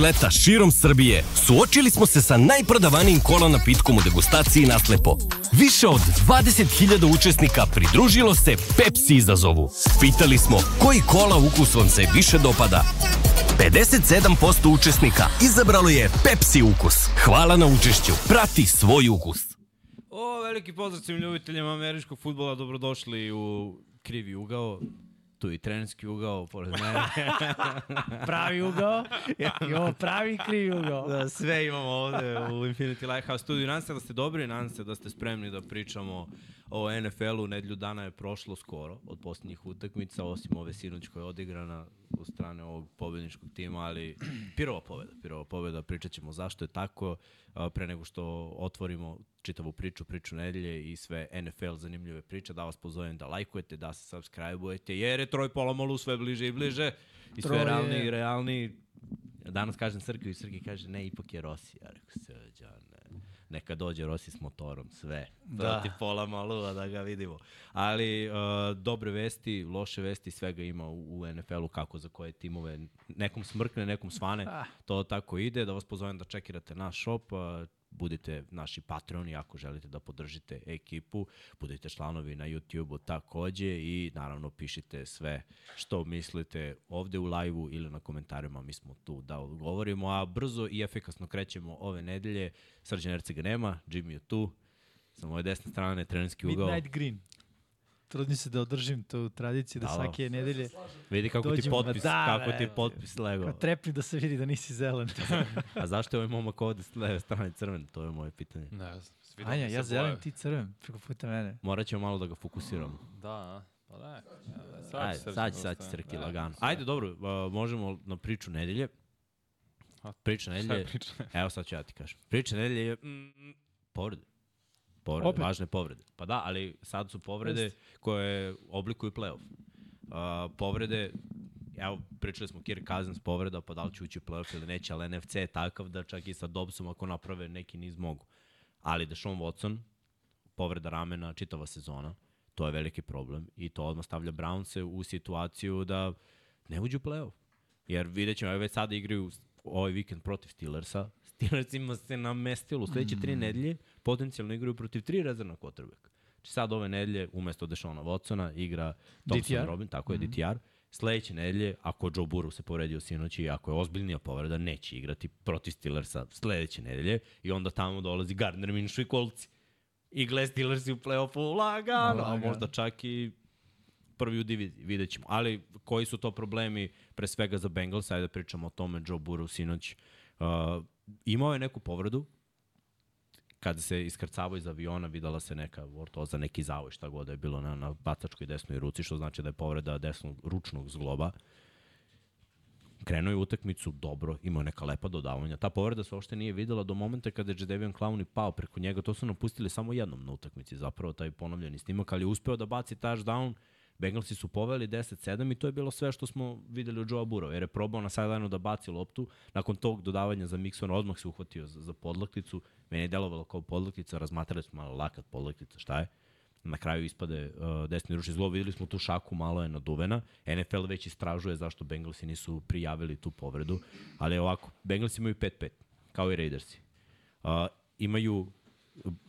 leta širom Srbije suočili smo se sa najprodavanijim kola napitkom u degustaciji naslepo. Više od 20.000 učesnika pridružilo se Pepsi izazovu. Pitali smo koji kola ukus vam se više dopada. 57% učesnika izabralo je Pepsi ukus. Hvala na učešću. Prati svoj ukus. O, veliki pozdrav svim ljubiteljima američkog futbola, dobrodošli u krivi ugao. Tu i trenerski ugao, pored mene. pravi ugao i ovo pravi krivi ugao. da, sve imamo ovde u Infinity Lighthouse studiju. Nadam se da ste dobri, nadam se da ste spremni da pričamo o NFL-u. Nedlju dana je prošlo skoro od posljednjih utakmica, osim ove sinoć koja je odigrana u strane ovog pobedničkog tima, ali pirova pobeda, pirova pobeda, pričat ćemo zašto je tako, pre nego što otvorimo čitavu priču, priču nedelje i sve NFL zanimljive priče, da vas pozovem da lajkujete, da se subscribe-ujete, jer je troj pola molu sve bliže i bliže i sve realni i realni. Danas kažem Srki i Srki kaže ne, ipak je Rossi. Ja rekao, ne neka dođe Rossi s motorom, sve. Da. Ti pola malo da ga vidimo. Ali uh, dobre vesti, loše vesti, svega ima u, u NFL-u kako za koje timove. Nekom smrkne, nekom svane. Ah. To tako ide. Da vas pozovem da čekirate naš shop. Uh, budite naši patroni ako želite da podržite ekipu, budite članovi na YouTube-u takođe i naravno pišite sve što mislite ovde u live-u ili na komentarima, mi smo tu da odgovorimo, a brzo i efikasno krećemo ove nedelje. Srđan Ercega nema, Jimmy je tu, sa moje desne strane, trenerski ugao. Midnight Green. Trudim se da održim tu tradiciju da, da svake nedelje Vidi kako dođemo, ti potpis, da, kako ti potpis lego. Trepni da se vidi da nisi zelen. A zašto je ovaj momak ovde s leve strane crven? To je moje pitanje. Ne, Anja, ja zelen, ti crven, preko puta mene. Morat ćemo malo da ga fokusiramo. Da, pa da. Sad, Ajde, sad će, sad će crki lagano. Ajde, dobro, uh, možemo na priču nedelje. Priča nedelje. Evo sad ću ja ti kažem. Priča nedelje je mm, povrede. Povrede, Opet. važne povrede. Pa da, ali sad su povrede Just. koje oblikuju playoff. Uh, povrede, evo, pričali smo Kirk Cousins povreda, pa da li će ući u playoff ili neće, ali NFC je takav da čak i sa Dobsom ako naprave neki niz mogu. Ali Deshaun Watson, povreda ramena, čitava sezona, to je veliki problem i to odmah stavlja Brownse u situaciju da ne uđu u playoff. Jer vidjet ćemo, već sada igraju ovaj vikend protiv Steelersa. Steelersima se namestilo u sledeće tri mm. nedelje potencijalno igraju protiv tri rezervna quarterbacka. Znači sad ove nedelje umesto Dešona Watsona igra Thompson DTR. Robin, tako je mm -hmm. DTR. Sledeće nedelje, ako Joe Burrow se povredio sinoć i ako je ozbiljnija povreda, neće igrati protiv Steelersa sledeće nedelje i onda tamo dolazi Gardner Minshew i kolci. I gle Steelersi u play-offu lagano, a možda čak i prvi u diviziji, vidjet ćemo. Ali koji su to problemi pre svega za Bengals, ajde da pričamo o tome, Joe Burrow sinoć uh, imao je neku povredu, kada se iskrcavao iz aviona videla se neka ortoza, neki zavoj, šta god da je bilo na, na bacačkoj desnoj ruci, što znači da je povreda desnog ručnog zgloba. Krenuo je utakmicu dobro, imao neka lepa dodavanja. Ta povreda se uopšte nije videla do momenta kada je Jadevian Clowney pao preko njega. To su napustili samo jednom na utakmici, zapravo taj ponovljeni snimak, ali je uspeo da baci touchdown Bengalsi su poveli 10-7 i to je bilo sve što smo videli od Joe Burrow, jer je probao na sideline da baci loptu, nakon tog dodavanja za Mixona odmah se uhvatio za, za podlakticu, meni je delovalo kao podlaktica, razmatrali smo malo lakat podlaktica, šta je? na kraju ispade uh, desni ručni zlo. Videli smo tu šaku, malo je naduvena. NFL već istražuje zašto Bengalsi nisu prijavili tu povredu. Ali ovako, Bengalsi imaju 5-5, kao i Raidersi. Uh, imaju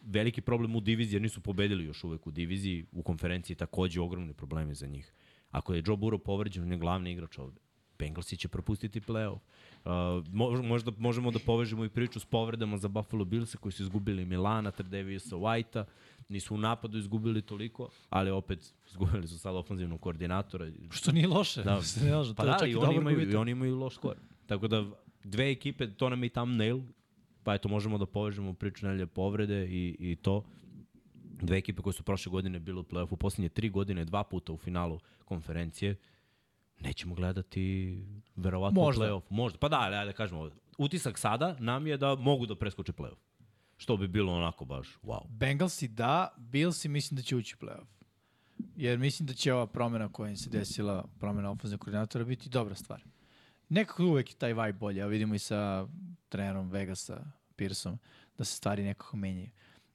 veliki problem u diviziji, jer nisu pobedili još uvek u diviziji, u konferenciji takođe ogromni problemi za njih. Ako je Joe Burrow povređen, on je glavni igrač ovde. Bengalsi će propustiti play-off. Uh, možda možemo da povežemo i priču s povredama za Buffalo Billsa koji su izgubili Milana, Trdevisa, Whitea, nisu u napadu izgubili toliko, ali opet izgubili su sad ofenzivnog koordinatora. Što nije loše. Da, loše. Pa da, i oni, imaju, i oni imaju loš skor. Tako da dve ekipe, to nam je i thumbnail, pa eto možemo da povežemo priču nelje povrede i, i to. Dve ekipe koje su prošle godine bile u play-offu, poslednje tri godine, dva puta u finalu konferencije, nećemo gledati verovatno Možda. play-off. Možda. Pa da, ali da kažemo, utisak sada nam je da mogu da preskoče play-off. Što bi bilo onako baš wow. Bengalsi da, Billsi mislim da će ući play-off. Jer mislim da će ova promena koja im se desila, promena ofenzivnog koordinatora, biti dobra stvar nekako uvek taj vibe bolje, a vidimo i sa trenerom Vegasa, Pearsom, da se stvari nekako menjaju.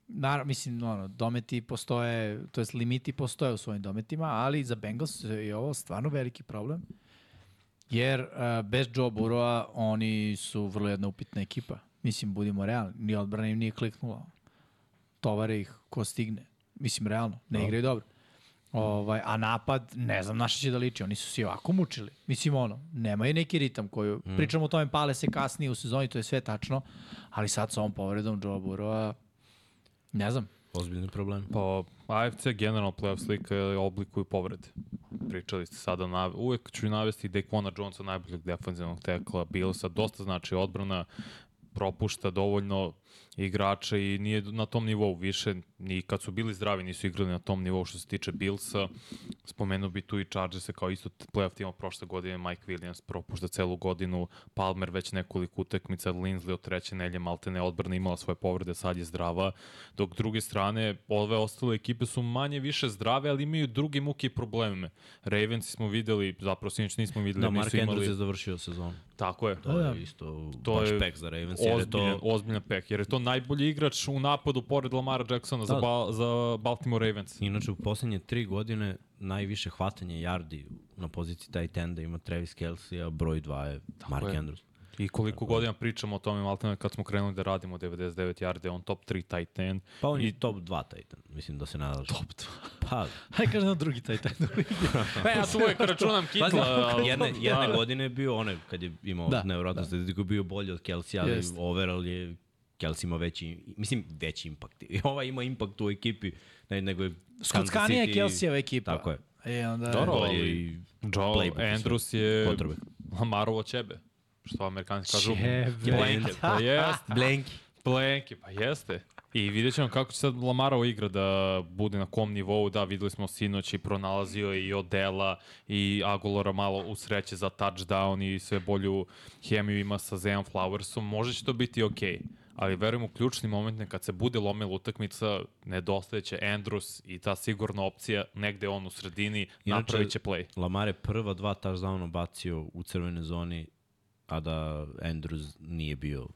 Naravno, mislim, ono, dometi postoje, to jest limiti postoje u svojim dometima, ali za Bengals je ovo stvarno veliki problem. Jer uh, bez Joe Burrowa oni su vrlo jedna upitna ekipa. Mislim, budimo realni. Ni odbrana im nije kliknula. Tovare ih ko stigne. Mislim, realno. Ne igraju dobro. Ovaj, a napad, ne znam na šta će da liči. Oni su se i ovako mučili. Mislim, ono, nemaju neki ritam koju... Mm. Pričamo o tome, pale se kasnije u sezoni, to je sve tačno. Ali sad sa ovom povredom Joe Burrowa, ne znam. Ozbiljni problem. Pa, AFC generalno playoff slika oblikuju povrede. Pričali ste sada, na, uvek ću navesti Daquana Jonesa, najboljeg defensivnog tekla Billsa, dosta znači odbrana, propušta dovoljno igrača i nije na tom nivou više, ni kad su bili zdravi nisu igrali na tom nivou što se tiče Billsa. Spomenuo bi tu i Chargersa kao isto playoff tima prošle godine, Mike Williams propušta celu godinu, Palmer već nekoliko utakmica, Linsley od treće nelje Maltene odbrana imala svoje povrede, sad je zdrava, dok druge strane ove ostale ekipe su manje više zdrave, ali imaju druge muke i probleme. Ravens smo videli, zapravo sinoć nismo videli, da, Mark imali... Andrews je završio sezon. Tako je. To je isto to baš je pek za Ravens. Je to... ozbiljan pek, jer je to najbolji igrač u napadu pored Lamara Jacksona da. za, ba, za Baltimore Ravens. Inače, u poslednje tri godine najviše hvatanje yardi na poziciji tight enda ima Travis Kelsey, a broj 2 je Tako Mark je. Andrews. I koliko Tako godina pričamo o tome, Maltene, kad smo krenuli da radimo 99 yarde, on top 3 tight end. Pa on I... je top 2 tight end, mislim da se nadalaš. Top 2. Pa. Hajde kažem na drugi tight end. pa ja tu uvek računam Kitla. jedne, jedne godine je bio onaj, kad je imao da, nevjerojatno da. statistiku, bio bolji od Kelsey, ali Jest. overall je Kelsey ima veći, mislim, veći impakt. I ova ima impakt u ekipi, ne, nego je Skockanija je Kelseyeva ekipa. Tako je. E, onda... Dobro, ali Joe Andrews je potrebe. Lamarovo ćebe. Što amerikanci kažu? Blenke. Pa jeste. Blenki. Blenki, pa jeste. I vidjet ćemo kako će sad Lamarov igra da bude na kom nivou. Da, videli smo sinoć i pronalazio i Odela i Agolora malo u sreće za touchdown i sve bolju hemiju ima sa Zeon Flowersom. Može će to biti okej. Okay ali verujem u ključni moment kad se bude lomila utakmica, nedostajeće Andrews i ta sigurna opcija, negde on u sredini, napravit će play. Lamar je prva dva touchdowna bacio u crvenoj zoni, a da Andrews nije bio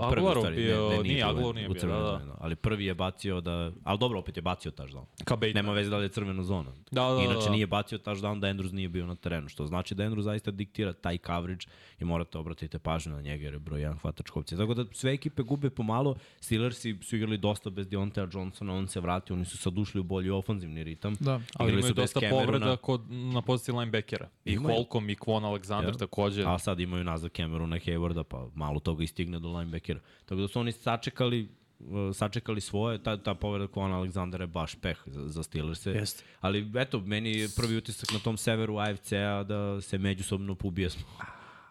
Aguilarov bio, ne, ne, nije, nije Aguilar nije bio, da, da. Ali prvi je bacio da, ali dobro, opet je bacio touchdown. Ka Bateman. Nema veze da li je crvena zona. Da, da, da, Inače da. nije bacio touchdown da Andrews nije bio na terenu, što znači da Andrews zaista diktira taj coverage i morate obratiti pažnju na njega jer je broj jedan hvatač kopcija. Tako da sve ekipe gube pomalo, Steelersi su igrali dosta bez Deontea Johnsona, on se vratio, oni su sad ušli u bolji ofanzivni ritam. Da, ali imaju dosta povreda kod, na poziciji linebackera. I. Holcomb i Kwon Alexander ja. takođe. A sad imaju nazad Camerona Haywarda, pa malo toga istigne do linebackera. Tako da su oni sačekali uh, sačekali svoje, ta, ta povreda Kona Aleksandra je baš peh za, za Steelers. Jeste. Ali eto, meni je prvi utisak na tom severu AFC-a da se međusobno smo.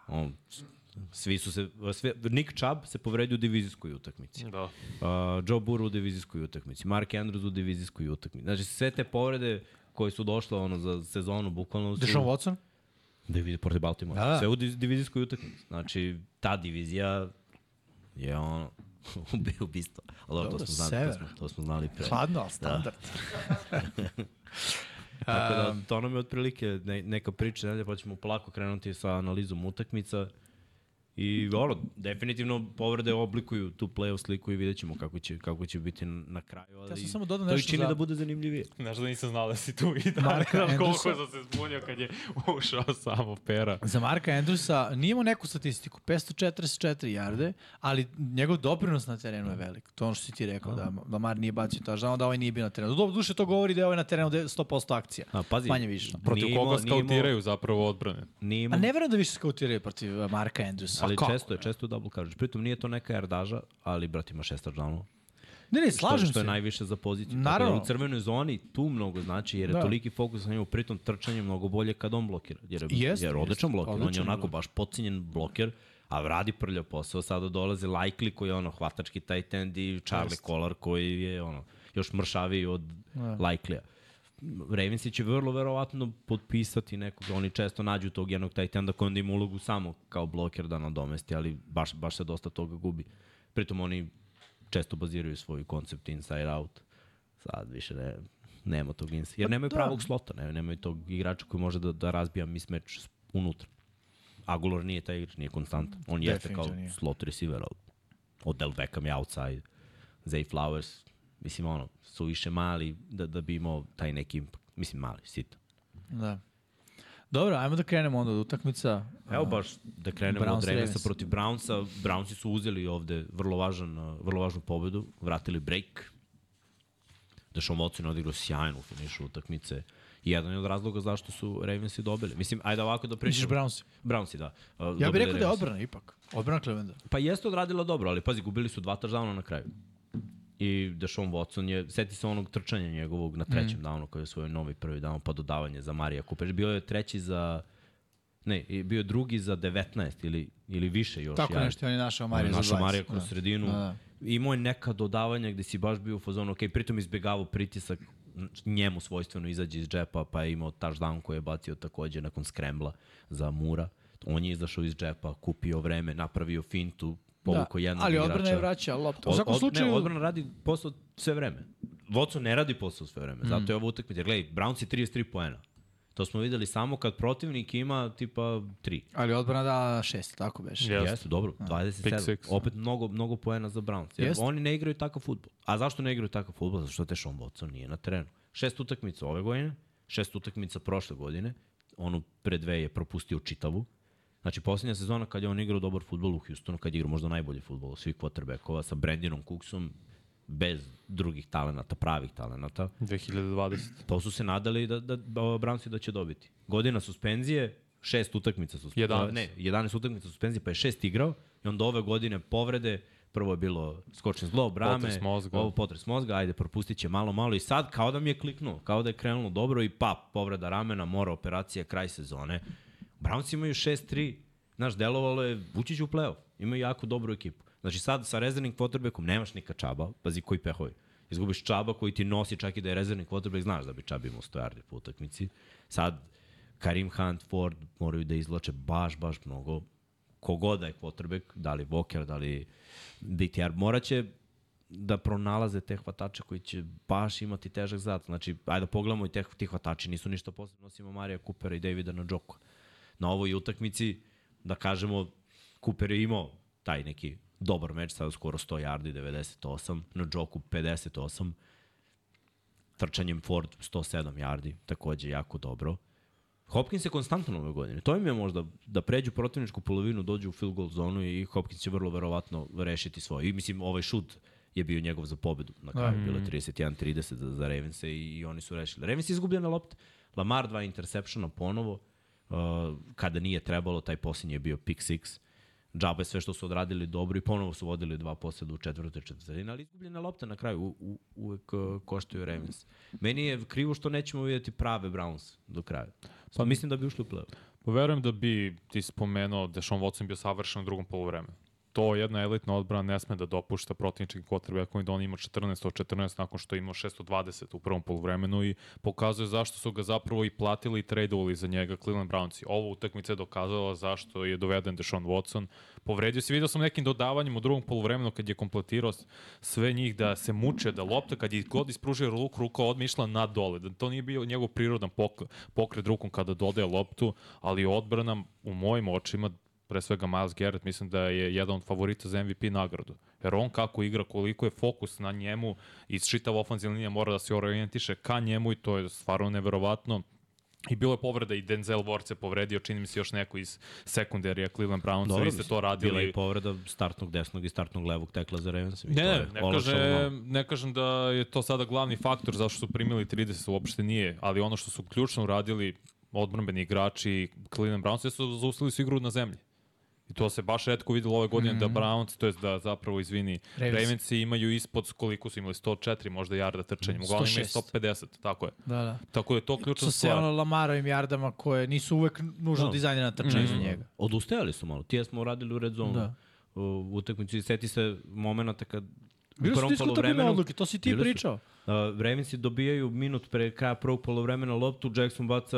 On, svi su se, sve, Nick Chubb se povredio u divizijskoj utakmici. Da. Uh, Joe Burrow u divizijskoj utakmici. Mark Andrews u divizijskoj utakmici. Znači, sve te povrede koje su došle ono, za sezonu, bukvalno su... Deshaun Watson? Diviz, protiv Baltimore. Da, da. Sve u divizijskoj utakmici. Znači, ta divizija je ono, ubistvo. Ali Dobro, to smo znali, to smo, to smo znali pre. Hladno, ali da. standard. Da. Tako da, to nam je otprilike neka priča, ne, pa ćemo polako krenuti sa analizom utakmica. I ono, definitivno povrede oblikuju tu play-off sliku i vidjet ćemo kako će, kako će biti na kraju. Ali ja sam samo dodao nešto to i čini za... da bude zanimljivije. Znaš da nisam znao da si tu i da Marka koliko sam se zbunio kad je ušao samo pera. Za Marka Andrewsa nije imao neku statistiku, 544 jarde, ali njegov doprinos na terenu je velik. To ono što si ti rekao, da, da Mar nije bacio ta žao, da ovaj nije bio na terenu. Dobro, duše to govori da je ovaj na terenu 100% akcija. A, pazi, Manje više. Protiv koga skautiraju zapravo odbrane? Nije A ne verujem da više skautiraju protiv Marka Andrewsa ali često je, često je double coverage. Pritom nije to neka jardaža, ali brat ima šest touchdownova. Ne, ne, slažem što, što je najviše za poziciju. Naravno. Tako da u crvenoj zoni tu mnogo znači, jer je da. toliki fokus na njemu, pritom trčanje mnogo bolje kad on blokira. Jer, jest, jer odličan bloker, on je onako baš pocinjen bloker, a radi prljav posao, sada dolaze Likely koji je ono hvatački tight end i Charlie Collar koji je ono još mršaviji od da. Likely-a. Ravensi će vrlo verovatno potpisati nekog, oni često nađu tog jednog tight enda koji onda ima ulogu samo kao bloker da nadomesti, ali baš, baš se dosta toga gubi. Pritom oni često baziraju svoj koncept inside out. Sad više ne, nema tog inside. Jer pa nemaju da. pravog slota, ne, nemaju tog igrača koji može da, da razbija mismatch unutra. Agulor nije taj igrač, nije konstantan. On jeste kao nije. slot receiver, ali Odell Beckham je outside. Zay Flowers, mislim ono, su više mali da, da bi imao taj neki impact. Mislim mali, sito. Da. Dobro, ajmo da krenemo onda od utakmica. Evo baš da krenemo Browns od Ravensa Ravens. protiv Brownsa. Brownsi su uzeli ovde vrlo, važan, vrlo važnu pobedu, vratili break. Deshaun Watson je odigrao sjajno u finišu utakmice. I jedan je od razloga zašto su Ravensi dobili. Mislim, ajde ovako da Misliš pričamo. Browns? Brownsi, da. Uh, Ja bih rekao da je odbrana ipak. Odbrana Clevenda. Pa jeste odradila dobro, ali pazi, gubili su dva touchdowna na kraju. I Deshaun Watson je, seti se onog trčanja njegovog na trećem mm. downu koji je svoj novi prvi down pa dodavanje za Marija Cooper. Bio je treći za ne, bio je drugi za 19 ili, ili više još. Tako ja. nešto, on je našao Marija za 20. Našao Marija kroz Da. sredinu. Da, da. Imao je neka dodavanja gde si baš bio u fazonu, ok, pritom izbjegavao pritisak, njemu svojstveno izađe iz džepa, pa je imao touchdown koji je bacio takođe nakon skrembla za Mura. On je izašao iz džepa, kupio vreme, napravio fintu, povukao da, jednog ali igrača. odbrana je vraća loptu. U svakom slučaju, Ne, odbrana radi posao sve vreme. Watson ne radi posao sve vreme, zato je ovo utakmica. Gledaj, Browns je 33 poena. To smo videli samo kad protivnik ima tipa 3. ali odbrana da šest, tako beše. Jeste. Jeste, dobro, Pick 27. six. Opet mnogo, mnogo poena za Browns. Jer Jeste. oni ne igraju takav futbol. A zašto ne igraju takav futbol? Zato što te Sean Watson nije na terenu. Šest utakmica ove godine, šest utakmica prošle godine, onu pre dve je propustio čitavu. Znači, posljednja sezona kad je on igrao dobar futbol u Houstonu, kad je igrao možda najbolji futbol od svih quarterbackova sa Brandonom Cooksom, bez drugih talenata, pravih talenata. 2020. To su se nadali da, da, da Brownsi da će dobiti. Godina suspenzije, šest utakmica suspenzije. 11. Ne, 11 utakmica suspenzije, pa je šest igrao i onda ove godine povrede, prvo je bilo skočni zglob, rame, Potres mozga. ovo potres mozga, ajde, propustit će malo, malo i sad kao da mi je kliknuo, kao da je krenulo dobro i pap, povreda ramena, mora operacija, kraj sezone. Brownsi imaju 6-3, znaš, delovalo je, ući u play-off, imaju jako dobru ekipu. Znači sad sa rezervnim quarterbackom nemaš nika čaba, pazi koji pehovi. Izgubiš čaba koji ti nosi čak i da je rezervni quarterback, znaš da bi čab imao 100 yardi po utakmici. Sad Karim Hunt, Ford moraju da izvlače baš, baš mnogo. Kogoda je quarterback, da li Walker, da li DTR, moraće da pronalaze te hvatače koji će baš imati težak zadatak. Znači, ajde da pogledamo i te, ti hvatači nisu ništa posebno, osim Marija Coopera i Davida na Džoku. Na ovoj utakmici, da kažemo, Cooper je imao taj neki dobar meč, sada skoro 100 yardi, 98, na Džoku 58, trčanjem Ford 107 yardi, takođe jako dobro. Hopkins je konstantno ove godine. To im je možda da pređu protivničku polovinu, dođu u field goal zonu i Hopkins će vrlo verovatno rešiti svoje. I mislim, ovaj šut je bio njegov za pobedu. Na kraju Da. bilo je 31-30 za, za Ravense i, i oni su rešili. Ravens je izgubljena lopta. Lamar dva intersepšena ponovo. Uh, kada nije trebalo, taj posljednji je bio pick six. Džabe sve što su odradili dobro i ponovo su vodili dva posljeda u četvrtoj četvrtini, ali izgubljena lopta na kraju u, u, uvek uh, koštaju Ravens. Meni je krivo što nećemo vidjeti prave Browns do kraja. Pa mislim da bi ušli u play Poverujem da bi ti spomenuo da Sean Watson bio savršen u drugom polovremenu. To jedna elitna odbrana ne sme da dopušta protivničkim quarterbackom i da on ima 14 od 14 nakon što je imao 620 u prvom polovremenu i pokazuje zašto su ga zapravo i platili i tradovali za njega Cleveland Brownsi. Ovo utakmica je dokazala zašto je doveden Deshaun Watson. Povredio se, vidio sam nekim dodavanjem u drugom polovremenu kad je kompletirao sve njih da se muče, da lopta kad je god ispružio ruk, ruka odmah išla na dole. Da to nije bio njegov prirodan pok pokret rukom kada dodaje loptu, ali odbrana u mojim očima pre svega Miles Garrett, mislim da je jedan od favorita za MVP nagradu. Jer on kako igra, koliko je fokus na njemu i čitav ofenzivna linija mora da se orijentiše ka njemu i to je stvarno neverovatno. I bilo je povreda i Denzel Ward se povredio, čini mi se još neko iz sekundarija Cleveland Brownsa, vi ste to radili. Bila je povreda startnog desnog i startnog levog tekla za Ravens. Ne, ne, ne, kažem, ne kažem da je to sada glavni faktor zašto su primili 30, uopšte nije, ali ono što su ključno uradili odbrambeni igrači Cleveland Browns su zaustavili su igru na zemlji. I to se baš redko videlo ove godine mm -hmm. da Browns, to jest da zapravo, izvini, Ravens. Ravensi imaju ispod koliko su imali, 104 možda jarda trčanja, uglavnom imaju 106. 150, tako je. Da, da. Tako da je to ključna Sa se stvar. ono Lamarovim jardama koje nisu uvek nužno Da. dizajnjene na trčanje za njega. Odustajali su malo. Tije smo uradili u red zonu. Da. U utakmici i seti se momenta kad Bili su diskutabilne odluke, to si ti Bili su. pričao. Uh, Ravensi dobijaju minut pre kraja prvog polovremena loptu, Jackson baca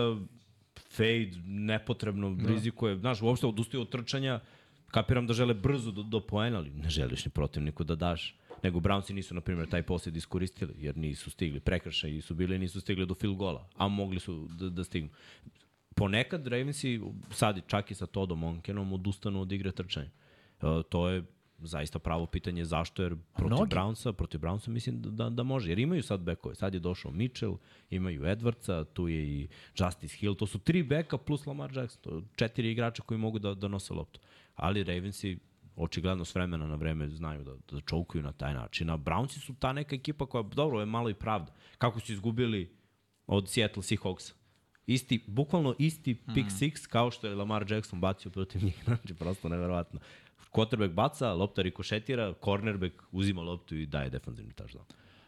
fade, nepotrebno, da. rizikuje. Znaš, uopšte odustaju od trčanja, kapiram da žele brzo do, do poena, ali ne želiš ni protivniku da daš. Nego Brownsi nisu, na primjer, taj posled iskoristili, jer nisu stigli. Prekršaji su bili nisu stigli do field gola, a mogli su da, da stignu. Ponekad Ravensi, sad čak i sa Todom Monkenom, odustanu od igre trčanja. Uh, to je zaista pravo pitanje zašto, jer protiv mnogi. Brownsa, protiv Brownsa mislim da, da, da može, jer imaju sad bekove. Sad je došao Mitchell, imaju Edwardsa, tu je i Justice Hill, to su tri beka plus Lamar Jackson, to četiri igrača koji mogu da, da nose loptu. Ali Ravensi očigledno s vremena na vreme znaju da, da čoukuju na taj način. A Brownsi su ta neka ekipa koja, dobro, je malo i pravda. Kako su izgubili od Seattle Seahawksa? Isti, bukvalno isti pick six kao što je Lamar Jackson bacio protiv njih. Znači, prosto neverovatno. Quarterback baca, lopta rikošetira, cornerback uzima loptu i daje defanzivni touchdown.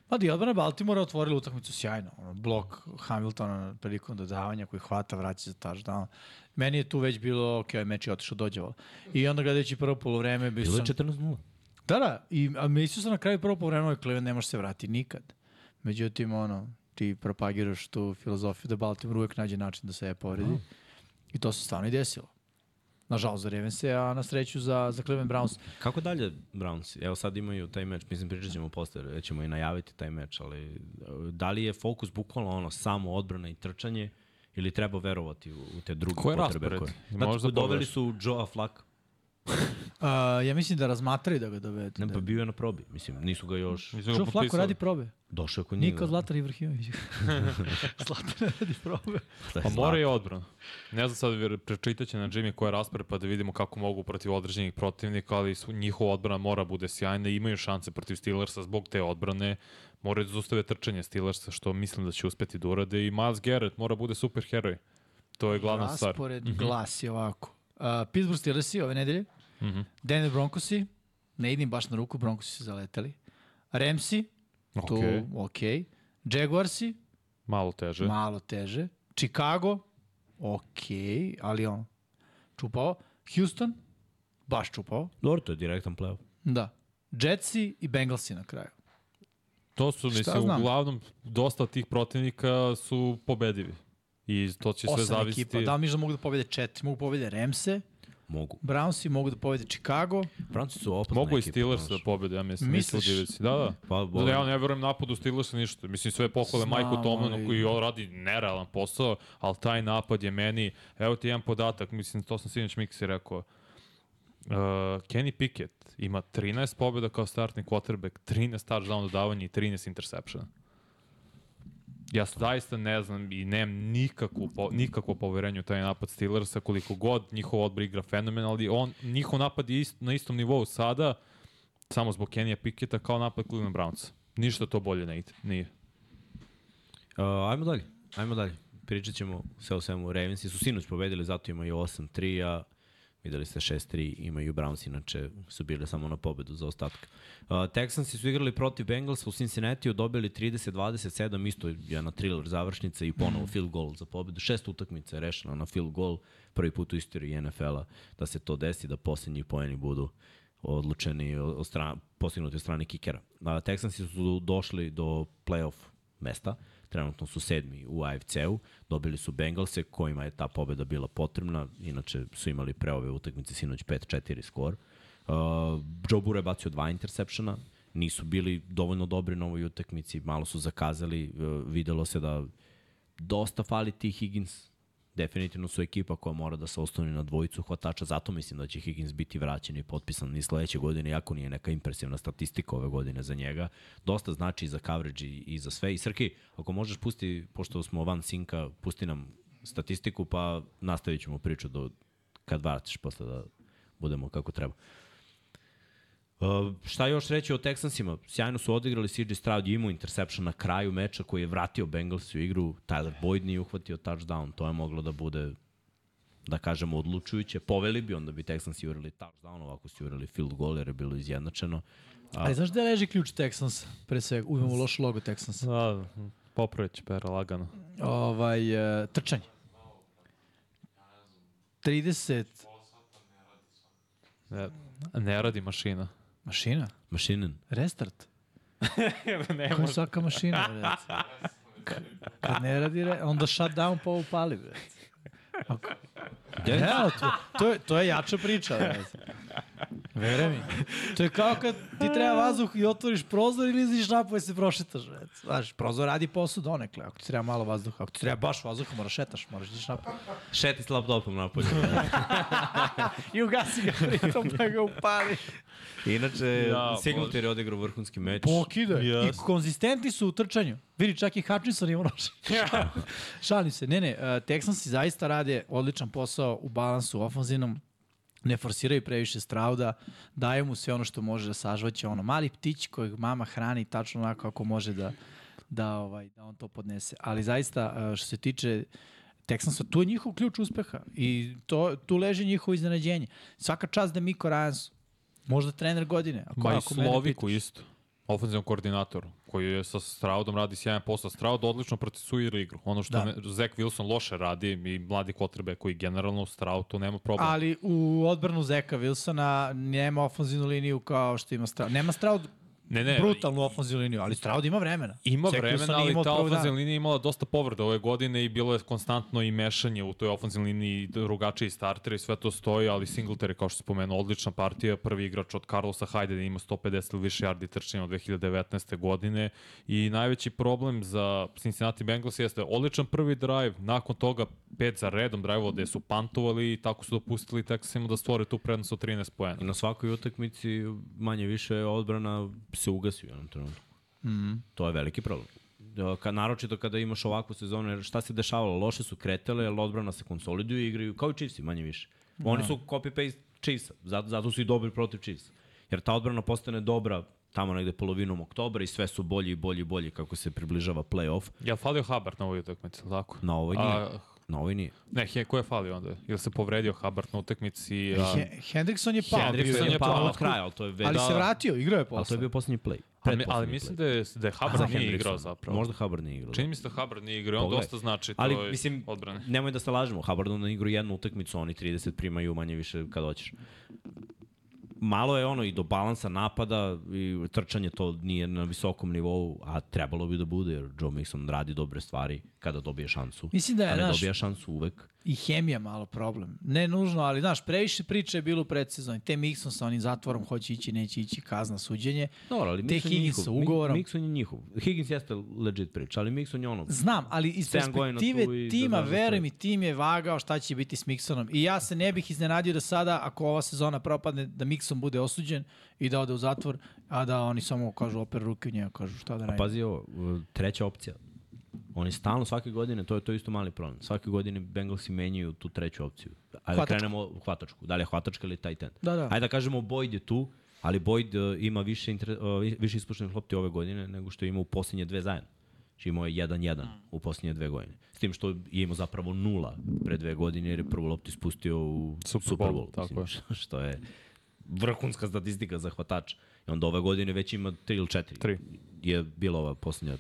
Pa di, odbrana Baltimora otvorila utakmicu sjajno. Ono, blok Hamiltona prilikom dodavanja koji hvata, vraća za touchdown. Meni je tu već bilo, ok, meč je otišao dođevalo. I onda gledajući prvo polovreme, bi Bilo je sam... 14-0. Da, da, i, a mislio sam na kraju prvo polovreme, ovaj Cleveland ne može se vratiti nikad. Međutim, ono, ti propagiraš tu filozofiju da Baltimore uvek nađe način da se povredi. I to se stvarno i desilo. Nažalost za Ravense, a na sreću za, za Cleveland Browns. Kako dalje Browns? Evo sad imaju taj meč, mislim pričat ćemo posle, već ćemo i najaviti taj meč, ali e, da li je fokus bukvalno ono samo odbrana i trčanje ili treba verovati u, u te druge potrebe raspored? koje? Možda Možda doveli su Joa Flacka. Ja mislim da razmatraju da ga dovedu. Ne, pa bio je na probi. Mislim, nisu ga još... Nisu ga potpisali. radi probe. Došao je kod njega. Niko Zlatar Ibrahimović. Zlatar ne radi probe. Je Pa Zlatan? mora i odbrana. Ne znam sad, prečitaće će na Jimmy koja je raspored pa da vidimo kako mogu protiv određenih protivnika, ali su, njihova odbrana mora bude sjajna i imaju šanse protiv Steelersa zbog te odbrane. Moraju da zostave trčanje Steelersa, što mislim da će uspeti da urade. I Miles Garrett mora bude super heroj. To je glavna stvar. Raspored glasi ovako. Uh, Pittsburgh Steelersi ove nedelje. Mhm. Denver Broncosi. Ne idim baš na ruku, Broncosi su zaletali. Ramsi. Tu, Okej. ok. Jaguarsi. Malo teže. Malo teže. Chicago. Ok, ali on čupao. Houston. Baš čupao. Dobro, to je direktan playoff. Da. Jetsi i Bengalsi na kraju. To su, Šta mislim, znam? uglavnom, dosta tih protivnika su pobedivi. I to će sve Osam zavisiti. ekipa. Da li misliš da mogu da pobede četiri? Mogu pobede Ramse. Mogu. Brownsi mogu da pobede Chicago. Franci su opasna Mogu i Steelers da pobede, ja mislim. Misliš? Misliš? Da, da. Pa, Da, bo, ja ne verujem napadu Steelersa ništa. Mislim, sve pohvale Majku Tomlinu koji on radi nerealan posao, ali taj napad je meni... Evo ti jedan podatak, mislim, to sam sinoć Miksi rekao. Uh, Kenny Pickett ima 13 pobjeda kao startni quarterback, 13 touchdown dodavanja i 13 interceptiona. Ja zaista ne znam i nemam nikakvu, po, nikakvo poverenje u taj napad Steelersa, koliko god njihov odbor igra fenomenalni. On, njihov napad je ist, na istom nivou sada, samo zbog Kenija Picketa, kao napad Cleveland Brownsa. Ništa to bolje ne ide. Nije. Uh, ajmo dalje. Ajmo dalje. Pričat ćemo sve o svemu. Ravensi su sinoć pobedili, zato imaju 8-3, a videli ste 6-3, imaju Browns, inače su bile samo na pobedu za ostatak. Uh, Texansi su igrali protiv Bengals u Cincinnati, dobili 30-27, isto jedna thriller završnica i ponovo field goal za pobedu. Šest utakmica je rešeno na field goal, prvi put u istoriji NFL-a da se to desi, da posljednji poeni budu odlučeni od strane, postignuti od strane kikera. A, Texansi su došli do playoff mesta, trenutno su sedmi u AFC-u, dobili su Bengalse kojima je ta pobeda bila potrebna, inače su imali pre ove utakmice sinoć 5-4 skor. Uh, Joe Burrow je bacio dva intersepšena, nisu bili dovoljno dobri na ovoj utakmici, malo su zakazali, uh, videlo se da dosta fali ti Higgins, definitivno su ekipa koja mora da se osloni na dvojicu hvatača, zato mislim da će Higgins biti vraćen i potpisan ni sledeće godine, iako nije neka impresivna statistika ove godine za njega. Dosta znači i za coverage i, i za sve. I Srki, ako možeš pusti, pošto smo van sinka, pusti nam statistiku, pa nastavit ćemo priču do kad vratiš posle da budemo kako treba. Uh, šta još reći o Texansima? Sjajno su odigrali, CJ Stroud je imao interception na kraju meča koji je vratio Bengals u igru, Tyler Boyd nije uhvatio touchdown, to je moglo da bude da kažemo odlučujuće. Poveli bi, onda bi Texansi urali touchdown, ovako su urali field goal jer je bilo izjednačeno. Ali znaš gde leži ključ Texans? Pre svega, uvijemo loš logo Texans. Da, popravit će pera lagano. Ovaj, uh, trčanje. 30 Ne, ne radi mašina. Mašina. Mašinen. Restart. ne Koja je svaka mašina, bre? Kad ne radi, re, onda shutdown pa upali, bre. Ako... Ja, Evo, to, to, je, to je jača priča, bre. Vere mi. To je kao kad ti treba vazduh i otvoriš prozor ili izađeš napolje se prošetaš. Znaš, prozor radi posao donekle. Ako ti treba malo vazduha, ako ti treba baš vazduha, moraš šetaš, moraš ići napolje. Šeti s laptopom napolje. I ugasi ga pritom da ga upališ. Inače, Ja, Singletary je odigrao vrhunski meč. Pokida. I Yes. konzistentni su u trčanju. Vidi, čak i Hutchinson ima nož. Šalim se. Ne, ne, uh, Texansi zaista rade odličan posao u balansu ofanzivnom. Ne forsiraju previše Strauda, daju mu sve ono što može da sažvaće. Ono, mali ptić kojeg mama hrani tačno onako kako može da, da, ovaj, da on to podnese. Ali zaista, uh, što se tiče Texansa, tu je njihov ključ uspeha i to, tu leži njihovo iznenađenje. Svaka čast da Miko Ryansu, možda trener godine. Ako, Ma i ako Sloviku isto. Ofenzivnom koordinatoru, koji je sa Straudom radi sjajan posao. Straud odlično procesuira igru. Ono što Da. da. Zach Wilson loše radi i mladi kotrbe koji generalno u Straudu nema problem. Ali u odbranu Zeka Wilsona nema ofanzivnu liniju kao što ima Stroud. Nema Stroud ne, ne, brutalnu ofanzivnu liniju, ali Stroud ima vremena. Ima Wilson vremena, nije ali ta ofenzivna linija imala dosta povreda ove godine i bilo je konstantno i mešanje u toj ofenzivnoj liniji drugačiji starteri, sve to stoji, ali Singletary, kao što se spomenuo, odlična partija, prvi igrač od Carlosa Hyde da ima 150 ili više yardi trčanja od 2019. godine i najveći problem za Cincinnati Bengals jeste odličan prvi drive, nakon toga pet za redom drive gde su pantovali i tako su dopustili Texasima da stvore tu prednost od 13 poena. I na svakoj utakmici manje više odbrana se ugasi u jednom trenutku. Mm. To je veliki problem. Da, Ka, naročito kada imaš ovakvu sezonu, jer šta se dešavalo? Loše su kretele, jer odbrana se konsoliduje i igraju kao i Chiefs, manje više. Oni su copy-paste Chiefs, zato, zato su i dobri protiv Chiefs. Jer ta odbrana postane dobra tamo negde polovinom oktobra i sve su bolji i bolji i bolji kako se približava play-off. Jel falio Hubbard na ovoj utakmici, tako? Na ovoj nije. A, Na ovoj nije. ne, he, ko je falio onda? Ili se povredio Hubbard na utakmici? A, He, Hendrickson je pao. Hendrickson je pao od kraja, ali to je već... Ali se vratio, igrao je Ali to posle. je bio posljednji play. ali, ali mislim da je, da je Hubbard nije Hendricksona. igrao zapravo. Možda Hubbard nije igrao. Čini mi se da Hubbard nije igrao, on dosta znači Ali, toj mislim, odbrane. nemoj da se lažemo, Hubbard onda igra jednu utakmicu, oni 30 primaju manje više kad hoćeš. Malo je ono i do balansa napada i trčanje to nije na visokom nivou, a trebalo bi da bude jer Joe Mixon radi dobre stvari kada dobije šansu. Mislim da je, a ne znaš, dobija šansu uvek. I hemija malo problem. Ne nužno, ali znaš, previše priče je bilo u predsezoni. Te Mixon sa onim zatvorom hoće ići, neće ići, kazna, suđenje. Dobro, ali Te Higgins sa ugovorom. Mixon je njihov. Higgins jeste legit priča, ali Mixon je ono... Znam, ali iz perspektive da tima, da veruj mi, tim je vagao šta će biti s Mixonom. I ja se ne bih iznenadio da sada, ako ova sezona propadne, da Mixon bude osuđen i da ode u zatvor, a da oni samo kažu oper ruke u njega, kažu šta da radimo. Pazi ovo, treća opcija. Oni stalno svake godine, to je to je isto mali problem. Svake godine Bengalsi menjaju tu treću opciju. Ajde da Hvatačku. krenemo u hvatačku. Da li je hvatačka ili tight end. Da, da. Ajde da kažemo Boyd je tu, ali Boyd uh, ima više, inter, uh, više ispuštenih lopti ove godine nego što je imao u posljednje dve zajedno. Znači imao je 1-1 u posljednje dve godine. S tim što je imao zapravo nula pre dve godine jer je prvu loptu ispustio u Super Super Bowl, tako mislim, što je vrhunska statistika za hvatača. I onda ove godine već ima 3 ili 4. Tri. Je bila ova posljednja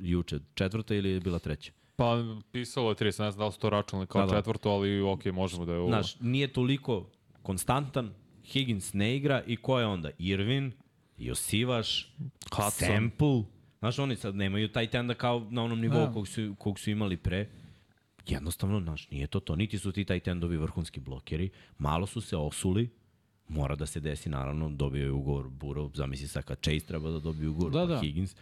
juče četvrta ili je bila treća? Pa pisalo je 30, ne znam da li su to računali kao Da, da, da. četvrto, ali ok, možemo da je ovo. Znaš, nije toliko konstantan, Higgins ne igra i ko je onda? Irvin, Josivaš, Hudson. Sample. Znaš, oni sad nemaju taj tenda kao na onom nivou Da. kog, su, kog su imali pre. Jednostavno, znaš, nije to to. Niti su ti taj tendovi vrhunski blokeri. Malo su se osuli. Mora da se desi, naravno, dobio je ugovor Burrow. Zamisli sad kad Chase treba da dobije ugovor, Da, pa da. Higgins.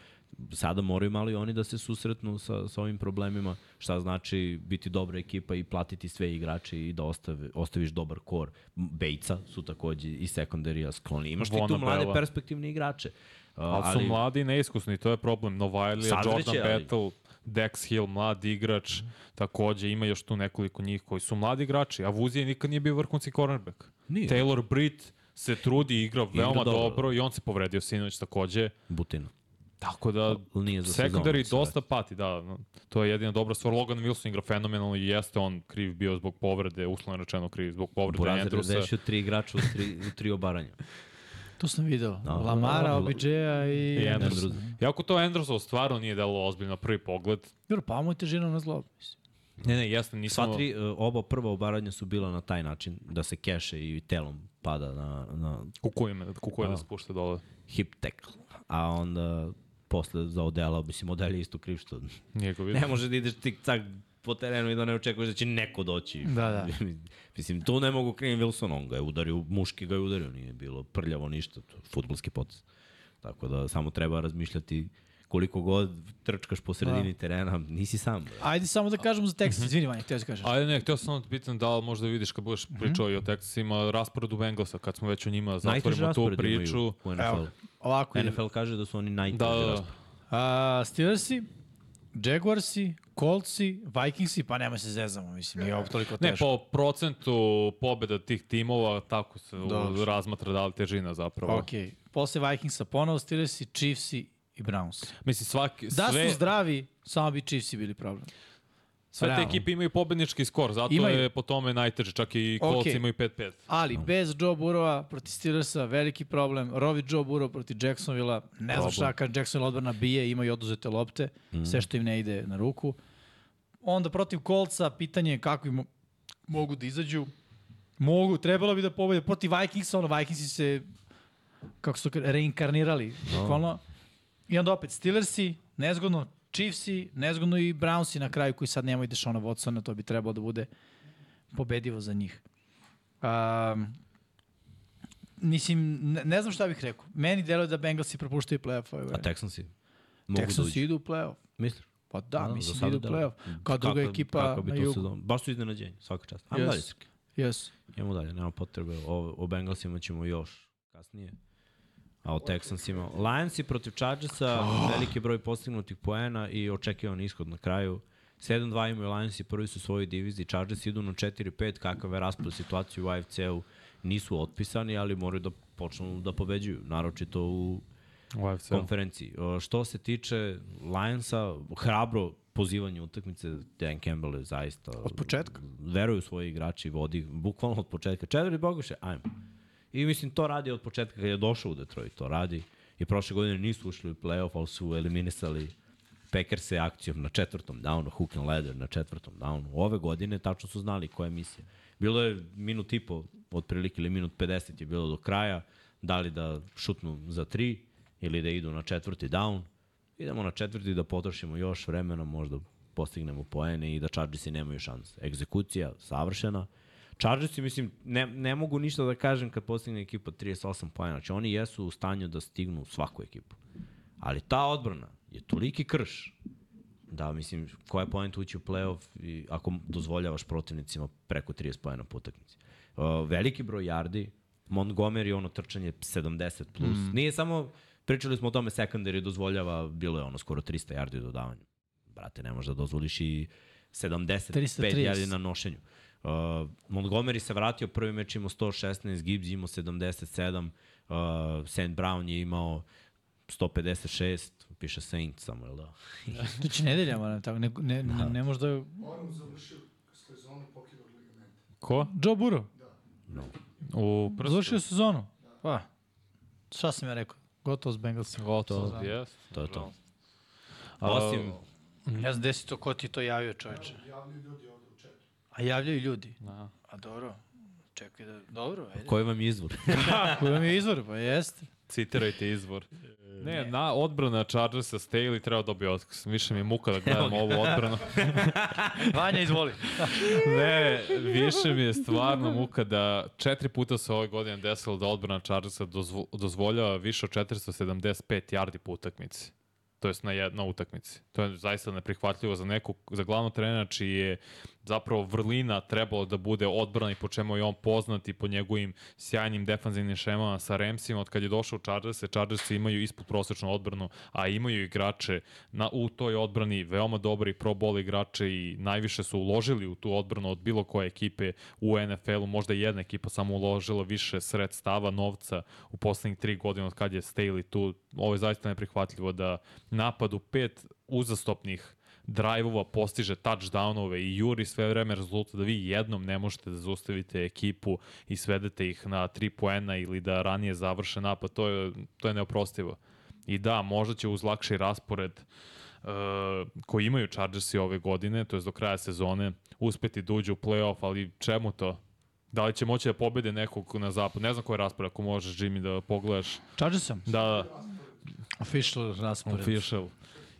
Sada moraju malo i oni da se susretnu sa, sa ovim problemima. Šta znači biti dobra ekipa i platiti sve igrače i da ostave, ostaviš dobar kor. Bejca su takođe i sekundarija skloni. Imaš ti tu mlade Bella. perspektivne igrače. Uh, ali, su mladi i neiskusni, to je problem. Novajlija, Jordan ali- Battle, Dex Hill, mlad igrač, takođe ima još tu nekoliko njih koji su mladi igrači, a Vuzije nikad nije bio vrhunski cornerback. Nije. Taylor Britt se trudi, igra veoma dobro. dobro. i on se povredio sinoć takođe. Butina. Tako da, nije za secondary sezonu, dosta pati, da. no, To je jedina dobra stvar. Logan Wilson igra fenomenalno i jeste on kriv bio zbog povrede, uslovno rečeno kriv zbog povrede je Andrewsa. rešio tri igrača u tri, u tri obaranja. To sam video. Da. Lamara, Da. OBJ-a i... I Andrews. Andrews. Iako to Andrewsov stvarno nije delo ozbiljno na prvi pogled. Dobro, pa mu je težinom na zlob. mislim. Ne, ne, jeste, nismo... Sva tri, uh, oba prva obaranja su bila na taj način, da se keše i telom pada na, na Kukuje me, kukuje da Da. se pušta dole. hip tackle. A onda posle za Odela, mislim, Odel je isto kriv što ne može da ideš tik cak po terenu i da ne očekuješ da će neko doći. Da, da. Mislim, tu ne mogu krivim Wilson, on ga je udario, muški ga je udario, nije bilo prljavo ništa, to futbolski potes. Tako da samo treba razmišljati koliko god trčkaš po sredini da. terena, nisi sam. Bre. Ajde samo da kažemo za tekst, izvini Vanja, htio da kažeš. Ajde, ne, htio sam samo da pitam da li možda vidiš kad budeš pričao i o Texasima, rasporedu Bengalsa, kad smo već o njima zatvorimo tu raspored imaju priču. u NFL. Evo, ovako. NFL kaže da su oni najteži Da, da, da. A, Steelersi, Jaguarsi, Coltsi, Vikingsi, pa nema se zezamo, mislim, nije ovo toliko Ne, teško. po procentu pobjeda tih timova, tako se Dobro. u, razmatra da li težina zapravo. Ok, posle Vikingsa ponovo Steelersi, Chiefsi i Browns. Mislim, svaki, Da sve, su zdravi, samo bi Chiefsi bili problem. sve te realno. ekipe imaju pobednički skor, zato Imaju. je po tome najteže, čak i Colts Ok. imaju 5-5. Ali bez Joe Burrowa proti Steelersa veliki problem. Rovi Joe Burrow proti Jacksonvilla. Ne znam šta kad Jacksonville odbrana bije, imaju oduzete lopte, Mhm. sve što im ne ide na ruku. Onda protiv Coltsa pitanje je kako im mogu da izađu. Mogu, trebalo bi da pobede. Protiv Vikingsa, ono Vikingsi se kako su to ka- reinkarnirali. I onda opet Steelersi, nezgodno, Chiefsi, nezgodno i Brownsi na kraju koji sad nemaju Dešona Watsona, to bi trebalo da bude pobedivo za njih. Um, mislim, ne, ne znam šta bih rekao. Meni deluje da Bengalsi propuštaju play-off ove A. Texansi? Mogu da Texansi uđu. idu u play-off. Misliš? Pa da, A, mislim da idu u sada play-off. Kao druga Kako- ekipa kako bi na jugu. sezon- Baš su iznenađenje, svaka čast. Ajmo Yes. dalje. Yes. Idemo dalje, nema potrebe. O, o Bengalsima ćemo još kasnije. A o Texansima. Lionsi protiv Chargersa, Oh. veliki broj postignutih poena i očekivan ishod na kraju. 7-2 imaju Lionsi, prvi su u svojoj diviziji. Chargers idu na 4-5, kakav je raspad situaciju u AFC-u. Nisu otpisani, ali moraju da počnu da pobeđuju, naročito u U AFC. konferenciji. Što se tiče Lionsa, hrabro pozivanje utakmice, Dan Campbell je zaista... Od početka. Veruju svoji igrači, vodi bukvalno od početka. Četiri Boguše, ajmo. I mislim, to radi od početka kad je došao u Detroit, to radi. I prošle godine nisu ušli u playoff, ali su eliminisali Packers-e akcijom na četvrtom downu, hook and ladder na četvrtom downu. Ove godine tačno su znali koja je misija. Bilo je minut i po, otprilike, ili minut 50 je bilo do kraja, da li da šutnu za tri ili da idu na četvrti down. Idemo na četvrti da potrošimo još vremena, možda postignemo poene i da Chargersi nemaju šanse. Egzekucija savršena. Chargersi, mislim, ne, ne mogu ništa da kažem kad postigne ekipa 38 poena. Znači, oni jesu u stanju da stignu svaku ekipu. Ali ta odbrana je toliki krš da, mislim, koja je point ući u playoff i ako dozvoljavaš protivnicima preko 30 pojena po utakmici. Uh, veliki broj yardi, Montgomery ono trčanje 70 plus. Mm. Nije samo, pričali smo o tome, secondary dozvoljava, bilo je ono skoro 300 yardi dodavanja. Brate, ne možeš da dozvoliš i 75 330. yardi na nošenju. Uh, Montgomery se vratio, prvi meč imao 116, Gibbs imao 77, uh, St. Brown je imao 156, piše Saint samo, jel da? To će nedeljama, ne, tako, ne, ne, ne, ne možda... Moram završio sezonu pokidog ligamenta. Ko? Joe Burrow, U prstu. završio sezonu. Pa, šta sam ja rekao? Gotovo s Bengalsima. Gotovo, Da. jes. To je to. A, Osim, Ne znam gde si to, ko ti to javio čoveče. Javljaju ljudi. A javljaju ljudi. Da. A dobro. Čekaj da... Dobro, ajde. koji vam je izvor? Koji vam je izvor? Pa jeste. Citirajte izvor. Ne, na odbrana Chargersa Staley treba dobiti otkaz. Više mi je muka da gledam ovu odbranu. Vanja, izvoli. ne, više mi je stvarno muka da četiri puta se ove godine desilo da odbrana Chargersa dozvo, dozvoljava više od 475 yardi po utakmici. To jest na jednoj utakmici. To je zaista neprihvatljivo za neku, za glavnog trenera čiji je zapravo vrlina trebalo da bude odbrana i po čemu je on poznat i po njegovim sjajnim defanzivnim šemama sa Ramsima. Od kad je došao u Chargers, Chargers imaju ispod prosečnu odbranu, a imaju igrače na, u toj odbrani veoma dobri pro bowl igrače i najviše su uložili u tu odbranu od bilo koje ekipe u NFL-u. Možda jedna ekipa samo uložila više sredstava, novca u poslednjih tri godine od kad je Staley tu. Ovo je zaista neprihvatljivo da napad u pet uzastopnih drajvova postiže touchdownove i juri sve vreme rezultat da vi jednom ne možete da zaustavite ekipu i svedete ih na tri poena ili da ranije završe napad, to je, to je neoprostivo. I da, možda će uz lakši raspored uh, koji imaju Chargersi ove godine, to je do kraja sezone, uspeti da uđu u playoff, ali čemu to? Da li će moći da pobede nekog na zapad? Ne znam koji je raspored, ako možeš, Jimmy, da pogledaš. Chargersa. Da, Official raspored. official.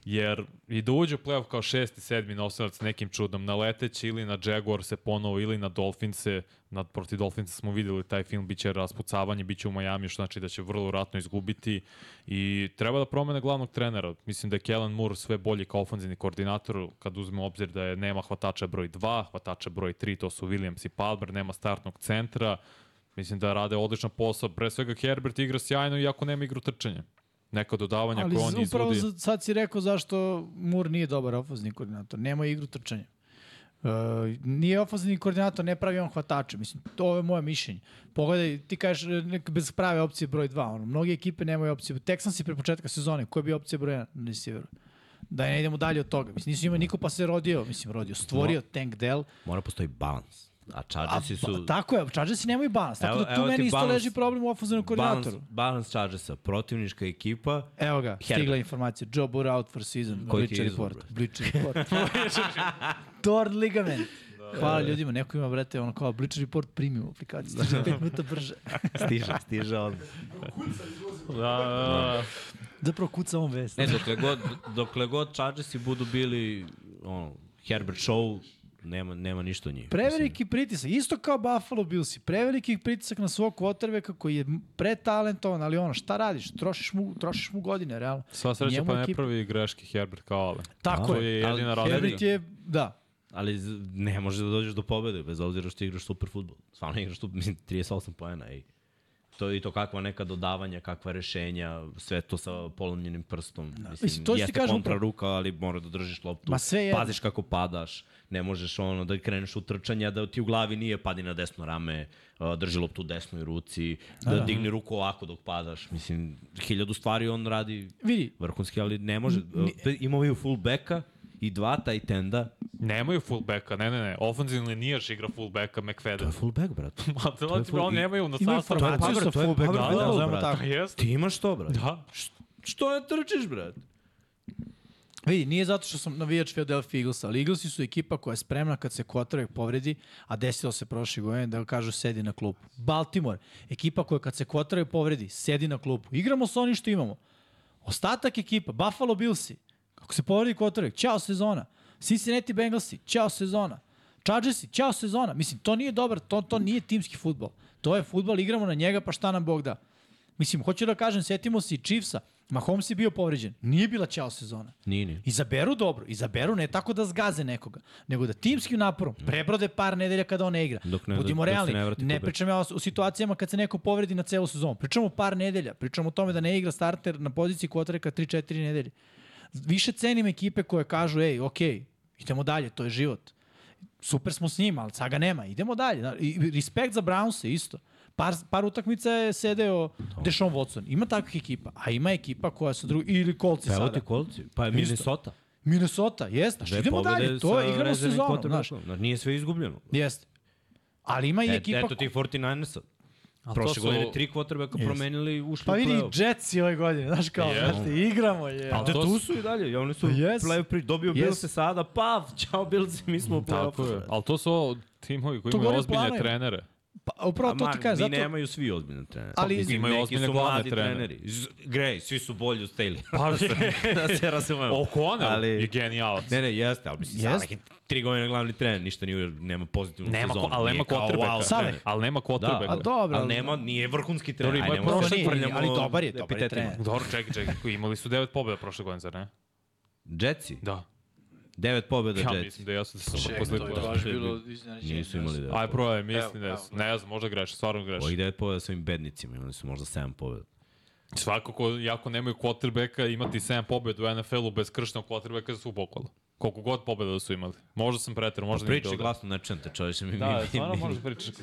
Jer i da uđe u playoff kao šesti, sedmi nosilac nekim čudom, na leteći ili na Jaguar se ponovo ili na Dolphinse, na, protiv Dolphinsa smo videli taj film, bit će raspucavanje, bit će u Miami, što znači da će vrlo vratno izgubiti i treba da promene glavnog trenera. Mislim da je Kellen Moore sve bolji kao ofenzivni koordinator, kad uzmemo obzir da je nema hvatača broj 2, hvatača broj 3, to su Williams i Palmer, nema startnog centra, Mislim da rade odličan posao. Pre svega Herbert igra sjajno iako nema igru trčanja. Neka dodavanja Ali koje on upravo izvodi. za- sad si rekao zašto Mur nije dobar ofazni koordinator. Nema igru trčanja. Uh, nije ofazni koordinator, ne pravi on hvatače. Mislim, to je moje mišljenje. Pogledaj, ti kažeš e, nek bez prave opcije broj 2. Ono, mnoge ekipe nemaju opcije. Texans je pre početka sezone. Ko je bio opcija broj 1 na receiveru? Da ne idemo dalje od toga. Mislim, nisu ima niko pa se rodio. Mislim, rodio. Stvorio no. Tank Dell. Mora postoji balans. A A, Chargersi su... ba, tako je, Chargersi nemaju balans. Tako Evo- da tu meni isto balans- leži problem u ofenzivnom koordinatoru. balans Chargersa, protivnička ekipa, Evo ga, stigla Herbert. informacija. Joe Burrow out for season. Koji ti je Bleacher report. bre? Bleacher report. Torn ligament. Hvala ljudima, neko ima, brate, ono kao Bleacher report premium aplikaciju. Stiže 5 minuta brže. stiže, stiže on. Da, da, da. Zapravo kuca on vest. Ne, dokle god, dokle god Chargersi budu bili ono, Herbert Show, nema, nema ništa od njih. Preveliki pritisak, isto kao Buffalo Billsi, preveliki pritisak na svog quarterbacka koji je pretalentovan, ali ono, šta radiš? Trošiš mu, trošiš mu godine, realno. Sva sreća Njemu pa ne ekipa- pravi greške Herbert kao Ale. Tako To je. je ali jedina Herbert razlika. Herbert je, da, Ali ne možeš da dođeš do pobede, bez obzira što igraš super futbol. Stvarno igraš tu, mislim, 38 poena i to i to kakva neka dodavanja, kakva rešenja, sve to sa polomljenim prstom. Mislim, Mislim, to jeste kažem kontra upravo. ruka, ali mora da držiš loptu. Ma sve jedno. Paziš kako padaš, ne možeš ono da kreneš u trčanje, da ti u glavi nije padi na desno rame, drži loptu u desnoj ruci, da, digni ruku ovako dok padaš. Mislim, hiljadu stvari on radi vidi, vrhunski, ali ne može. Imaju fullbacka i dva tight enda. Nemaju fullbacka, ne, ne, ne. Ofenzivni nijaš igra fullbacka To McFadden. je fullback, brat. Ma to je ti full- oni nemaju na imaju sastavu. formaciju Pa, sa to je fullback, power da, da, tako. Pa jeste. Ti imaš to, brat. Da. Što ne trčiš, brat? Vidi, nije zato što sam navijač Philadelphia Eaglesa, ali Eaglesi su ekipa koja je spremna kad se quarterback povredi, a desilo se prošle godine da kažu sedi na klupu. Baltimore, ekipa koja kad se quarterback povredi, sedi na klupu. Igramo sa onim što imamo. Ostatak ekipa, Buffalo Billsi, kako se povredi quarterback, ćao sezona. Cincinnati Bengalsi, ćao sezona. Chargersi, ćao sezona. Mislim, to nije dobar, to, to nije timski futbol. To je futbol, igramo na njega, pa šta nam Bog da. Mislim, hoću da kažem, setimo se i Chiefsa. Mahomes je bio povređen. Nije bila ćao sezona. Nije, nije. Izaberu dobro, izaberu ne tako da zgaze nekoga, nego da timskim naporom prebrode par nedelja kada on ne igra. Dok ne- Budimo dok realni, ne ne, ne pričam ja o, o situacijama kad se neko povredi na celu sezonu. Pričamo par nedelja, pričamo o tome da ne igra starter na poziciji kvotareka 3-4 nedelje. Više cenim ekipe koje kažu, ej, okej, idemo dalje, to je život. Super smo s njima, ali sad ga nema, idemo dalje. I respekt za Brownse isto. Par, par utakmica je sedeo Deshaun Watson. Ima takvih ekipa, a ima ekipa koja su drugi, ili kolci Evo sada. ti kolci. Pa je Minnesota. Minnesota, jeste. Dve idemo dalje, to je, igramo sezonu, znaš. Nije sve izgubljeno. Jeste. Ali ima i E, ekipa... eto ti 49ersa. To Prošle su- godine tri quarterbacka promenili i ušli Pa u vidi, play-off. Jetsi ove godine, znaš kao, Jeste. znaš ti, igramo je. Ali to tu su- su i dalje. Oni su Yes. play-off pri... Dobio Yes. Bills se sada, pav, čao Bills, mi smo u Tako je. play-offu. Ali to su timovi koji To imaju ozbiljne planovima. trenere. Pa, upravo to ti kažem, zato... nemaju svi ozbiljne trenere. Ali- Mislim, Imaju ozbiljne su glavne trenere. treneri. Grej, svi su bolji od Staley. Pa, da se razumemo. O'Connell Ali- je genijalac. Ne, ne, jeste, ali mislim, Jest. Saleh je tri godine glavni trener, ništa nije, nema pozitivnu Nema, sezonu. ko, ali nema quarterbacka. wow, Saleh. Ali nema Da, quarterbacka. A dobro, ali nema, nije vrhunski trener. Dobro, ima prošle- frljamo ali dobar je, dobar je trener. Dobro, čekaj, čekaj. Imali su devet pobjeda prošle godine, zar ne? Jetsi, Da. Devet pobjeda Ja Jetsi. mislim da jesu da su Čekaj, posle... to je to baš bilo iznenađenje. Nisu imali devet Aj, probaj, mislim da jesu. Ne znam, možda greš, stvarno greš. Ovih devet pobjeda sa ovim bednicima, imali su možda sedam pobjeda. Svakako, jako nemaju quarterbacka, imati 7 pobjeda u NFL-u bez kršnog quarterbacka su pokola. Koliko god pobjeda da su imali. Možda sam preterao, možda nije Priči glasno, ne čujem te čovječe. Mi, Da, mi, stvarno mi, možeš pričati.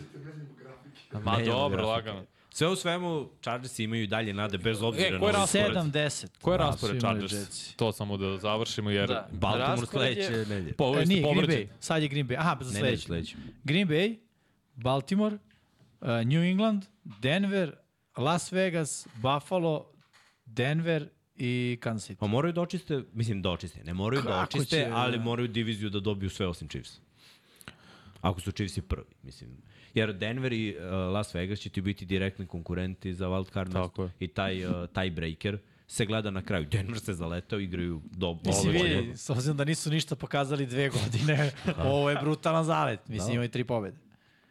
Ma dobro, lagano. Sve u svemu, Chargersi imaju i dalje nade, bez obzira E, na raspored? skor. 7-10. Ko je Da, raspored Chargers? Jetsi. To samo da završimo, jer Da. Baltimore sledeće nedelje. po, E, ste nije, Green. Bay. Sad je Green Bay. Aha, za Ne, ne, sledeći. sledeće. Green Bay, Baltimore, uh, New England, Denver, Las Vegas, Buffalo, Denver i Kansas City. Pa moraju da očiste, mislim da očiste, ne moraju da Kako očiste, će, ali da. moraju diviziju da dobiju sve osim Chiefs. Ako su Chiefs i prvi, mislim. Jer Denver i uh, Las Vegas će ti biti direktni konkurenti za wild card Tako je. mesto. I taj uh, tiebreaker se gleda na kraju. Denver se zaletao, igraju do Mislim, vidi, s obzirom da nisu ništa pokazali dve godine, ovo je brutalan zalet. Mislim, imaju tri pobede.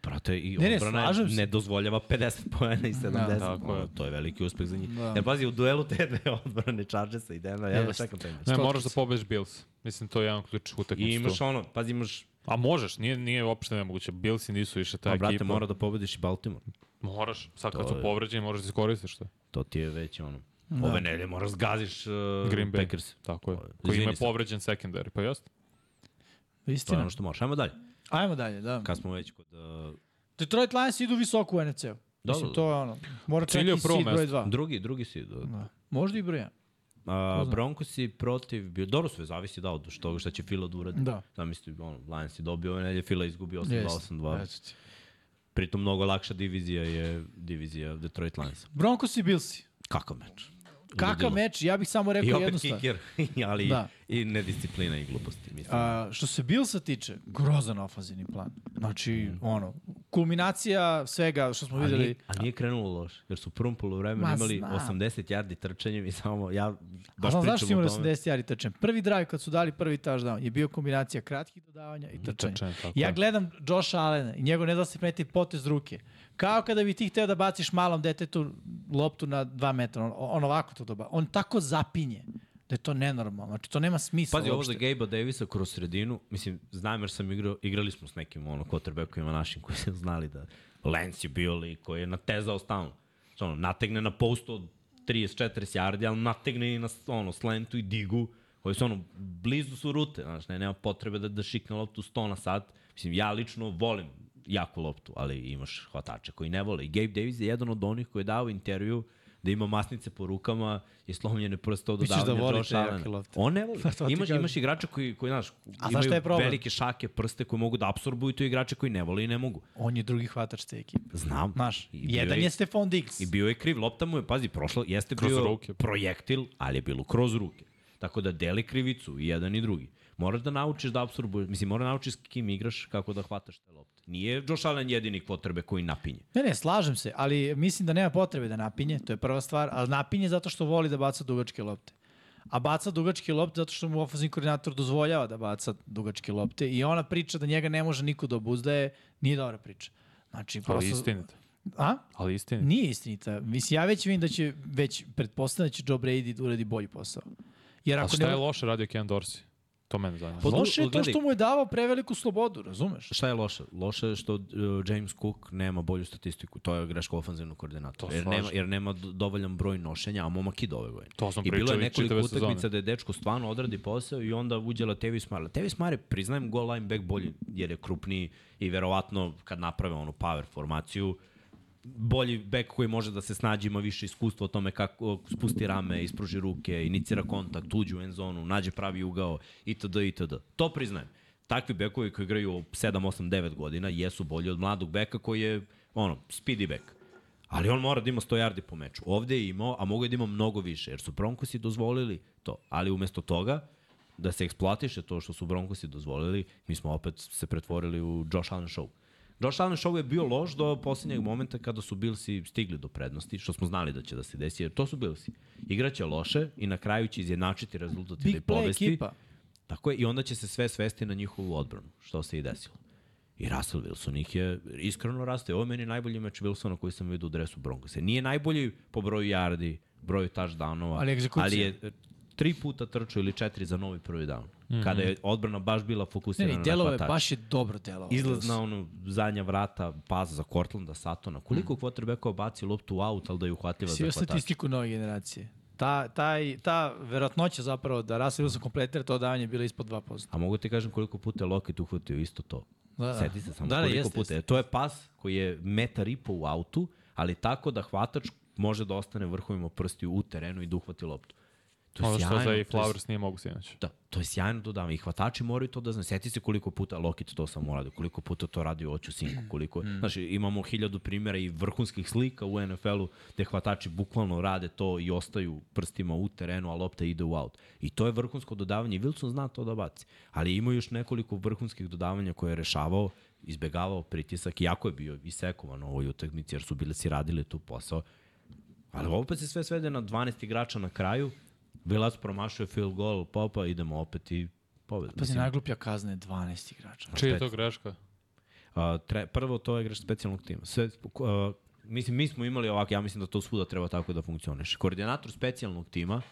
Brate, i Ne, ne, odbrana se. ne dozvoljava 50 pojena i 70. tako je. Ono, to je veliki uspeh za njih. Da. Jer pazi, u duelu te dve odbrane Chargersa i Denver, ja da čekam taj meč. Ne, moraš da pobediš Bills. Mislim, to je jedan ključ utakmicu. I imaš ono, pazi, imaš, A možeš, nije, nije uopšte nemoguće. Billsi nisu više ta pa, ekipa. brate, mora da pobediš i Baltimore. Moraš, sad kad To su je- povređeni, moraš da iskoristiš to. To ti je već ono, ove nedelje moraš zgaziš uh, Green Bay. Packers. Tako je. Koji ima povređen secondary, pa jeste? To je Istina. ono što možeš. Ajmo dalje. Ajmo dalje, da. Kad smo već kod... Uh, Detroit Lions idu visoko u NFC-u. Mislim, da. to je ono. Mora čak Cilj je i prvo seed broj mesto. 2. drugi, drugi si. Da. Da. Možda i broj 1. A, Broncosi protiv... Bio, dobro sve, zavisi da od toga šta će Fila da uradi. Da. Zamisli, ono, Lions je dobio ove nedelje, Fila izgubio Jeste. 8-2-8-2. Eto ti. Pritom mnogo lakša divizija je divizija Detroit Lions. Broncos i Billsi. Kakav meč? Kakav Ludilo. meč, ja bih samo I rekao jednu opet stvar. kiker, ali Da. da. i nedisciplina i gluposti. Mislim. A, što se Billsa tiče, grozan ofazivni plan. Znači, Mm. ono, kulminacija svega što smo a, videli. nije, a nije krenulo loš, jer su u prvom polovremenu Ma, imali znam. 80 yardi trčanjem i samo ja baš znam zašto su pričam o imali tome. 80 jari trčan. Prvi drive kad su dali prvi touchdown je bio kombinacija kratkih dodavanja i trčanja. Tako Ja gledam Josh Allena i njegov ne da se potez ruke. Kao kada bi ti hteo da baciš malom detetu loptu na 2 metra. On, on ovako to doba. On tako zapinje da je to nenormalno. Znači, to nema smisla Pazi, ovo za uopšte. Gabe Davisa kroz sredinu, mislim, znam jer sam igrao, igrali smo s nekim ono, quarterbackovima našim koji su znali da Lance je bio lik koji je natezao stalno. Znači, Ono, nategne na postu od 30-40 yardi, ali nategne i na ono, slentu i digu, koji su ono, blizu su rute, znaš, ne, nema potrebe da, da šikne loptu 100 na sat. Mislim, ja lično volim jaku loptu, ali imaš hvatače koji ne vole. I Gabe Davis je jedan od onih koji je dao intervju da ima masnice po rukama i slomljene prste od Misliš da Josh Allena. On ne voli. Ti imaš, imaš igrača koji, koji znaš, A je imaju problem? velike šake, prste koji mogu da apsorbuju to igrače koji ne vole i ne mogu. On je drugi hvatač te ekipe. Znam. Znaš, jedan je Stefan Diggs. I bio je kriv, lopta mu je, pazi, prošlo, jeste Kroz bio ruke. projektil, ali je bilo kroz ruke. Tako da deli krivicu i jedan i drugi. Moraš da naučiš da apsorbuješ, mislim, moraš da naučiš s kim igraš, kako da hvataš te lopte. Nije Josh Allen jedini potrebe koji napinje. Ne, ne, slažem se, ali mislim da nema potrebe da napinje, to je prva stvar, ali napinje zato što voli da baca dugačke lopte. A baca dugačke lopte zato što mu ofenzivni koordinator dozvoljava da baca dugačke lopte i ona priča da njega ne može niko da obuzdaje, nije dobra priča. Znači, Ali prosto... istinito. A? Ali istinito. Nije istinita. Mislim, ja već vidim da će, već pretpostavljam da će Joe Brady da uradi bolji posao. Jer A ako šta ne... je loše radio Ken Dorsey? To mene zanima. Pa- Loše je to što mu je davao preveliku slobodu, razumeš? Šta je loše? Loše je što uh, James Cook nema bolju statistiku. To je greška ofenzivnog koordinatora. To Jer nema, jer nema do- dovoljan broj nošenja, a momak ide ove godine. To smo I bilo je nekoliko utakmica sezone. da je dečko stvarno odradi posao i onda uđe Latavius Mare. Latavius Mare, priznajem, goal line back bolji jer je krupniji i verovatno kad naprave onu power formaciju, bolji bek koji može da se snađe, ima više iskustva o tome kako spusti rame, ispruži ruke, inicira kontakt, uđe u end zonu, nađe pravi ugao, itd. itd. To priznajem. Takvi bekovi koji igraju 7, 8, 9 godina jesu bolji od mladog beka koji je ono, speedy bek. Ali on mora da ima 100 yardi po meču. Ovde je imao, a mogu da ima mnogo više, jer su Broncosi dozvolili to. Ali umesto toga, da se eksploatiše to što su Broncosi dozvolili, mi smo opet se pretvorili u Josh Allen show. Josh Allen show je bio loš do poslednjeg momenta kada su Billsi stigli do prednosti, što smo znali da će da se desi, jer to su Billsi. Igraće loše i na kraju će izjednačiti rezultat i da ih play povesti. ekipa. Tako je, i onda će se sve svesti na njihovu odbranu, što se i desilo. I Russell Wilson ih je iskreno raste. Ovo je meni najbolji meč Wilsona koji sam vidio u dresu Broncosa. Nije najbolji po broju yardi, broju touchdownova, Ali egzekucija. ali je tri puta trčao ili četiri za novi prvi down. Mm -hmm. Kada je odbrana baš bila Ne, fokusirana ne, delovo na hvatač. baš je dobro delovo. Izlaz na ono zadnja vrata, pas za Cortlanda, Satona. Koliko mm. quarterbackova baci loptu u aut, ali da je uhvatljiva za Svi hvatača? statistiku nove generacije. Ta, taj, ta verovatnoća zapravo da Russell Wilson kompletira to davanje je bila ispod 2%. A mogu ti kažem koliko puta je Lockett uhvatio isto to. Da, Da. Seti se samo Da, da, koliko jeste, puta. jeste. je. To je pas koji je metar i po u autu, ali tako da hvatač može da ostane vrhovima prstiju u terenu i da uhvati loptu. To je Ono što sjajno, za to i je- Flowers nije mogu sinoć. Da, to je sjajno dodavanje. I hvatači moraju to da znaju. Sjeti se koliko puta Lokit to sam uradio, koliko puta to radio oću sinku, koliko... Mm. Znači, imamo hiljadu primjera i vrhunskih slika u NFL-u gde hvatači bukvalno rade to i ostaju prstima u terenu, a lopta ide u aut. I to je vrhunsko dodavanje. I Wilson zna to da baci. Ali ima još nekoliko vrhunskih dodavanja koje je rešavao, izbegavao pritisak, iako je bio isekovan u ovoj utakmici, jer su bili si radili tu posao. Ali opet se sve svede na 12 igrača na kraju, Vilac promašuje field goal, popa, idemo opet i pobed. Pazi, najgluplja kazna je 12 igrača. Čija je to greška? A, tre, prvo, to je greš specijalnog tima. Sve, a, mislim, mi smo imali ovako, ja mislim da to svuda treba tako da funkcioniše. Koordinator specijalnog tima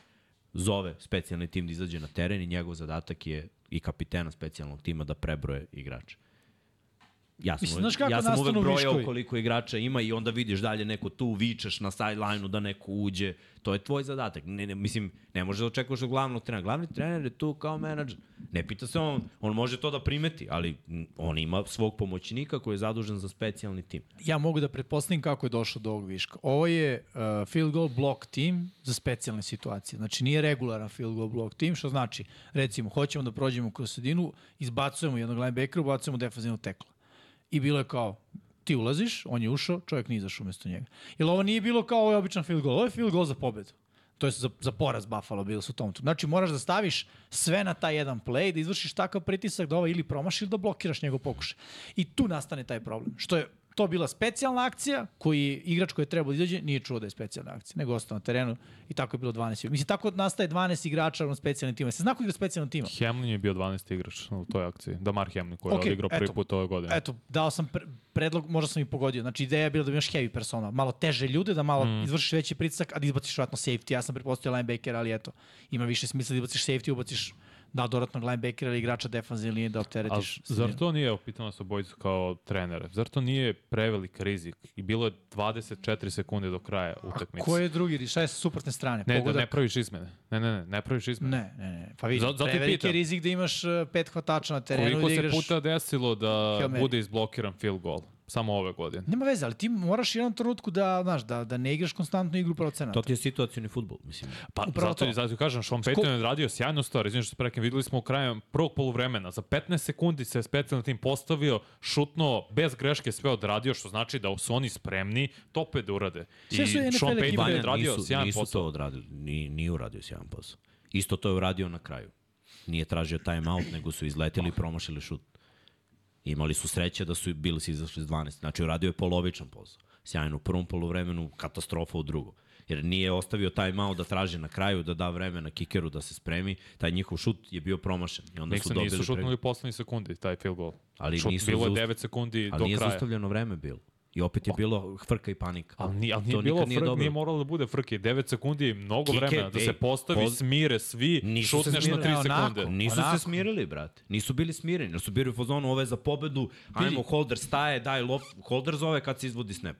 zove specijalni tim da izađe na teren i njegov zadatak je i kapitena specijalnog tima da prebroje igrače. Ja sam, Mislim, znaš kako ja sam uvek brojao viškovi? koliko igrača ima i onda vidiš dalje neko tu, vičeš na sideline-u da neko uđe. To je tvoj zadatak. Ne, ne, mislim, ne može da očekuješ od glavnog trenera. Glavni trener je tu kao menadžer. Ne pita se on, on može to da primeti, ali on ima svog pomoćnika koji je zadužen za specijalni tim. Ja mogu da pretpostavim kako je došlo do ovog viška. Ovo je uh, field goal block team za specijalne situacije. Znači nije regularan field goal block team, što znači, recimo, hoćemo da prođemo kroz sredinu, izbacujemo jednog linebackera, ubacujemo defensivnog tekla. I bilo je kao, ti ulaziš, on je ušao, čovjek nije izašao umesto njega. Jer ovo nije bilo kao ovaj običan field goal, ovo je field goal za pobedu. To je za, za poraz Buffalo bilo su u tom. Znači moraš da staviš sve na taj jedan play, da izvršiš takav pritisak da ovaj ili promaši ili da blokiraš njegov pokušaj. I tu nastane taj problem. Što je to bila specijalna akcija koji igrač koji je trebao da izađe nije čuo da je specijalna akcija, nego ostao na terenu i tako je bilo 12. Mislim, tako nastaje 12 igrača na specijalnim timima. Se zna ko igra specijalnim timom? Hamlin je bio 12 igrač u toj akciji. Damar Hamlin koji je Ok, odigrao prvi eto. put ove godine. Eto, dao sam pre, predlog, možda sam i pogodio. Znači, ideja je bila da imaš heavy persona, malo teže ljude, da malo mm. izvršiš veći pritisak, a da izbaciš vratno safety. Ja sam pretpostavio linebacker, ali eto, ima više smisla da izbaciš safety, ubaciš da dodatnog linebackera ili igrača defanzivne linije da A opteretiš. zar to nije, pitam vas obojicu kao trenere, zar to nije prevelik rizik? I bilo je 24 sekunde do kraja utakmice. Ko je drugi? Šta je sa suprotne strane? Ne, da Pogodak? ne praviš izmene. Ne, ne, ne, ne praviš izmene. Ne, ne, ne. Pa vidi, Zato- preveliki pitam. rizik da imaš uh, pet hvatača na terenu Koliko da se igraš... puta desilo da bude izblokiran field goal? Samo ove godine. Nema veze, ali ti moraš u jednom trenutku da, znaš, da, da ne igraš konstantnu igru procenata. To ti je situacijni futbol, mislim. Pa Upravo zato, to. zato kažem, Sean Payton je radio sjajnu stvar, izvinite što se prekem, videli smo u kraju prvog poluvremena, za 15 sekundi se specijalni tim postavio, šutno, bez greške sve odradio, što znači da su oni spremni tope da urade. I Sean. Payton je odradio nisu, sjajan nisu posao. to odradili, ni, nije uradio sjajan posao. Isto to je uradio na kraju. Nije tražio time out, nego su izleteli i promašili šut. Imali su sreće da su bili si izašli s 12. Znači, uradio je polovičan posao. Sjajno u prvom polovremenu, katastrofa u drugom. Jer nije ostavio time out da traži na kraju, da da vreme na kikeru da se spremi. Taj njihov šut je bio promašen. I onda su Nixon dobili nisu šutnuli poslednji sekundi, taj field goal. Ali Šut, nisu bilo je zaust- 9 sekundi Ali do nije kraja. zaustavljeno vreme bilo. I opet je bilo frka i panika. Ali nije, ali To nije bilo nikad nije frk, dobro. nije moralo da bude frke. 9 sekundi je mnogo Kike, vremena da se ej, postavi, poz- smire svi, Nisu se šutneš na smirili. 3 Onako. sekunde. Nisu Onako. se smirili, brate. Nisu bili smireni. Su bili u fazonu, ovo je za pobedu, ajmo, holder staje, daj lop. Holder zove kad se izvodi snap.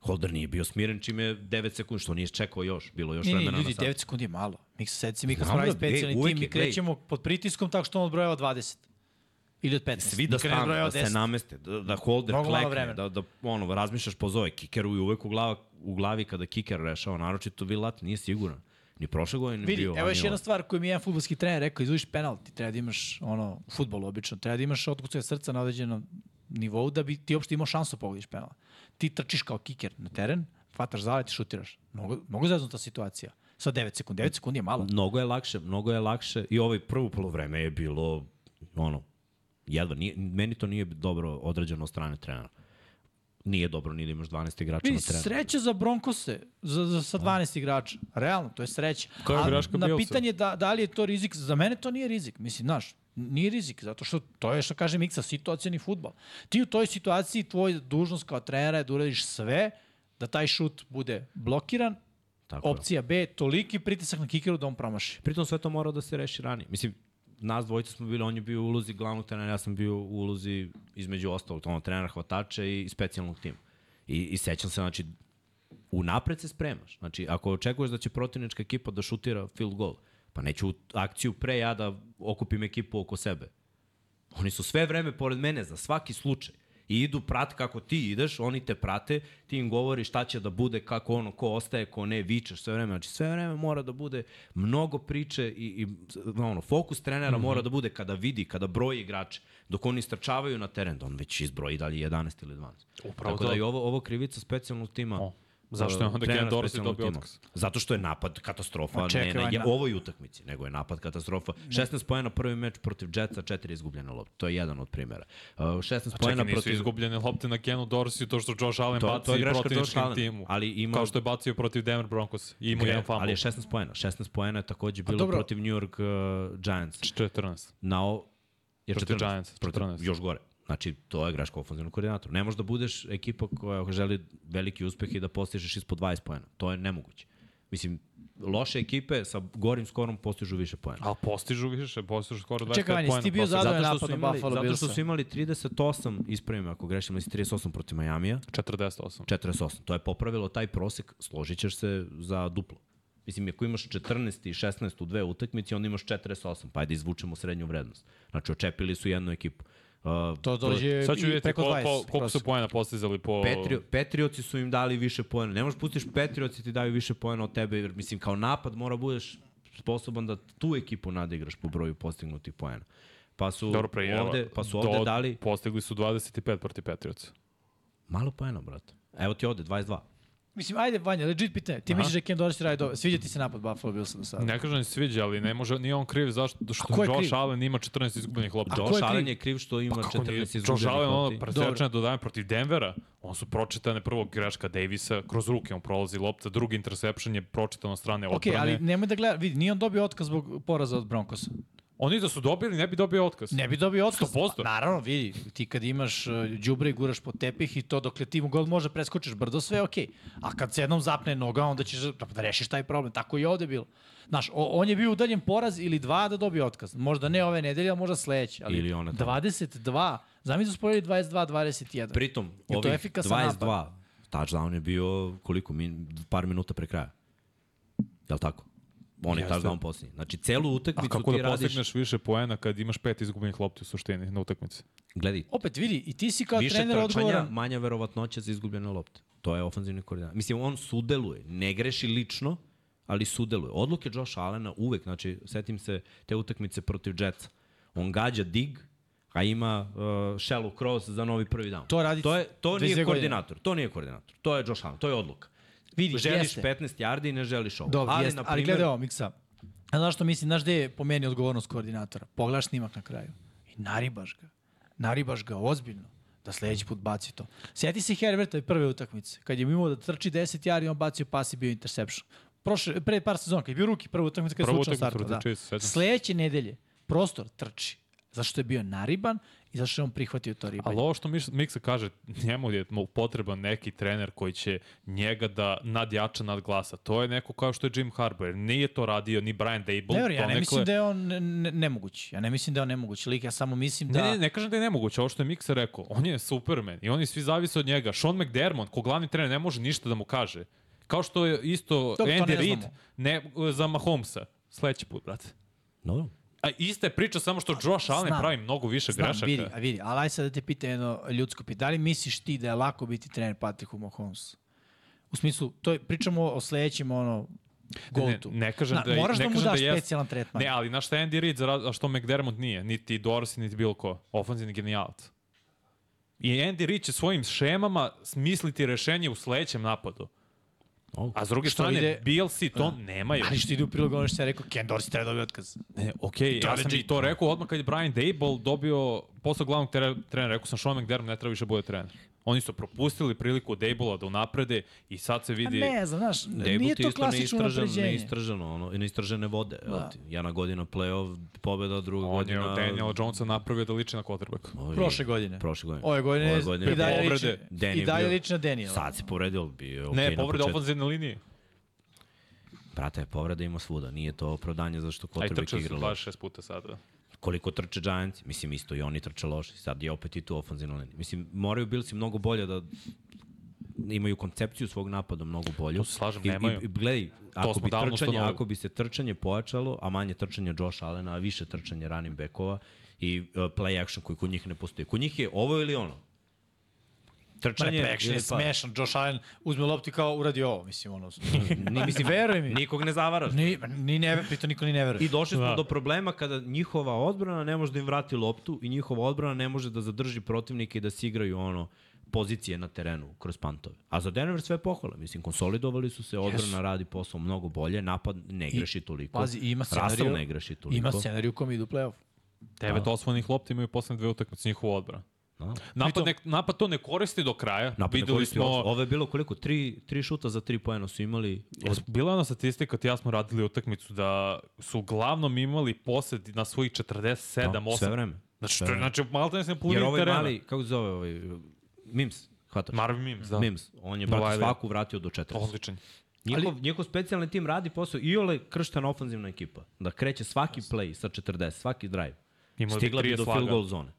Holder nije bio smiren čime je 9 sekundi, što nije čekao još. Bilo još vremena ljudi, na sat. 9 sekundi je malo. Mi se sedi, mi kad Znam, smo pravi bre, ej, specijalni tim, mi krećemo pod pritiskom tako što on odbrojava 20. Ili od 15. Svi da stanu, da se 10. nameste, da, da holder Mnogo klekne, da, da ono, razmišljaš pozove. Kikeru je uvek u, glava, u glavi kada kiker rešava, naročito Vilat nije siguran. Ni prošle godine Vidi, bio. evo još jedna stvar koju mi je jedan futbolski trener rekao, izvojiš penalti, treba da imaš ono, u futbolu obično, treba da imaš otkucaj srca na određenom nivou da bi ti uopšte imao šansu da pogodiš penal. Ti trčiš kao kiker na teren, hvataš zalet i šutiraš. Mnogo, mnogo zeznuta situacija. Sa 9 sekundi. 9 sekundi je malo. Mnogo je lakše, mnogo je lakše. I ovaj prvo polovreme je bilo, ono, jedva. Nije, meni to nije dobro odrađeno od strane trenera. Nije dobro ni da imaš 12 igrača Vidi, na terenu. sreća za Bronkose, za, za, sa 12 igrača. Realno, to je sreća. Koja je A greška Na pitanje da, da li je to rizik, za mene to nije rizik. Mislim, znaš, nije rizik, zato što to je, što kaže Miksa, situacijani futbol. Ti u toj situaciji, tvoj dužnost kao trenera je da uradiš sve da taj šut bude blokiran, Tako je. opcija B, toliki pritisak na kikeru da on promaši. Pritom sve to mora da se reši ranije. Mislim, nas dvojica smo bili, on je bio u ulozi glavnog trenera, ja sam bio u ulozi između ostalog, ono, trenera hvatača i specijalnog tima. I, I sećam se, znači, unapred se spremaš. Znači, ako očekuješ da će protivnička ekipa da šutira field goal, pa neću u akciju pre ja da okupim ekipu oko sebe. Oni su sve vreme pored mene za svaki slučaj. I idu prat kako ti ideš, oni te prate, ti im govori šta će da bude, kako ono, ko ostaje, ko ne, vičeš sve vreme. Znači sve vreme mora da bude mnogo priče i, i ono, fokus trenera mm -hmm. mora da bude kada vidi, kada broji igrače. Dok oni istrčavaju na teren, da on već izbroji dalje 11 ili 12. Upravo Tako to. da i ovo, ovo krivica specijalnog tima O. Zašto je uh, onda trenera Ken Dorsey dobio otkaz? Zato što je napad katastrofa, čekaj, ne na ovoj utakmici, nego je napad katastrofa. 16 poena prvi meč protiv Jetsa, 4 izgubljene lopte. To je jedan od primjera. Uh, 16 A čekaj, poena nisu protiv... izgubljene lopte na Kenu Dorsi, to što Josh Allen To- baci to je Allena, timu. ali ima- Kao što je bacio protiv Denver Broncos. I imao jedan fumble. Ali je 16 poena. 16 poena je takođe bilo dobro. protiv New York uh, Giants. 14. Na o... Je Protiv 14, Giants, protiv, 14. Još gore. Znači, to je greška ofenzivnog koordinatora. Ne možeš da budeš ekipa koja želi veliki uspeh i da postižeš ispod 20 poena. To je nemoguće. Mislim, loše ekipe sa gorim skorom postižu više poena. Ali postižu više, postižu skoro 25 Čekaj, Vanja, poena. si ti bio zadovoljan Zato što napad su na imali, Buffalo zato što su imali 38, ispravim ako grešim, ili 38 protiv Majamija, 48. 48. To je popravilo taj prosek, složit ćeš se za duplo. Mislim, ako imaš 14 i 16 u dve utakmici, onda imaš 48, pa ajde izvučemo srednju vrednost. Znači, očepili su jednu ekipu. Uh, To dođe Sad ću i vidjeti preko ko, 20. ko, koliko su poena postizali po... Petrio, Petrioci su im dali više poena. Ne možeš pustiš Petrioci ti daju više poena od tebe, jer mislim kao napad mora budeš sposoban da tu ekipu nadigraš po broju postignutih poena. Pa su Dobro pre ovde, pa su ovde do- dali Postigli su 25 protiv Patriotsa. malo poena, brate. Evo ti ovde, 22. Mislim, ajde, Vanja, legit pitanje. Ti Aha. misliš da Ken Dorsey radi dobro? Sviđa ti se napad Buffalo Billsa do sada? Ne kažem da se sviđa, ali ne može, nije on kriv zašto što Josh kriv? Allen ima 14 izgubljenih je Josh kriv? Allen je kriv što ima Pa kako nije? 14 Josh izgubljenih Allen, ono, lopti. presečne dodanje protiv Denvera, on su pročitane prvog greška Davisa, kroz ruke on prolazi lopta, drugi interception je pročitan od strane Ok, odbrane. ali nemoj da gleda, vidi, nije on dobio otkaz zbog poraza od Broncosa. Oni da su dobili, ne bi dobio otkaz. Ne bi dobio otkaz. 100%. Pa, naravno, vidi, ti kad imaš uh, đubre i guraš po tepih i to dokle ti mu god može preskočiš brdo, sve je okej. A kad se jednom zapne noga, onda ćeš da da rešiš taj problem. Tako i ovde bilo. Znaš, o, on je bio udaljen poraz ili dva da dobije otkaz. Možda ne ove nedelje, a možda sledeće. Ali Ili one tamo. 22, znam su spojili 22-21. Pritom, to ovih efikasan 22, touchdown je bio koliko, min, par minuta pre kraja. Jel tako? On je touchdown posljednji. Znači, celu A utakmicu kako ti da radiš... postigneš više poena kad imaš pet izgubljenih lopti u suštini na utakmici? Gledaj, Opet vidi, i ti si kao više trener trčanja, odgovoran. manja verovatnoća za izgubljene lopte. To je ofanzivni koordinator. Mislim, on sudeluje, ne greši lično, ali sudeluje. Odluke Josh Allena uvek, znači, setim se te utakmice protiv Jetsa. On gađa dig, a ima uh, shallow cross za novi prvi down. To radi to, je, to 22 nije godine. koordinator. To nije koordinator. To je Josh Allen. To je odluka. Vidi, Želiš jeste. 15 yardi i ne želiš ovo. Dobro, ali, jeste, na ali gledaj ovo, Miksa. A znaš što mislim, znaš gde je po meni odgovornost koordinatora? Pogledaš snimak na kraju i naribaš ga. Naribaš ga ozbiljno da sledeći put baci to. Sjeti se Herberta i prve utakmice. Kad je imao da trči 10 yardi, on bacio pas i bio interception. Prošle, pre par sezona, kad je bio ruki, prva utakmica kad je slučajno utakmicu startao. Da. Sledeće nedelje prostor trči. Zašto je bio nariban i zašto je on prihvatio to ribanje. Ali ovo što Miksa kaže, njemu je potreban neki trener koji će njega da nadjača nad glasa. To je neko kao što je Jim Harbaugh. Nije to radio ni Brian Dable. Ne, ja ne mislim da je on ne, ne, nemoguć. Ja ne mislim da je on nemoguć lik, ja samo mislim da... Ne, ne, ne kažem da je nemoguće, ovo što je Miksa rekao. On je Superman i oni svi zavise od njega. Sean McDermott, ko glavni trener, ne može ništa da mu kaže. Kao što je isto Dobro, to Andy ne Reid ne, za Mahomesa. Sledeći put, brate. No, A ista je priča, samo što Josh Allen pravi mnogo više Znam, grešaka. vidi, a vidi, ali aj sad da te pitam jedno ljudsko pitanje. Da li misliš ti da je lako biti trener Patriku Mahomes? U smislu, to je, pričamo o sledećem ono, Ne, go-to. ne kažem Na, da je- moraš ne da mu da daš jest- specijalan tretman. Ne, ali je Andy Reid, a što McDermott nije? Niti Dorsey, niti bilo ko. Ofanzivni genijalac. I Andy Reid će svojim šemama smisliti rešenje u sledećem napadu. A s druge Što strane, ide- BLC to nemaju. Ali što ide u prilog ono što ja rekao, Ken Dorsey treba dobiti otkaz. Ne, okej, ja sam i to rekao odmah kad je Brian Dable dobio posao glavnog tre- trenera. Rekao sam Sean McDermott ne treba više bude trener. Oni su propustili priliku Dable-a da unaprede i sad se A vidi... ne znam, znaš, Debut nije je to isto klasično neistražen, napređenje. neistraženo, ono, neistražene vode. Da. Jedna godina play-off, pobeda, druga On je godina... od Daniela Jonesa napravio da liči na quarterback. Ovi- Prošle godine. Prošle godine. Ove godine, Ove godine i dalje liči, povrede. Danny i je dalje bio- liči na Daniela. Sad se povredio, bio je okej Ne, povreda ofenzivne linije. Brate, povreda ima svuda, nije to opravdanje zašto quarterback trčali su igra loše. 26 puta sada. Koliko trče Giants, mislim isto i oni trče loše, sad je opet i tu ofenzivna linija. Mislim, moraju Billsi mnogo bolje da imaju koncepciju svog napada mnogo bolju. To se slažem, I, nemaju. I, i gledaj, ako bi, trčanje, ako bi se trčanje pojačalo, a manje trčanje Josh Allena, a više trčanje running backova i uh, play action koji kod njih ne postoji. Kod njih je ovo ili ono. Trčanje action je pa- smešan. Josh Allen uzme loptu i kao uradi ovo, mislim, ono. Ni, mislim, Veruj mi. Nikog ne zavaraš. Ni, ni ne, pritom niko ni ne veruje. I došli smo Da. do problema kada njihova odbrana ne može da im vrati loptu i njihova odbrana ne može da zadrži protivnike i da se igraju ono pozicije na terenu kroz pantove. A za Denver sve pohvale. Mislim, konsolidovali su se, odbrana radi posao mnogo bolje, napad ne greši toliko. Pazi, ima scenariju, ne greši toliko. ima scenariju kom idu u play-off. Devet osvojenih lopti imaju poslednje dve utakmice njihova odbrana. Da. Napad, ne, napad to ne koristi do kraja. Napad ne Videli koristi smo. Ovo je bilo koliko? Tri, tri šuta za tri pojena su imali. Od... Bila je ona statistika, ti ja smo radili utakmicu da su uglavnom imali posed na svojih 47, Da, 8. sve vreme. Znači, Sve vreme. znači malo ne se puni Jer ovaj terena. mali, kako se zove ovaj, Mims, hvataš? Marvin Mims, da. Mims, on je brate Novajlija. svaku vratio do 40. Odličan. Njihov, Ali, njihov specijalni tim radi posao i ole krštena ofanzivna ekipa. Da kreće svaki play sa 40, svaki drive. Imali Stigla bi 30 do field goal zone.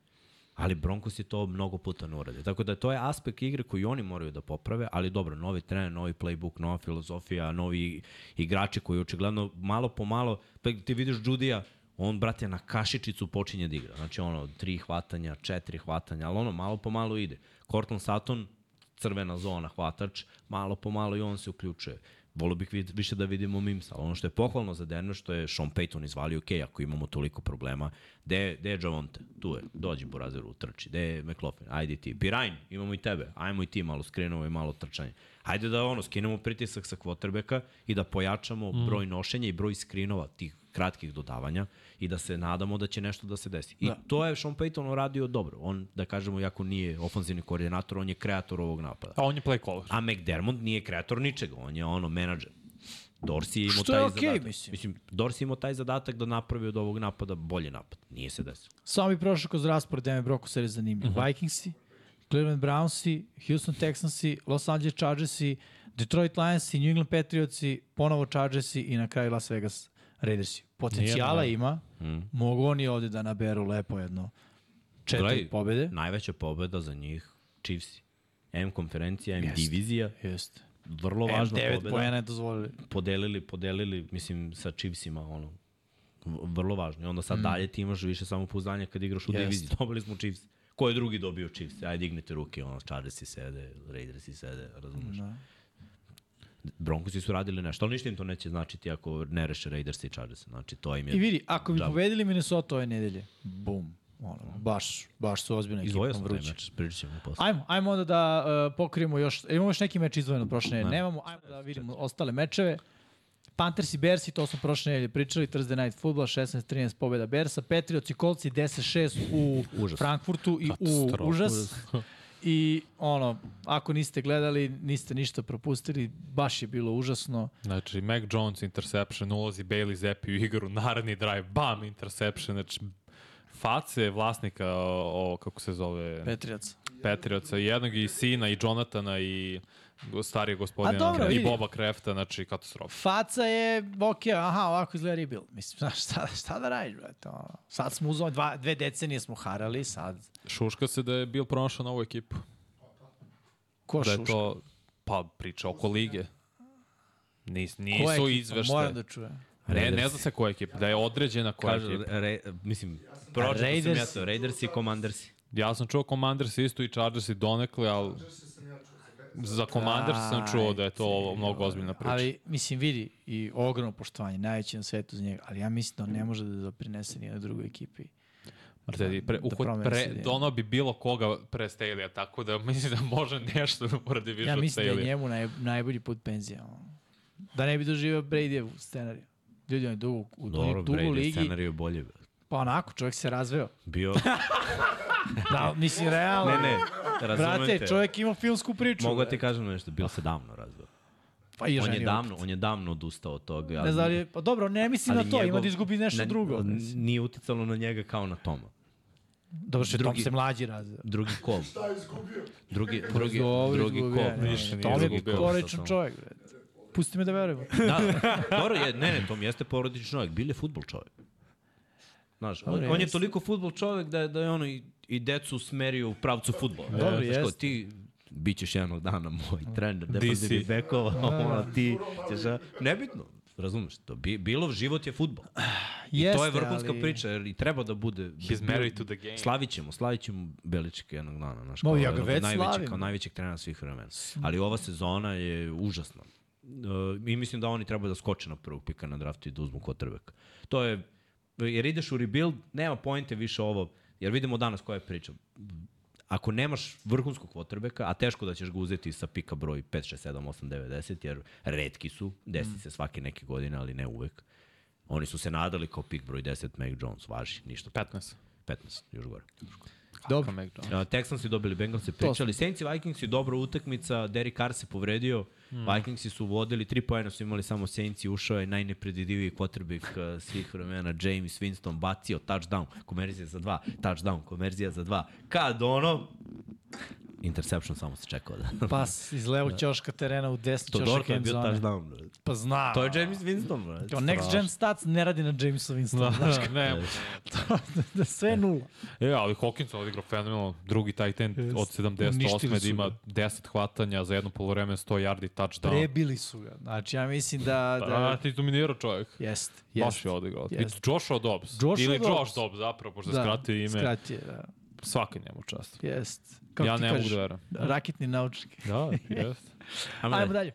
Ali Broncos je to mnogo puta ne urade. Tako da to je aspekt igre koji oni moraju da poprave, ali dobro, novi trener, novi playbook, nova filozofija, novi igrači koji očigledno malo po malo, pa ti vidiš Judija, on, brate, na kašičicu počinje da igra. Znači, ono, tri hvatanja, četiri hvatanja, ali ono, malo po malo ide. Cortland Sutton, crvena zona, hvatač, malo po malo i on se uključuje. Volio bih vid, više da vidimo Mimsa, ali ono što je pohvalno za Denver, što je Sean Payton izvalio, ok, ako imamo toliko problema, gde, gde je Javonte? Tu je, dođi Borazeru u trči, gde je McLaughlin? Ajde ti. Pirajn, imamo i tebe, ajmo i ti malo skrenemo i malo trčanje. Hajde da ono, skinemo pritisak sa quarterbacka i da pojačamo mm. broj nošenja i broj skrinova, tih kratkih dodavanja i da se nadamo da će nešto da se desi. I Da. to je Sean Payton uradio dobro. On, da kažemo, jako nije ofenzivni koordinator, on je kreator ovog napada. A on je play caller. A McDermott nije kreator ničega, on je ono menadžer. Dorsey je imao Što je taj okej, zadatak. mislim. mislim, Dorsey je imao taj zadatak da napravi od ovog napada bolji napad. Nije se desilo. Samo bi prošao kroz raspored Denver Broncos jer je zanimljiv. Uh -huh. Vikingsi, Cleveland Brownsi, Houston Texansi, Los Angeles Chargersi, Detroit Lionsi, New England Patriotsi, ponovo Chargersi i na kraju Las Vegas Raidersi. Potencijala Nijedno, ima, Mm. mogu oni ovde da naberu lepo jedno četiri Gledaj, pobede. Najveća pobeda za njih Chiefs. M konferencija, M Jeste. divizija. Jeste. Vrlo važna M9 pobeda. pojena je dozvolili. Podelili, podelili, mislim, sa Chiefsima, ono, vrlo važno. I onda sad mm. dalje ti imaš više samopouzdanja kad igraš u Jeste. diviziji. Dobili smo Chiefs. Ko je drugi dobio Chiefs? Ajde, dignite ruke, ono, Chargersi sede, Raidersi sede, razumeš? Da. Broncosi su radili nešto, ali ništa im to neće značiti ako ne reše Raiders i Chargers. Znači, to im je... I vidi, ako bi džaba. pobedili Minnesota ove nedelje, bum, ono, baš, baš su Izvojio ekipa sam taj meč, pričat ćemo posle. Ajmo, ajmo onda da uh, pokrijemo još, imamo još neki meč izdvojen od prošle nedelje. Ne. Nemamo, ajmo da vidimo ostale mečeve. Panthers i Bersi, to smo prošle nedelje pričali, Thursday Night Football, 16-13 pobjeda Bersa, Patriots i Colts 10-6 u Užas. Frankfurtu i u užas. I ono, ako niste gledali, niste ništa propustili, baš je bilo užasno. Znači, Mac Jones interception, ulazi Bailey Zappi u igru, naredni drive, bam, interception, znači face vlasnika, o, o, kako se zove, Patriots. Patriotsa, jednog i sina, i Jonathana, i starije gospodina, A dobro, i. Boba Krefta, znači katastrofa. Faca je, ok, aha, ovako izgleda rebuild. Mislim, znaš, šta, šta da radiš, brate? Ono. Sad smo uzeli, dva, dve decenije smo harali, sad Šuška se da je bil pronašao novu ekipu. ko Da je šuška? to, pa priča oko lige. Nis, nisu ekipa? izveštaje. Moram da čujem. Ne, ne zna se koja ekipa, da je određena koja Kažu, ekipa. re, mislim, pročito sam ja to, Raiders i Commandersi. Ja sam čuo Commanders isto i Chargers i donekle, ali za Commanders sam čuo da je to mnogo ozbiljna priča. Ali, mislim, vidi, i ogromno poštovanje, najveće na svetu za njega, ali ja mislim da on ne može da doprinese nijednoj drugoj ekipi. Martedi, pre, da uhod, pre, donao bi bilo koga pre Staley-a, tako da mislim da može nešto da uradi više Ja od mislim da je njemu naj, najbolji put penzija. ono. Da ne bi doživio Bradyjevu scenariju. Ljudi, on je dugo, u Dobro, dugo Brady ligi, scenariju bolje. pa onako, čovjek se razveo. Bio, Da, mislim, realno. ne, ne, razumem Brate, te. čovjek ima filmsku priču. Mogu da ti kažem nešto, bio se davno razveo. Pa i On je davno, on je davno odustao od toga. Ne ali- znam li je, pa dobro, ne mislim na to, ima njegov- da izgubi nešto na- drugo. Nije uticalo na njega kao na Toma. Dobro što je Tom drugi- se mlađi razveo. Drugi kol. Šta je izgubio? Drugi, drugi, Dobro, drugi izgubio, kol. ne, ne, nije Tom je porodičan čovjek. bre. Pusti me da verujemo. Da, dobro je, ne, ne, Tom jeste porodični čovjek, bil je futbol čovjek. Znaš, on, on je toliko futbol čovjek da je, da je ono i, i decu smerio u pravcu futbola. Dobro, kao, jeste. ti bit ćeš jednog dana moj trener, DC. defensivnih bekova, ono, ti ćeš, nebitno, razumeš, to, bi, Bilov život je futbol. I to je vrhunska ali- priča, jer i treba da bude... He's married to the game. Slavit ćemo, slavit ćemo Beličika jednog dana. Znaš, Ma, kao ja ga već najvećeg, slavim. Kao najvećeg trenera svih vremena. Ali ova sezona je užasna. Uh, I mislim da oni treba da skoče na prvog pika na draftu i da uzmu quarterback. To je, jer ideš u rebuild, nema pointe više ovo, jer vidimo danas koja je priča. ako nemaš vrhunskog quarterbacka, a teško da ćeš ga uzeti sa pika broj 5, 6, 7, 8, 9, 10, jer redki su, desi se svake neke godine, ali ne uvek. Oni su se nadali kao pik broj 10, Mac Jones, važi, ništa. 15. 15, još gore. Dobro. Mac Jones. Uh, Texansi dobili Bengalsi pričali. Saints i Vikingsi dobra utakmica, Derek Carr se povredio. Mm. Vikingsi su vodili, tri pojena su imali samo Saints i ušao je najnepredvidiviji quarterback uh, svih vremena, James Winston, bacio touchdown, konverzija za dva, touchdown, konverzija za dva. Kad ono, interception samo se čekao da. Pas iz levog ćoška terena u desni To ćošak Dorka je bio touchdown. bro. Pa znam. To je James Winston, bro. Kao next gen stats ne radi na Jamesu Winstonu. Znaš Da, ne, da sve je nula. E, ali Hawkins odigrao fenomenalno, drugi tight end Jest. od 78 Uništili da ima ga. 10 hvatanja za jedno polovreme 100 yardi touchdown. Prebili su ga. Znači, ja mislim da... Da, da ti dominirao čovjek. jest, Baš jest. je odigrao. Jest. I Joshua Dobbs. Joshua Ili Dobbs. Josh Dobbs zapravo, pošto da, skratio ime. Skratio, da. Svaka njemu čast. Jest. Kako ja ti ne mogu kažeš, da verujem. Raketni naučnik. Da, jest. Ajmo Ajmo dalje. dalje.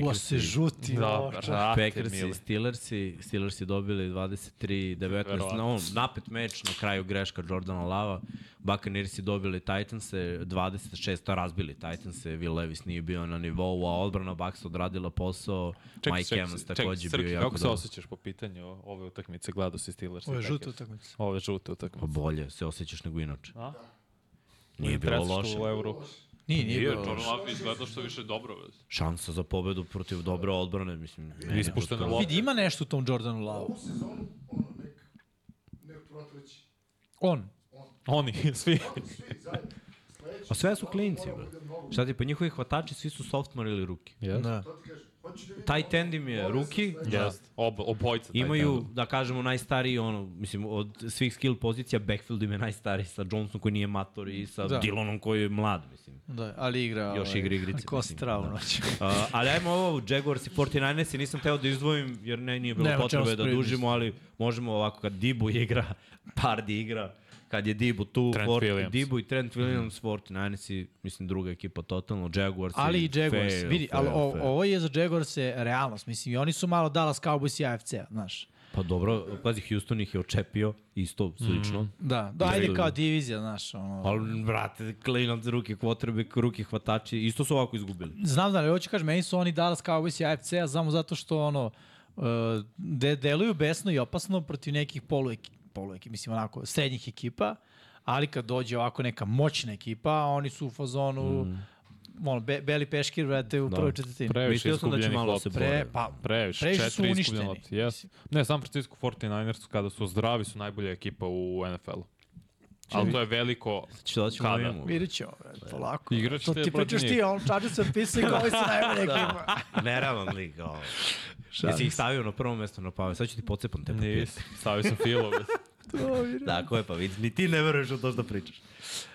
Packersi, žuti. Da, brate, Packersi, mili. Steelersi, Steelersi dobili 23-19 Verovatno. na ovom napet meč, na kraju greška Jordana Lava. Buccaneersi dobili Titanse 26, razbili Titanse, Will Levis nije bio na nivou, a odbrana Bucks odradila posao, Čekaj, Mike Evans čekaj, takođe bio jako kako se osjećaš po pitanju ove utakmice? Gledao si Steelers. i žuta Packers. utakmica. Ove žute Pa utakmice. bolje se osjećaš nego inače. A? Nije bilo loše. U Euro. Nije, nije Nije, loše. Love izgledao što više dobro. Šansa za pobedu protiv dobre odbrane, mislim. to- lopte. Vidi, ima nešto u tom Jordanu Lavu. Ovu sezonu, ono, nek, nek protraći. On. Oni, svi. Svi zajedno. Sledeći, A sve su klinci, bude mnogo. Šta ti, pa njihovi hvatači svi su sophomore ili ruki. Da. To ti kažem. Da. Taj tendim je ruki, Jest. Ob, obojca. taj Imaju, da kažemo, najstariji, ono, mislim, od svih skill pozicija, backfield im je najstariji sa Johnsonom koji nije mator i sa Da. da. Dillonom koji je mlad, mislim. Da, ali igra... Još ovaj, igra igrice, mislim, travu da. noć. Uh, ali ajmo ovo, Jaguars i 49ers i nisam teo da izdvojim jer ne, nije bilo Nema potrebe da dužimo, ali možemo ovako kad Dibu igra, Pardi igra, kad je Dibu tu, Trent Fort, Williams. Dibu i Trent Williams, 49ers i mislim druga ekipa totalno, Jaguars Ali i Jaguars, fail, vidi, ali fail, o, fail. ovo je za Jaguars je realnost. Mislim, i oni su malo Dallas Cowboys i AFC, znaš. Pa dobro, pazi, Houston ih je očepio, isto slično. Da, da, Isto- ajde kao divizija, znaš. Ono. Ali, brate, klinac, ruke, quarterback, ruke hvatači, isto su ovako izgubili. Znam da, ali hoću kažem, meni su oni Dallas Cowboys i AFC, a samo zato što ono, uh, de, deluju besno i opasno protiv nekih polu, polu mislim onako, srednjih ekipa, ali kad dođe ovako neka moćna ekipa, oni su u fazonu, mm. ono, be, beli peškir, vrate, u Da. prvoj četvrtini. Previše sam da će iskupljenih malo lopti. se Pre, pa, Previše, Previše su četiri uništeni. iskupljene lopte. Yes. Ne, San Francisco 49ers kada su zdravi su najbolja ekipa u NFL-u. Ali to je veliko... Ćemo Kada? da imamo? Vidjet ćemo, vrate, polako. Igrat To ti protiv pričaš njih. ti, on čađe se pisao i kao ovi su najbolja ekipa. Neravan lik, kao. Jesi ih stavio na prvo mesto na pamet, sad ću ti pocepam te papire. Nis, stavio sam filo. Tako je, pa vidi, ni ti ne veruješ u to što pričaš. Uh,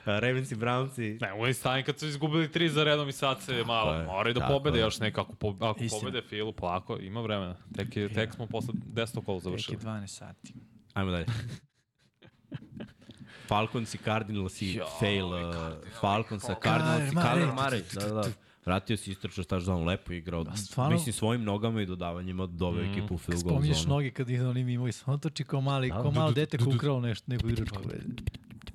Ravens i Browns i... Ne, oni stavim kad su izgubili tri za redom i sad se malo, je, moraju da pobede je. još nekako. Po, ako Istina. pobede Filu, polako, ima vremena. Tek, je, tek smo posle 10 kola Tek je završili. 12 sati. Ajmo dalje. Falcons i Cardinals i fail. Uh, Falcons a Cardinals i Kyler Murray. Murray. Da, da. Vratio se istračao touchdown, lepo je igrao. stvarno? Mislim, svojim nogama i dodavanjima dove Mm. ekipu u field goal Spominješ zonu. noge kad ih oni mimo i samo toči kao mali, Da. kao malo dete ko ukrao nešto, neku igračku.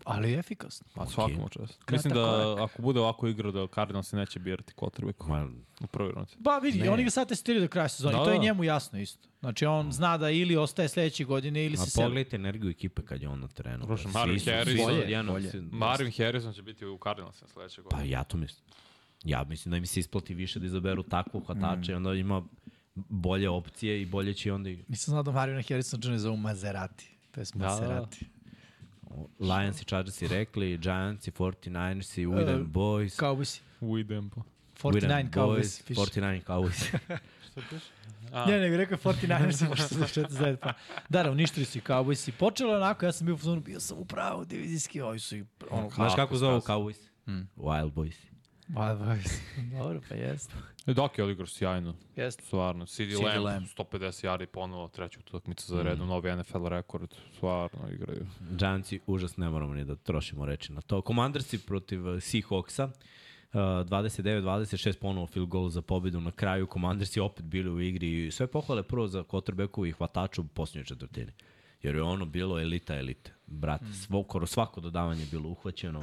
Ali je efikasno. Pa svakom čast. Mislim da ako bude ovako igra da Cardinals neće birati quarterback Ma, u prvoj runci. Pa vidi, Ne. oni ga sad testiraju do kraja sezone. Da, to je da. njemu jasno isto. Znači on zna da ili ostaje sledeće godine ili se seli. pogledajte energiju ekipe kad je on na terenu. Prošle, Svi Marvin su- Harris- svi su Bolje, odjednom, bolje. svi- Marvin Harrison će biti u Cardinalsima sledeće Pa godine. ja to mislim. Ja mislim da im se isplati više da izaberu takvog hvatača i onda ima bolje opcije i bolje će onda Nisam znao da Marina Harrison Jones zove Maserati. To je Da, da, da. Maserati. Lions i Chargers i rekli, Giants i 49ers i Widen E, Boys. Cowboys. U idempo. 49 Widen Cowboys. piše. 49 Cowboys. A, Ne, nego rekao 49ers, pošto su što te zajedno. Pa. Da, da, uništili su i Cowboys i počelo onako, ja sam bio u fazonu, bio sam upravo divizijski, ovi su i ono, Znaš kako zovu. Cowboys? Wild Boys. Wild Boys. Dobro, pa jest. E, Dok je odigrao sjajno, Jest. stvarno. CD, CD Lamb, Lamb. 150 yardi ponovo, treću utakmicu za redom, novi NFL rekord, stvarno igraju. Giantsi, užas, ne moramo ni da trošimo reči na to. Commandersi protiv uh, Seahawksa. Uh, 29-26 ponovo field goal za pobedu na kraju. Commandersi opet bili u igri i sve pohvale prvo za quarterbackovu i hvataču u posljednjoj četvrtini. Jer je ono bilo elita elite. Brate, mm. svokoro svako dodavanje je bilo uhvaćeno.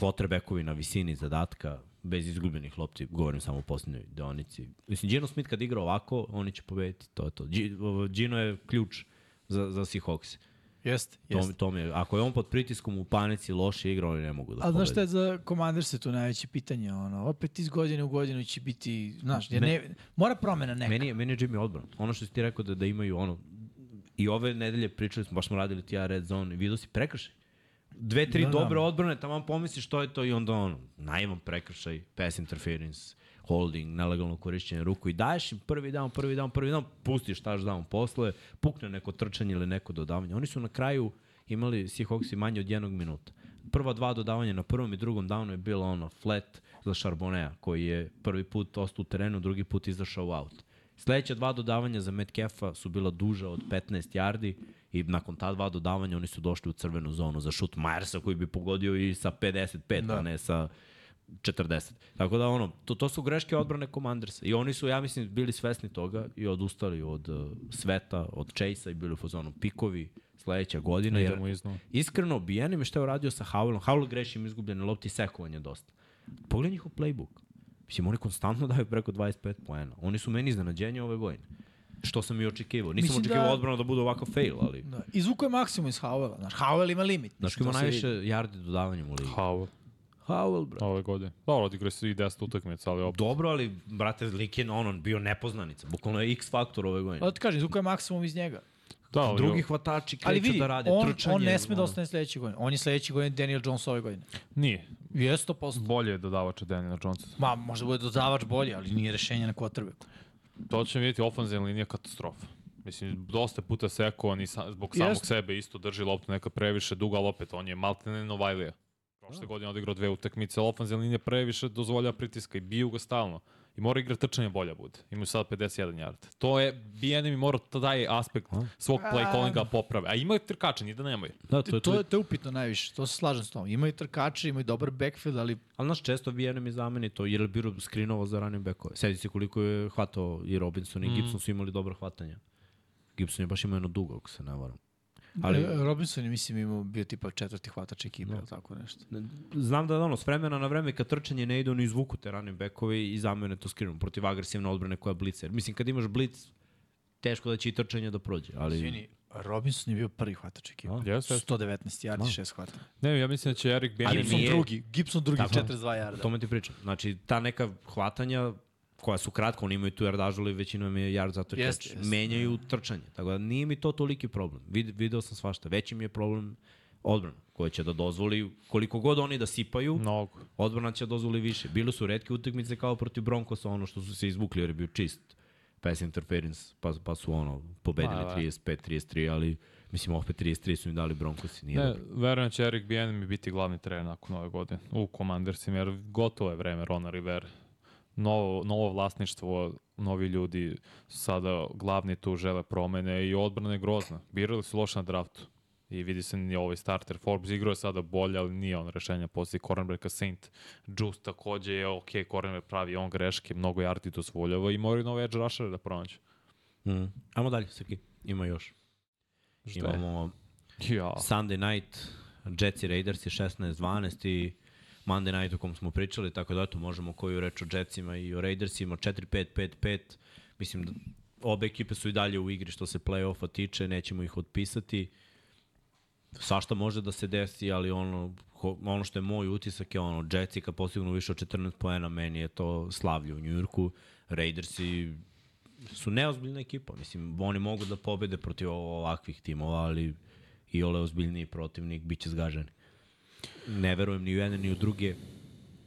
Quarterbackovi na visini zadatka, bez izgubljenih lopti, govorim samo o posljednjoj deonici. Mislim, Gino Smith kad igra ovako, oni će pobediti, to je to. Gino je ključ za, za Seahawks. Jeste, jeste. To, to je, ako je on pod pritiskom u panici, loše igra, oni ne mogu da A znaš šta je za Commanders tu najveće pitanje? Ono, opet iz godine u godinu će biti, znaš, jer ne, mora promena neka. Meni je, meni je Jimmy odbran. Ono što si ti rekao da, da imaju ono, i ove nedelje pričali smo, baš smo radili ti ja Red Zone, vidio si prekršaj. Dve, tri da, da. dobre da. odbrane, tamo pomisliš što je to i onda ono, najman prekršaj, pass interference, holding, nelegalno korišćenje ruku i daješ im prvi down, prvi down, prvi down, pustiš taš down posle, pukne neko trčanje ili neko dodavanje. Oni su na kraju imali Seahawksi manje od jednog minuta. Prva dva dodavanja na prvom i drugom downu je bilo ono flat za Charbonnea, koji je prvi put ostao u terenu, drugi put izašao out. Sledeća dva dodavanja za Metcalfa su bila duža od 15 yardi i nakon ta dva dodavanja oni su došli u crvenu zonu za šut Majersa koji bi pogodio i sa 55, da. a ne sa 40. Tako da ono, to, to su greške odbrane Commandersa i oni su, ja mislim, bili svesni toga i odustali od uh, sveta, od Chase-a i bili u fazonu pikovi sledeća godina. Jer, iskreno, Bijeni mi što je uradio sa Howellom. Howell greši im izgubljene lopti sekovanje dosta. Pogledaj njihov playbook. Mislim, oni konstantno daju preko 25 poena. Oni su meni iznenađenje ove godine. Što sam i očekivao. Nisam Mislim očekivao da... odbrano da bude ovako fail, ali... Da. Izvuko je maksimum iz Howella. Znaš, Howell ima limit. Znaš, ima najviše yardi dodavanjem u ligi. Howell. Howell, bro. Ove godine. Dobro, odigrao se i 10 utakmica, ali opet. Dobro, ali, brate, lik je ono, bio nepoznanica. Bukvalno je X faktor ove godine. Da ti kažem, izvuko je maksimum iz njega. Da, ali drugi hvatači kreću ali vidi, da rade on, trčanje. on ne sme da ostane sledeće godine. On je sledeće godine Daniel Jones ove godine. Nije. Je 100%. Bolje je dodavač od Daniel Jonesa. Ma, možda bude dodavač bolje, ali nije rešenje na quarterbacku. To ćemo vidjeti, ofenzivna linija katastrofa. Mislim, dosta puta seko, on i sa, zbog Jest. samog sebe isto drži loptu neka previše duga, ali opet on je maltene Novajlija. Prošle da. godine odigrao dve utakmice, ali ofenzivna linija previše dozvoljava pritiska i biju ga stalno. I mora igra trčanje bolja bude. Imaju sad 51 yard. To je, BNM mora taj aspekt A? svog play callinga poprave. A imaju trkače, nije da nemaju. Da, to, je, to, je, to je upitno najviše. To se slažem s tom. Imaju trkače, imaju dobar backfield, ali... Ali naš često BNM je zameni to, jer je biro skrinovo za ranim backove. Sedi se koliko je hvatao i Robinson i mm. Gibson su imali dobro hvatanje. Gibson je baš imao jedno dugo, ako se ne varam. Ali, e, Robinson je, mislim, imao bio tipa četvrti hvatač ekipe, no. tako nešto. Znam da ono, s vremena na vreme kad trčanje ne ide, oni izvuku te running backovi i zamene to skrinu protiv agresivne odbrane koja blice. Mislim, kad imaš blic, teško da će i trčanje da prođe. Ali... Izvini, Robinson je bio prvi hvatač ekipe. Yes, 119 yardi, 6 hvata. Ne, ja mislim da će Eric Bieniemy... Gibson nije... drugi, Gibson drugi, Tako, 42 yarda. To me ti pričam. Znači, ta neka hvatanja koja su kratka, oni imaju tu yardažu, ali većinom je yard zato jest, jest. menjaju trčanje. Tako da nije mi to toliki problem. Vid, video sam svašta. Veći mi je problem odbrana koja će da dozvoli koliko god oni da sipaju, Mnogo. odbrana će da dozvoli više. Bile su redke utakmice kao protiv Broncosa, ono što su se izvukli jer je bio čist pass interference, pa, pa su ono pobedili 35-33, ali mislim opet 33 su im dali Broncosi. Nije ne, verujem da će Eric Bieniemy biti glavni trener nakon ove godine u Commandersima, jer gotovo je vreme Rona Rivera novo, novo vlasništvo, novi ljudi sada glavni tu žele promene i odbrana je grozna. Birali su loše na draftu. I vidi se ni ovaj starter. Forbes igrao je sada bolje, ali nije on rešenja posle cornerbacka Saint. Juice takođe je ok, cornerback pravi on greške, mnogo yardi dozvoljava i moraju nove edge rusher da pronađe. Mm. Ajmo dalje, Srki. Ima još. Šta Imamo ja. Sunday night, Jets i Raiders je 16-12 i Monday night o kom smo pričali, tako da eto, možemo koju reč o Jetsima i o Raidersima, 4-5-5-5, mislim da obe ekipe su i dalje u igri što se play-offa tiče, nećemo ih otpisati. Sašta može da se desi, ali ono, ono što je moj utisak je ono, Jetsi kad postignu više od 14 poena, meni je to slavlje u Njujorku. Raidersi su neozbiljna ekipa. Mislim, oni mogu da pobede protiv ovakvih timova, ali i ole ozbiljniji protivnik biće zgaženi ne verujem ni u jedne ni u druge.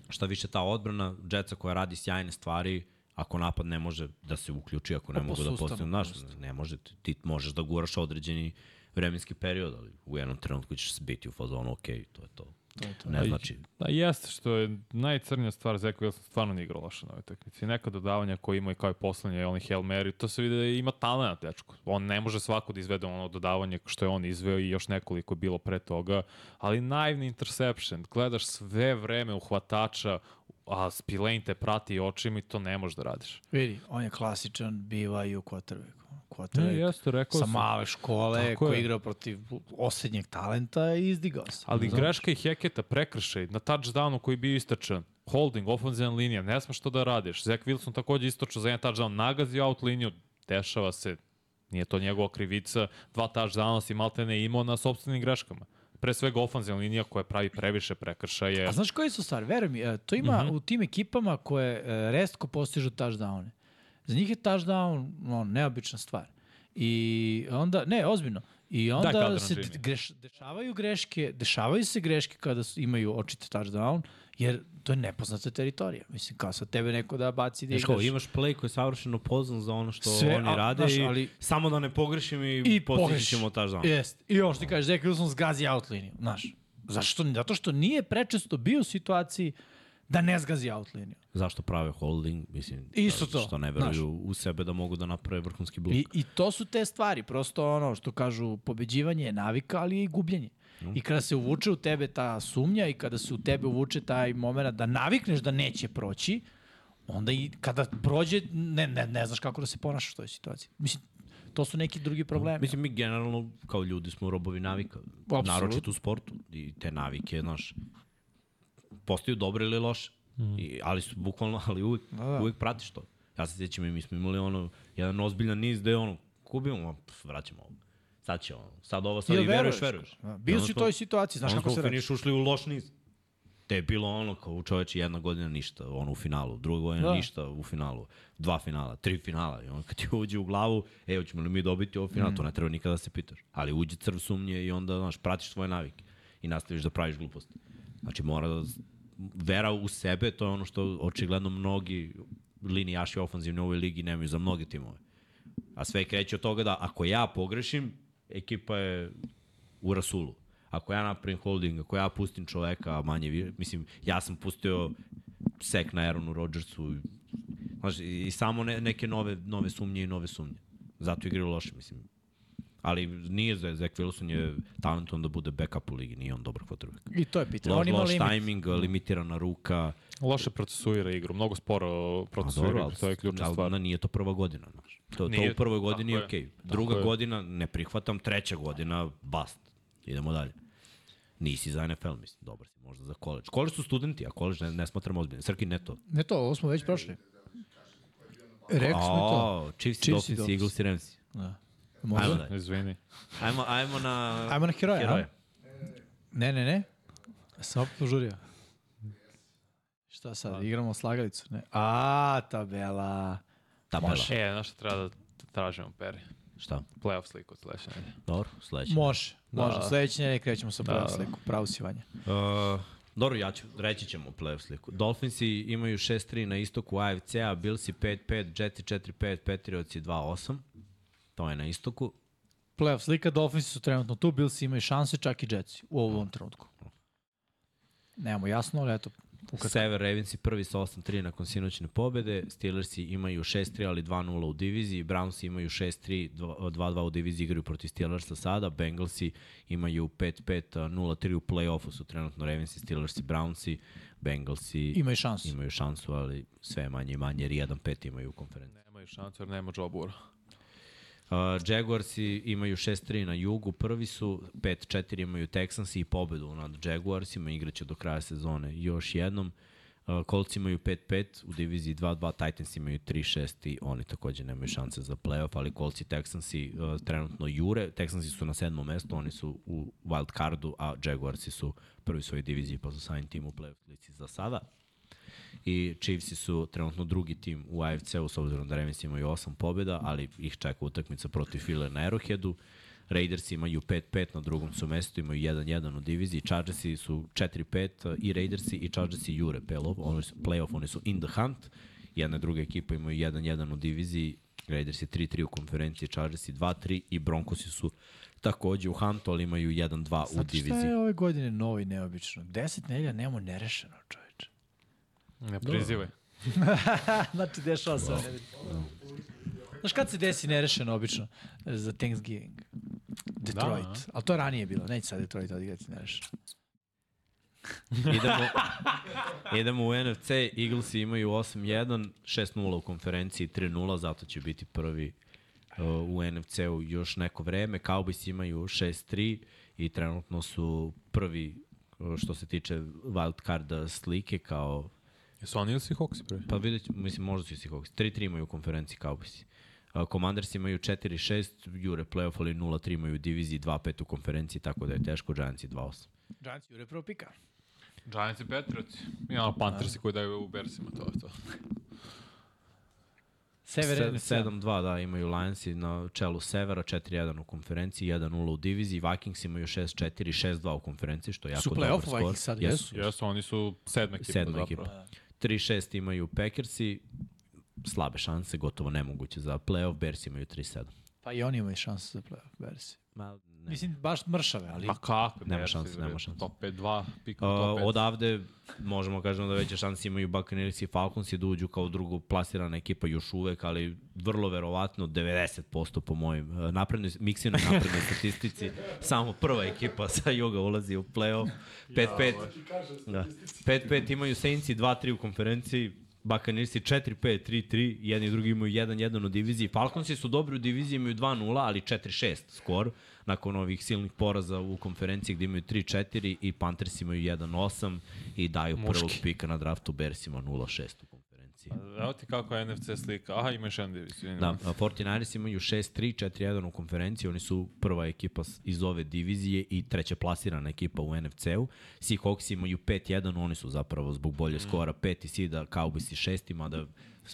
Šta više ta odbrana Jetsa koja radi sjajne stvari, ako napad ne može da se uključi, ako ne pa mogu da postane, znaš, ne može, ti možeš da guraš određeni vremenski period, ali u jednom trenutku ćeš biti u fazonu, ok, to je to. To je to. Ne znači. Da, jeste što je najcrnija stvar Zeko Wilson stvarno nije igrao loše na ovoj takmici. Neka dodavanja koje ima i kao i poslednje, onih Hail Mary, to se vidi da ima talent, dečko. On ne može svako da izvede ono dodavanje što je on izveo i još nekoliko je bilo pre toga, ali naivni interception, gledaš sve vreme uhvatača, a Spillane te prati očima i to ne možeš da radiš. Vidi, on je klasičan, biva i u quarterbacku. Quarterback. Ne, jeste, rekao sa male škole, Tako koji je. igrao protiv osrednjeg talenta i izdigao se. Ali Znaš. greška i Heketa, prekršaj, na touchdownu koji je bio istračan, holding, ofenzivna linija, ne smeš to da radiš. Zach Wilson takođe istočao za jedan touchdown, nagazi out liniju, dešava se, nije to njegova krivica, dva touchdowna si maltene imao na sobstvenim greškama. Pre svega ofenzivna linija koja pravi previše prekršaje. A znaš koji su stvari? Veruj mi, e, to ima Mhm. u tim ekipama koje e, restko postižu touchdowne. Za njih je touchdown no, neobična stvar. I onda, ne, ozbiljno. I onda Calderon se greš, dešavaju greške, dešavaju se greške kada su, imaju očite touchdown, jer to je nepoznata teritorija. Mislim, kao sa tebe neko da baci da igraš. kao, imaš play koji je savršeno poznan za ono što Sve, oni a, rade znaš, i ali- samo da ne pogrešim i, I postići ćemo touchdown. Jest. I ovo što ti kažeš, Zach Wilson zgazi out liniju. Znaš, zašto? Zato što nije prečesto bio u situaciji da ne zgazi out liniju. Zašto prave holding? Mislim, Isto da- to, Što ne veruju u sebe da mogu da naprave vrhunski blok. I, I to su te stvari, prosto ono što kažu, pobeđivanje je navika, ali je i gubljenje. I kada se uvuče u tebe ta sumnja i kada se u tebe uvuče taj moment da navikneš da neće proći, onda i kada prođe, ne, ne, ne znaš kako da se ponašaš u toj situaciji. Mislim, to su neki drugi problemi. Mislim, mi generalno kao ljudi smo robovi navika. Apsolutno. Naročito u sportu. I te navike, znaš, postaju dobre ili loše. Mhm. I, ali su bukvalno, ali uvijek, da, da. uvijek pratiš to. Ja se sjećam i mi smo imali ono, jedan ozbiljan niz gde ono, kubimo, a, pf, vraćamo ovo. Sad će ono, sad ovo, sad Jel i veruješ, veruješ? Da, bio I si u toj situaciji, znaš kako se finišu ušli u loš niz. Te je bilo ono kao u čoveče jedna godina ništa, ono u finalu, druga godina da. Da. ništa u finalu, dva finala, tri finala i on kad ti uđe u glavu, e, hoćemo li mi dobiti ovo final, mm. to ne treba nikada da se pitaš. Ali uđe crv sumnje i onda, znaš, pratiš svoje navike i nastaviš da praviš gluposti. Znači mora da, vera u sebe, to je ono što očigledno mnogi linijaši ofanzivni u ovoj ligi nemaju za mnoge timove. A sve kreće od toga da ako ja pogrešim, ekipa je u rasulu. Ako ja napravim holding, ako ja pustim čoveka, manje, mislim, ja sam pustio sek na Aaronu Rodgersu, znaš, i samo ne, neke nove, nove sumnje i nove sumnje. Zato igraju loše, mislim. Ali nije za Zach Wilson je talentovan da bude backup u ligi, nije on dobar quarterback. I to je pitanje. Loš, On ima loš limit. timing, limitirana ruka. Loše procesuira igru, mnogo sporo procesuira igru, to je ključna ali, stvar. nije to prva godina, znaš. To, to Nije, u prvoj godini je okej. Druga tako je. godina ne prihvatam, treća godina bast. Idemo dalje. Nisi za NFL, mislim, dobar si možda za koleđ. Koleđ su studenti, a koleđ ne, ne smatram ozbiljno. Srki, ne to. Ne to, ovo smo već prošli. Rekli smo to. Chiefs, Chiefs Dolphins. Eagles i Ramsi. Da. Ajmo Može? dalje. Izvini. Ajmo, ajmo na... Ajmo na heroja, heroje. Ne, ne, ne. Sam opet požurio. Šta sad, igramo slagalicu? Ne. A, tabela. Tabela. E, znaš šta treba da tražimo, Peri? Šta? Playoff sliku od sledeće nedelje. Dobro, sledeće. Može, može. Da. Sledeće nedelje krećemo sa pravom Da. sliku. Pravo si vanja. Uh, dobro, ja ću, reći ćemo playoff sliku. Dolphinsi imaju 6-3 na istoku AFC-a, Billsi 5-5, Jetsi 4-5, Patriotsi 2-8. To je na istoku. Playoff slika, Dolphinsi su trenutno tu, Bills imaju šanse, čak i Jetsi u ovom trenutku. Nemamo jasno, ali eto, ukratko. Sever Ravensi prvi sa 8-3 nakon sinoćne pobede, Steelersi imaju 6-3 ali 2-0 u diviziji, Brownsi imaju 6-3, 2-2 u diviziji igraju protiv Steelersa sada, Bengalsi imaju 5-5, 0-3 u play-offu su trenutno Ravensi, Steelersi, Brownsi, Bengalsi Imaju šansu. imaju šansu, ali sve manje i manje, jer 1-5 imaju u konferenciji. Nemaju šancu jer nema Joe Burrow. Uh, Jaguarsi imaju 6-3 na jugu, prvi su, 5-4 imaju Texansi i pobedu nad Jaguarsima, igraće do kraja sezone još jednom. Uh, Colts imaju 5-5 u diviziji 2-2, Titans imaju 3-6 i oni takođe nemaju šanse za playoff, ali Colts i Texansi uh, trenutno jure. Texansi su na sedmom mestu, oni su u wild cardu, a Jaguarsi su prvi u svojoj diviziji pa su sajni tim u playoff lici za sada i Chiefsi su trenutno drugi tim u AFC-u s obzirom da Ravens imaju 8 pobjeda, ali ih čeka utakmica protiv File na Arrowheadu. Raiders imaju 5-5 na drugom su mestu, imaju 1-1 u diviziji. Chargersi su 4-5 i Raidersi i Chargersi jure playoff, oni su, playoff, oni su in the hunt. Jedna druga ekipa imaju 1-1 u diviziji, Raiders je 3-3 u konferenciji, Chargersi 2-3 i Broncosi su takođe u huntu, ali imaju 1-2 u Znate šta diviziji. je ove godine novo i neobično? Deset nedelja nemamo nerešeno, čoveče. Ne prizivaj. znači, dešava se. Wow. Znaš kad se desi nerešeno obično za Thanksgiving? Detroit. Da, Ali to je ranije bilo. Neće sad Detroit odigrati nerešeno. idemo, idemo u NFC, Eaglesi imaju 8-1, 6-0 u konferenciji, 3-0, zato će biti prvi uh, u NFC-u još neko vreme. Cowboys imaju 6-3 i trenutno su prvi uh, što se tiče wild carda slike kao Jesu oni ili Seahawks prvi? Pa vidjet, ću, mislim, možda su i Seahawks. 3-3 imaju u konferenciji Cowboys. Uh, Commanders imaju 4-6, jure playoff, ali 0-3 imaju u diviziji, 2-5 u konferenciji, tako da je teško, Giants je 2-8. Giants jure prvo pika. Giants i Patriots. I ono Panthersi koji daju u Bersima, to je to. Sever NFC. 7-2, da, imaju Lionsi na čelu severa, 4-1 u konferenciji, 1-0 u diviziji, Vikings imaju 6-4, 6-2 u konferenciji, što je jako Su dobar play-off skor. Vikings sad, jesu? Jesu, oni su sedma ekipa Sedma ekipa. 3-6 imaju Packersi, slabe šanse, gotovo nemoguće za playoff, Bears imaju 3-7. Pa i oni imaju šanse za play-off, Bersi. Ma, ne. Mislim, baš mršave, ali... Pa kako? Nema šanse, nema šanse. Top 5-2, pik Uh, na top 5. odavde možemo kažemo da veće šanse imaju Buccaneers i Falcons i da uđu kao drugo plasirana ekipa još uvek, ali vrlo verovatno 90% po mojim uh, naprednoj, miksinoj naprednoj statistici. Samo prva ekipa sa juga ulazi u play-off. 5-5. Da. 5-5 imaju Saintsi 2-3 u konferenciji, Buccaneersi 4-5, 3-3, jedni i drugi imaju 1-1 u diviziji. Falconsi su dobri u diviziji, imaju 2-0, ali 4-6 skor nakon ovih silnih poraza u konferenciji gde imaju 3-4 i Panthers imaju 1-8 i daju prvog Muški. pika na draftu Bersima 0-6 u konferenciji. Evo ti kako je NFC slika. Aha, imaš jedan diviziju. Da, a 49ers imaju 6-3, 4-1 u konferenciji, oni su prva ekipa iz ove divizije i treća plasirana ekipa u NFC-u. Seahawks imaju 5-1, oni su zapravo zbog bolje skora 5 i sida, Cowboys i 6, mada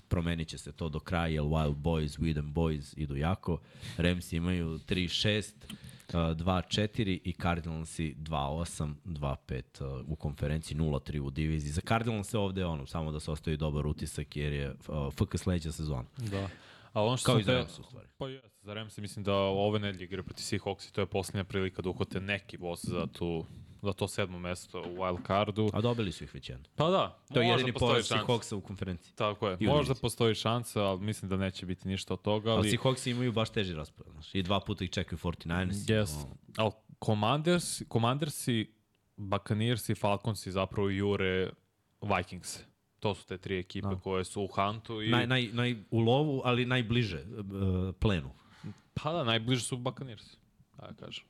promenit će se to do kraja, jer Wild Boys, Weedem Boys idu jako. Rams imaju 3-6, uh, 2-4 i Cardinalsi 2-8, 2-5 uh, u konferenciji, 0-3 u diviziji. Za Cardinals se ovde ono, samo da se ostavi dobar utisak jer je uh, FK sledeća sezona. Da. A ono što Kao i za Rams u stvari. Pa jes, za Rams mislim da ove nedelje igra protiv Seahawks i to je posljednja prilika da uhvate neki boss za, tu, za to sedmo mesto u wild cardu. A dobili su ih već jedno. Pa da, To je jedini poraz. Seahawksa u konferenciji. Tako je, I možda postoji šansa, ali mislim da neće biti ništa od toga. Ali, Ali, Seahawks imaju baš teži raspored. Znaš. I dva puta ih čekaju 49ers. Yes. Ali Commanders, Commandersi, Buccaneers i Falcons i zapravo jure Vikings. To su te tri ekipe Da. koje su u Huntu i... Naj, naj, naj, u lovu, ali najbliže uh, plenu. Pa da, najbliže su Buccaneers. Da kažem.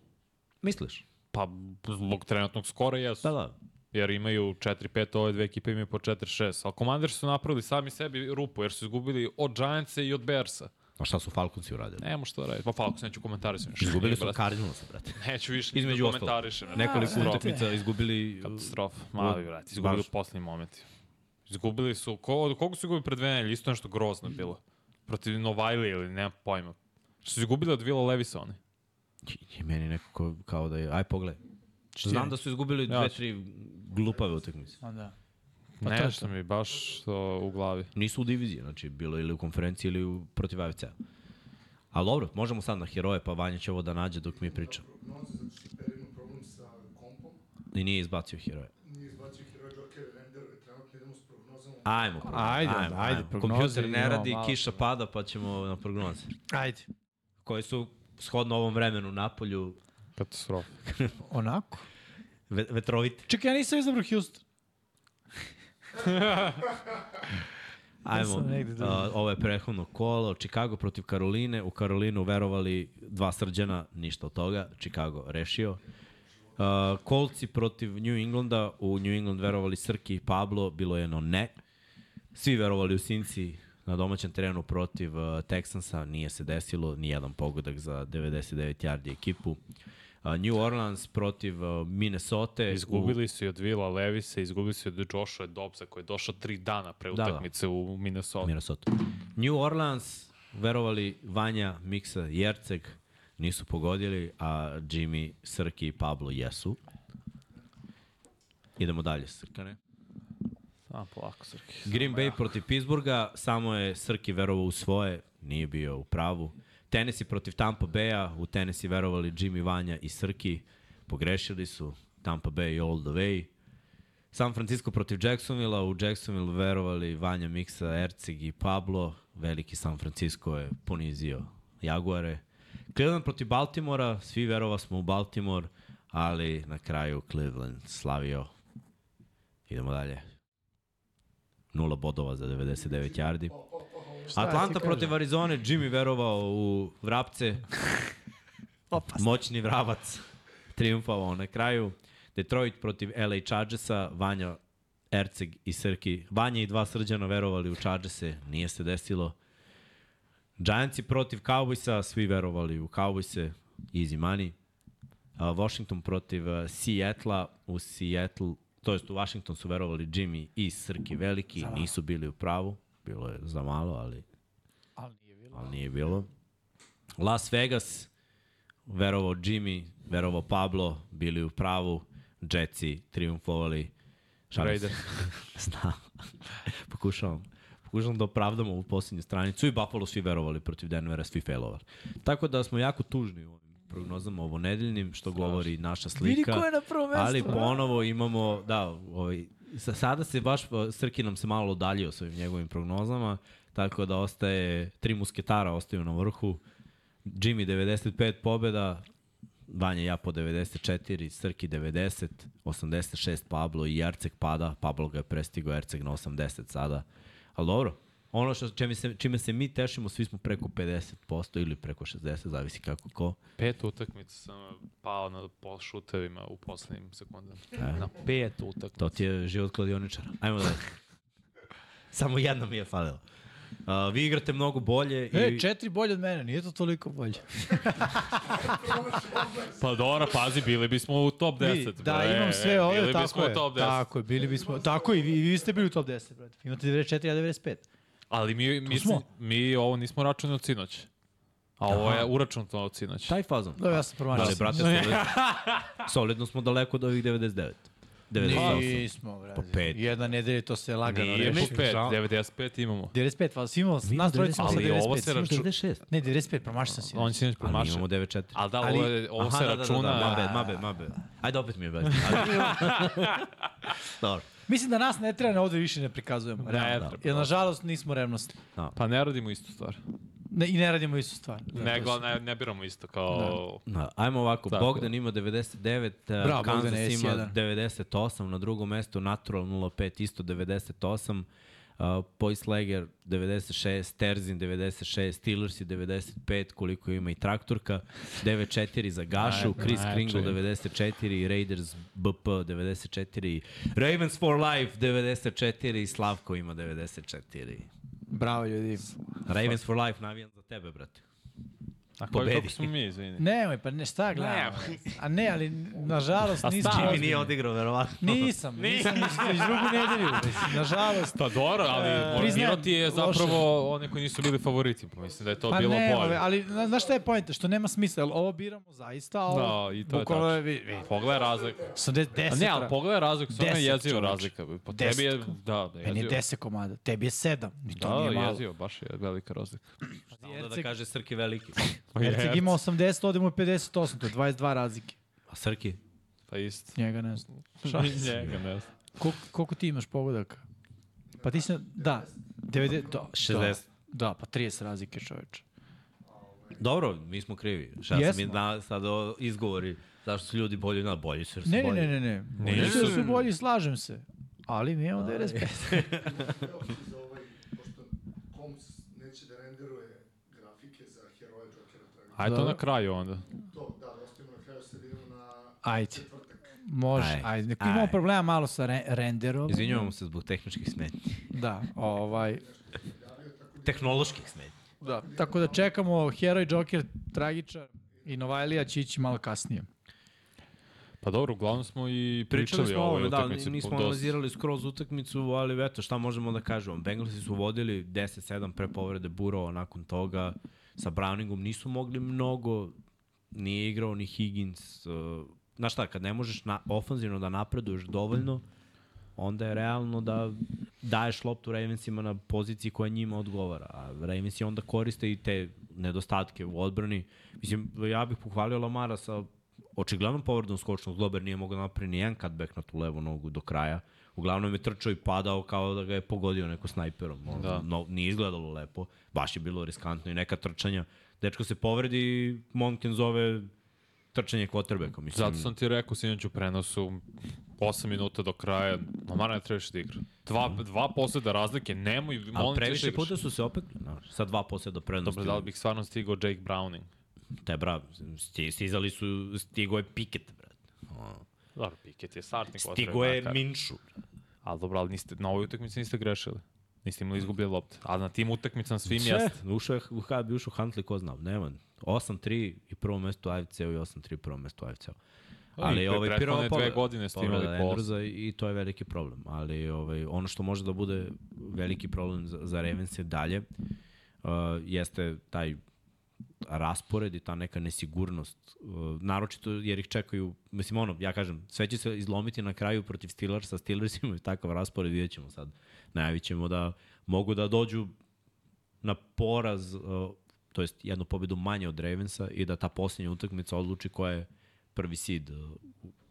Misliš? Pa zbog trenutnog skora jesu. Da, da. jer imaju 4-5, ove dve ekipe imaju po 4-6. Ali Commanders su napravili sami sebi rupu, jer su izgubili od Giantsa i od Bearsa. A šta su Falconsi uradili? Nemo što raditi. Pa Falcons neću komentarisati. Izgubili su. Cardinalsa, brate. Neću više Između da komentarišem. Nekoliko utakmica izgubili... Katastrofa. Mali, brate. Izgubili Baš. u poslednjim momenti. Izgubili su, ko, od koga su izgubili pred dve nedelje? Isto nešto grozno bilo. Protiv Novajli ili nema pojma. Što su izgubili od Vila Levisa oni. I meni nekako kao da je... Aj, pogledaj. Znam da su izgubili dve, tri glupave utakmice. A da. Pa to je Nešto mi baš to u glavi. Nisu u diviziji, znači bilo ili u konferenciji ili u, protiv AFC-a. Ali dobro, možemo sad na heroje, pa Vanja će ovo da nađe dok mi priča. Prognoze, zato što je Per imao problem sa kompom. I nije izbacio heroje. Nije izbacio Hero Joker, Render, trenutno idemo s prognozama. Ajmo, prognoze. Ajde, ajde, prognoze Kompjuter ne radi, kiša pada, pa ćemo na prognoze. Ajde. Koje su shodno ovom vremenu na polju Katastrofa. Onako. ve vetrovite. Čekaj, ja nisam izabrao Houston. Ajmo, uh, drugo. ovo je prethodno kolo, Chicago protiv Karoline, u Karolinu verovali dva srđana, ništa od toga, Chicago rešio. Uh, Kolci protiv New Englanda, u New England verovali Srki i Pablo, bilo je jedno ne. Svi verovali u Sinci na domaćem terenu protiv uh, Texansa, nije se desilo, ni jedan pogodak za 99 yardi ekipu. Uh, New Orleans protiv uh, Minnesota. u- Izgubili su i od Vila Levisa, izgubili su i od Joshua Dobbsa koji je došao tri dana pre Da, da. utakmice u Minnesota. Minnesota. New Orleans, verovali Vanja, Miksa, Jerceg, nisu pogodili, a Jimmy, Srki i Pablo jesu. Idemo dalje, Srkane. A, polako, Srki. Green Bay protiv Pittsburgha, samo je Srki verovao u svoje, nije bio u pravu. Tennessee protiv Tampa Bay-a, u Tennessee verovali Jimmy, Vanja i Srki, pogrešili su Tampa Bay all the way. San Francisco protiv Jacksonville, u Jacksonville verovali Vanja Miksa, Erceg i Pablo. Veliki San Francisco je ponizio Jaguare. Cleveland protiv Baltimora, svi verova smo u Baltimore, ali na kraju Cleveland slavio. Idemo dalje. Nula bodova za 99 yardi. Pa, pa, pa, Atlanta protiv Arizone, Jimmy verovao u vrapce, Opasno. moćni vrabac, triumfovao na kraju. Detroit protiv LA Chargersa, Vanja Erceg i Srki. Vanja i dva srđana verovali u Chargerse, nije se desilo. Giantsi protiv Cowboysa, svi verovali u Cowboyse, easy money. Uh, Washington protiv uh, Seattle-a, u Seattle, to jest u Washington su verovali Jimmy i Srki veliki, nisu bili u pravu, bilo je za malo, ali Ali nije bilo. ali nije bilo. Las Vegas, verovao Jimmy, verovao Pablo, bili u pravu, Jetsi triumfovali. Šalim se. Raiders. Znam. Pokušavam. Pokušavam da opravdamo ovu posljednju stranicu i Buffalo svi verovali protiv Denvera, svi failovali. Tako da smo jako tužni u ovim prognozama ovo nedeljnim, što govori naša slika. Vidi ko je na prvom mestu. Ali ponovo imamo, da, ovaj, sa- sada se baš, Srki nam se malo udaljio sa ovim njegovim prognozama, tako da ostaje, tri musketara ostaju na vrhu, Jimmy 95 pobjeda, Vanja ja po 94, Srki 90, 86 Pablo i Erceg pada, Pablo ga je prestigao Erceg na 80 sada, ali dobro, ono što, čime, se, čime se mi tešimo, svi smo preko 50% ili preko 60, zavisi kako ko. Pet utakmica sam pao na pol šutevima u poslednjim sekundama. Na pet utakmica. To ti je život kladioničara. Ajmo da. Samo jedna mi je falila. Uh, vi igrate mnogo bolje i... E, četiri bolje od mene, nije to toliko bolje. Pa dobro, pazi, bili bismo u top 10. Vi, da, bre. imam sve ove, bili tako bismo je. u top 10. Tako je, bili bismo, tako i vi, i vi ste bili u top 10, brate. Imate 94, ja 95. Ali mi, mi, smo. mi ovo nismo računali od sinoć. A ovo je uračunato od sinoć. Taj fazon. Da, ja sam promašao. Ali, brate, solidno, solidno smo daleko od ovih 99. 98. Nismo, brate. Po pet. Jedna nedelja to se lagano Nije po reši. 5, 95 imamo. 95, pa svi imamo, nas trojica smo sa Ali 95. ovo se Svi- raču- 96. Ne, 95, promašao sam si. On sinoć Ali promašao. imamo 94. Ali da, Ali- ovo, je, ovo Aha, se da, da, računa... Da, da, mabe, mabe, mabe. Ajde, opet mi je bez. Dobro. Mislim da nas ne treba ne ovde više ne prikazujemo. Ne realno. treba. Jer nažalost nismo revnosni. Pa ne radimo istu stvar. Ne, I ne radimo istu stvar. Ne, gla- ne, ne biramo isto kao... Da, ajmo ovako, Tako. Bogdan ima 99, Bravo, Bravo, Kansas Bogdane, ima S1. 98, na drugom mestu Natural 05 isto 98, uh, Poislager 96, Terzin 96, Steelers 95, koliko ima i Traktorka, 94 za Gašu, Chris Kringle čujem. 94, Raiders BP 94, Ravens for Life 94 i Slavko ima 94. Bravo ljudi. Ravens for Life navijam za tebe, brate. A koji, Pobedi. kako smo mi, izvini? Nemoj, pa ne, šta gledam? A ne, ali nažalost A nisam? Jimmy ozbiljan. nije odigrao, verovatno. Nisam, nisam nisam iz drugu nedelju. Nažalost. Pa dobro, ali E, e, priznajem, Miroti je loše. zapravo oni koji nisu bili favoriti. Pa mislim da je to Pa bilo ne, bolje. ali zna- znaš šta je pojenta? Što nema smisla, jer ovo biramo zaista, a ovo Da, i to je tačno. vi- vi- Pogledaj razliku. Sam de, A deset, ne, ali pogledaj razliku, stvarno je Deset, čoveče. razlika. Po Deset. tebi je, da, da, Meni je. 10 komada, tebi je 7. Ni to Da, nije malo. jezivo, baš je velika razlika. Onda da kaže Srki veliki. Pa Erceg ima 80, ovde mu je 58, to je 22 razlike. A Srki? Pa isto. Njega ne znam. Njega ne znam. Koliko, koliko ti imaš pogodaka? Pa ti si, na- da, 90, da, 60. Da, da, pa 30 razlike čoveče. Dobro, mi smo krivi. Šta sam mi da, sad o, izgovori zašto su ljudi bolji na bolji su jer su Ne, ne, bolji. ne, ne, ne. Bolji Nisu. su, su bolji, slažem se. Ali mi imamo 95. za ovaj, pošto Koms neće da renderuje grafike za heroje Ajde to na kraju onda. To, da, da ostavimo na kraju, sad idemo na Ajde. četvrtak. Može, Aj, ajde. Neko aj. imamo problema malo sa re renderom. Izvinjavamo se zbog tehničkih smetnji. Da, ovaj, Tehnoloških smetnji. da. Tako da čekamo Hero i Joker, Tragičar i Novajlija će ići malo kasnije. Pa dobro, uglavnom smo i Pričali pričali, smo o ovoj da, utakmici. nismo dosta. analizirali skroz utakmicu, ali eto, šta možemo da kažemo. Bengalsi su vodili 10-7 pre povrede Burova nakon toga. Sa Browningom nisu mogli mnogo, nije igrao ni Higgins. Uh, znaš šta, kad ne možeš na, ofanzivno da napreduješ dovoljno, onda je realno da daješ loptu Ravensima na poziciji koja njima odgovara. A Ravensi onda koriste i te nedostatke u odbrani. Mislim, ja bih pohvalio Lamara sa očiglednom povredom skočnog jer nije mogao napraviti ni jedan cutback na tu levu nogu do kraja. Uglavnom je trčao i padao kao da ga je pogodio neko snajperom. Ono, Da. No, nije izgledalo lepo. Baš je bilo riskantno i neka trčanja. Dečko se povredi Monken zove trčanje quarterbacka. Mislim, Zato sam ti rekao sinoć u prenosu, 8 minuta do kraja, Lamar ne trebaš da igra. Dva, dva posljeda razlike, nemoj, molim da previše puta su se opet, znaš, sa dva posljeda prednosti. Dobro, da li bih stvarno stigao Jake Browning? Te bra, sti- stizali su, stigo je Piket, brate. Dobro, Pickett je startnik. Stigo je Minšu. Ali dobro, ali niste, na ovoj utakmici niste grešili. Niste imali izgubljene lopte. A na tim utakmicama svim Sve, jeste. ušao je, u bi ušao Huntley, ko zna, nema. 8-3 i prvo mesto u AFC-u i 8-3 prvo mesto u AFC-u. Ali I ovaj prvo dve godine ste imali Andrewsa i to je veliki problem. Ali ovaj, ono što može da bude veliki problem za, za Ravens je dalje uh, jeste taj raspored i ta neka nesigurnost, uh, naročito jer ih čekaju, mislim ono, ja kažem, sve će se izlomiti na kraju protiv Steelersa, Steelers imaju takav raspored, vidjet ćemo sad, najavit ćemo da mogu da dođu na poraz, uh, to jest jednu pobedu manje od Ravensa i da ta posljednja utakmica odluči ko je prvi seed, uh,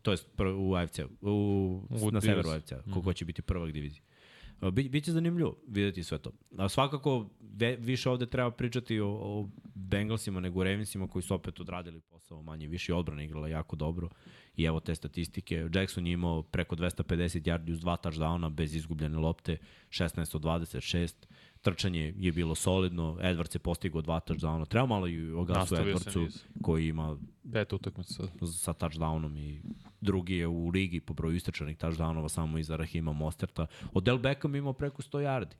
to jest u AFC, u, U na severu. AFC, ko, ko će biti prvak divizije. Bi, biće zanimljivo videti sve to. A svakako ve, više ovde treba pričati o, o Bengalsima nego Ravensima koji su opet odradili posao manje više odbrana igrala jako dobro i evo te statistike. Jackson je imao preko 250 yardi uz dva touchdowna bez izgubljene lopte, 16 od 26 trčanje je bilo solidno, Edwards je postigao dva touchdowna, treba malo i o Gasu Edwardsu koji ima Pet utakmica sa touchdownom i drugi je u ligi po broju istrčanih touchdownova samo iza Rahima Mosterta. Odell Beckham imao preko 100 yardi.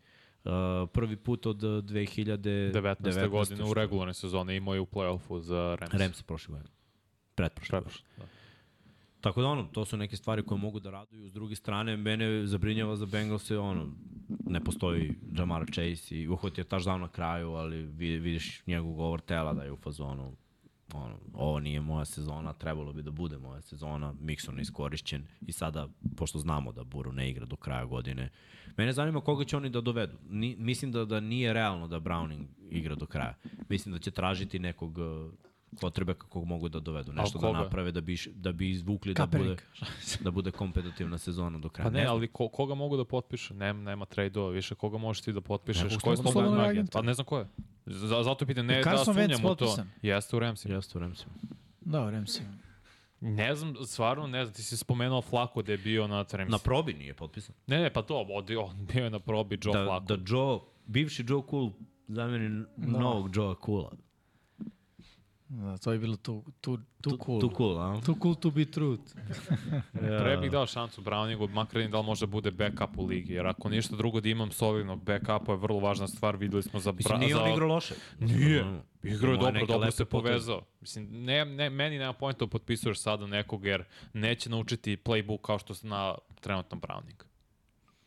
Uh, prvi put od uh, 2019. 19. godine u regularnoj sezoni imao je u play-offu za Rams. Rams prošle godine. Pretprošle godine. Preprošle, da. Tako da ono, to su neke stvari koje mogu da raduju. S druge strane, mene zabrinjava za Bengals ono, ne postoji Jamar Chase i uhvatio je touchdown na kraju, ali vi- vidiš njegov govor tela da je u fazonu ono, ovo nije moja sezona, trebalo bi da bude moja sezona, Mixon je iskorišćen i sada, pošto znamo da Buru ne igra do kraja godine, mene zanima koga će oni da dovedu. Ni, mislim da, da nije realno da Browning igra do kraja. Mislim da će tražiti nekog kvotrbeka kog mogu da dovedu. Nešto da naprave da bi, da bi izvukli da bude, da bude kompetitivna sezona do kraja. Pa ne, znam. ali ko, koga mogu da potpiše? Nema, nema trade-ova, više koga možeš ti da potpišeš? Nekog Ko je slobodnog slobodni agenta. agent? Pa ne znam ko je. Z- zato pitam, ne da sumnjam u to. Jeste u Ramsima. Jeste u Ramsima. Da, Ramsey. Ne znam, stvarno ne znam, ti si spomenuo Flako da je bio na Ramsima. Na probi nije potpisan. Ne, ne, pa to, od, on bio je na probi Joe Da, Flako. da Joe, bivši Joe Cool zameni Da. novog Joe Coola. Da, to je bilo too, too, too cool. Tu cool, a? Too cool to be truth. Pre bih dao šansu Browningu, makar im da li može bude backup u ligi, jer ako ništa drugo da imam solidnog backupa je vrlo važna stvar, videli smo za... Mislim, nije za... on igrao loše. Nije. Igrao je dobro, dobro se povezao. Mislim, ne, ne, meni nema pojenta da potpisuješ sada nekog jer neće naučiti playbook kao što se na trenutnom Browning.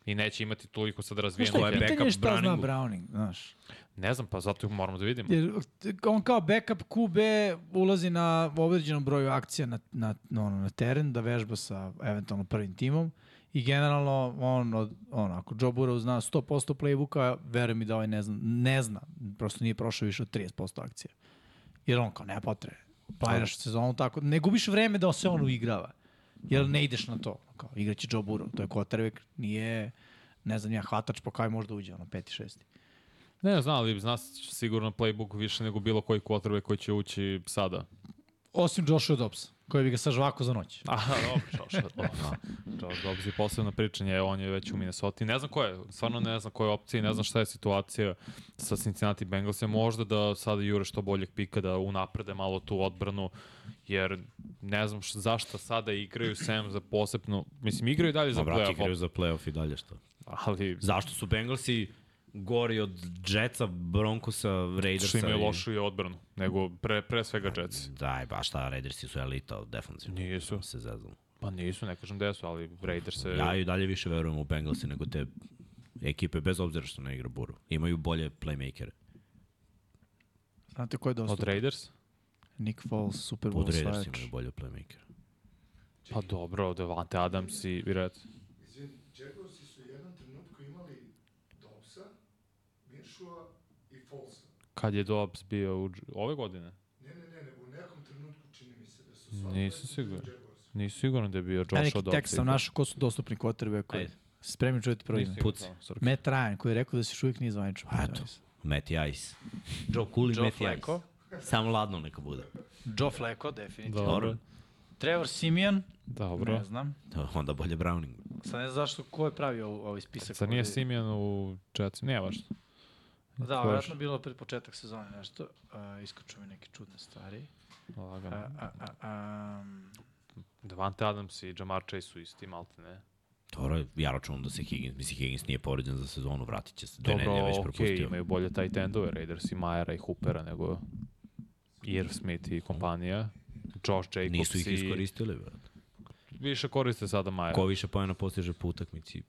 I neće imati toliko sad razvijeno. Ko je Pitanje šta zna? Browning, znaš. Ne znam, pa zato moramo da vidimo. Jer on kao backup QB ulazi na određenom broju akcija na, na, ono, na teren da vežba sa eventualno prvim timom i generalno on, on ako Joe Burrow zna 100% playbooka, verujem mi da ovaj ne zna, ne zna, prosto nije prošao više od 30% akcija. Jer on kao nema potrebe. Planiraš sezonu tako, ne gubiš vreme da se on uigrava. Jer ne ideš na to. Kao, igraće Joe Burrow, to je quarterback, nije, ne znam, ja hvatač po kao možda uđe, ono, peti, šesti. Ne znam, ali zna sigurno playbook više nego bilo koji quarterback koji će ući sada. Osim Joshua Dobbs, koji bi ga sa žvako za noć. Aha, dobro, Josh Dobbs. Josh Dobbs je posebno pričanje, on je već u Minnesota. Ne znam ko je, stvarno ne znam koje opcije, ne znam šta je situacija sa Cincinnati Bengalsima. Možda da sada jure što boljeg pika, da unaprede malo tu odbranu, jer ne znam š, zašto sada igraju sem za posebno, mislim, igraju dalje za brate, igraju playoff, za playoff i dalje što. ali Zašto su Bengalsi gori od Jetsa, Broncosa, Raidersa? što imaju i- lošiju odbranu, nego pre, pre svega Jets. Daj, ba šta, Raidersi su elita defanzivno. Nisu. Se zezam. Pa nisu, ne kažem da su, ali Raiders se... Ja i dalje više verujem u Bengalsi nego te ekipe, bez obzira što ne igra Buru. Imaju bolje playmakere. Znate ko je Od? Raiders? Nick Foles, Super Bowl Od Raiders imaju bolje playmakere. Pa dobro, Devante Adams i Viret. Izvin, Jaguarsi su u jednom trenutku imali Dobsa, Minshua i Folsa. Kad je Dobbs bio u, ove godine? Ne, ne, ne, nego u nekom trenutku čini mi se da su sva Nisam siguran. Nisu sigurno da je bio Joshua neki Dobbs. tekst sam našao ko su dostupni quarterback koji Ajde. spremni čujete prvo ime. Puci. Matt Ryan, koji je rekao da se još uvijek nije zvanično. Eto. Matty Ice. Joe Cool i Joe Matty. Ice. Samo ladno neka bude. Joe Flacco, definitivno. Dobro. Trevor Simeon, Dobro. ne znam. To, onda bolje Browning. Sad ne znam zašto ko je pravio ovaj, ovaj spisak. Sad nije. Simeon u Jets, nije važno. Da, vjerojatno bilo pred početak sezone nešto. Uh, iskoču mi neke čudne stvari. Lagano. A, a, a, a, Devante Adams i Jamar Chase su isti, malte ne. Dobro, ja računam da se Higgins, mislim Higgins nije povređen za sezonu, vratit će se. Dve Dobro, okej, propustio. imaju bolje tight endove, Raiders i Majera i Hoopera nego Irv Smith i kompanija. Josh Jacobs Nisu ih i... iskoristili, brate. Više koriste sada Majera. Ko više pojena postiže po utakmici?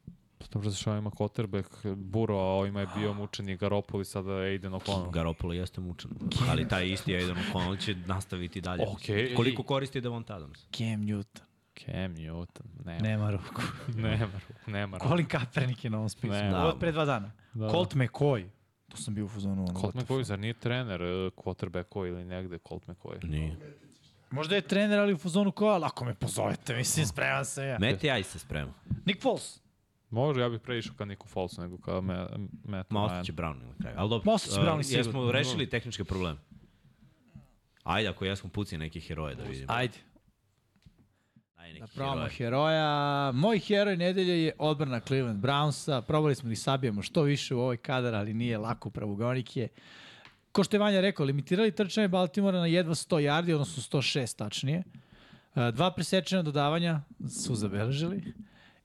Dobro, zašto ima quarterback, Buro, a ovima je bio mučenik Garoppolo i sada Aiden O'Connell. Garoppolo jeste mučan, ali taj isti Aiden O'Connell će nastaviti dalje. Okej. Koliko koristi Devonta Adams? Cam Newton. Cam Newton, nema, Nema ruku. nema, nema. Colin Kaepernick je na ovom spisku. Ne, Da. Od pre dva dana. Da, Da. Colt McCoy. To sam bio u fazonu. Ono, Colt McCoy, zar nije trener uh, quarterbacko ili negde Colt McCoy? Nije. Možda je trener, ali u fazonu ko, ali ako me pozovete, mislim, spreman sam ja. Matt Ice se sprema. Nick Foles. Može, ja bih pre išao ka Niku Folesu nego ka Me, Matt Ma ostaće Browning na kraju. Ali dobro, Ostaće uh, Browning sigurno. Jesmo rešili tehničke probleme. Ajde, ako jesmo puci neki heroje da vidimo. Ajde. Daj Da probamo heroje. heroja. Moj heroj nedelje je odbrana Cleveland Brownsa. Probali smo da ih sabijemo što više u ovoj kadar, ali nije lako pravogonik je. Ko što je Vanja rekao, limitirali trčanje Baltimora na jedva 100 yardi, odnosno 106 tačnije. E, Dva presečena dodavanja su zabeležili.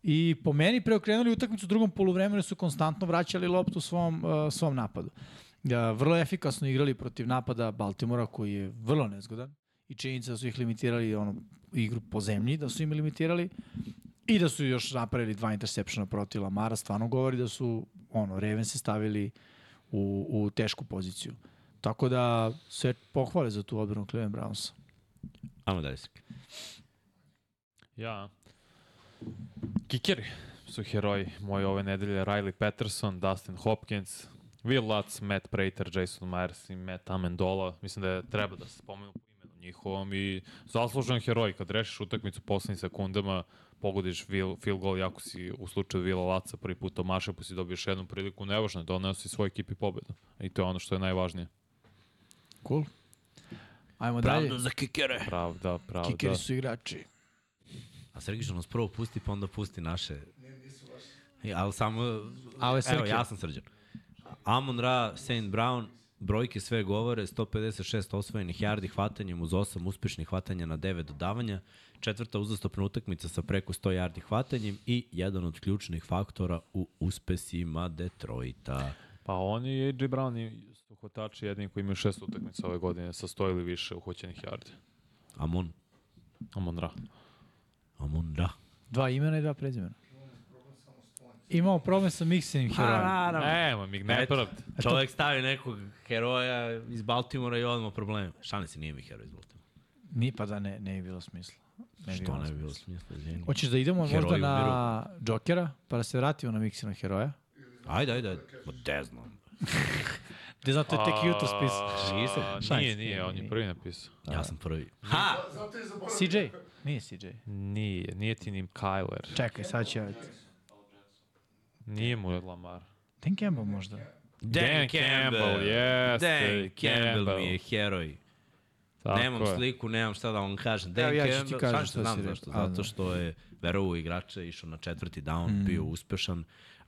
I po meni preokrenuli utakmicu u drugom poluvremenu su konstantno vraćali loptu svom, uh, svom napadu. Uh, vrlo efikasno igrali protiv napada Baltimora koji je vrlo nezgodan i činjenica da su ih limitirali ono, igru po zemlji, da su im limitirali i da su još napravili dva intersepšena protiv Lamara, stvarno govori da su ono, Ravens se stavili u, u tešku poziciju. Tako da sve pohvale za tu odbranu Cleveland Brownsa. Ajmo dalje se. Ja. Kikeri su heroji moji ove nedelje. Riley Patterson, Dustin Hopkins, Will Lutz, Matt Prater, Jason Myers i Matt Amendola. Mislim da je treba da se spomenu po imenu njihovom i zaslužen heroj. Kad rešiš utakmicu u poslednjim sekundama, pogodiš vil, field goal, jako si u slučaju Vila Laca prvi put omašao, pa si dobiješ jednu priliku, nevažno je, doneo si svoj ekipi pobedu. I to je ono što je najvažnije. Cool. Ajmo dalje. Pravda za kikere. Pravda, pravda. Kikeri su igrači. A Srgi što nas prvo pusti, pa onda pusti naše. E, ali samo... A ovo je Evo, ja sam srđan. Amon Ra, Saint Brown, brojke sve govore, 156 osvojenih yardi hvatanjem uz 8 uspešnih hvatanja na 9 dodavanja, četvrta uzastopna utakmica sa preko 100 yardi hvatanjem i jedan od ključnih faktora u uspesima Detroita. Pa oni i AJ Brown i su hvatači jedini koji imaju šest utakmica ove godine sa sto ili više uhoćenih yardi. Amon, Amon Ra. Amon Ra. Dva imena i dva prezimena. Imamo problem sa miksenim herojem. Evo, mi ne Eto. pravda. Čovek stavi nekog heroja iz Baltimora i odmah probleme. Šalim se, nije mi heroj iz Baltimora. Ni pa da ne, ne je bilo smisla. Ne Što bilo ne bi bilo smisla. smisla, izvini. Hoćeš da idemo Heroji možda na Jokera, pa da se vratimo na miksenog heroja? Ajde, ajde, ajde. Ma de znam. Gde znam, to je tek jutro spis. Nisam. Šalim Nije, nije, on je prvi napisao. Ja sam prvi. Ha! Zato je zaboravio. CJ? Nije CJ. Nije, nije ti nim Kyler. Čekaj, sad ću ja... Nije mu je Lamar. Dan Campbell možda. Dan Campbell, jeste, Dan Campbell Campbell. mi je heroj. Tako nemam je. sliku, nemam šta da vam kažem. Dan Evo, ja ću ti Campbell, kažem šta znam zašto. Zato što je verovo u igrača, išao na četvrti down, mm. bio uspešan.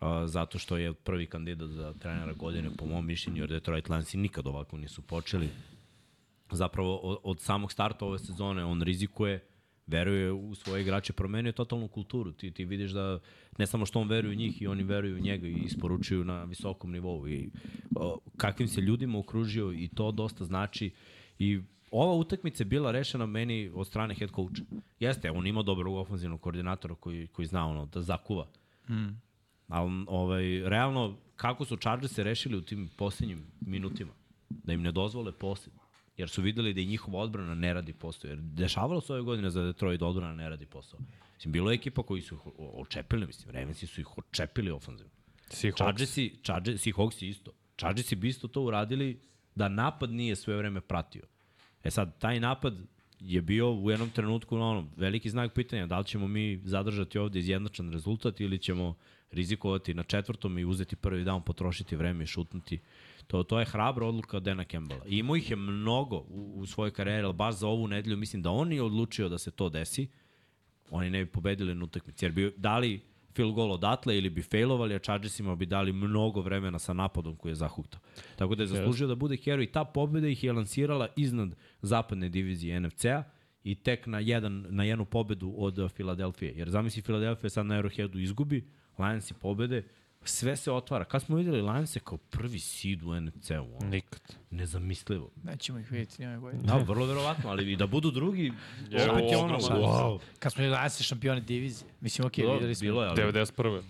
Uh, zato što je prvi kandidat za trenera godine, po mom mišljenju, jer Detroit Lionsi nikad ovako nisu počeli. Zapravo, od, od samog starta ove sezone on rizikuje, veruje u svoje igrače, promenio je totalnu kulturu. Ti, ti vidiš da ne samo što on veruje u njih i oni veruju u njega i isporučuju na visokom nivou. I, o, kakvim se ljudima okružio i to dosta znači. I ova utakmica je bila rešena meni od strane head coacha. Jeste, on ima dobrog ofenzivnog koordinatora koji, koji zna ono, da zakuva. Mm. Ali ovaj, realno, kako su Chargersi rešili u tim posljednjim minutima? Da im ne dozvole posljed. Jer su videli da i njihova odbrana ne radi posao. Jer dešavalo se ove godine za Detroit da odbrana ne radi posao. Mislim, bilo je ekipa koji su ih očepili, mislim, Ravensi su ih očepili ofenzivno. Seahawks. Seahawksi isto. Chargersi bi isto to uradili da napad nije sve vreme pratio. E sad, taj napad je bio u jednom trenutku ono, veliki znak pitanja da li ćemo mi zadržati ovde izjednačan rezultat ili ćemo rizikovati na četvrtom i uzeti prvi down, potrošiti vreme i šutnuti. To, to je hrabra odluka Dana Campbella. I imao ih je mnogo u, u svojoj karijeri, ali baš za ovu nedelju mislim da on je odlučio da se to desi. Oni ne bi pobedili na utakmici. Jer bi dali field goal odatle ili bi failovali, a Chargersima bi dali mnogo vremena sa napadom koji je zahuktao. Tako da je zaslužio da bude hero i ta pobeda ih je lansirala iznad zapadne divizije NFC-a i tek na, jedan, na jednu pobedu od Filadelfije. Jer zamisli Filadelfija sad na Arrowheadu izgubi, Lions i pobede, sve se otvara. Kad smo videli Lionse kao prvi seed u NFC-u? Nikad. Nezamislivo. Nećemo ih vidjeti njoj godine. Da, vrlo verovatno, ali i da budu drugi, Je, opet je ono, wow. Kad smo bili Lions šampioni divizije. Mislim, okej, okay, Bilo, videli smo. bilo je, ali 91.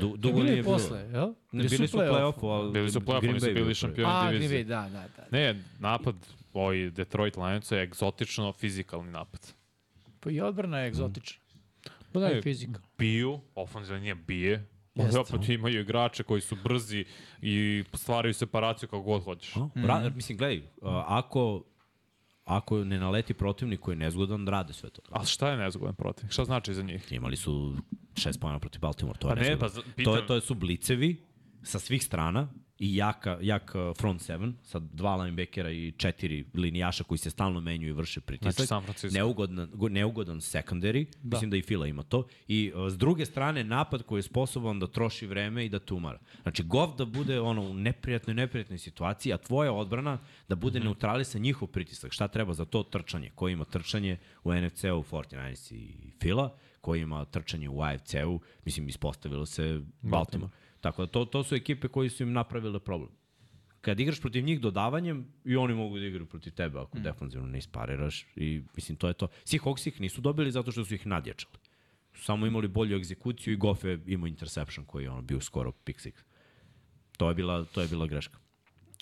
du, dugo Bili nije bilo. posle, jel? Ne, Ili bili su u play-offu, ali Bili su u play-offu, nisu bili šampioni A, Green divizije. Bay, da, da, da. Ne, napad ovaj Detroit Lions je egzotično fizikalni napad. Pa i odbrana je egzotična. Pa Da, ne, je fizikal. biju, ofenzivna nije bije, Jeste. Jeste. opet imaju igrače koji su brzi i stvaraju separaciju kako god hoćeš. A? Ra, mislim, gledaj, ako, ako ne naleti protivnik koji je nezgodan, rade sve to. Ali šta je nezgodan protiv? Šta znači za njih? Imali su šest pojena protiv Baltimore, to je Pa ne, nezgodan. pa za- To, je, to su blicevi sa svih strana i jaka, jak uh, front seven sa dva linebackera i četiri linijaša koji se stalno menjuju i vrše pritisak. Znači. Neugodan, go- neugodan secondary, da. mislim da i Fila ima to. I uh, s druge strane napad koji je sposoban da troši vreme i da tumara. Znači Goff da bude ono u neprijatnoj, neprijatnoj situaciji, a tvoja odbrana da bude mm -hmm. neutralisan njihov pritisak. Šta treba za to trčanje? Ko ima trčanje u NFC-u 49 i Fila, ko ima trčanje u AFC-u, mislim ispostavilo se Baltimore. Tako da to, to su ekipe koji su im napravile problem. Kad igraš protiv njih dodavanjem, i oni mogu da igraju protiv tebe ako mm. defanzivno ne ispariraš. I mislim, to je to. Seahawks ih nisu dobili zato što su ih nadjačali. Su samo imali bolju egzekuciju i Goff je imao interception koji je ono bio skoro pick six. To je bila, to je bila greška.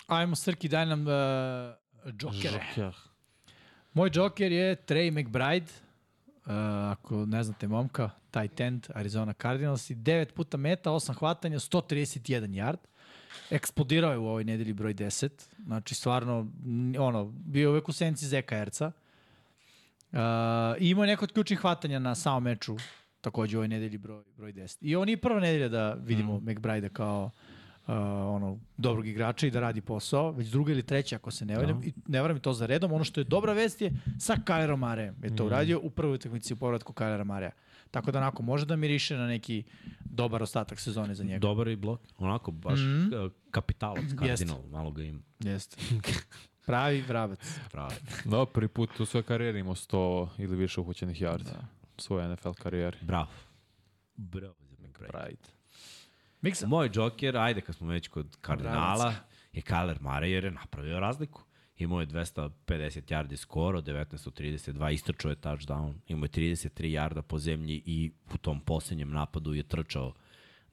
Ajmo, Srki, daj nam uh, džokere. Žokjer. Moj džoker je Trey McBride. Uh, ako ne znate momka, tight end Arizona Cardinals i 9 puta meta, 8 hvatanja, 131 yard. Eksplodirao je u ovoj nedelji broj 10. Znači, stvarno, ono, bio je uvek u senci Zeka Erca. Uh, I imao je neko od ključnih hvatanja na samom meču, takođe u ovoj nedelji broj, broj 10. I on je prva nedelja da vidimo mm. McBride kao uh, ono, dobrog igrača i da radi posao, već druga ili treća ako se ne varam, i ne varam to za redom. Ono što je dobra vest je sa Kylerom Marejem je to uradio u prvoj utakmici u povratku Kylera Mareja. Tako da onako može da miriše na neki dobar ostatak sezone za njega. Dobar i blok. Onako, baš mm -hmm. kapitalac, kardinal, malo ga ima. Jeste. Pravi vrabac. Pravi. Da, prvi put u svojoj karijeri imao 100 ili više uhoćenih yardi. Da. U svojoj NFL karijeri. Bravo. Bravo za McBride. Miksa. Moj džoker, ajde kad smo već kod kardinala, Bravac. je Kyler Murray jer je napravio razliku. Imao je 250 yardi skoro, 19 od 32, istrčao je touchdown, imao je 33 yarda po zemlji i u tom posljednjem napadu je trčao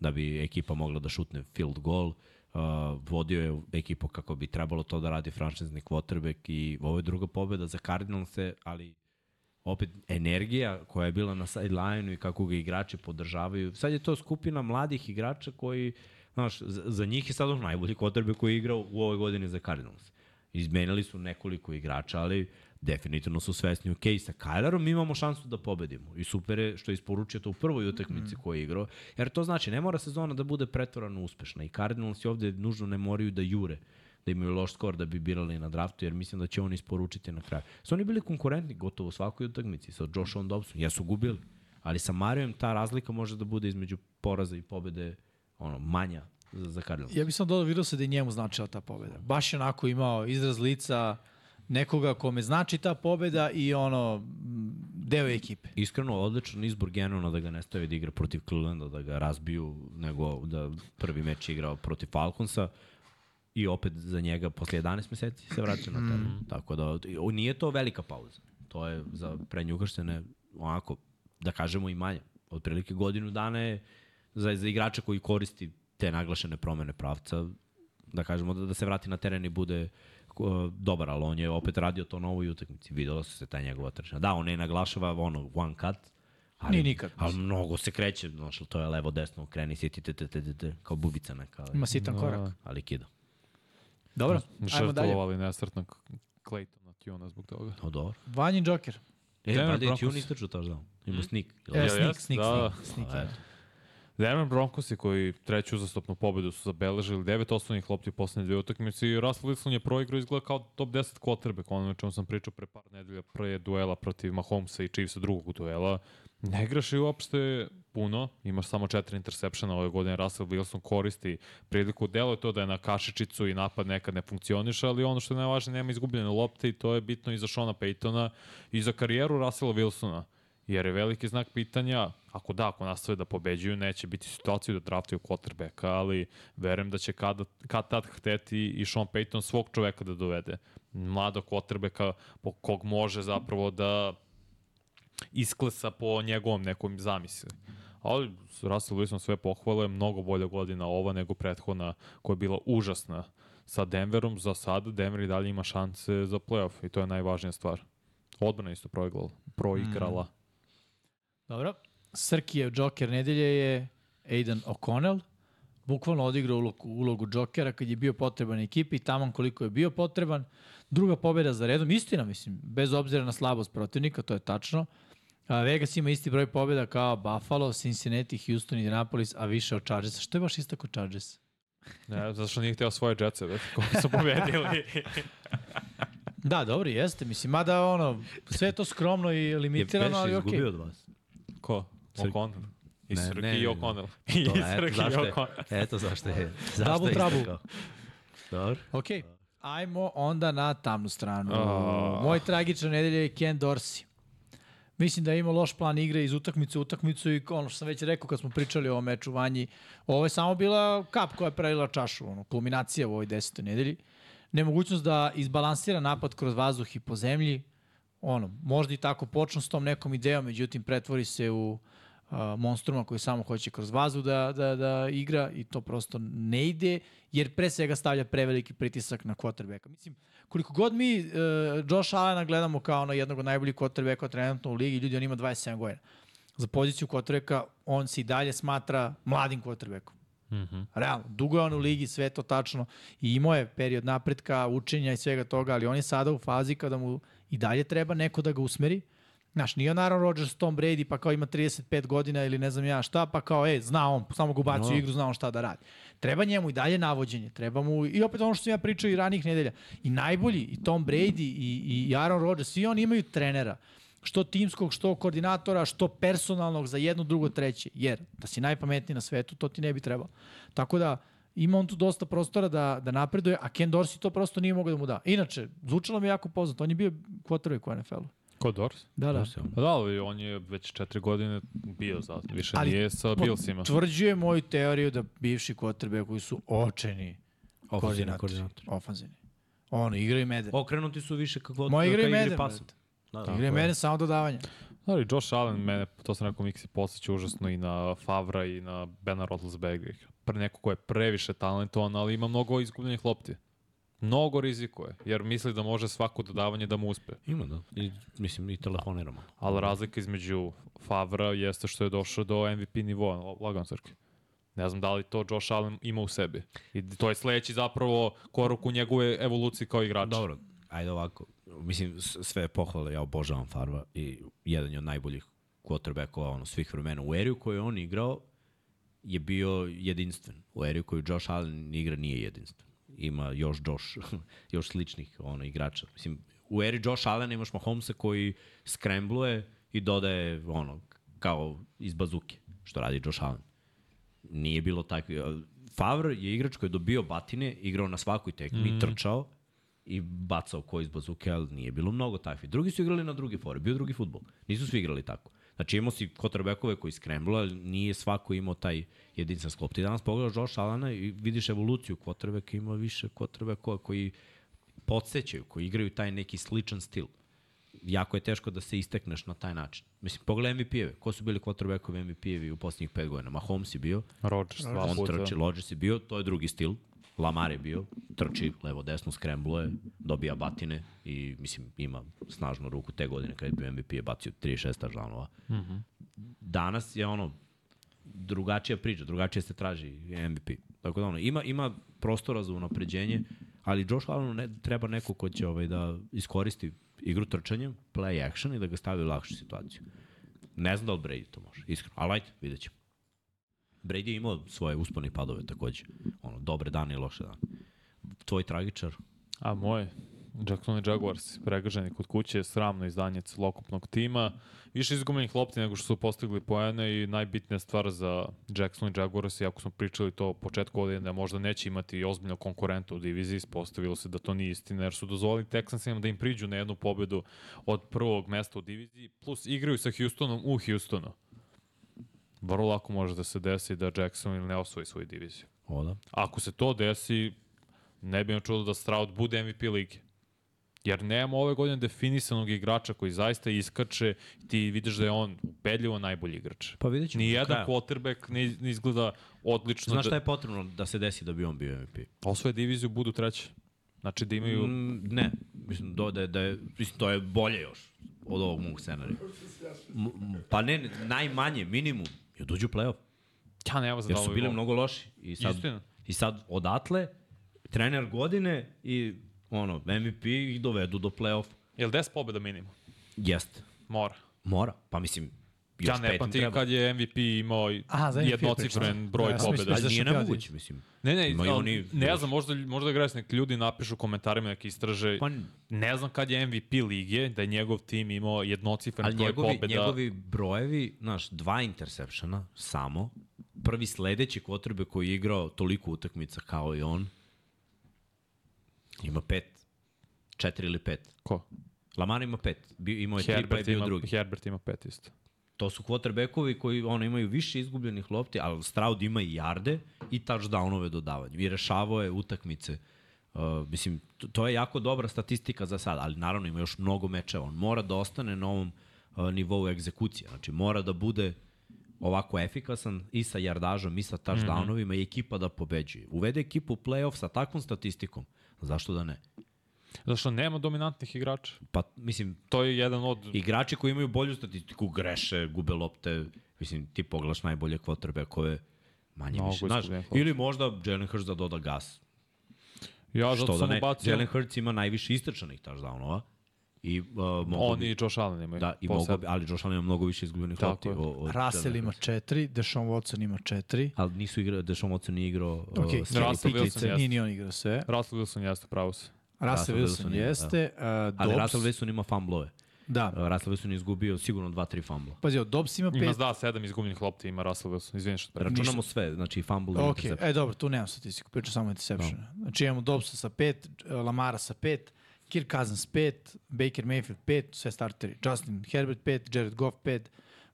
da bi ekipa mogla da šutne field goal. Uh, vodio je ekipu kako bi trebalo to da radi franšizni quarterback i ovo je druga pobjeda za Cardinalse, ali opet energija koja je bila na sideline-u i kako ga igrači podržavaju. Sad je to skupina mladih igrača koji, znaš, za, njih je sad on najbolji kotrbe koji je igrao u ovoj godini za Cardinals. Izmenili su nekoliko igrača, ali definitivno su svesni, ok, sa Kylerom imamo šansu da pobedimo. I super je što je isporučio to u prvoj utakmici mm. koju je igrao, jer to znači ne mora sezona da bude pretvorano uspešna i Cardinals i ovde nužno ne moraju da jure da imaju loš skor da bi birali na draftu, jer mislim da će oni isporučiti na kraju. Su oni bili konkurentni gotovo u svakoj utakmici sa Joshom Dobson. Jesu gubili, ali sa Marijom ta razlika može da bude između poraza i pobede ono, manja za, za Cardinals. Ja bih sam dodao, vidio se da je njemu značila ta pobeda. Baš je onako imao izraz lica nekoga kome znači ta pobeda i ono, deo ekipe. Iskreno, odličan izbor Genona da ga ne stavi da igra protiv Clevelanda, da ga razbiju, nego da prvi meč igrao protiv Falconsa i opet za njega posle 11 meseci se vraća na teren. Mm. Tako da, nije to velika pauza. To je za prednjukrštene onako, da kažemo i manje. Otprilike godinu dana je za, za igrača koji koristi te naglašene promene pravca, da kažemo da, da se vrati na teren i bude uh, dobar, ali on je opet radio to na ovoj utakmici. Videlo se ta njegova trčanja. Da, on ne naglašava ono one cut, ali, Nije nikad. Ali mnogo se kreće, znaš, to je levo, desno, kreni se, ti, te, te, te, te, te, kao bubica neka. Ali, Ima sitan korak. ali kida. Dobro, ajmo dalje. Žrtvovali nesretnog Claytona Tuna zbog toga. O, dobro. Vanjin Joker. E, Denver Bade je Broncos. Tune istračio touchdown. Ima sneak. E, sneak, jest? sneak, Da. sneak, A, da. eto. Denver Broncosi koji treću uzastopnu pobedu su zabeležili devet osnovnih lopti u poslednje dve utakmice i Russell Wilson je proigrao izgleda kao top 10 quarterback, ono na čemu sam pričao pre par nedelja pre duela protiv Mahomesa i Chiefsa drugog duela. Ne igraš i uopšte puno, imaš samo četiri intersepšena ove godine, Russell Wilson koristi priliku, delo je to da je na kašičicu i napad nekad ne funkcioniše, ali ono što je najvažnije, nema izgubljene lopte i to je bitno i za Shona Paytona i za karijeru Russella Wilsona. Jer je veliki znak pitanja, ako da, ako nastave da pobeđuju, neće biti situaciju da draftuju quarterbacka, ali verujem da će kad, kad tad hteti i Sean Payton svog čoveka da dovede. Mladog quarterbacka kog može zapravo da isklesa po njegovom nekom zamisli. Ali Russell Wilson sve pohvale, mnogo bolja godina ova nego prethodna koja je bila užasna sa Denverom. Za sada Denver i dalje ima šanse za playoff i to je najvažnija stvar. Odbrana isto proigrala. proigrala. Dobro. Srkijev Joker nedelje je Aidan O'Connell. Bukvalno odigrao ulogu, ulogu Jokera kad je bio potreban ekipi, taman koliko je bio potreban. Druga pobjeda za redom, istina mislim, bez obzira na slabost protivnika, to je tačno. A, Vegas ima isti broj pobjeda kao Buffalo, Cincinnati, Houston, Indianapolis, a više od Chargersa. Što je baš istako Chargers? Ne, zato što nije hteo svoje džetce, već, koji su pobedili. Da, dobro, jeste. Mislim, mada ono, sve je to skromno i Je limitirano, ali okej. izgubio od vas. Ko? O'Connell. I Ne, Srki ne, i ne. O'Connell. I eto, Srki i zašto je, O'Connell. eto zašto je. Zašto Double je trouble. Dobro. Ok, ajmo onda na tamnu stranu. A. Moj tragičan nedelje je Ken Dorsey. Mislim da je imao loš plan igre iz utakmice u utakmicu i ono što sam već rekao kad smo pričali o meču vanji, ovo je samo bila kap koja je prelila čašu, ono, kulminacija u ovoj desetoj nedelji. Nemogućnost da izbalansira napad kroz vazduh i po zemlji, ono, možda i tako počnu s tom nekom idejom, međutim pretvori se u monstruma koji samo hoće kroz vazduh da, da, da igra i to prosto ne ide, jer pre svega stavlja preveliki pritisak na quarterbacka. Mislim, koliko god mi uh, Josh Allena gledamo kao ono jednog od najboljih quarterbacka trenutno u ligi, ljudi, on ima 27 godina. Za poziciju quarterbacka on se i dalje smatra mladim quarterbackom. Mm -hmm. Realno, dugo je on u ligi, sve to tačno i imao je period napretka, učenja i svega toga, ali on je sada u fazi kada mu i dalje treba neko da ga usmeri. Znaš, nije on Aaron Rodgers, Tom Brady, pa kao ima 35 godina ili ne znam ja šta, pa kao, e, zna on, samo ga ubaci No. u igru, zna on šta da radi. Treba njemu i dalje navođenje, treba mu, i opet ono što sam ja pričao i ranih nedelja, i najbolji, i Tom Brady, i, i Aaron Rodgers, svi oni imaju trenera, što timskog, što koordinatora, što personalnog za jedno, drugo, treće. Jer da si najpametniji na svetu, to ti ne bi trebalo. Tako da, ima on tu dosta prostora da, da napreduje, a Ken Dorsey to prosto nije mogao da mu da. Inače, zvučalo mi jako poznato, on je bio quarterback u NFL-u. Ko Dors? Da, da. Pa da, ali on je već četiri godine bio za, više Ali nije sa Billsima. Potvrđuje moju teoriju da bivši quarterback koji su očeni koordinatori. koordinator. Ofanzivni. Ono, igraju meden. Okrenuti su više kako Moji ka igraju igri meden, pasom. Da, da. Igraju meden samo dodavanja. Da, ali Josh Allen, mene, to sam rekao, Miksi posjeća užasno i na Favra i na Bena Roethlisbergera. Pre neko ko je previše talentovan, ali ima mnogo izgubljenih lopti. Mnogo rizikuje, jer misli da može svako dodavanje da mu uspe. Ima da. I, mislim, i telefoniramo. Ali razlika između Favra jeste što je došao do MVP nivoa, lagan Srki. Ne znam da li to Josh Allen ima u sebi. I to je sledeći zapravo korak u njegove evoluciji kao igrača. Dobro, ajde ovako. Mislim, sve pohvale, ja obožavam Farva i jedan je od najboljih quarterbackova ono, svih vremena. U eri u kojoj je on igrao je bio jedinstven. U eri u kojoj Josh Allen igra nije jedinstven. Ima još Josh, još sličnih ono, igrača. Mislim, u eri Josh Allen imaš Mahomesa koji skrembluje i dodaje ono, kao iz bazuke, što radi Josh Allen. Nije bilo takvi. Favre je igrač koji je dobio batine, igrao na svakoj tekmi, mm. trčao i bacao ko iz bazuke, ali nije bilo mnogo takvi. Drugi su igrali na drugi fore, bio drugi futbol. Nisu svi igrali tako. Znači imao si quarterbackove koji skremblo, ali nije svako imao taj jedinstven sklop. Ti danas pogledaš Josh Allena i vidiš evoluciju quarterbacka, ima više quarterbackova koji podsećaju, koji igraju taj neki sličan stil. Jako je teško da se istekneš na taj način. Mislim, pogledaj MVP-eve. Ko su bili quarterbackovi MVP-evi u posljednjih pet godina? Mahomes je bio, Rodgers dva puta. trči, Rodgers je bio, to je drugi stil. Lamar je bio, trči levo desno, skrembluje, dobija batine i mislim ima snažnu ruku te godine kad je bio MVP je bacio 36 tažanova. Mm -hmm. Danas je ono drugačija priča, drugačije se traži MVP. Tako da ono, ima, ima prostora za unapređenje, Ali Josh Allen ne, treba neko ko će ovaj, da iskoristi igru trčanjem, play action i da ga stavi u lakšu situaciju. Ne znam da li Brady to može, iskreno. Ali ajde, vidjet ćemo. Brady je imao svoje uspone i padove takođe. Ono, dobre dane i loše dane. Tvoj tragičar? A moj, Jacksonville Jaguars, pregaženi kod kuće, sramno izdanje celokupnog tima. Više izgubljenih lopti nego što su postigli poene i najbitnija stvar za Jacksonville Jaguars, iako smo pričali to početku godine da možda neće imati ozbiljno konkurenta u diviziji, ispostavilo se da to nije istina, jer su dozvolili Texansima da im priđu na jednu pobedu od prvog mesta u diviziji, plus igraju sa Houstonom u Houstonu. Vrlo lako može da se desi da Jacksonville ne osvoji svoju diviziju. O da. Ako se to desi, ne bi me čudo da Stroud bude MVP lige. Jer nemamo ove godine definisanog igrača koji zaista iskače ti vidiš da je on ubedljivo najbolji igrač. Pa vidjet ćemo. Nijedan quarterback ne, ne izgleda odlično. Znaš šta da, je potrebno da se desi da bi on bio MVP? osvoje diviziju, budu treći. Znači da imaju... Mm, ne, mislim do, da, je, da je, mislim, to je bolje još od ovog mog scenarija. Pa ne, najmanje, minimum, je dođu u play-off. Ja nema za Jer da su bili mnogo loši. I sad, Istina. I sad odatle, trener godine i ono, MVP ih dovedu do play-off. Jel 10 pobjeda minimum? Jeste. Mora. Mora. Pa mislim, Ja ne im pamtim treba. kad je MVP imao jednocifren broj Da, ja pobjeda. Ali nije nemoguće, mislim. Ne, ne, ali, oni ne još- znam, možda, možda da greš, nek ljudi napišu u komentarima, neki istraže. Pa, Ne znam kad je MVP lige, da je njegov tim imao jednocifren ali broj njegovi, pobjeda. njegovi brojevi, znaš, dva intersepšena, samo, prvi sledeći kvotrbe koji je igrao toliko utakmica kao i on, ima pet, četiri ili pet. Ko? Lamar ima pet, bio, imao je tri, pa je Herbert bio ima, drugi. Herbert ima pet isto. To su quarterbackovi koji ono, imaju više izgubljenih lopti, ali Stroud ima i jarde i touchdownove dodavanje. I rešavao je utakmice. Uh, mislim, to, to je jako dobra statistika za sad, ali naravno ima još mnogo mečeva. On mora da ostane na ovom uh, nivou egzekucije. Znači, mora da bude ovako efikasan i sa jardažom i sa touchdownovima mm -hmm. i ekipa da pobeđuje. Uvede ekipu u playoff sa takvom statistikom. Zašto da ne? Zato što nema dominantnih igrača. Pa, mislim, To je jedan od... igrači koji imaju bolju statistiku greše, gube lopte, mislim, ti poglaš najbolje quarterbackove, manje Mnogo više, znaš, ili možda Jalen Hurts da doda gas. Ja Što zato da sam ne, ubacio... Jalen Hurts ima najviše istrčanih touchdownova i uh, mogu On bi, i Josh Allen imaju. da, i mogu, ali Josh Allen ima mnogo više izgubljenih lopti. od Russell ima četiri, Deshaun Watson ima četiri. Ali nisu igrao, Deshaun Watson nije igrao uh, Ok, sve Russell. Wilson jeste. Nije ni on igrao sve. Russell Wilson jeste pravo se. Russell Wilson Wilson je, jeste. Uh, Ali Russell Wilson ima fumblove. Da. Uh, Russell Wilson je izgubio sigurno 2-3 fumbla. Pazi, evo, Dobbs ima Ima pet. da, sedam izgubljenih lopti ima Russell Wilson. Izvini što pre. Računamo sve, znači i fumble i Ok, interception. e dobro, tu nemam statistiku, pričam samo interception. No. Znači imamo Dobbsa sa pet, Lamara sa pet, Kirk Cousins pet, Baker Mayfield pet, sve starteri. Justin Herbert pet, Jared Goff pet,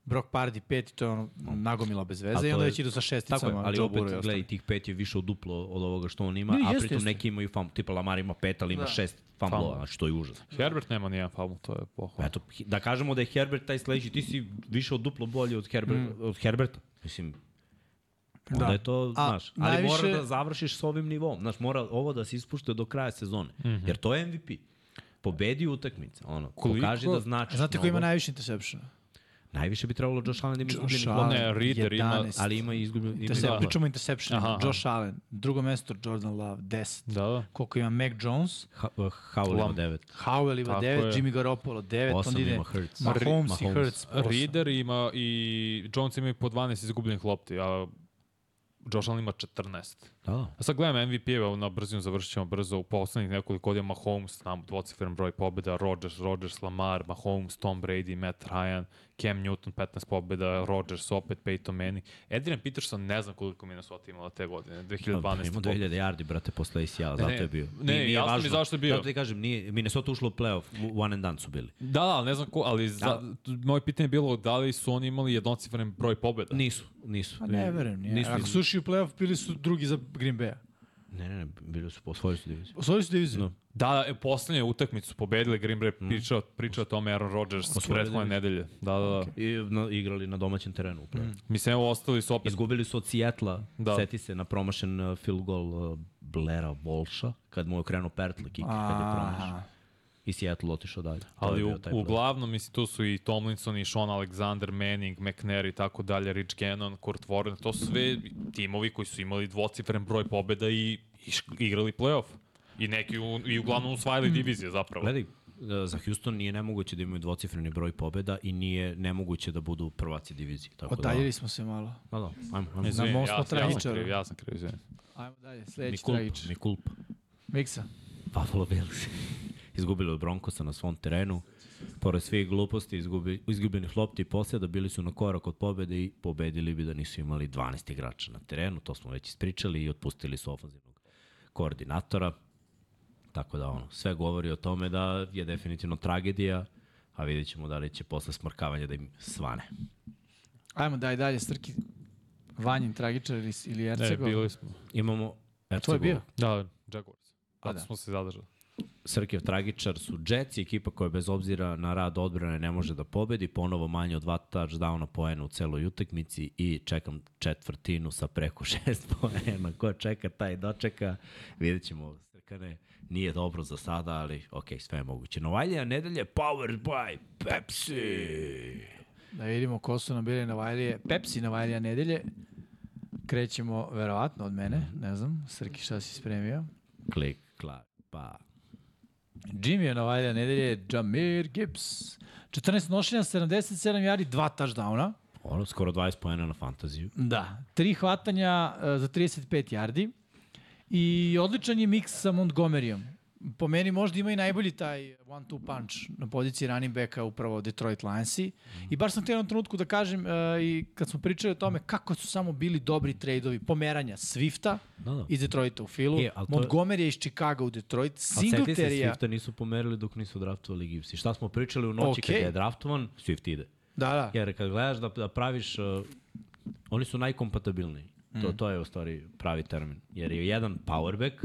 Brock Pardy pet, i to je ono nagomila bez veze. I onda već idu sa Tako je, šesticama. ali Joe opet, gledaj, tih pet je više od duplo od ovoga što on ima, Ne, a jeste, pritom jeste. neki imaju fumble, tipa Lamar ima pet, ali ima Da. šest fumblova, Fumble. znači to je užas. Herbert nema nijedan fumble, to je pohvala. Eto, da kažemo da je Herbert taj sledeći, ti si više od duplo bolji od, Herbert, mm. od Herberta. Mislim, onda Da. je to, A, znaš, ali najviše- mora da završiš s ovim nivom. Znaš, mora ovo da se ispušte do kraja sezone. Mm -hmm. Jer to je MVP. Pobedi utakmice, ono. Koliko- Pokaži da znači Znate ko ima najviše interceptiona? Najviše bi trebalo Josh Allen da ima izgubljenih Josh lopti, Ne, Reader ima- 11. ali ima izgubljenih ima Intercep, dva. pričamo o interception. Aha, aha. Josh Allen, drugo mesto Jordan Love, 10. Da, da. Koliko ima Mac Jones, Ha, uh, Howell ima Lam- devet. Howell ima Tako 9, je. Jimmy Garoppolo 9, Osam onda ide ima Hurts. Mahomes i Mahomes. Hurts. osam. Reader ima i Jones imaju po 12 izgubljenih lopti, a Josh Allen ima 14. Da, da. A sad gledam MVP-eva na brzinu, završit ćemo brzo. U poslednjih nekoliko godina Mahomes, znam, dvocifren broj pobjeda, Rodgers, Rodgers, Lamar, Mahomes, Tom Brady, Matt Ryan, Cam Newton, 15 pobjeda, Rodgers, opet Peyton Manning. Adrian Peterson ne znam koliko Minnesota imala te godine, 2012. Ima pobjeda. 2000 yardi, brate, posle ACL, zato ne, je bio. ne, jasno mi zašto je bio. Zato ti kažem, nije, Minnesota ušlo u playoff, u- one and done su bili. Da, da, ne znam ko, ali za, moje pitanje je bilo da li su oni imali jednocifren broj pobjeda. Nisu, nisu. Pa ne verujem, nije. Nisu, Ako su ušli u playoff, bili su drugi za Green Bay. Ne, ne, ne, bili su, osvojili su diviziju. Osvojili su diviziju. No. Da, e, poslednje utakmicu su pobedili Green Bay, pričao, pričao o tome Aaron Rodgers prethodne nedelje. Da, da, da. I na, igrali na domaćem terenu. u play-offu. Mislim, evo, ostali su opet Izgubili su od Sijetla, Da. seti se na promašen uh, field goal uh, Blaira Walsha, kad mu je okrenuo Pertle kick, kad je promašen. I Seattle otišao dalje. Ali u, uglavnom, mislim, tu su i Tomlinson, i Sean Alexander, Manning, McNair i tako dalje, Rich Gannon, Kurt Warren, to su sve timovi koji su imali dvocifren broj pobjeda i, i igrali playoff. I neki u, i uglavnom usvajali divizije zapravo. Gledaj, za Houston nije nemoguće da imaju dvocifreni broj pobjeda i nije nemoguće da budu prvaci divizije. Tako Odaljili da, smo se malo. da, da, ajmo, ajmo. Izvini, most ja, ja sam kriv, ja sam kriv. Ajmo dalje, Mi sledeći kulpa, tragič. mi kulpa. Miksa. Buffalo Bills. Izgubili od Broncosa na svom terenu. Pored svih gluposti, izgubi, izgubljenih lopti i posljeda, bili su na korak od pobede i pobedili bi da nisu imali 12 igrača na terenu. To smo već ispričali i otpustili su ofenzivnog koordinatora. Tako da ono, sve govori o tome da je definitivno tragedija, a vidjet ćemo da li će posle smrkavanja da im svane. Ajmo daj dalje, Strki. Vanjin tragičar ili, ili Ne, Ercego. bili smo. Imamo To je bio? Da, Jaguars. Pa Zato da. smo se zadržali. Srkev tragičar su Jets i ekipa koja bez obzira na rad odbrane ne može da pobedi, ponovo manje od dva touchdowna poena u celoj utakmici i čekam četvrtinu sa preko šest poena. Ko čeka, taj dočeka. Vidjet ćemo, Srkane, nije dobro za sada, ali ok, sve je moguće. Novajlija nedelje, powered by Pepsi! Da vidimo ko su nam bili Novajlije. Pepsi Novajlija nedelje. Krećemo verovatno od mene, ne znam. Srki šta si spremio? Klik, klak, pa. Jimmy je Novajlija nedelje, Jamir Gibbs. 14 nošenja, 77 yardi, dva touchdowna. Ono, skoro 20 poena na fantaziju. Da, tri hvatanja uh, za 35 yardi. I odličan je miks sa Montgomeryom. Po meni možda ima i najbolji taj one-two punch na poziciji running backa upravo Detroit Lionsi. I baš sam te jednom trenutku da kažem uh, i kad smo pričali o tome kako su samo bili dobri trade-ovi pomeranja Swifta Da, da. iz Detroita u filu, ali to Montgomery je iz Chicago u Detroit, A seti se, Singletaryja... Swifta nisu pomerili dok nisu draftovali Gibbs. I šta smo pričali u noći Okej. kad je draftovan, Swift ide. Da, da. Jer kad gledaš da, da praviš, uh, oni su najkompatibilniji. Mm. To, to je u stvari pravi termin. Jer je jedan powerback,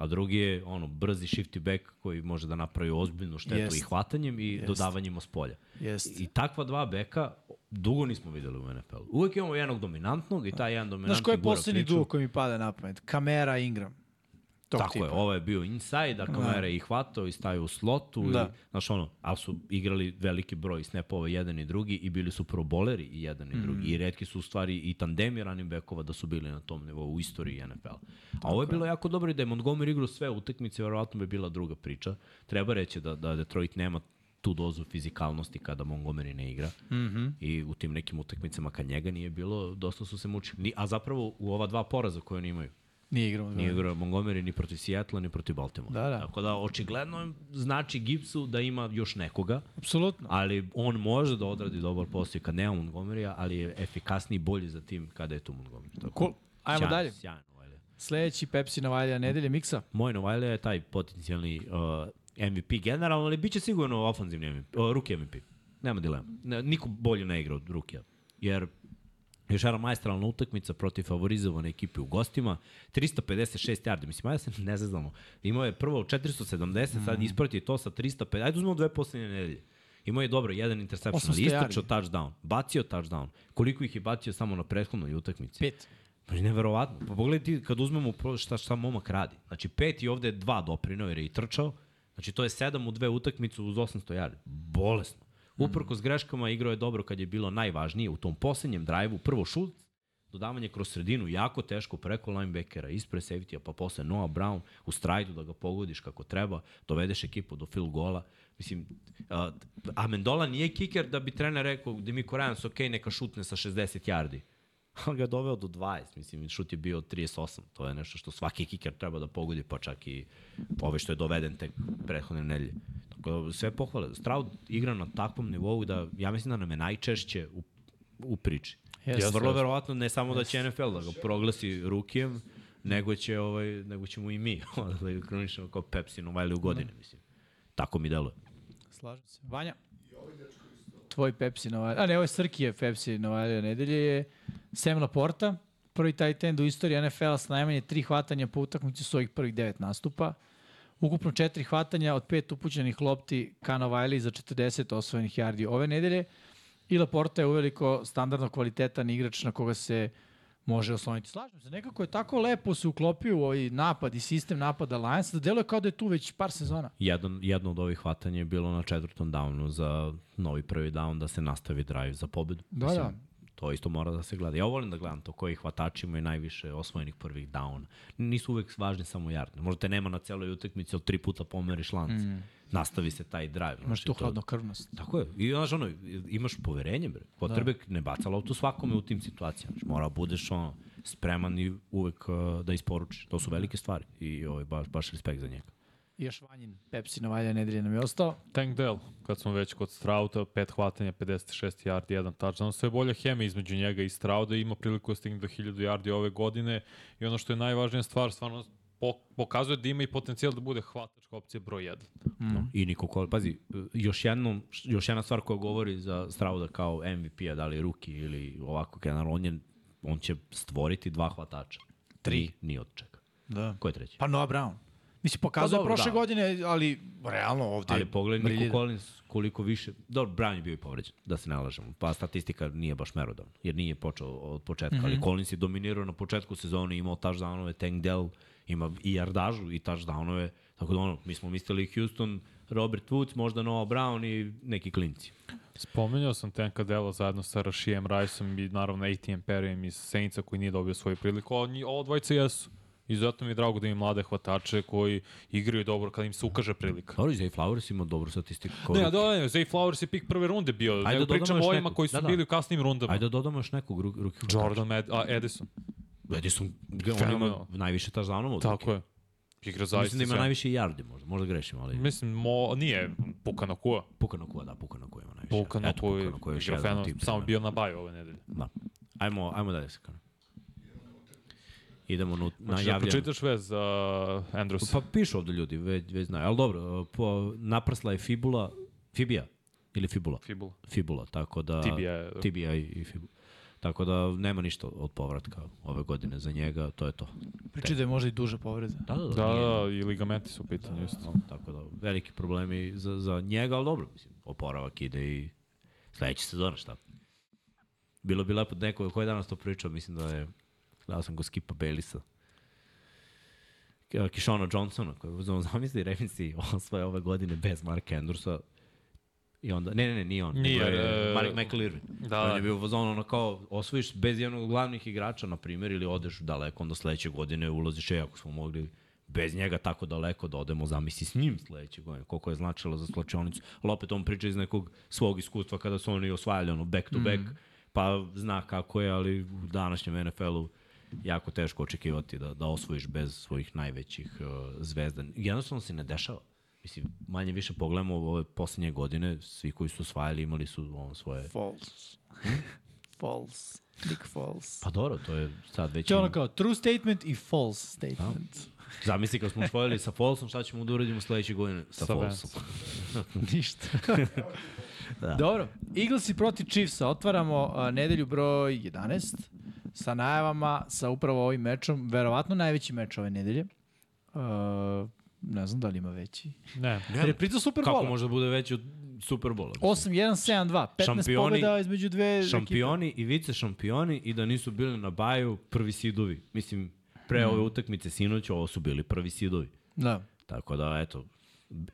a drugi je ono brzi shifty back koji može da napravi ozbiljnu štetu Jest. i hvatanjem i Jest. dodavanjem s polja. Jest. I takva dva beka dugo nismo videli u NFL. Uvek imamo jednog dominantnog i taj jedan dominantni Znaš ko je poslednji duo koji mi pada na pamet? Kamera Ingram. Tog Tako tipa. je, ovo je bio inside, a kamera je i hvatao i stavio u slotu. Da. I, znaš ono, ali su igrali veliki broj snapova jedan i drugi i bili su proboleri i jedan i drugi. I redki su u stvari i tandemi running backova da su bili na tom nivou u istoriji NFL. A ovo je bilo jako dobro i da je Montgomery igrao sve utakmice, verovatno bi bila druga priča. Treba reći da, da Detroit nema tu dozu fizikalnosti kada Montgomery ne igra. Mm -hmm. I u tim nekim utakmicama kad njega nije bilo, dosta su se mučili. Ni- A zapravo u ova dva poraza koje oni imaju, Nije igrao. Nije igrao Montgomery ni protiv Seattle, ni protiv Baltimore. Da, da. Tako da, očigledno znači Gibbsu da ima još nekoga, Apsolutno. ali on može da odradi dobar posao kad nema Montgomerya, ali je efikasniji i bolji za tim kada je tu Montgomery. Tako, Cool. Ajmo sjajno, dalje. Novajlija. Sledeći Pepsi Novajlija nedelje, Miksa. Moj Novajlija je taj potencijalni uh, MVP generalno, ali bit će sigurno ofanzivni MVP, uh, ruki MVP. Nema dilema. Ne, niko bolje ne igra od rukija. Jer još jedna majstralna utakmica protiv favorizovane ekipe u gostima, 356 yardi, mislim, ajde se ne zeznamo. Imao je prvo 470, sad isprati to sa 350, ajde uzmemo dve poslednje nedelje. Imao je dobro, jedan interception, 800 ali istračao touchdown, bacio touchdown. Koliko ih je bacio samo na prethodnoj utakmici? Pet. Pa je neverovatno. Pa pogledaj ti kad uzmemo šta, šta momak radi. Znači pet i ovde je dva doprinao jer je i trčao. Znači to je sedam u dve utakmice uz 800 yardi. Bolesno. Uprko s greškama igrao je dobro kad je bilo najvažnije u tom poslednjem drajvu. Prvo šut, dodavanje kroz sredinu, jako teško preko linebackera, ispred safety pa posle Noah Brown u strajdu da ga pogodiš kako treba, dovedeš ekipu do field gola. Mislim, a, a Mendola nije kiker da bi trener rekao mi Korajans, ok, neka šutne sa 60 yardi. On ga je doveo do 20, mislim, šut je bio 38. To je nešto što svaki kiker treba da pogodi, pa čak i ove što je doveden tek prethodne nedelje. Tako da sve pohvale. Stroud igra na takvom nivou da ja mislim da nam je najčešće u, u priči. Yes, Vrlo jeste. verovatno ne samo da će NFL da ga proglasi rukijem, nego će ovaj nego ćemo i mi da ga kronišemo kao Pepsi Novajli u godini, mislim. Tako mi deluje. Slažem se. Vanja? Tvoj Pepsi Novajlija, a ne, ovo je Srkije Pepsi Novajlija nedelje je Sam Laporta, prvi tight end u istoriji NFL-a s najmanje tri hvatanja po utakmici su ovih prvih devet nastupa. Ukupno četiri hvatanja od pet upućenih lopti ka Novajliji za 40 osvojenih yardi ove nedelje. I Laporta je uveliko standardno kvalitetan igrač na koga se može osloniti. Slažem se, nekako je tako lepo se uklopio u ovaj napad i sistem napada Lions da deluje kao da je tu već par sezona. Jedan, jedno od ovih hvatanja je bilo na četvrtom downu za novi prvi down da se nastavi drive za pobedu. Da, da. To isto mora da se gleda. Ja volim da gledam to koji hvatači imaju najviše osvojenih prvih down. Nisu uvek važni samo yard. Možda te nema na celoj utakmici, ali tri puta pomeriš lanac. Mm. Nastavi se taj drive. Imaš tu hladnokrvnost. Tako je. I znaš, ono, imaš poverenje, bre. Potrebek da. ne baca loptu svakome u tim situacijama. Znaš, mora budeš ono, spreman i uvek uh, da isporučiš. To su velike stvari i ovaj, baš, baš respekt za njega. I još Vanjin, Pepsi na valja nedelje nam je ostao. Tank Dell, kad smo već kod Strauta, pet hvatanja, 56 yardi, jedan touchdown. Sve bolja hemija između njega i Strauda ima priliku da stigne do 1000 yardi ove godine i ono što je najvažnija stvar, stvarno pokazuje da ima i potencijal da bude hvatačka opcija broj 1. Mm. No, I Niko Kol, pazi, još, jednom, još jedna stvar koja govori za Strauda kao MVP-a, da li ruki ili ovako generalno, on, je, on će stvoriti dva hvatača. Tri, ni od čega. Da. Ko je treći? Pa Noah Brown. Mislim, pokazuje pa, dobro, prošle da. godine, ali realno ovde... Ali pogledaj Nico Collins koliko više... Dobro, Brown je bio i povređen, da se ne lažemo. Pa statistika nije baš merodavna, jer nije počeo od početka. Mm -hmm. Ali mhm. Collins je dominirao na početku sezone, imao touchdownove, Tank Dell ima i yardažu i touchdownove. Tako da ono, mi smo mislili Houston, Robert Woods, možda Noah Brown i neki klinci. Spomenuo sam Tenka Dela zajedno sa Rashijem Riceom i naravno ATM Perryem iz Saintsa koji nije dobio svoju priliku. Ovo dvojice jesu Izuzetno mi je drago da imam mlade hvatače koji igraju dobro kada im se ukaže prilika. Dobro, Zay Flowers ima dobru statistiku. Ne, da, da, Zay Flowers je pik prve runde bio. Ajde, Nego da pričamo o ovima koji su da, da. bili u kasnim rundama. Ajde da dodamo još nekog ruki Jordan Med, a, Edison. Edison, on ima najviše touchdownova. Tako je. Igra zaista. Mislim da ima najviše yardi možda, možda grešim, ali... Mislim, mo, nije Pukano Kua. Pukano Kua, da, Pukano Kua ima najviše. Pukano Kua, Eto, Kua je igra feno, samo bio na baju ove nedelje. Da. Ajmo, ajmo dalje se kanal. Idemo na, na Hoćeš javljanje. da pročitaš vez uh, Andrews? Pa pišu ovde ljudi, već, već znaju. Ali dobro, po, naprsla je fibula, fibija ili fibula? Fibula. Fibula, tako da... Tibia. Tibia i, i fibula. Tako da nema ništa od povratka ove godine za njega, to je to. Priči da je možda i duže povrede. Da, da, da. Da, da, i ligamenti su u pitanju da, isto. Da, tako da, veliki problemi za, za njega, ali dobro, mislim, oporavak ide i sledeća sezona, šta? Bilo bi lepo da neko, koji je danas to pričao, mislim da je Gledao sam go Skipa Belisa. Kishona Johnsona, koji je uzmano zamisli Ravensi osvoje ove godine bez Marka Andrewsa. I onda, ne, ne, ne, nije on. Nije, je, uh, Mark, Michael Irvin. Da, on je bio u ono kao, osvojiš bez jednog glavnih igrača, na primjer, ili odeš daleko, onda sledeće godine ulaziš, e, ako smo mogli bez njega tako daleko da odemo, zamisli s njim sledeće godine, koliko je značilo za slačionicu. Ali opet on priča iz nekog svog iskustva kada su oni osvajali ono back to back, mm. pa zna kako je, ali u današnjem NFL-u jako teško očekivati da, da osvojiš bez svojih najvećih uh, zvezda. Jednostavno se ne dešava. Mislim, manje više pogledamo ove poslednje godine, svi koji su osvajali imali su on svoje... False. false. Big false. Pa dobro, to je sad već... To je ono kao true statement i false statement. Da. Zamisli kad smo osvojili sa falsom, šta ćemo da uradimo sledeće godine sa, sa falsom? Ništa. da. Dobro, Eaglesi protiv Chiefsa. Otvaramo uh, nedelju broj 11 sa najavama, sa upravo ovim mečom, verovatno najveći meč ove nedelje. Uh, ne znam da li ima veći. Ne. Jer je prica Superbola. Kako može da bude veći od Superbola? 8-1-7-2, 15 šampioni, pobjeda između dve Šampioni ekipe. i vice šampioni i da nisu bili na baju prvi sidovi. Mislim, pre mm. ove utakmice sinoć, ovo su bili prvi sidovi. Da. Tako da, eto,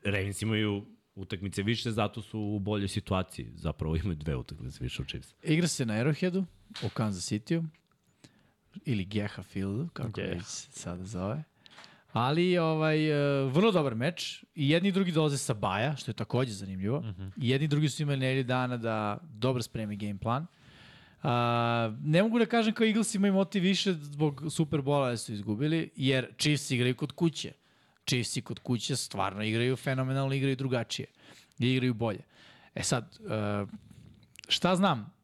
Ravens imaju utakmice više, zato su u boljoj situaciji. Zapravo imaju dve utakmice više od Chiefs. Igra se na Arrowheadu u Kansas City-u ili Geha Fieldu, kako Geh. već sada zove. Ali ovaj, uh, vrlo dobar meč i jedni i drugi dolaze sa baja, što je takođe zanimljivo. Mhm. -huh. I jedni i drugi su imali nedelje dana da dobro spremi game plan. Uh, ne mogu da kažem kao Eagles imaju motiv više zbog Superbola da su izgubili, jer Chiefs igraju kod kuće. Chiefs i kod kuće stvarno igraju fenomenalno, igraju drugačije. I igraju bolje. E sad, uh, šta znam,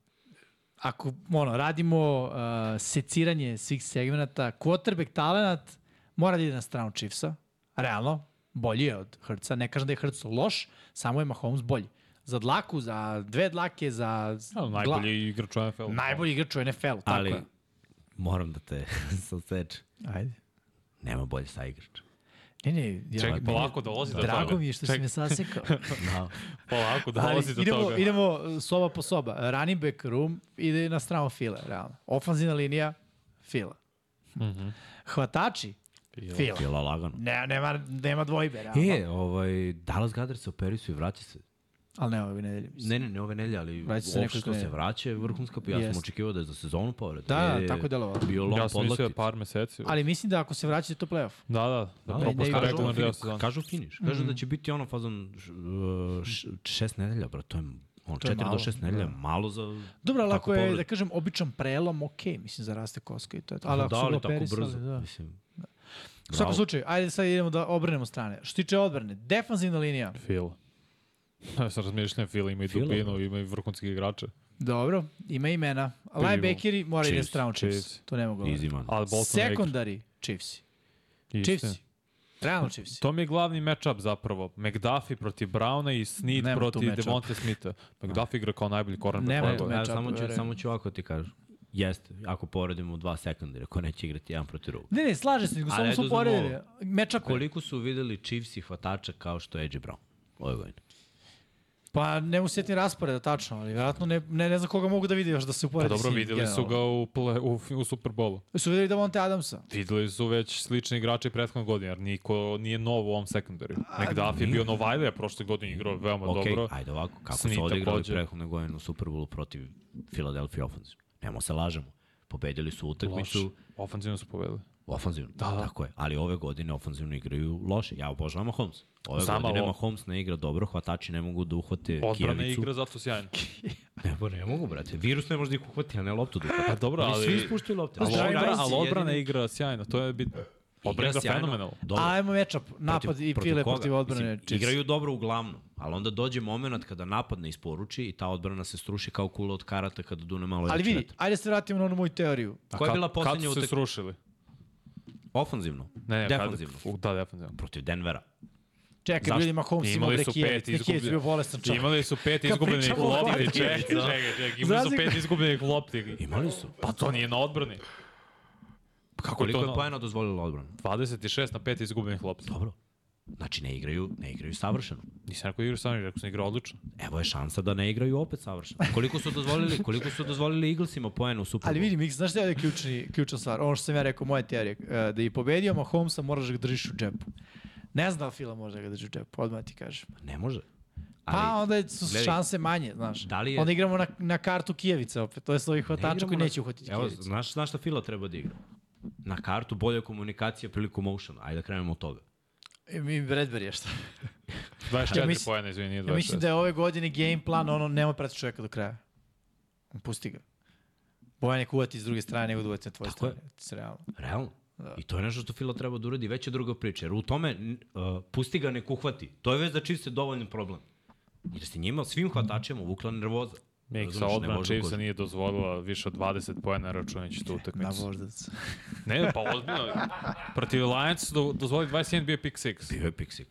ako ono, radimo uh, seciranje svih segmenta, quarterback talenat mora da ide na stranu Chiefsa, realno, bolji je od Hrca, ne kažem da je Hrc loš, samo je Mahomes bolji. Za dlaku, za dve dlake, za... Ja, najbolji igrač u NFL. Najbolji igrač u NFL, tako Ali, je. moram da te sasečem. Ajde. Nema bolje sa igrača. Ne, ne, ja, Čekaj, polako dolazi do toga. Drago mi je što Ček. si me sasekao. da. polako dolazi do idemo, toga. Idemo soba po soba. Running back room ide na stranu fila, realno. Ofanzina linija, fila. Mm -hmm. Hvatači, Fila. Fila. Fila lagano. Ne, nema, nema dvojbe, realno. E, ovaj, Dallas Gadar se operisu i vraća se. Ali ne ove nedelje. mislim. Ne, ne, ne ove nedelje, ali Vraća se što se vraća je vrhunska, ja sam očekivao da je za sezonu povreda. Da, je tako je delovalo. Bio long Ja sam mislio da par meseci. Ali mislim da ako se vraća to playoff. Da, da, da, Da, da propušta igra. regularni deo sezona. Kažu finiš. Kažu Mhm. da će biti ono fazon š- š- šest nedelja, bro. To je on, To je 4 do malo, 6 nedelja, da. malo za... Dobro, ali ako je, da kažem, običan prelom, ok, mislim, za raste koska i to je to. Ali ako da, su ga operisali, da. Mislim, U svakom slučaju, ajde sad idemo da obranemo strane. Što tiče odbrane, defanzivna linija, Phil. Ja sam razmišljam, Phil ima i Phil, dubinu, ima i vrhunskih igrača. dobro, ima imena. Linebackeri mora ide Chiefs, stranu Chiefs. Chiefs. To ne mogu easy man. Igra. Sekundari Chiefs. Chiefs. Realno Chiefs. To mi je glavni matchup zapravo. McDuffie protiv Browna i Snead Nema protiv. Devonte Smitha. McDuffie igra kao najbolji cornerback Nema tu matchup, samo, ću, samo ću ovako ti kažem. Jeste, ako poredimo dva sekundara, ko neće igrati jedan protiv drugog. Ne, ne, slaže se, nego samo su poredili. Matchup Koliko su videli Chiefs i hvatača kao što je AJ Brown ove godine? Pa ne mu sjetim rasporeda tačno, ali vjerojatno ne, ne, ne znam koga mogu da vidi još da se Pa uporedi dobro, s njim, videli su ga u, ple, u, u Superbolu. Su videli da Monte Adamsa. Videli su već slični igrači prethodnog godine, jer niko nije nov u ovom sekundariju. McDuffie je bio Novajlija, prošle godine igrao veoma Ok, dobro. ajde ovako, kako su odigrali prethodne godine u Superbowlu protiv Philadelphia Offense. Nemo se lažemo. Pobedili su utakmicu Loš. Ofanzivno su povedali. Ofanzivno. Da, da. Tako je. Ali ove godine ofanzivno igraju loše. Ja obožavam Mahomes. Ove Znam, godine ali- Mahomes ne igra dobro, hvatači ne mogu da uhvate Odbrana kijavicu. igra zato sjajno. Ne, pa ne mogu, brate. Virus ne može da ih uhvati, a ne loptu da uhvati. Pa dobro, ali... svi ispuštaju lopte. Ali Zdravi odbrana, ali odbrana igra sjajno, to je bitno. Odbrana igra sjajno. fenomenalno. Dobro. Ajmo matchup, napad i pile koga? protiv odbrane Mislim. Igraju dobro uglavnom, ali onda dođe moment kada napad ne isporuči i ta odbrana se struši kao kula od karata kada dune malo Ali vidi, ajde se vratimo na onu moju teoriju. Koja je bila poslednja Kad su se srušili? Ofanzivno. Ne, ne, Defanzivno. Kad, u, da, defanzivno. Protiv Denvera. Čekaj, Zašto? bili Mahomes Imali gde pet gde Kijevic bio bolestan čovjek. Imali su pet izgubljenih lopti. Čekaj, čekaj, čekaj. Imali su pet izgubljenih lopti. Imali su. Pa to nije na odbrani. Kako Koliko je je to? poena dozvolila odbrana? 26 na 5 izgubljenih lopti. Dobro. Znači ne igraju, ne igraju savršeno. Nisam rekao da igra sami, rekao sam igra odlično. Evo je šansa da ne igraju opet savršeno. Koliko su dozvolili, koliko su dozvolili Eaglesima poena u Super Ali vidi, Mix, znaš šta je ključni, ključna stvar? Ono što sam ja rekao, moja teorija, e, da je pobedio Mahomesa, moraš da ga držiš u džepu. Ne znam da li Fila može da ga drži u džepu, odmah ti kažem. Ne može. Pa onda su gledaj, šanse manje, znaš. da li je- Onda igramo na, na kartu Kijevica opet, to je ovih hvatača koji na- neće uhvatiti Evo, znaš, znaš šta Fila treba da igra? Na kartu bolja komunikacija priliku motiona. Ajde da krenemo od toga. I mi Bradbury je šta. 24 Ja mislim- poena, izvini, nije 26. Ja mislim da je ove godine game plan, ono, nema prati čovjeka do kraja. Pusti ga. Bojan je kuvati s druge strane nego da uvati na tvoje Tako strane. Realno. Realno. I to je nešto što Fila treba da uradi, već je druga priča. Jer u tome, uh, pusti ga nek uhvati. To je već za čiste dovoljni problem. I da se njima, svim hvatačima, uvukla nervoza. Miksa može Chiefsa nije dozvolila više od 20 poena računajući tu Na utakmicu. voždac. Ne, pa ozbiljno. Protiv Lions do, dozvolili 21 bio pick 6. Bio je pick six.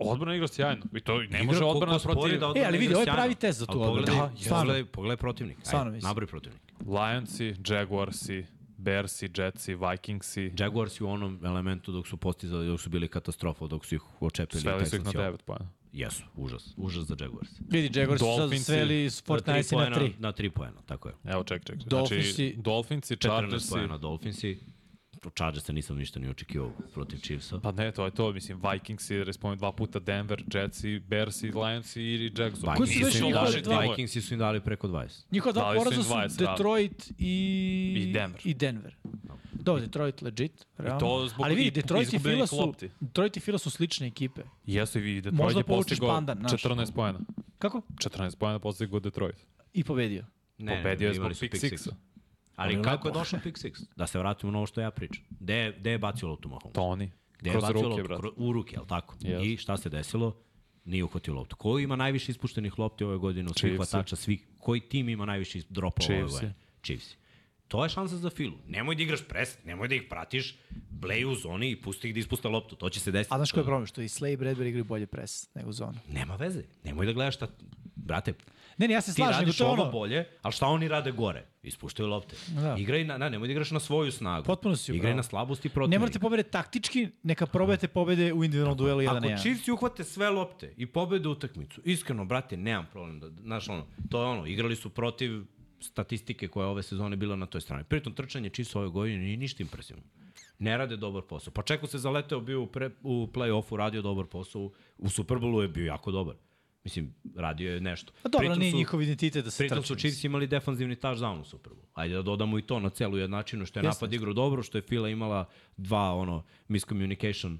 Odbrana igra sjajno. I to ne Igra može odbrana protiv... da E, ali vidi, ovo je pravi test za tu odbranu. Da. Pogledaj, pogledaj protivnik. Stvarno Ajde, mislim. nabroj protivnik. Lionsi, Jaguarsi, Bearsi, Jetsi, Vikingsi. Jaguars u onom elementu dok su postizali, dok su bili katastrofa, dok su ih očepili. Sveli su ih na Texansi. 9 poena. Jesu, užas. Užas za Jaguars. Vidi, Jaguars su sad sveli s Fortnite na 3. Na 3 poena, tako je. Evo, ček, ček. Dolphinsi- Znači, Dolphinsi, 14 Chargersi. poena Dolphinsi. Chargersa nisam ništa ni očekivao protiv Chiefsa. Pa ne, to je to, mislim, Vikingsi, respomen dva puta Denver, Jetsi, Bearsi, Lionsi i Jackson. Koji su Vikingsi već im dali- dva- Vikingsi su im dali preko 20. Njihova dva su poraza su 20, da. Detroit i... I Denver. I Denver. Dobro, Detroit legit, realno. to zbog Ali vidi, i- Detroit i Fila su. Detroit i Fila su slične ekipe. Jesu i Detroit Možda je postigao pandan, znaš. 14 poena. Kako? 14 poena postigao Detroit. I pobedio. Ne, Pobedio je imali zbog su pick sixa. Ali Ali kako je došao pick six? Da se vratimo na ovo što ja pričam. Gde je, gde je bacio loptu Mahomes? Tony. Gde je Kroz bacio ruke, loptu? brate. U ruke, jel tako? Jeste. I šta se desilo? Nije uhvatio loptu. Ko ima najviše ispuštenih lopti ove godine od svih hvatača? Svih, koji tim ima najviše dropova ove godine? Chiefs. To je šansa za Filu. Nemoj da igraš pres, nemoj da ih pratiš, blej u zoni i pusti ih da ispuste loptu. To će se desiti. A znaš koji je problem? Što i Slay i Bradbury igraju bolje pres nego zonu. Nema veze. Nemoj da gledaš šta... Brate, Ne, ne, ja se ti slažem, nego radiš to ovo ono... bolje, ali šta oni rade gore? Ispuštaju lopte. Da. Igraj na, na, nemoj da igraš na svoju snagu. Potpuno si Igraj na slabosti protivnika. Ne morate pobede taktički, neka probajete pobede u individualnom duelu 1 na Ako 1. Chiefs uhvate sve lopte i pobede utakmicu, iskreno, brate, nemam problem. Da, znaš, ono, to je ono, igrali su protiv statistike koja je ove sezone bila na toj strani. Pritom, trčanje Chiefs ove godine nije ništa impresivno. Ne rade dobar posao. Pa čeko se zaleteo, bio u, pre, u play-offu, radio dobar posao, u Superbowlu je bio jako dobar. Mislim, radio je nešto. Pa dobro, Pritom nije su- njihov identitet da se Pritom su Chiefs imali defanzivni touchdown u Super Bowl. Ajde da dodamo i to na celu jednačinu, što je napad igrao dobro, što je Fila imala dva ono miscommunication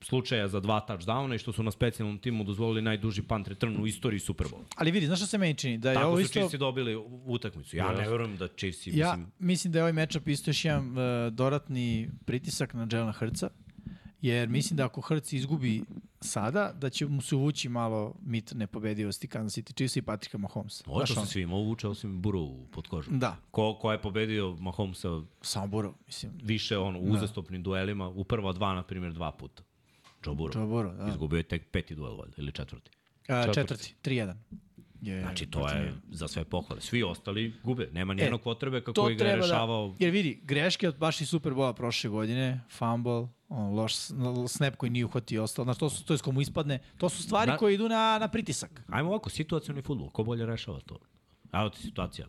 slučaja za dva touchdowna i što su na specijalnom timu dozvolili najduži punt return u istoriji Super Bowl. Ali vidi, znaš šta se meni čini? Da je ovo Tako su isto... Chiefs dobili utakmicu. Ja ne verujem da Chiefs, Ja mislim, mislim da je ovaj matchup isto još jedan uh, dodatni pritisak na Jelena Hrca, jer mislim da ako Hrc izgubi sada, da će mu se uvući malo mit nepobedivosti Kansas City Chiefs i Patricka Mahomesa. ovo što se svima uvuče, osim Burrow pod kožom. Da, Ko, ko je pobedio Mahomesa samo Burrow, mislim. više ono, u uzastopnim duelima, u prva dva, na primjer, dva puta. Joe Burrow. Joe Burrow, da. Izgubio je tek peti duel, valjda, ili četvrti. A, četvrti, 3-1. Je, Znači, to je njega. za sve pohvale. Svi ostali gube. Nema nijednog e, potrebe kako ga je rešavao. da... Jer vidi, greške od baš i Superbola prošle godine, fumble, on, loš snap koji nije uhvatio i ostalo, znači to, su, to je s komu ispadne, to su stvari Na- koje idu na, na pritisak. Ajmo ovako, situacioni futbol. Ko bolje rešava to? Evo ti situacija.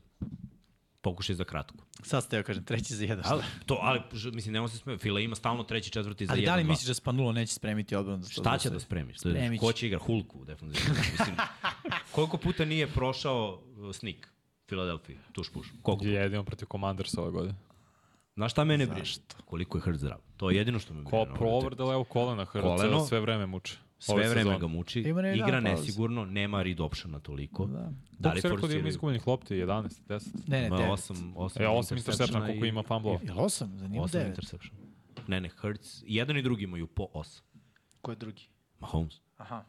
Pokušaj za kratko. Sad ste, ja kažem, treći za jedan. Ali, to, ali, mislim, nema se sme. Fila ima stalno treći, četvrti za Ali jedan, da li misliš da Spanulo neće spremiti odbranu? Da to Šta će zaustavi? da spremiš? Spremit Ko će. će igra Hulku u defensivnom? Mislim, koliko puta nije prošao uh, snik Filadelfiji, tuš puš? Koliko? Jedino protiv Commandersa ove godine. Znaš šta mene brine? Koliko je Hrt zdrav? To je jedino što me brine. Ko na ovoj prover utakmici. da levo kolena. Hrca sve vreme muče. Sve vreme sezone. ga muči, Ima ne igra pauze. nesigurno, nema read optiona toliko. Da. Da li rekao da ima izgubljenih lopti? 11, 10? Ne, ne, Ima devet. 8, 8 E, 8 intersepšena koliko ima fumblova. Jel osam? Za njima 8 devet. interception. Ne, ne, Hurts, jedan i drugi imaju po 8. Ko je drugi? Mahomes. Aha.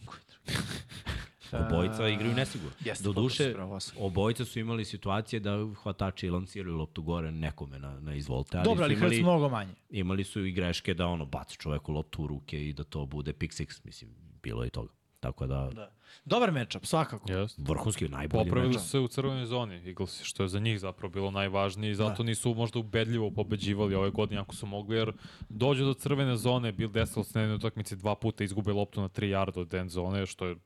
Obojica igraju nesigurno. jeste, Do duše, obojica su imali situacije da hvatači lanciraju loptu gore nekome na, na izvolte. Ali Dobro, ali imali, mnogo manje. imali su i greške da ono baci čoveku loptu u ruke i da to bude pick six. Mislim, bilo je toga. Tako da, da. Dobar matchup, svakako. Jeste. vrhunski, najbolji Popravili meč. su se u crvenoj zoni Eagles, što je za njih zapravo bilo najvažnije i zato nisu možda ubedljivo pobeđivali ove godine ako su mogli, jer dođu do crvene zone, Bill desilo se na jednoj utakmici dva puta izgube loptu na 3 yarda od end zone, što je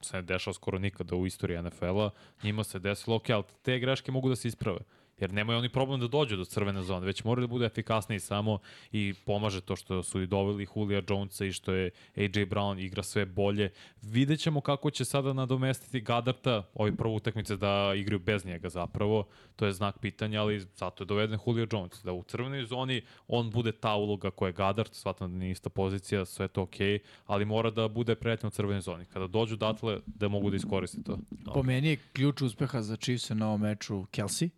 se ne dešava skoro nikada u istoriji NFL-a. Njima se desilo, ok, ali te greške mogu da se isprave. Jer nemaju oni problem da dođu do crvene zone, već moraju da bude efikasniji samo i pomaže to što su i doveli Julija Jonesa i što je AJ Brown igra sve bolje. Vidjet ćemo kako će sada nadomestiti Gadarta, ovi prve utakmice da igraju bez njega zapravo. To je znak pitanja, ali zato je doveden Julio Jones. Da u crvenoj zoni on bude ta uloga koja je Gadart, shvatam da nije ista pozicija, sve to okej, ali mora da bude pretnja u crvenoj zoni. Kada dođu datle, da mogu da iskoriste to. Po meni je ključ uspeha za Chiefs na ovom meču Kelsey,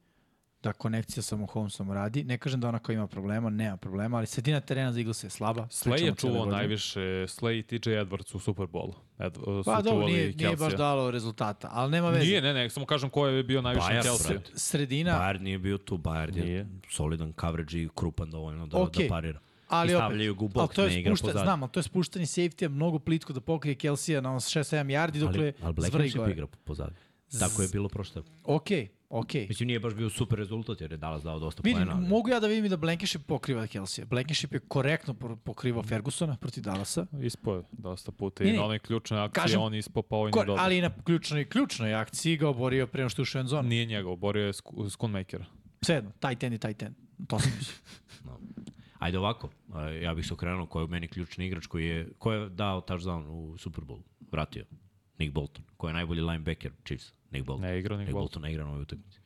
da konekcija sa Mahomesom radi. Ne kažem da ona koja ima problema, nema problema, ali sredina terena za Eagles je slaba. Slay je čuvao godine. najviše, Slay i TJ Edwards u Superbowlu. Ed, Pa dobro, nije, nije baš dalo rezultata, ali nema veze. Nije, ne, ne, samo kažem ko je bio najviše Bayern, Kelsija. Sredina, Bayern nije bio tu, Bayern je Nije. solidan coverage i krupan dovoljno da, Okej. da parira. ali I opet, stavljaju ga u ali to ne je igra spušta, pozadi. znam, ali to je spuštanje safety mnogo plitko da pokrije Kelsija na 6-7 yardi dokle Ali, ali zvrji Blankenship gore. igra pozadi. Tako je bilo prošle. Okej, okej. Mislim, nije baš bio super rezultat jer je Dallas dao dosta Vidim, poena. ali- mogu ja da vidim i da Blankenship pokriva Kelsija. Blankenship je korektno pokrivao Fergusona protiv Dallasa. Ispo je dosta puta Ne, i ne. na onoj ključnoj akciji Kažem, on ispao pa ovaj Ko, nije dobro. ali i na ključnoj, ključnoj akciji ga oborio pre nego što je ušao u zonu. Nije njega, oborio je Sk- Schoonmakera. Sedno, tight end i tight end. To sam mislio. Ajde ovako, ja bih se okrenuo ko je u meni ključni igrač koji je, ko je dao touchdown u Super Bowl, vratio. Nick Bolton, ko je najbolji linebacker Chiefs, Nick Bolton. Ne igra Nick Nick Bolton. Bolton ne igra na ovoj utakmici.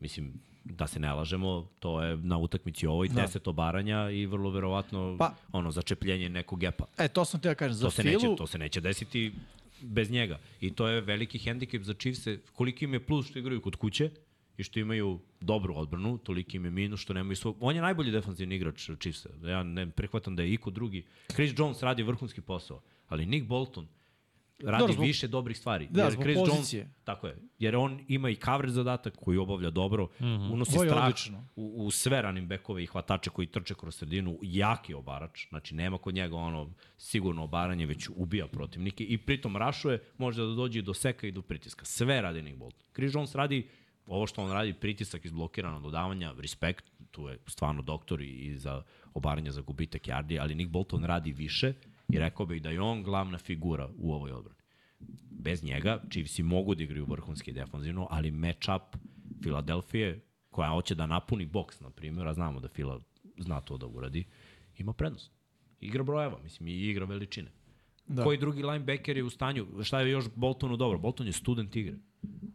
Mislim, da se ne lažemo, to je na utakmici ovoj Da. 10 obaranja i vrlo verovatno Pa- ono začepljenje nekog gepa. E, to sam te da kažem. Za To se, Filu, neće, to se neće desiti bez njega. I to je veliki hendikep za Chiefs-e. Koliki im je plus što igraju kod kuće i što imaju dobru odbranu, toliki im je minus što nemaju svog... On je najbolji defanzivni igrač Chiefs-a. Ja ne prihvatam da je iko drugi. Chris Jones radi vrhunski posao, ali Nick Bolton radi Dobro, zbog- više dobrih stvari. Da, jer zbog Chris pozicije. Jones, tako je. Jer on ima i coverage zadatak koji obavlja dobro, mm -hmm. unosi strah odlično. u, u sve running backove i hvatače koji trče kroz sredinu, jaki obarač, znači nema kod njega ono sigurno obaranje, već ubija protivnike i pritom rašuje, može da dođe do seka i do pritiska. Sve radi Nick Bolton. Chris Jones radi ovo što on radi, pritisak izblokirano dodavanja, respekt, tu je stvarno doktor i, i za obaranje za gubitak yardi, ali Nick Bolton radi više i rekao bih da je on glavna figura u ovoj odbrani bez njega Chiefsi mogu da igraju vrhunski defanzivno, ali match-up Filadelfije, koja hoće da napuni boks, na primjer, a znamo da Fila zna to da uradi, ima prednost. Igra brojeva, mislim, i igra veličine. Da. Koji drugi linebacker je u stanju, šta je još Boltonu dobro? Bolton je student igre.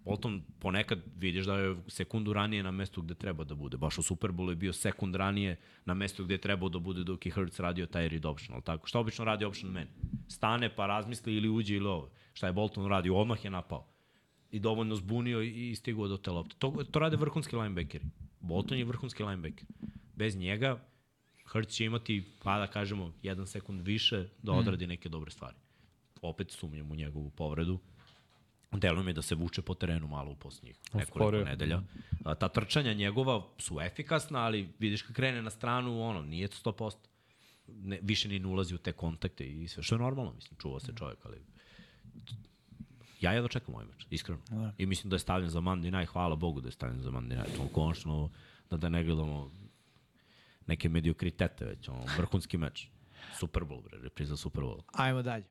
Bolton ponekad vidiš da je sekundu ranije na mestu gde treba da bude. Baš u Superbowlu je bio sekund ranije na mestu gde je trebao da bude dok je Hurts radio taj read option. Ali tako? Šta obično radi option man? Stane pa razmisli ili uđe ili ovo. Šta je Bolton radio? Odmah je napao. I dovoljno zbunio i stigao do te lopte. To, to rade vrhunski linebackeri. Bolton je vrhunski linebacker. Bez njega Hurts će imati, pa da kažemo, jedan sekund više da odradi mm. neke dobre stvari. Opet sumnjam u njegovu povredu. Deluje mi da se vuče po terenu malo u posljednjih nekoliko nedelja. A, ta trčanja njegova su efikasna, ali vidiš kad krene na stranu, ono, nije 100%. Ne, više ni ne ulazi u te kontakte i sve, što je normalno, mislim, čuva se čovjek, ali ja jedno čekam ovaj meč, iskreno. Da. I mislim da je stavljen za Monday night, hvala Bogu da je stavljen za Monday night. On konačno da, da ne gledamo neke mediokritete već, ono, vrhunski meč. Super Bowl, bre, repriza Super Bowl. Ajmo dalje.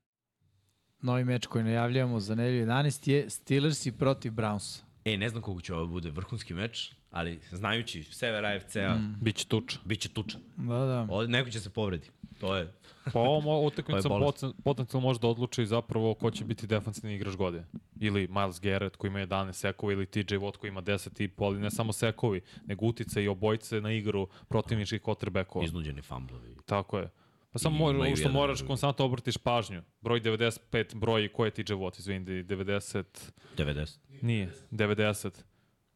Novi meč koji najavljamo za nedelju 11 je Steelersi protiv Brownsa. E, ne znam koliko će ovo bude vrhunski meč, ali znajući sever AFC-a, mm. biće tuča. Biće tuča. Da, da. Ovde neko će se povredi. To je... Pa ovom utakmicom potencijalno može da odluči zapravo ko će biti defanzivni igrač godine. Ili Miles Garrett koji ima 11 sekova ili TJ Watt koji ima 10 i pol, ali ne samo sekovi, nego utice i obojce na igru protivničkih quarterbackova. Iznuđeni fumblovi. Tako je. Pa samo mora, što moraš konstantno obratiš pažnju. Broj 95, broj, ko je TJ Watt, izvini, 90... 90. Nije, 90.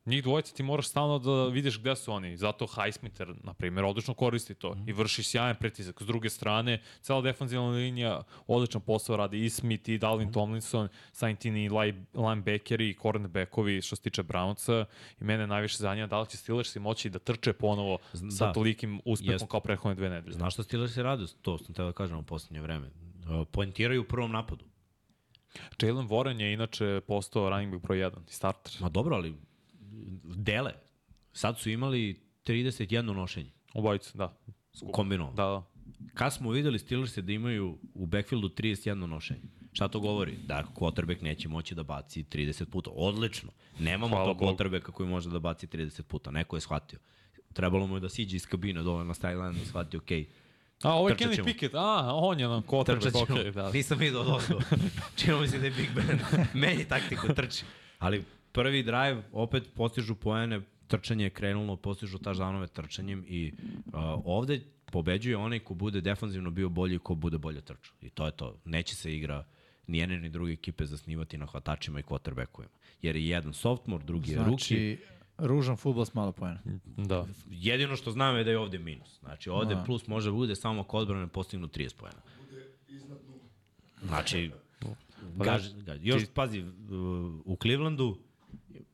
Njih dvojica ti moraš stalno da vidiš gde su oni. Zato Highsmither, na primjer, odlično koristi to mm. i vrši sjajan pritisak. S druge strane, cela defanzivna linija odličan posao radi i Smith i Dalvin mm. Tomlinson, samim tim i linebackeri i cornerbackovi što se tiče Brownca i mene najviše zanima da li će Steelersi moći da trče ponovo da. sa tolikim uspehom Jest. kao prethodne dve nedelje. Znaš što Steelersi rade? To sam teo da kažem u poslednje vreme. Poentiraju u prvom napadu. Jalen Warren je inače postao running back broj 1 i starter. Ma dobro, ali dele. Sad su imali 31 nošenje. Obojica, da. Kombinovano. Da, da. Kad smo videli Steelers da imaju u backfieldu 31 nošenje. Šta to govori? Da quarterback neće moći da baci 30 puta. Odlično. Nemamo Hvala tog quarterbacka koji može da baci 30 puta. Neko je shvatio. Trebalo mu je da siđe iz kabine dole na sideline i shvati, ok, A, ovo je Kenny Pickett, a, on je nam quarterback, ok, da. Nisam vidio od ovdje. Čino mi se da je Big Ben. Meni taktiku trči. Ali prvi drive opet postižu poene, trčanje je krenulo, postižu touchdownove trčanjem i uh, ovde pobeđuje onaj ko bude defanzivno bio bolji ko bude bolje trčao. I to je to. Neće se igra ni jedne ni druge ekipe zasnivati na hvatačima i quarterbackovima. Jer je jedan sophomore, drugi znači, je rookie. ružan futbol s malo pojena. Da. Jedino što znam je da je ovde minus. Znači ovde da. plus može bude samo ako odbrane postignu 30 pojena. Bude iznad Znači, pa gaž, gaž, još, pazi, u Clevelandu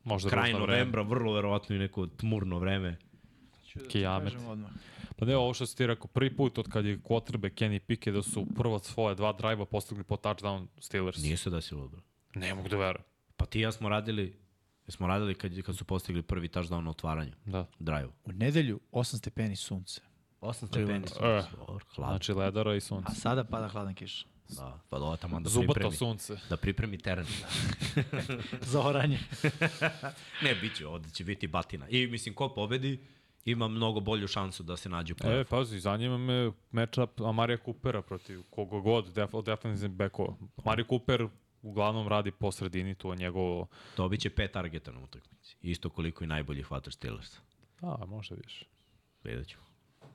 Možda kraj novembra, vreme. vrlo verovatno i neko tmurno vreme. Da Kijamet. Pa ne, ovo što si ti rekao, prvi put od kad je quarterback Kenny Pickett da su prvo svoje dva drive-a postigli po touchdown Steelers. Nije se desilo, bro. Ne mogu da verujem. Pa ti ja smo radili, smo radili kad, kad su postigli prvi touchdown na otvaranje. Da. Drive. U nedelju 8 stepeni sunce. 8 stepeni sunce. Uh, hladno. Znači ledara i sunce. A sada pada hladan kiš. Da, pa da tamo da Zubato pripremi. sunce. Da pripremi teren. Za oranje. ne, bit će, ovde će biti batina. I mislim, ko pobedi, ima mnogo bolju šansu da se nađe u play E, pazi, zanima me matchup Amarija Coopera protiv kogo god, def, defensivnih backova. Amarija Cooper uglavnom radi po sredini, to je njegovo... Dobit će pet targeta na utakmici. Isto koliko i najbolji hvatač Steelers. A, može više. Vidjet ćemo.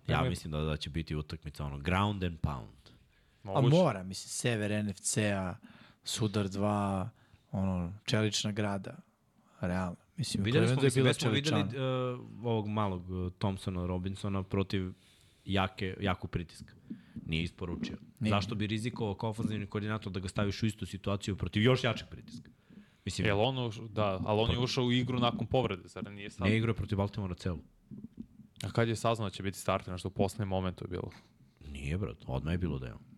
Ja mislim da, da će biti utakmica ono ground and pound. Moguće. A mora, mislim, sever NFC-a, Sudar 2, ono, čelična grada, realno. Mislim, videli smo, da je mislim, već smo videli uh, ovog malog uh, Thompsona Robinsona protiv jake, jaku pritiska. Nije isporučio. Nije. Zašto bi rizikovao kao ofenzivni koordinator da ga staviš u istu situaciju protiv još jačeg pritiska? Mislim, Jel on, ušao, da, ali on je ušao u igru nakon povrede, zar nije sad? Ne igrao protiv Baltimora celu. A kad je saznao da će biti starter, što u poslednjem momentu je bilo? Nije, brat, odmah je bilo da je on.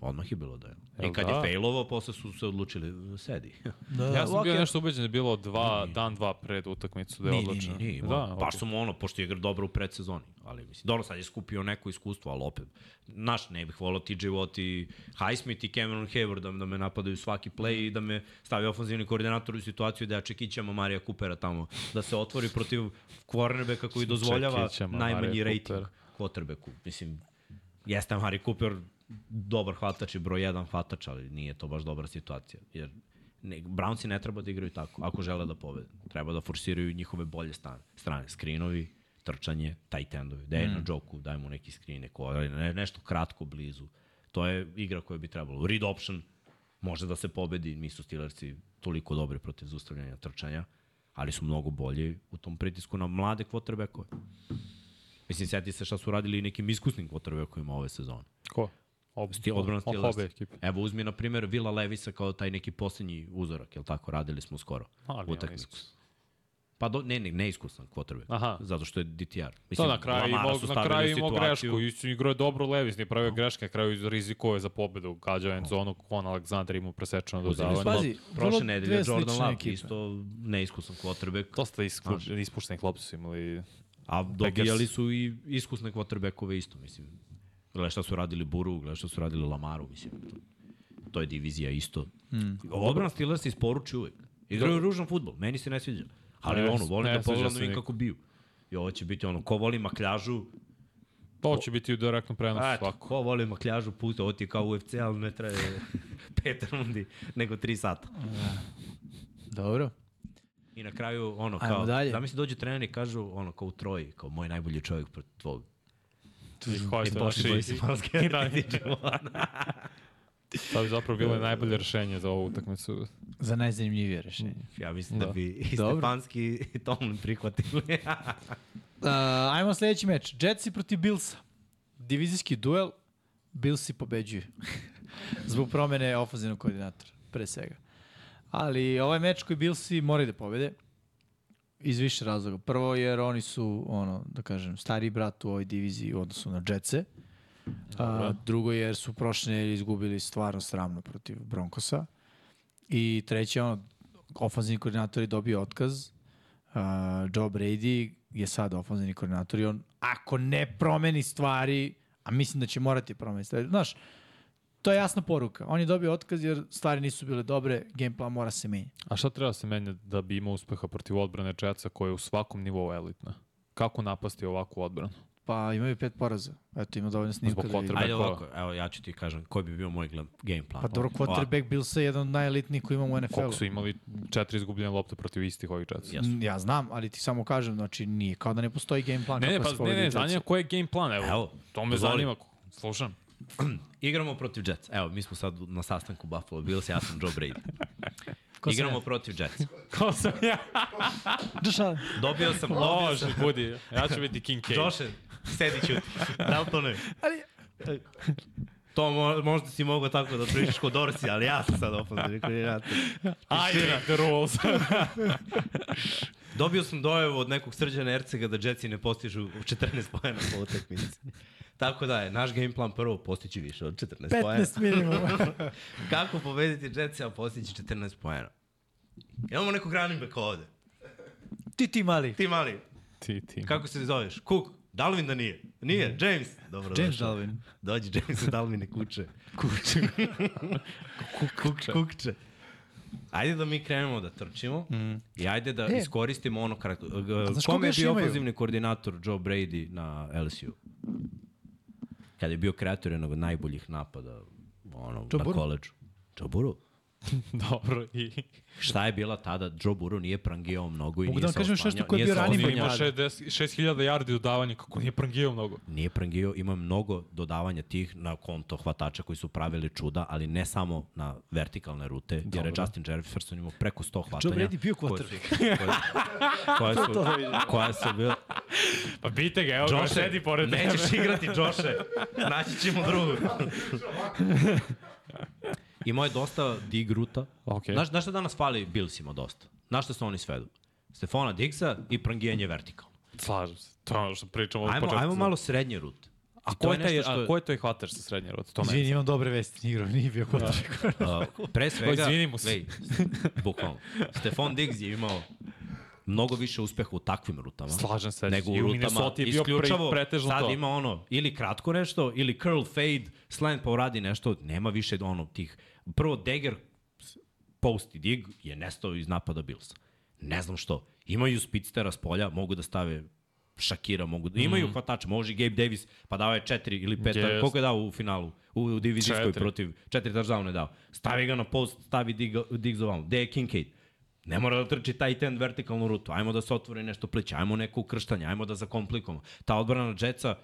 Odmah je bilo da je. I kad da? je failovao, posle su se odlučili, sedi. Da, ja sam okay. bio nešto ubeđen da je bilo dva, nije. dan, dva pred utakmicu da je odlučeno. Nije, nije, nije. Da, baš okay. su mu ono, pošto je igra dobro u predsezoni. Ali, mislim, dobro, sad je skupio neko iskustvo, ali opet, naš, ne bih volao TJ Watt i Highsmith i Cameron Hayward da, da me napadaju svaki play i da me stavi ofanzivni koordinator u situaciju da ja čekićama Marija Coopera tamo, da se otvori protiv cornerbacka koji dozvoljava najmanji rating quarterbacku. Mislim, jeste Mari Cooper dobar hvatač i broj jedan hvatač, ali nije to baš dobra situacija. Jer ne, Brownsi ne treba da igraju tako, ako žele da pobede. Treba da forsiraju njihove bolje strane. strane. Skrinovi, trčanje, tight endovi. Daj mm. na Joku, daj mu neki screen, neko, ne, nešto kratko blizu. To je igra koja bi trebalo. Read option može da se pobedi, nisu Steelersi toliko dobri protiv zustavljanja trčanja, ali su mnogo bolji u tom pritisku na mlade quarterbackove. Mislim, sjeti se šta su radili i nekim iskusnim quarterbackovima ove sezone. Ko? Ob, Sti, odbrana Steelers. Evo uzmi na primjer Vila Levisa kao taj neki poslednji uzorak, jel tako, radili smo skoro Ali utakmicu. Pa do, ne, ne, neiskusan quarterback. Aha. Zato što je DTR. Mislim, to na kraju imao, na kraju imao grešku. Isto igrao je dobro Levis, nije pravio greške, na kraju rizikuje za pobedu. Gađao je zonu, Kon Aleksandar imao presečeno dodavanje. Pazi, prošle nedelje Jordan Love, isto neiskusan quarterback. Dosta ispuštenih lopti su imali A dobijali su i iskusne quarterbackove isto, mislim. Gledaj šta su radili Buru, gledaj šta su radili Lamaru, mislim. To, to je divizija isto. Hmm. Odbrana Steelers se isporuči uvek. Igraju ružan futbol, meni se ne sviđa. Ali ne, ono, volim da pogledam da vidim kako biju. I ovo će biti ono, ko voli makljažu, To će biti u direktnom prenosu Eto, svako. Ko voli makljažu, pusti, ovo ti je kao UFC, ali ne traje pet rundi, nego tri sata. Dobro. I na kraju, ono, kao, dalje. da mi se dođe trener i kažu, ono, kao u troji, kao moj najbolji čovjek protiv tvog. Tu je hoće da se i malske To bi zapravo bilo najbolje rešenje za ovu utakmicu. Za najzanimljivije rešenje. Ja mislim da, da bi i Stefanski i Tomlin prihvatili. uh, ajmo sledeći meč. Jetsi protiv Billsa. Divizijski duel. Billsi pobeđuju. Zbog promene ofenzivnog koordinatora, pre svega. Ali ovaj meč koji Billsi moraju da pobede iz više razloga. Prvo jer oni su, ono, da kažem, stari brat u ovoj diviziji u odnosu na Jetse. A, drugo jer su prošle izgubili stvarno sramno protiv Broncosa. I treće, ono, ofanzivni koordinator je dobio otkaz. Uh, Joe Brady je sad ofanzivni koordinator i on, ako ne promeni stvari, a mislim da će morati promeniti stvari, znaš, to je jasna poruka. On je dobio otkaz jer stvari nisu bile dobre, game plan mora se menjati. A šta treba se menjati da bi imao uspeha protiv odbrane Jetsa koja je u svakom nivou elitna? Kako napasti ovakvu odbranu? Pa imaju pet poraza. Eto, ima dovoljno snimka da vidi. Ajde ovako, evo ja ću ti kažem koji bi bio moj game plan. Pa dobro, quarterback bil se jedan od najelitnijih koji imamo u NFL-u. Koliko su imali četiri izgubljene lopte protiv istih ovih Jetsa? Yes. Ja znam, ali ti samo kažem, znači nije kao da ne postoji game plan. Ne, ne, pa, ne, ne, zanima koji je game plan, evo, evo to me zanima, slušam. Igramo protiv Jets. Evo, mi smo sad na sastanku Buffalo Bills, ja sam Joe Brady. Ko Igramo protiv Jets. Ko sam ja? Josh Allen. Dobio sam... Može, budi. Ja ću biti King K. Josh, sedi ću. Da li to ne? Ali... To mo, možda si mogao tako da pričaš kod Orsi, ali ja sam sad ofenzivni koordinator. Ajde, the rules. Dobio sam dojevo od nekog srđana Ercega da Jetsi ne postižu 14 pojena po utakmici. Tako da je, naš game plan prvo postići više od 14 pojena. 15 minimum. Kako pobediti Jetsi, a postići 14 pojena? Imamo nekog running backa ovde. Ti, ti mali. Ti mali. Ti, ti. Kako se zoveš? Cook. Dalvin da nije. Nije, James. Dobro, James došao. Dalvin. Dođi James Dalvin i kuće. Kuće. Kukče. Kukče. Ajde da mi krenemo da trčimo mm. i ajde da e. iskoristimo ono kratko. Kome je bio ofenzivni koordinator Joe Brady na LSU? Kada je bio kreator jednog od najboljih napada ono, Joe na koleđu. Joe Burrow. Dobro, i... Šta je bila tada? Joe Burrow nije prangijao mnogo i Mogu nije da kažem nešto koji je bio ranije. On ima 6000 yardi dodavanja, kako nije prangijao mnogo? Nije prangijao, ima mnogo dodavanja tih na konto hvatača koji su pravili čuda, ali ne samo na vertikalne rute, Dobro. jer je Justin Jefferson imao preko 100 hvatanja. Joe Brady bio quarterback. Koje su, koje su bile... Pa bite ga, evo ga sedi pored tebe. Nećeš igrati, Joše. Naći ćemo drugu. Imao je dosta dig ruta. Okay. Znaš, znaš šta danas fali Billsima dosta? Znaš šta su oni svedu? Stefana Diggsa i prangijanje vertikalno. Slažem se. To je ono što pričamo od ajmo, početka. Ajmo malo srednje rute. A ko je, taj, što... a ko je to i hvataš sa srednje rute? To Izvini, imam dobre vesti, igrao, nije bio hvatač. Da. uh, pre svega, Izvini mu se. Bukvalno. Stefan Diggs je imao mnogo više uspeha u takvim rutama. Slažem se. Nego u rutama. je bio pre, pretežno sad to. ima ono, ili kratko nešto, ili curl fade, slant pa uradi nešto, nema više ono tih. Prvo, Dagger post i dig je nestao iz napada Billsa. Ne znam što. Imaju spitstera s polja, mogu da stave Shakira mogu da imaju mm. hvatače, može Gabe Davis, pa dao je četiri ili pet, Yes. koliko je dao u finalu? U, u divizijskoj Četiri. protiv, četiri touchdown je dao. Stavi ga na post, stavi Dig- Diggs ovamo. Gde je Kincaid? Ne mora da trči taj ten vertikalnu rutu. Ajmo da se otvori nešto pliće, ajmo neko ukrštanje, ajmo da zakomplikujemo. Ta odbrana Jetsa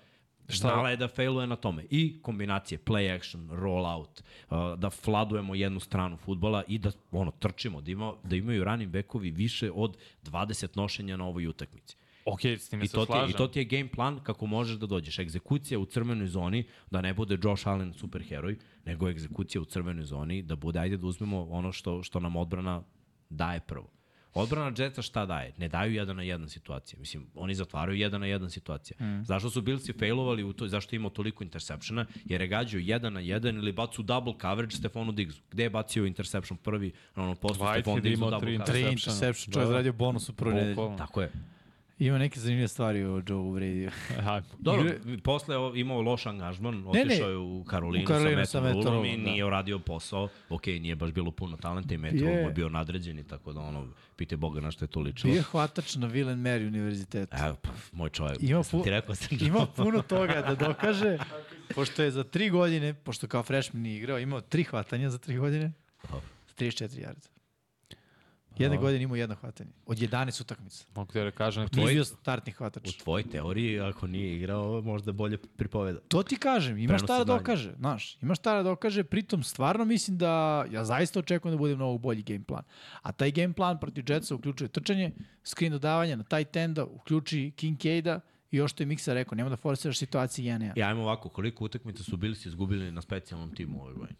Znala je da failuje na tome. I kombinacije play action, roll out, uh, da fladujemo jednu stranu futbola i da ono trčimo, da, ima, da imaju running backovi više od 20 nošenja na ovoj utakmici. Ok, s time I se to, ti, slažem. I to ti je game plan kako možeš da dođeš. Egzekucija u crvenoj zoni, da ne bude Josh Allen superheroj, nego egzekucija u crvenoj zoni, da bude, ajde da uzmemo ono što, što nam odbrana daje prvo. Odbrana Jetsa šta daje? Ne daju jedan na jedan situacije. Mislim, oni zatvaraju jedan na jedan situacije. Mm. Zašto su Billsi failovali u to, zašto je imao toliko interseptiona? Jer je gađao jedan na jedan ili bacu double coverage Stefanu Diggsu. Gde je bacio interception prvi, na ono posto Whitehead Stefan Diggsu double coverage? Tri Interceptiona. interception, Da, čovjek da. zaradio bonus u. Bukvalno. Tako je. Ima neke zanimljive stvari o Joe Brady. Dobro, Igre- posle je imao loš angažman, otišao je u Karolinu, U Karolinu sa Rulom i da. nije uradio posao. Ok, nije baš bilo puno talenta i Rule Je. mu je bio nadređen i tako da ono, pite Boga na što je to ličilo. Bio hvatač na Will and Mary univerzitetu. Evo, pa, moj čovjek, Ima pu- ti rekao sam Ima puno toga da dokaže, pošto je za tri godine, pošto kao freshman nije igrao, imao tri hvatanja za tri godine, 34 jarda. Jedne godine imao jedno hvatanje. Od 11 utakmica. Mogu ti da kažem, Nije tvoj, bio startni hvatač. U tvojoj teoriji, ako nije igrao, možda bolje pripoveda. To ti kažem, ima Prenosi šta da dokaže, znaš, ima šta da dokaže, pritom stvarno mislim da, ja zaista očekujem da bude mnogo bolji game plan. A taj game plan protiv Jetsa uključuje trčanje, screen dodavanja na tight enda, uključi Kincaida i još što je Miksa rekao, nema da forsiraš situacije 1 I ajmo ovako, koliko utakmica su bili si izgubili na specijalnom timu ove godine?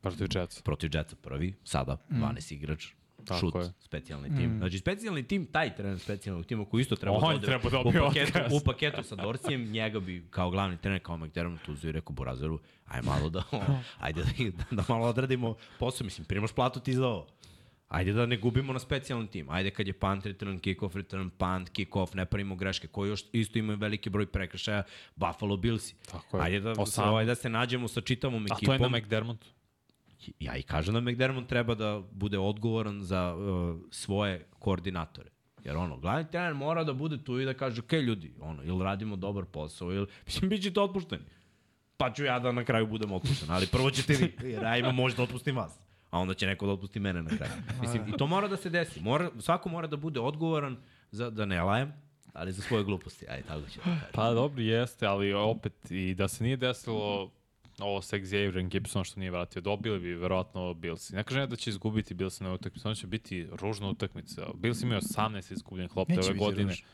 protiv Jetsa. Protiv Jetsa prvi, sada, 12 igrač, Tako šut, je. specijalni tim. Znači, specijalni tim, taj trener specijalnog tima koji isto treba On ode treba da u, paketu, otkaz. u paketu sa Dorsijem, njega bi kao glavni trener, kao McDermott uzio i rekao Burazeru, aj malo da, ajde da, da, malo odradimo posao, mislim, primaš platu ti za ovo. Ajde da ne gubimo na specijalni tim. Ajde kad je punt return, kick-off return, punt, kick-off, ne pravimo greške, koji još isto imaju veliki broj prekršaja, Buffalo Billsi. Tako je. Ajde da, Osam. ovaj, da se nađemo sa čitavom A ekipom. to je na McDermott. Ja i kažem da McDermott treba da bude odgovoran za uh, svoje koordinatore. Jer ono, glavni trener mora da bude tu i da kaže, ok ljudi, ono, ili radimo dobar posao, ili, mislim, bit ćete otpušteni. Pa ću ja da na kraju budem otpušten, ali prvo ćete vi, jer ja imam možda da otpustim vas. A onda će neko da otpusti mene na kraju. Mislim, i to mora da se desi. Mora, svako mora da bude odgovoran za, da ne lajem, ali za svoje gluposti. Ajde, tako ću da kažem. Pa dobro, jeste, ali opet i da se nije desilo ovo sa Xavierom Gibsonom što nije vratio, dobili bi verovatno Bilsi. Ne kažem da će izgubiti Bilsi na utakmicu, ono će biti ružna utakmica. Bilsi imaju 18 izgubljenih lopta Neće ove godine. ružna.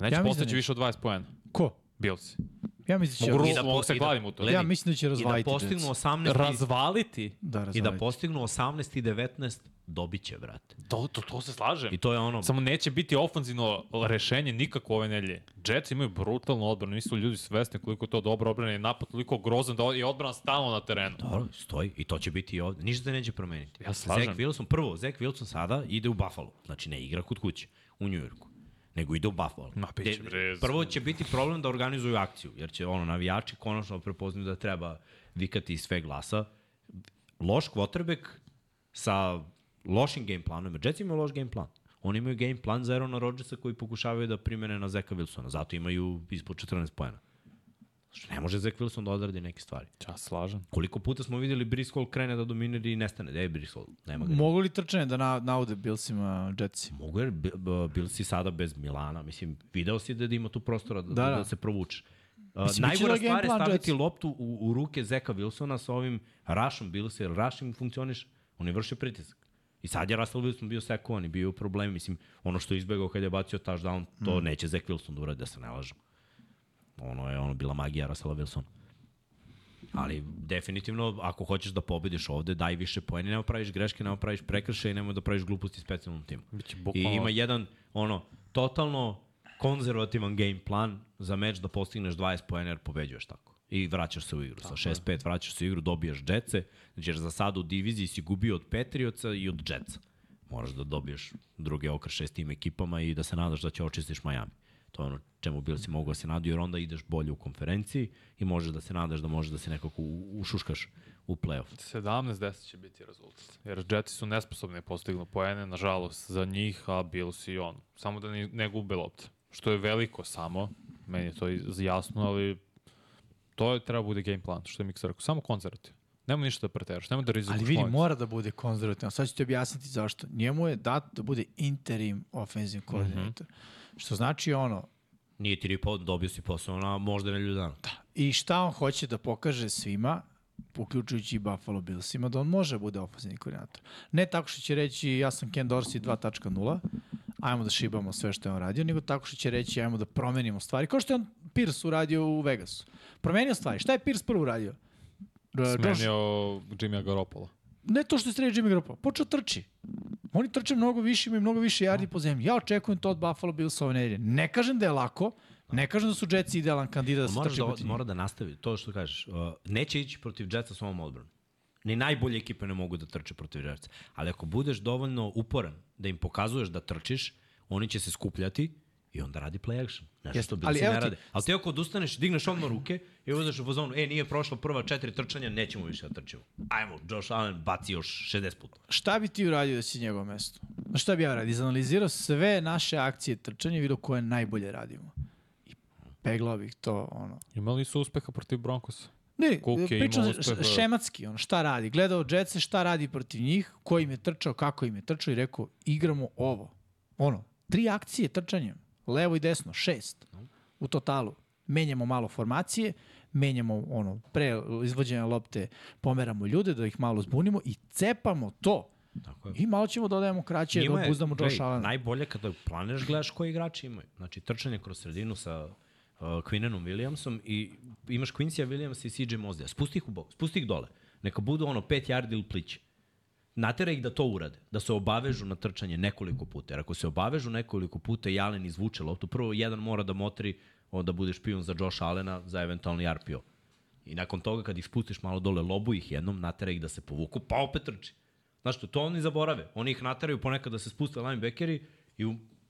Neće Ja ja mislim da više od 20 poena. Ko? Bilsi. Ja mislim da će... Mogu, I da mogu se i da- kladim u to. ja mislim da će I da razvaliti postignu Jets. 18 i, Razvaliti? Da, i razvaliti. da postignu 18 i 19, dobit će, brate. To, to, to se slažem. I to je ono, Samo neće biti ofanzivno rešenje nikako ove nedelje. Jets imaju brutalnu odbranu, nisu ljudi svesni koliko je to dobro odbrana i napad toliko grozan da je odbrana stalno na terenu. Dobro, stoji. I to će biti i ovde. Ništa se neće promeniti. Ja slažem. Zach Wilson, prvo, Zach Wilson sada ide u Buffalo. Znači ne igra kod kuće, u Njujorku. Nego ide u Buffalo. Ma, biće, bre. Prvo će biti problem da organizuju akciju, jer će ono, navijači konačno prepoznaju da treba vikati iz sve glasa. Loš quarterback sa lošim game planom, jer Jets imaju loš game plan. Oni imaju game plan za Aarona Rodgersa koji pokušavaju da primene na Zeka Wilsona. Zato imaju ispod 14 pojena. Što ne može Zach Wilson da odradi neke stvari. Ja slažem. Koliko puta smo videli Briskol krene da dominira i nestane. Gde je Briskol? Nema ga. Mogu li trčanje da na, naude Billsima Jetsi? Mogu jer bi- b- bil si sada bez Milana. Mislim, video si da ima tu prostora da, da, Da, da. se provuče. Uh, Mislim, najgora da stvar je staviti Jetsa. loptu u, u ruke Zeka Wilsona sa ovim rushom Billsa, jer rush im funkcioniš, oni vrše pritisak. I sad je Russell Wilson bio sekovan i bio u problemu. Mislim, ono što je izbegao kad je bacio touchdown, to mm. neće Zach Wilson da uradi, da se ne lažem. Ono je ono bila magija Russella Wilsona. Ali definitivno, ako hoćeš da pobediš ovde, daj više poena, nema praviš greške, nema praviš prekršaje i nemoj da praviš gluposti specijalnom timu. Biće I ima jedan, ono, totalno konzervativan game plan za meč da postigneš 20 poena jer pobeđuješ tako. I vraćaš se u igru. Sa 6-5 vraćaš se u igru, dobijaš znači jer za sad u diviziji si gubio od Patriotsa i od Jetsa. Moraš da dobiješ druge okrše s tim ekipama i da se nadaš da će očistiš Miami. To je ono čemu bil si mogu da se nadaju, jer onda ideš bolje u konferenciji i možeš da se nadaš da možeš da se nekako ušuškaš u play-off. 17-10 će biti rezultat. Jer Jetsi su nesposobni postignu poene, nažalost, za njih, a Bills i on. Samo da ne, ne gube lopte. što je veliko samo, meni je to jasno, ali to je, treba bude game plan, što je Miksa rekao, samo konzervativ. Nemo ništa da preteraš, nemo da rizikuješ. Ali vidi, mora da bude konzervativno. Sad ću ti objasniti zašto. Njemu je dat da bude interim offensive koordinator. Što znači ono, Nije ti ni po, dobio si posao na možda nedelju dana. i šta on hoće da pokaže svima, uključujući i Buffalo Billsima, da on može da bude ofenzivni koordinator. Ne tako što će reći ja sam Ken Dorsey 2.0, ajmo da šibamo sve što je on radio, nego tako što će reći ajmo da promenimo stvari, kao što je on Pierce uradio u Vegasu. Promenio stvari. Šta je Pierce prvo uradio? Josh- Smenio Jimmy Garoppolo. ne to što je strelio Jimmy Garoppolo, počeo trči. Oni trče mnogo više, imaju mnogo više yardi po zemlji. Ja očekujem to od Buffalo Bills ove nedelje. Ne kažem da je lako, ne kažem da su Jetsi idealan kandidat da se Moraš trči da, protiv njih. mora da nastavi, to što kažeš. Uh, neće ići protiv Jetsa s ovom odbranom. Ni najbolje ekipe ne mogu da trče protiv Jetsa. Ali ako budeš dovoljno uporan da im pokazuješ da trčiš, oni će se skupljati i onda radi play action. Nešto Jeste, što ali evo ne ti- rade. Ali ti ako odustaneš, digneš odmah ruke i uzeš u fazonu, e, nije prošlo prva četiri trčanja, nećemo više da trčimo. Ajmo, Josh Allen baci još 60 puta. Šta bi ti uradio da si njegovo mesto? Šta bi ja radio? Izanalizirao sve naše akcije trčanja i vidio koje najbolje radimo. I peglao bih to, ono, Imali su uspeha protiv Broncosa. Ne, je pričam šematski, ono, šta radi. Gledao Jetse, šta radi protiv njih, ko im je trčao, kako im je trčao i rekao, igramo ovo. Ono, tri akcije trčanjem, levo i desno, šest u totalu. Menjamo malo formacije, menjamo ono, pre izvođenja lopte, pomeramo ljude da ih malo zbunimo i cepamo to. Tako je. I malo ćemo dodajemo kraće, da Njima je, obuzdamo Josh Allen. Najbolje kada planiraš gledaš koji igrači imaju. Znači, trčanje kroz sredinu sa uh, Quinnenom Williamsom i imaš Quincy'a Williamsa i CJ Mosley. Spusti ih u bok, spusti ih dole. Neka budu ono 5 yardi ili pliće. Natera ih da to urade, da se obavežu na trčanje nekoliko puta. Jer ako se obavežu nekoliko puta i Allen izvuče loptu, prvo jedan mora da motri, onda bude špijun za Josh Allena za eventualni RPO. I nakon toga kad ih spustiš malo dole, lobu ih jednom, natera ih da se povuku, pa opet trči. Znaš što, to oni zaborave. Oni ih nateraju ponekad da se spuste linebackeri i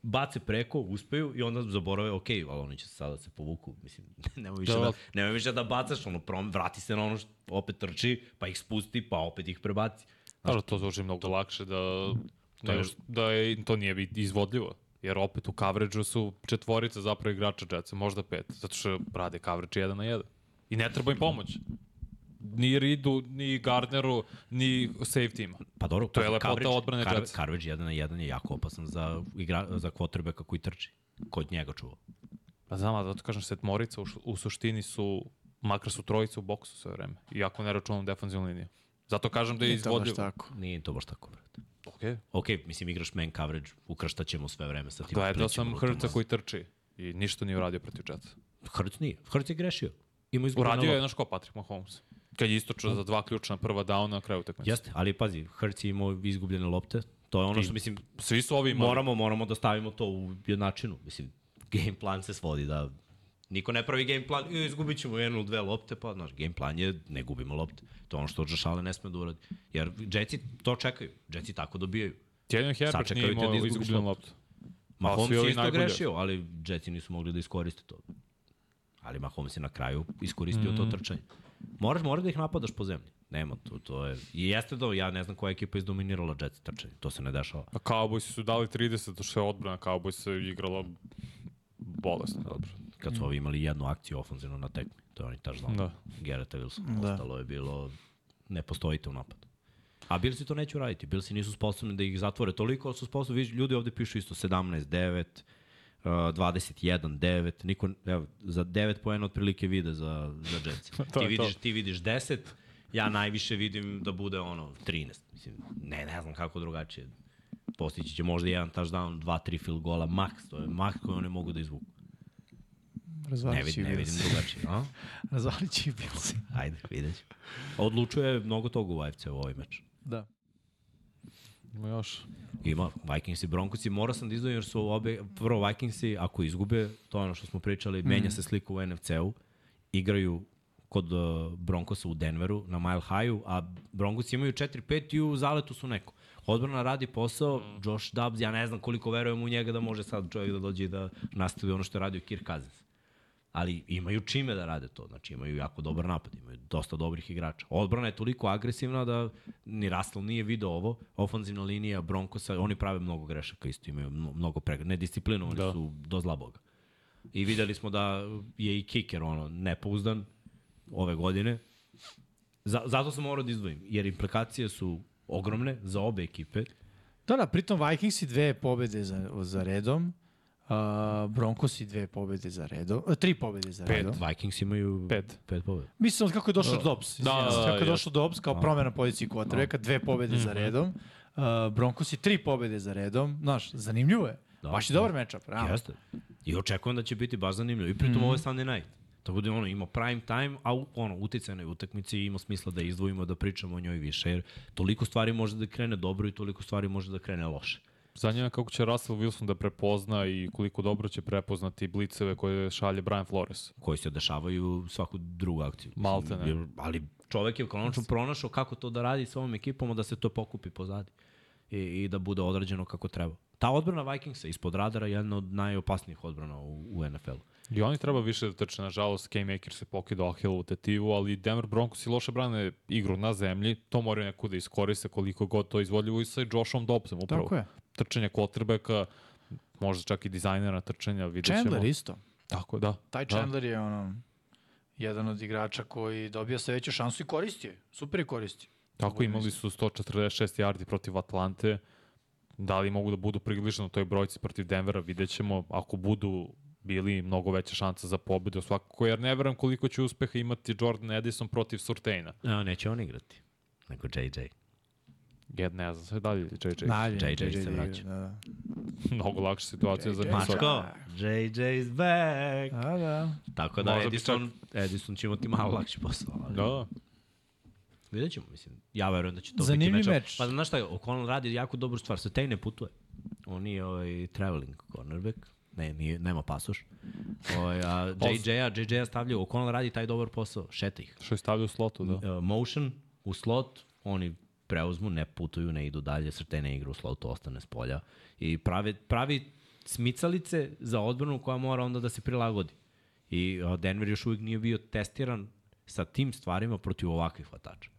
bace preko, uspeju i onda zaborave, ok, ali oni će sada da se povuku. Mislim, nemoj više da, Da. da, nemoj više da bacaš, ono, prom, vrati se na ono što opet trči, pa ih spusti, pa opet ih prebaci. Znaš, to zvuči mnogo lakše da, To je- da je, to nije izvodljivo. Jer opet u coverage-u su četvorica zapravo igrača Jetsa, možda pet, zato što rade coverage jedan na jedan. I ne treba im pomoć. Ni Ridu, ni Gardneru, ni safety-ima. Pa dobro, To je lepota coverage- odbrane car- Jetsa. Coverage 1 na 1 je jako opasan za, igra, za quarterbacka koji trči. Kod njega čuva. Pa znam, ali zato kažem, setmorica u, u suštini su, makar su trojice u boksu sve vreme. Iako ne računam defanzivnu liniju. Zato kažem da je Nije to baš izvodljivo. tako. Nije to baš tako, brate. Okay. Ok, mislim, igraš man coverage, ukrštaćemo sve vreme sa tim. Gledao sam. Hrca koji trči i ništa nije uradio protiv Jetsa. Hrc nije. Hrc je grešio. Ima Uradio je, znaš ko, Patrick Mahomes. Kad je istočio za dva ključna prva downa na kraju utakmice. Jeste, ali pazi, Hrc je imao izgubljene lopte. To je ono što, mislim, Svi su ovi imali. moramo, moramo da stavimo to u jednačinu. Mislim, game plan se svodi da Niko ne pravi game plan, "E, izgubit ćemo jednu ili dve lopte, pa naš game plan je ne gubimo lopte. To je ono što Josh Allen ne sme da uradi. Jer Jetsi to čekaju, Jetsi tako dobijaju. Tjedin Herbert nije da imao izgubiš izgubljenu loptu. loptu. Mahomes svi je isto najbolji. grešio, ali Jetsi nisu mogli da iskoriste to. Ali Mahomes je na kraju iskoristio mm. to trčanje. Moraš, moraš da ih napadaš po zemlji. Nema, to, to je... I jeste da, ja ne znam koja ekipa izdominirala Jets trčanje, to se ne dešava. A Cowboysi su dali 30, to što je odbrana Cowboysa je igrala bolesno dobro. Kad su mm. ovi imali jednu akciju ofenzivno na tekmi, to je oni taš znali. Da. Gereta Wilson, da. ostalo je bilo ne postojite u napadu. A Bilsi to neće uraditi. Bilsi nisu sposobni da ih zatvore toliko, ali su sposobni, ljudi ovde pišu isto 17, 9, 21, 9, niko, evo, za 9 poena otprilike vide za, za Jetsi. ti, vidiš, to. ti vidiš 10, ja najviše vidim da bude ono 13. Mislim, ne, ne znam kako drugačije. Postići će možda jedan touchdown, dva, tri field gola, max, to je max koji oni mogu da izvuku. Razvali će ne, vid, ne vidim drugačije. A? Razvali će i Bilsi. Ajde, vidjet ću. Odlučuje mnogo toga u AFC u ovaj meč. Da. Ima još. Ima, Vikings i Broncosi. Morao sam da izdvojim jer su obe, prvo Vikingsi, ako izgube, to je ono što smo pričali, mm. menja se slika u NFC-u, igraju kod uh, Broncosa u Denveru na Mile High-u, a Broncosi imaju 4-5 i u zaletu su neko. Odbrana radi posao, Josh Dobbs, ja ne znam koliko verujem u njega da može sad čovjek da dođe i da nastavi ono što je radio Kirk Cousins. Ali imaju čime da rade to, znači imaju jako dobar napad, imaju dosta dobrih igrača. Odbrana je toliko agresivna da ni Russell nije video ovo, ofanzivna linija Broncosa, oni prave mnogo grešaka isto, imaju mno- mnogo prega, nedisciplinovani Da. da. su do zla boga. I videli smo da je i kicker ono, nepouzdan ove godine. Za, zato sam morao da izdvojim, jer implikacije su ogromne za obe ekipe. Da, da, pritom Vikingsi dve pobede za, za redom, uh, Broncosi dve pobede za redom, uh, tri pobede za Pet. redom. Vikings imaju Pet. pet pobeda. Mislim od kako je došao Dobbs. Da, izvinjavam se, da, kako je da, došao Dobbs kao promena pozicije quarterbacka, dve pobede za redom. Uh, Broncosi tri pobede za redom. Znaš, zanimljivo je. Da, Baš je da. dobar matchup, realno. Jeste. I očekujem da će biti baš zanimljivo. I pritom mm. ovo je Sunday night. Tako da ono, ima prime time, a ono, uticajnoj utakmici ima smisla da izdvojimo, da pričamo o njoj više, jer toliko stvari može da krene dobro i toliko stvari može da krene loše. Zanima kako će Russell Wilson da prepozna i koliko dobro će prepoznati bliceve koje šalje Brian Flores. koji se dešavaju svaku drugu akciju. Malte ne. Ali čovek je konačno pronašao kako to da radi sa ovom ekipom, da se to pokupi pozadi i, i da bude odrađeno kako treba. Ta odbrana Vikingsa ispod radara je jedna od najopasnijih odbrana u, u NFL-u. I oni treba više da trče, nažalost, K-Maker se pokidao Ahilovu tetivu, ali Denver Broncos i loše brane igru na zemlji, to moraju neko da iskoriste koliko god to izvodljivo i sa Joshom Dobbsom upravo. Tako je. Trčanje quarterbacka, možda čak i dizajnera trčanja, vidjet ćemo. Chandler isto. Tako da. Taj da. Chandler je ono, jedan od igrača koji dobija sve veću šansu i koristi je. Super je koristi. Tako imali su 146 yardi protiv Atlante. Da li mogu da budu približno toj brojci protiv Denvera, vidjet ćemo. Ako budu bili mnogo veća šansa za pobedu svakako, jer ne verujem koliko će uspeha imati Jordan Edison protiv Surtaina. A, neće on igrati, nego JJ. Jed ne znam, sve dalje JJ. Najbolje. JJ se vraća. Da, da. Mnogo lakša situacija za JJ. Minnesota. Mačko, JJ's back! Da, da. Tako da Možda Edison, Edison će imati malo lakši posao. Ali... Da, Vidjet ćemo, mislim. Ja verujem da će to Zanimljiv biti meč. Pa znaš šta, O'Connell radi jako dobru stvar. Satej ne putuje. On nije ovaj, traveling cornerback. Ne, nije, nema pasoš. Ovaj, a JJ-a, JJ-a stavljaju, O'Connell radi taj dobar posao. Šeta ih. što je stavio u slotu, da. Uh, motion u slot, oni preuzmu, ne putuju, ne idu dalje, Srte ne igra u slotu, ostane s polja. I pravi, pravi smicalice za odbranu koja mora onda da se prilagodi. I Denver još uvijek nije bio testiran sa tim stvarima protiv ovakvih hvatača.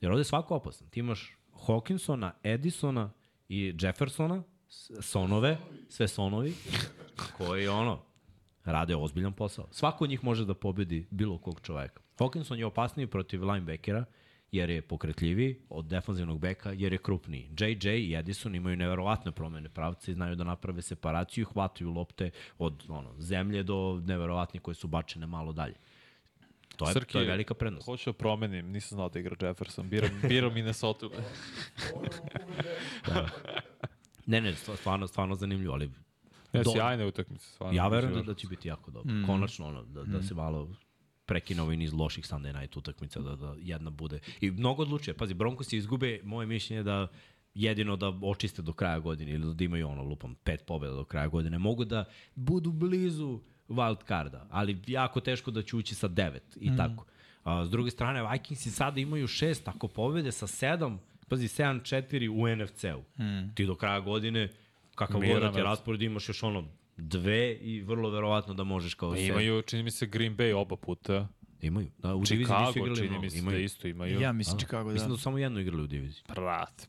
Jer ovde je svako opasan. Ti imaš Hawkinsona, Edisona i Jeffersona, sonove, sve sonovi, koji ono, rade ozbiljan posao. Svako od njih može da pobedi bilo kog čoveka. Hawkinson je opasniji protiv linebackera, jer je pokretljiviji od defanzivnog beka, jer je krupniji. JJ i Edison imaju neverovatne promene pravca i znaju da naprave separaciju i hvataju lopte od ono, zemlje do neverovatnih koje su bačene malo dalje. To je, Srki, to je velika prednost. Hoću da promenim, nisam znao da igra Jefferson. Biram, biram Minnesota. Ne, ne, stva- stvarno, stvarno zanimljivo, ali Ne, Do- sjajne utakmice. Stvarno. ja verujem da, da će biti jako dobro. Mm. Konačno, ono, da, da se malo prekine ovaj niz loših Sunday night utakmica, da, da jedna bude. I mnogo odlučuje. Pazi, Broncos se izgube, moje mišljenje je da jedino da očiste do kraja godine ili da imaju ono, lupam, pet pobjeda do kraja godine. Mogu da budu blizu wild carda, ali jako teško da će ući sa devet i mm. tako. A, s druge strane, Vikingsi sada imaju šest, ako pobede sa sedam, pazi, 7-4 u NFC-u. Mm. Ti do kraja godine, kakav god da ti raspored, imaš još ono dve i vrlo verovatno da možeš kao Pa sedam. Imaju, čini mi se, Green Bay oba puta. Imaju. Da, u diviziji nisu Chicago, igrali čini mi se Imaju. da isto imaju. Ja mislim Chicago, da. Mislim da su samo jedno igrali u diviziji. Brate,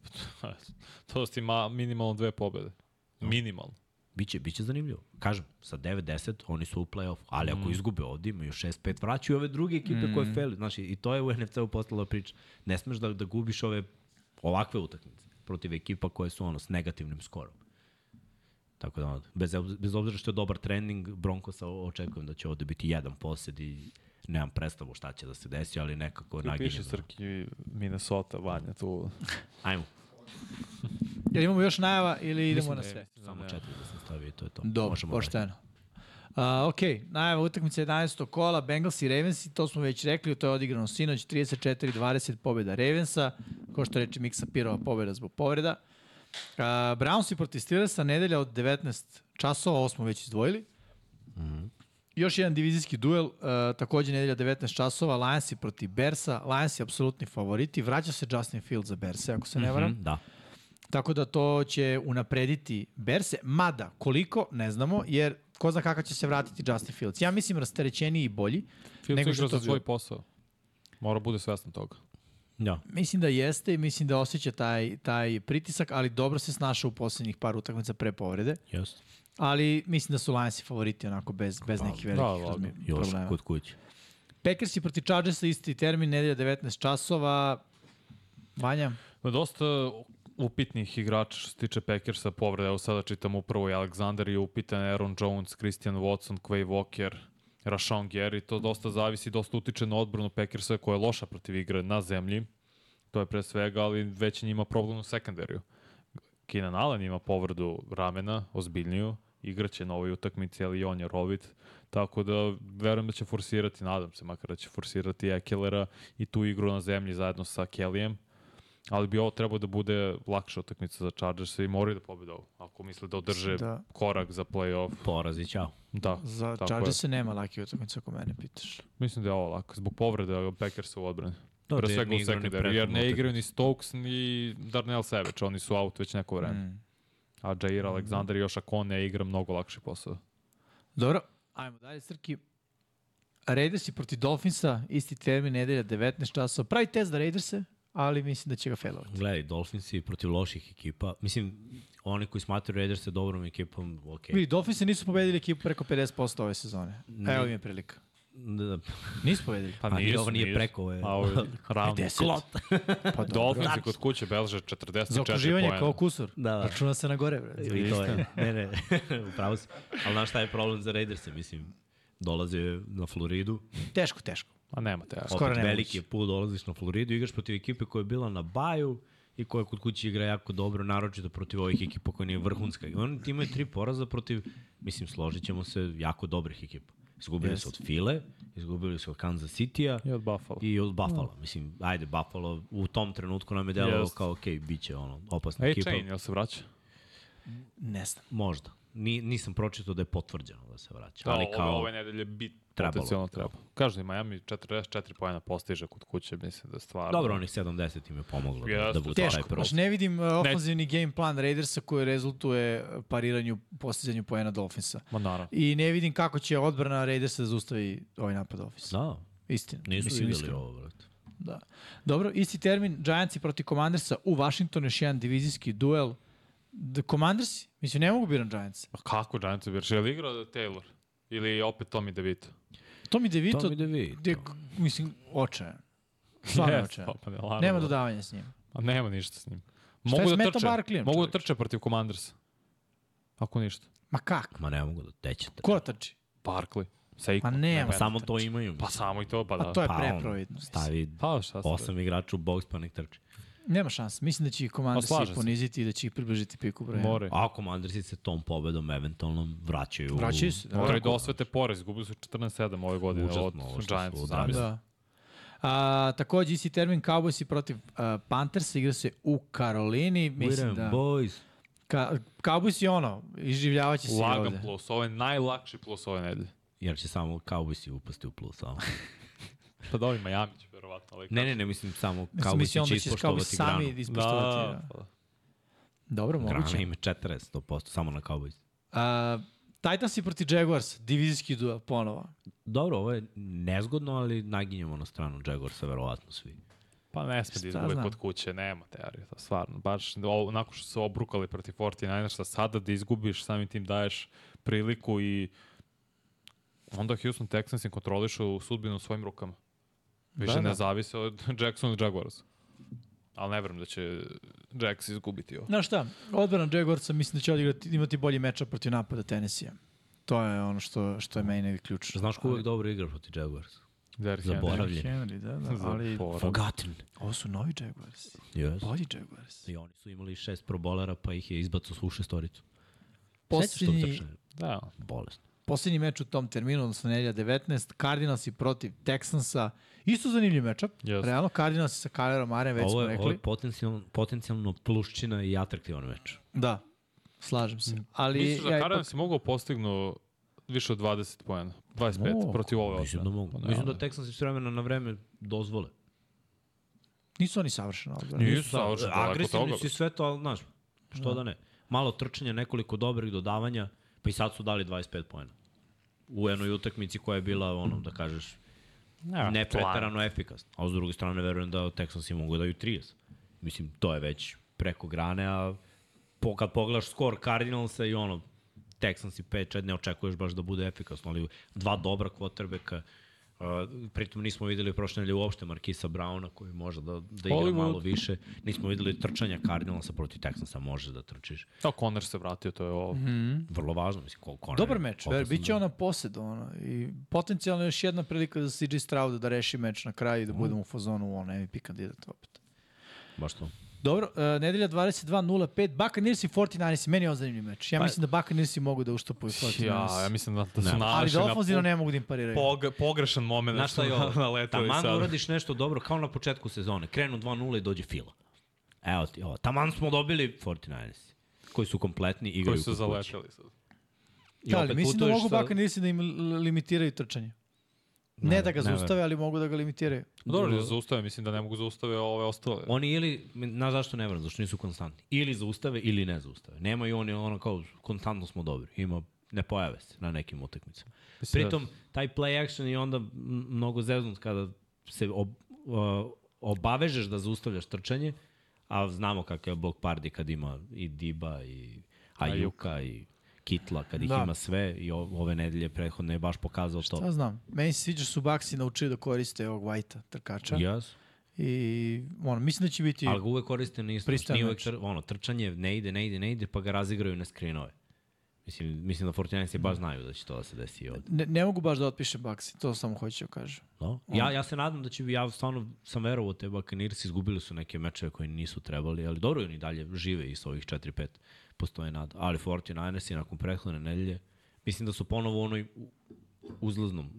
to su ima minimalno dve pobede. Minimalno. Biće, biće zanimljivo. Kažem, sa 9-10 oni su u play-off, ali ako izgube ovde imaju 6-5, vraćaju ove druge ekipe mm. koje feli. Znači, i to je u NFC-u postala priča. Ne smeš da, da gubiš ove ovakve utakmice protiv ekipa koje su ono s negativnim skorom. Tako da, bez, bez obzira što je dobar trening, Broncosa očekujem da će ovde biti jedan posed i nemam predstavu šta će da se desi, ali nekako Tu naginjem. piše da- Srki Minnesota, Vanja, tu. Ajmo, Jel imamo još najava ili idemo na ne, sve? mislim da samo ne. četiri da sam stavio i to je to. Dobro, Možemo dalje. pošteno. Uh, ok, najava utakmice 11. kola, Bengals i Ravens, to smo već rekli, to je odigrano sinoć, 34-20 pobjeda Ravensa, ko što reče Miksa Pirova, pobjeda zbog povreda. Uh, Browns i protiv Steelersa, nedelja od 19 časova, ovo smo već izdvojili. Mm -hmm. Još jedan divizijski duel, uh, takođe nedelja 19 časova, Lions i protiv Bersa, Lions je apsolutni favoriti, vraća se Justin Fields za Berse, ako se ne varam. Mhm, Da. Tako da to će unaprediti Berse, mada koliko, ne znamo, jer ko zna kako će se vratiti Justin Fields. Ja mislim rasterećeniji i bolji. Fields Nego igra što za svoj posao. Mora bude svestan toga. Da. Mislim da jeste i mislim da osjeća taj, taj pritisak, ali dobro se snašao u poslednjih par utakmica pre povrede. Jeste. Ali mislim da su Lionsi favoriti onako bez, bez nekih velikih da, razmi, Još problema. kod kuće. Packersi proti Chargersa isti termin, nedelja 19 časova. Vanja? Ma Dosta upitnih igrača što se tiče Packersa povrede. Evo sada čitam upravo i Alexander je upitan, Aaron Jones, Christian Watson, Quay Walker, Rashawn Gary. To dosta zavisi, dosta utiče na odbranu Packersa koja je loša protiv igre na zemlji. To je pre svega, ali već njima problem u sekundariju. Keenan Allen ima povredu ramena, ozbiljniju, igraće na ovoj utakmici, ali on je rovit. Tako da verujem da će forsirati, nadam se makar da će forsirati Ekelera i tu igru na zemlji zajedno sa Kellyem. Ali bi ovo trebao da bude lakša utakmica za Chargers i moraju da pobede ovo. Ako misle da održe Da. korak za play-off, Porazi, čao. da. Za Chargers se nema laki utakmica ako mene pitaš. Mislim da je ovo lako. Zbog povrede Packersa u odbrani. Da, Pre svega u sekundaru, jer ne igraju ni. Stokes ni Darnell Savage, oni su out već neko vreme. Mm. A Jair Alexander i još ako on ne igra mnogo lakši posao. Dobro, ajmo dalje, Srki. Raidersi proti Dolphinsa, isti termin, nedelja 19 časova. Pravi test za Raiderse, ali mislim da će ga failovati. Gledaj, Dolphinsi protiv loših ekipa. Mislim, oni koji smatraju Raiderse dobrom ekipom, ok. Vidi, Dolphinsi nisu pobedili ekipu preko 50% ove sezone. Evo im je prilika. Da, Nisu pobedili. Pa A nije, nisu, ovo nije preko, je. A ovo je ravno. 50. Klot. Pa dobro. Dolphins kod kuće belže 44 Za okruživanje poena. kao kusur. Da, da. Računa se na gore, bre. I to je. Ne, ne, upravo si. Ali znaš šta je problem za Raiderse? Mislim, dolaze na Floridu, Teško, teško. A nemate. Ja. Skoro opet nemoguće. veliki je put, dolaziš na Floridu, igraš protiv ekipe koja je bila na baju i koja kod kuće igra jako dobro, naročito protiv ovih ekipa koja nije vrhunska. I oni imaju tri poraza protiv, mislim, složit ćemo se, jako dobrih ekipa. Izgubili Yes. su od File, izgubili su od Kansas City-a I od Buffalo. i od Buffalo. Mislim, ajde, Buffalo u tom trenutku nam je delovalo Jest. kao, ok, bit će ono, opasna Ej, ekipa. Chain, jel se vraća? Ne znam. Možda. Ni, nisam pročitao da je potvrđeno da se vraća. Da, ali ove, kao, ove nedelje bi trebalo potencijalno treba. Kažu da je Miami 44 pojena postiže kod kuće, mislim da stvarno. Dobro, onih 70 im je pomoglo da, Jeste, da bude taj Teško, prvo. baš ne vidim uh, ofenzivni game plan Raidersa koji rezultuje pariranju, postizanju poena Dolphinsa. Ma naravno. I ne vidim kako će odbrana Raidersa da zaustavi ovaj napad Dolphinsa. Da, Istina. nisu Mislim, videli iskreno. ovo, brate. Da. Dobro, isti termin, Giantsi proti Commandersa u Washingtonu, još jedan divizijski duel. The Commandersi? Mislim, ne mogu biram Giants. Pa kako Giants biraš? Je li igrao Taylor? Ili opet Tommy DeVito? Tommy DeVito, Tommy DeVito. gde, mislim, očajan. Stvarno Yes, očajan. pa ne, naravno. Nema dodavanja s njim. A nema ništa s njim. Šta je Mogu da trče. Barkleyem, Mogu da trče protiv Commandersa. Ako ništa. Ma kako? Ma ne mogu da tećete. Ko trči? Barkley. Seiko. Pa nema. Pa samo to imaju. Pa samo i to, pa Pa da. to je Pa preprovidno. Stavi Pa šta igrača u box pa nek trči. Nema šanse. Mislim da će ih Pa Commandersi slažem se. poniziti i da će ih približiti piku broja. More. A Commandersi se tom pobedom eventualno vraćaju. Vraćaju se, da. Moraju da osvete porez. Gubili su 14-7 ove godine Užasno od odradili. zamisli. Da. A, takođe, isti termin Cowboysi protiv uh, Panthersa igra se u Karolini. Mislim da... boys. Ka, Cowboys je ono, iživljavaće se i Lagan ovde. plus. Ovo je najlakši plus ove nedelje. Jer će samo Cowboysi upasti u plus. Samo. Pa da ovi Miami će verovatno. Ali ne, ne, ne, mislim samo Mislim, mislim, Cowboysi onda će Cowboys ispoštovati sami granu. ispoštovati. Da, Da, pa. Dobro, Grana moguće. ima 40, 100%, samo na Cowboys. Uh, Titansi protiv Jaguars, divizijski duel, ponovo. Dobro, ovo je nezgodno, ali naginjamo na stranu Jaguarsa, verovatno svi. Pa ne sme da izgube kod kuće, nema teorije, to stvarno. Baš o, nakon što su obrukali protiv 49ersa, sada da izgubiš, samim tim daješ priliku i onda Houston Texans im kontrolišu sudbinu u svojim rukama. Više Da, ne da. zavise od Jackson i Jaguars. Ali ne verujem da će Jacks izgubiti ovo. Znaš šta, odbrana Jaguarsa mislim da će odigrati, imati bolji meča protiv napada Tennessee. To je ono što, što je meni neki ključ. Znaš ko uvijek dobro igra protiv Jaguarsa? Derrick Zaboravljen. Henry, da, da, ali. Forgotten. ovo su novi Jaguarsi. Yes. Bolji Jaguarsi. I oni su imali šest probolera, pa ih je izbacao svu šestoricu. Sećaš tog Posljednji? Da, Bolest. Posljednji meč u tom terminu, odnosno nedelja 19, Cardinalsi protiv Texansa. Isto zanimljiv mečap. Jeste. Realno, Cardinalsi sa Kylerom Marem, već Ovo smo je, rekli. ovo je potencijalno, potencijalno plušćina i atraktivan meč. Da, slažem se. Ali, Misliš da ja Cardinals si mogao postignu više od 20 pojena? 25 Mogu. protiv ove Mislim da mogu. Pa Mislim da ne, Texans s vremena na vreme dozvole. nisu oni savršeno odbrani. Nisu savršeno daleko od Agresivni su i sve to, ali znaš, što da. ne. Malo trčanja, nekoliko dobrih dodavanja, pa i sad su dali 25 pojena. U jednoj utakmici koja je bila, ono, da kažeš, Ja, ne pretarano efikasno. A s druge strane verujem da Texansi mogu da daju 30. Mislim, to je već preko grane, a po, kad pogledaš skor Cardinalsa i ono, Texansi 5-4, ne očekuješ baš da bude efikasno, ali dva dobra quarterbacka, Uh, pritom nismo videli prošle nedelje uopšte Markisa Brauna koji može da, da igra Hollywood. malo više. Nismo videli trčanja Cardinalsa protiv Texansa, može da trčiš. Da, Conner se vratio, to je ovo. Mm -hmm. Vrlo važno, mislim, Conner. Dobar meč, ver, bit će da... ona posed, ono, i potencijalno još jedna prilika za CJ Stroud da reši meč na kraju i da mm. budemo u fazonu on MVP kandidat opet. Baš to. Dobro, uh, nedelja 22.05, Buccaneers i 49ers, meni je on zanimljiv meč. Ja pa, mislim da Buccaneers mogu da uštopuju 49ers. Ja, ja mislim da, da su ne. Ali da ofenzivno ne mogu da im pariraju. Pog, pogrešan moment Znaš šta je ovo? Taman sad. uradiš nešto dobro, kao na početku sezone. Krenu 2-0 i dođe fila. Evo ti ovo. Taman smo dobili 49ers, koji su kompletni, igraju Koji su zaleteli sad. Da, ali mislim da mogu sa... Buccaneers da im limitiraju trčanje. Ne, ne da ga zaustave, ali mogu da ga limitiraju. Dobro, da zaustave, mislim da ne mogu zaustave ove ostale. Oni ili, na zašto ne vrlo, zašto nisu konstantni. Ili zaustave ili ne zaustave. Nemaju oni ono kao, konstantno smo dobri. Ima, ne pojave se na nekim utakmicama. Da- Pritom, taj play action je onda mnogo zeznut kada se ob, obavežeš da zaustavljaš trčanje, a znamo kakav je Bog Pardi kad ima i Diba i Ajuka i Kitla, kad ih da. ima sve i ove nedelje prethodne je baš pokazao to. Šta znam, meni se sviđa su Baksi naučili da koriste ovog White-a, trkača. Yes. I ono, mislim da će biti Ali ga uvek koriste nisu, nije uvek tr, ono, trčanje ne ide, ne ide, ne ide, pa ga razigraju na skrinove. Mislim, mislim da Fortinanci baš znaju da će to da se desi ovde. Ne, ne mogu baš da otpišem Baksi, to samo hoću da kažem. No? Ja, ja se nadam da će, ja stvarno sam verovao te Buccaneers, izgubili su neke mečeve koje nisu trebali, ali dobro oni dalje žive i s ovih 4-5 postoje nada. Ali 49ers i nakon prethodne nedelje, mislim da su ponovo u onoj uzlaznom,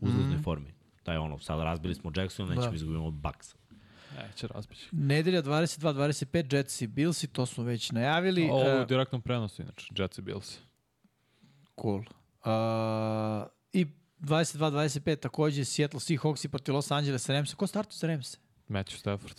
uzlaznoj mm. formi. Je ono, sad razbili smo Jackson, nećemo da. izgubimo Bucks. Neće razbići. Nedelja 22-25, Jets i Bills to smo već najavili. Ovo je u direktnom prenosu, inače, Jets i Bills. Cool. Uh, I 22-25 takođe Seattle Seahawks i protiv Los Angeles Ramsa. Ko startu za Ramse? Matthew Stafford.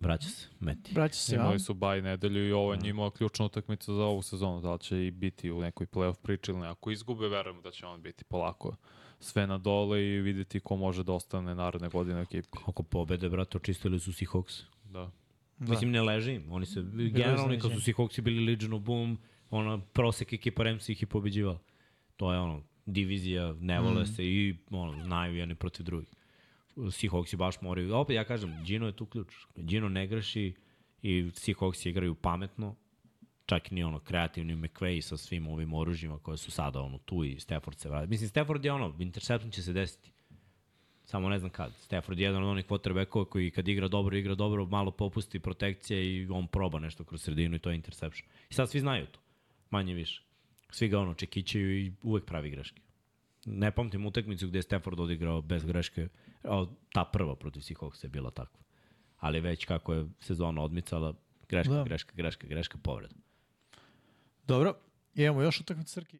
Vraća se, Meti. Vraća se, Imali su baj nedelju i ovo je njima ključna utakmica za ovu sezonu. Da li će i biti u nekoj playoff priči ili. Ako izgube, verujemo da će on biti polako sve na dole i videti ko može da ostane naredne godine u ekipi. Ako pobede, brate, očistili su Seahawks. Da. Da. Mislim, ne leži im. Oni se, generalno, kad su Seahawksi bili Legion of Boom, ona prosek ekipa Ramsey ih i pobeđivala. To je ono, divizija, ne vole mm. se i ono, znaju jedni protiv drugih. Seahawksi baš moraju, opet ja kažem, Gino je tu ključ. Gino ne greši i Seahawksi igraju pametno, čak ni ono kreativni McVay sa svim ovim oružjima koje su sada ono tu i Stafford se vrati. Mislim, Stafford je ono, interception će se desiti. Samo ne znam kad. Stafford je jedan od onih quarterbackova koji kad igra dobro, igra dobro, malo popusti protekcija i on proba nešto kroz sredinu i to je interception. I sad svi znaju to. Manje više. Svi ga ono čekićaju i uvek pravi greške. Ne pamtim utakmicu gde je Stafford odigrao bez greške O, ta prva protiv Seahawks je bila takva. Ali već kako je sezona odmicala, greška, da. greška, greška, greška, povreda. Dobro, imamo još utakmicu Srki.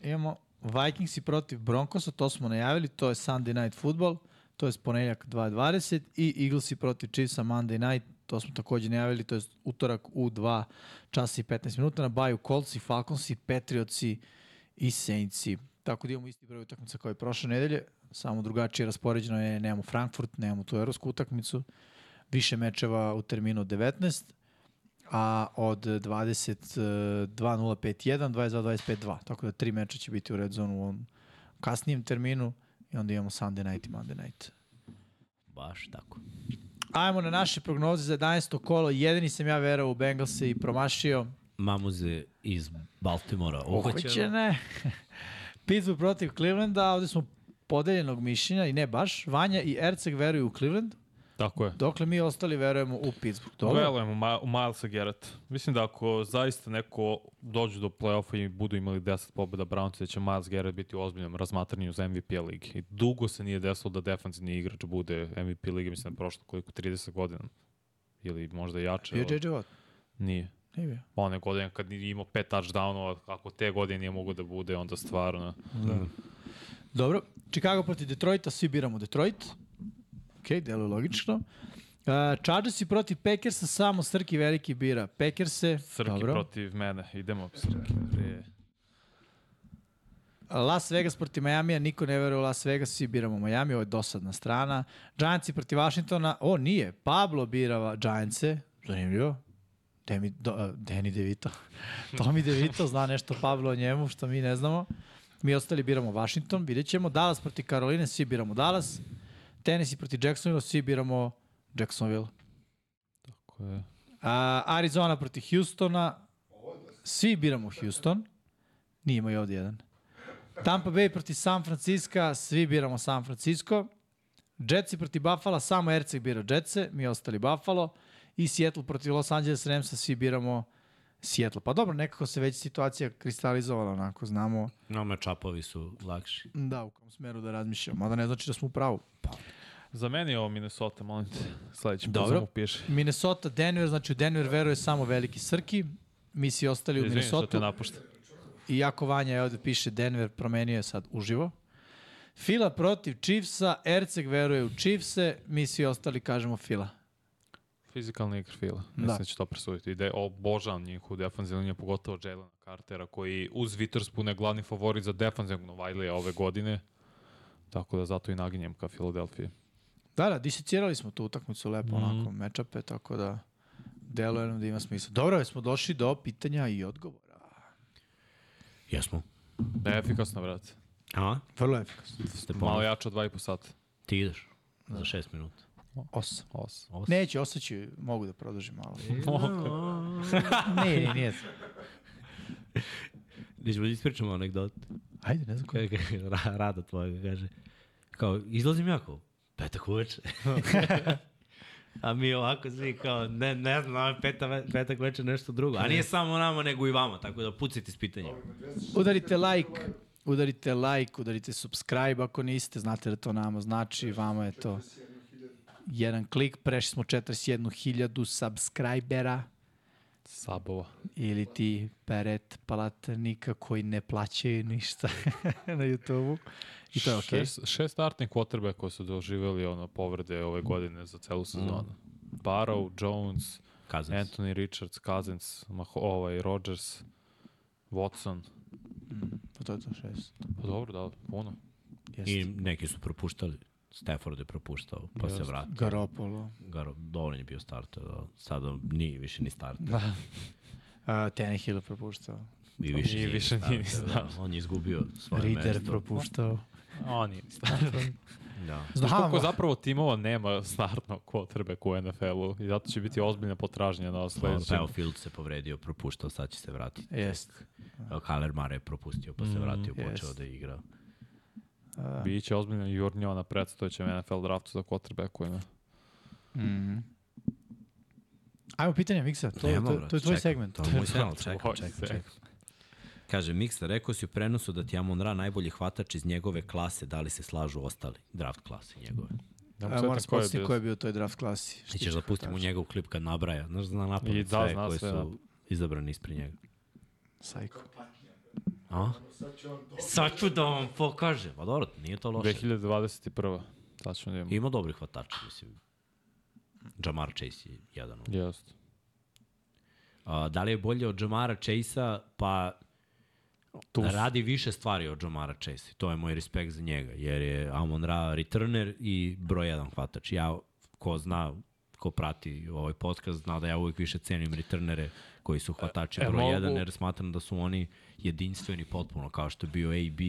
Imamo Vikingsi protiv Broncosa, to smo najavili, to je Sunday Night Football, to je ponedljak 2.20 i Eaglesi protiv Chiefsa Monday Night, to smo takođe najavili, to je utorak u 2 časa i 15 minuta na baju Colts i Falconsi, Patriotsi i Saintsi. Tako da imamo isti broj utakmica kao i prošle nedelje samo drugačije raspoređeno je, nemamo Frankfurt, nemamo tu evropsku utakmicu, više mečeva u terminu 19, a od 22.05.1, 22.25.2, tako da tri meča će biti u red zonu u ovom kasnijem terminu i onda imamo Sunday night i Monday night. Baš tako. Ajmo na naše prognoze za 11. kolo. Jedini sam ja verao u Bengalse i promašio. Mamuze iz Baltimora. Uhoćene. Pittsburgh protiv Clevelanda, ovde smo podeljenog mišljenja i ne baš. Vanja i Erceg veruju u Cleveland. Tako je. Dokle mi ostali verujemo u Pittsburgh. Dobro. Verujemo u Milesa Garrett. Mislim da ako zaista neko dođe do play-offa i budu imali 10 pobjeda Brownsa, da će Miles Garrett biti u ozbiljnom razmatranju za MVP ligi. I dugo se nije desilo da defensivni igrač bude MVP ligi, mislim da je prošlo koliko 30 godina. Ili možda jače. Bio JJ Watt? Nije. Nije bio. One godine kad nije imao pet touchdownova, ako te godine nije mogo da bude, onda stvarno. Da. Dobro, Chicago protiv Detroita, svi biramo Detroit. Ok, delo logično. Uh, Chargersi protiv Packersa, samo Srki veliki bira Packerse. Srki dobro. protiv mene, idemo Srki. Prije. Las Vegas protiv Majamija, niko ne veruje u Las Vegas, svi biramo Miami, ovo je dosadna strana. Giantsi protiv Washingtona, o nije, Pablo birava Giantse, zanimljivo. Demi, do, uh, Danny DeVito. Tommy DeVito zna nešto Pablo o njemu, što mi ne znamo. Mi ostali biramo Washington, vidjet ćemo. Dallas protiv Karoline, svi biramo Dallas. Tennessee protiv Jacksonville, svi biramo Jacksonville. Tako je. A, Arizona protiv Houstona, svi biramo Houston. Nije ima i ovdje jedan. Tampa Bay protiv San Francisco, svi biramo San Francisco. Jetsi protiv Buffalo, samo Erceg bira Jetse, mi ostali Buffalo. I Seattle protiv Los Angeles Ramsa, svi biramo Seattle. Pa dobro, nekako se već situacija kristalizovala, onako, znamo No, mečapovi su lakši. da, u kom smeru da razmišljamo. Mada ne znači da smo u pravu. Pa. Za meni je ovo Minnesota, molim te. Sledeći put piše. Minnesota, Denver, znači u Denver veruje samo veliki Srki. Mi si ostali u Izvini što Minnesota. te napušta. Iako Vanja je ovde piše Denver, promenio je sad uživo. Fila protiv Chiefsa, Erceg veruje u Chiefse, mi svi ostali kažemo Fila. Fizikalni igra Fila. Da. Mislim da će to presuditi. Ide, obožavam njihovu defanzivnu liniju, pogotovo Jelena Cartera, koji uz Witherspoon je glavni favorit za defanzivnu Wiley ove godine. Tako da zato i naginjem ka Filadelfiji. Da, da, disecirali smo tu utakmicu lepo, mm. onako, mečape, tako da deluje nam da ima smisla. Dobro, je smo došli do pitanja i odgovora. Jesmo. Efikasno, brate. A? Vrlo efikasno. Ste Malo jače od 2,5 sata. Ti ideš za šest minuta. Osam. Os. Osam. Neće, ostaći, mogu da produžim malo. nije, nije, nije. Nećemo da ispričamo anegdot. Ajde, ne znam ko. Kaže, kaže, ra, rada tvoja kaže, kao, izlazim ja kao, petak uveče. A mi ovako svi kao, ne, ne znam, ovo je peta, petak veče nešto drugo. A nije samo nama, nego i vama, tako da pucajte s pitanjem. Udarite like, udarite like, udarite subscribe ako niste, znate da to nama znači, vama je to jedan klik, prešli smo 41.000 subscribera Sabova. ili ti peret palatnika koji ne plaćaju ništa na YouTube-u. I to je okej. Šest, šest startnih quarterbacka koji su doživjeli ono, povrede ove godine za celu sezonu. Mm. Barrow, Jones, Kazan. Anthony Richards, Cousins, Maho, ovaj, Rodgers, Watson. Pa to je to šest. Pa dobro, da, puno. Jeste. I neki su propuštali. Stafford je propuštao, pa se vratio. Garopolo. Garo, dovoljno je bio starter, da. sada nije više ni starter. Da. Uh, Tenehill je propuštao. I više, nije više starter, nije ni Da. On je izgubio svoje Ritter mesto. propuštao. On je Da. Znaš koliko zapravo timova nema startnog quarterbacka u NFL-u i zato će biti ozbiljna potražnja na sledećem. Evo, Field se povredio, propuštao, sad će se vratiti. Jest. Kyler Murray je propustio, pa se vratio, počeo jest. da igra. Biće ozbiljna jurnja na predstojećem NFL draftu za quarterbackovima. Mhm. Ajmo pitanje Miksa, to, Nema, to, to je tvoj čekam, segment. To je moj segment, čekam, čekam, čekam. Kaže, Miksa, rekao si u prenosu da ti Amon Ra najbolji hvatač iz njegove klase, da li se slažu ostali, draft klase njegove. Da, Ja moram spomenuti ko je bio u toj draft klasi. Ti ćeš da pustimo njegov klip kad nabraja. Znaš, zna I napamet da, sve zna koje sve, su izabrani ispred njega. Sajko. A? Sad ću da vam pokažem. Pa dobro, nije to loše. 2021. Tačno da imamo. Ima dobrih hvatača, mislim. Jamar Chase je jedan. od- Jeste. A, da li je bolje od Jamara Chase-a? Pa Tu radi više stvari od Jamara Chase. To je moj respekt za njega, jer je Amon Ra returner i broj jedan hvatač. Ja, ko zna, ko prati ovaj podcast, zna da ja uvijek više cenim returnere koji su hvatači E, broj mogu- jedan, jer smatram da su oni jedinstveni potpuno, kao što je bio AB,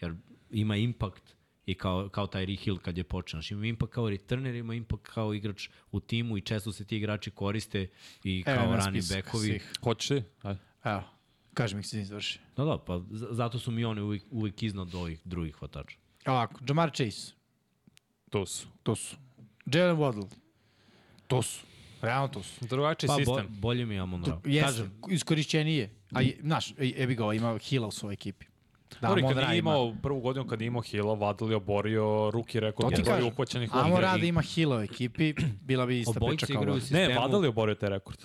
jer ima impact i kao, kao taj Hill kad je počeo. Znači, ima impact kao returner, ima impact kao igrač u timu i često se ti igrači koriste i Evo, kao svih. Hoćeš ti? Ajde. Evo, kaži mi se izvrši. završi. Da, da, pa zato su mi oni uvijek, uvijek iznad ovih drugih hvatača. Ovako, Jamar Chase, Tu su. to su. Jalen Waddle, to su. Realno to su. Drugačiji Pa bo, sistem. bolje mi je Amon Ra. Jeste, Kažem, iskorišćenije. A, je, znaš, ebi ga, ima Hila u svojoj ekipi. Da, Dobro, i Amon kad Ra nije ima. imao prvu godinu, kad nije imao Hila, Vadal je oborio ruki rekord To ti po broju kažem. uhvaćenih Amon lopti. Ra da ima Hila u ekipi, bila bi ista priča kao. Ne, Vadal je oborio taj rekord.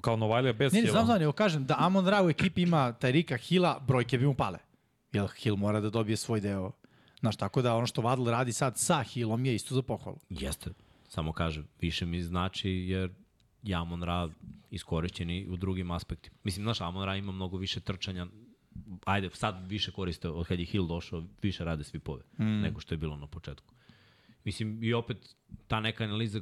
Kao Novajlija bez Ne, ne, Hila. znam, znam, nego kažem da Amon Ra u ekipi ima Tajrika Hila, brojke bi mu pale. Jer Hill mora da dobije svoj deo. Znaš, tako da ono što Waddle radi sad sa Hillom je isto za pohvalu. Jeste. Samo kažem, više mi znači jer je Amon Ra iskorišćen i u drugim aspektima. Mislim, znaš, Amon Ra ima mnogo više trčanja ajde, sad više koriste, od kad je Hill došao, više rade svi pove, mm. nego što je bilo na početku. Mislim, i opet, ta neka analiza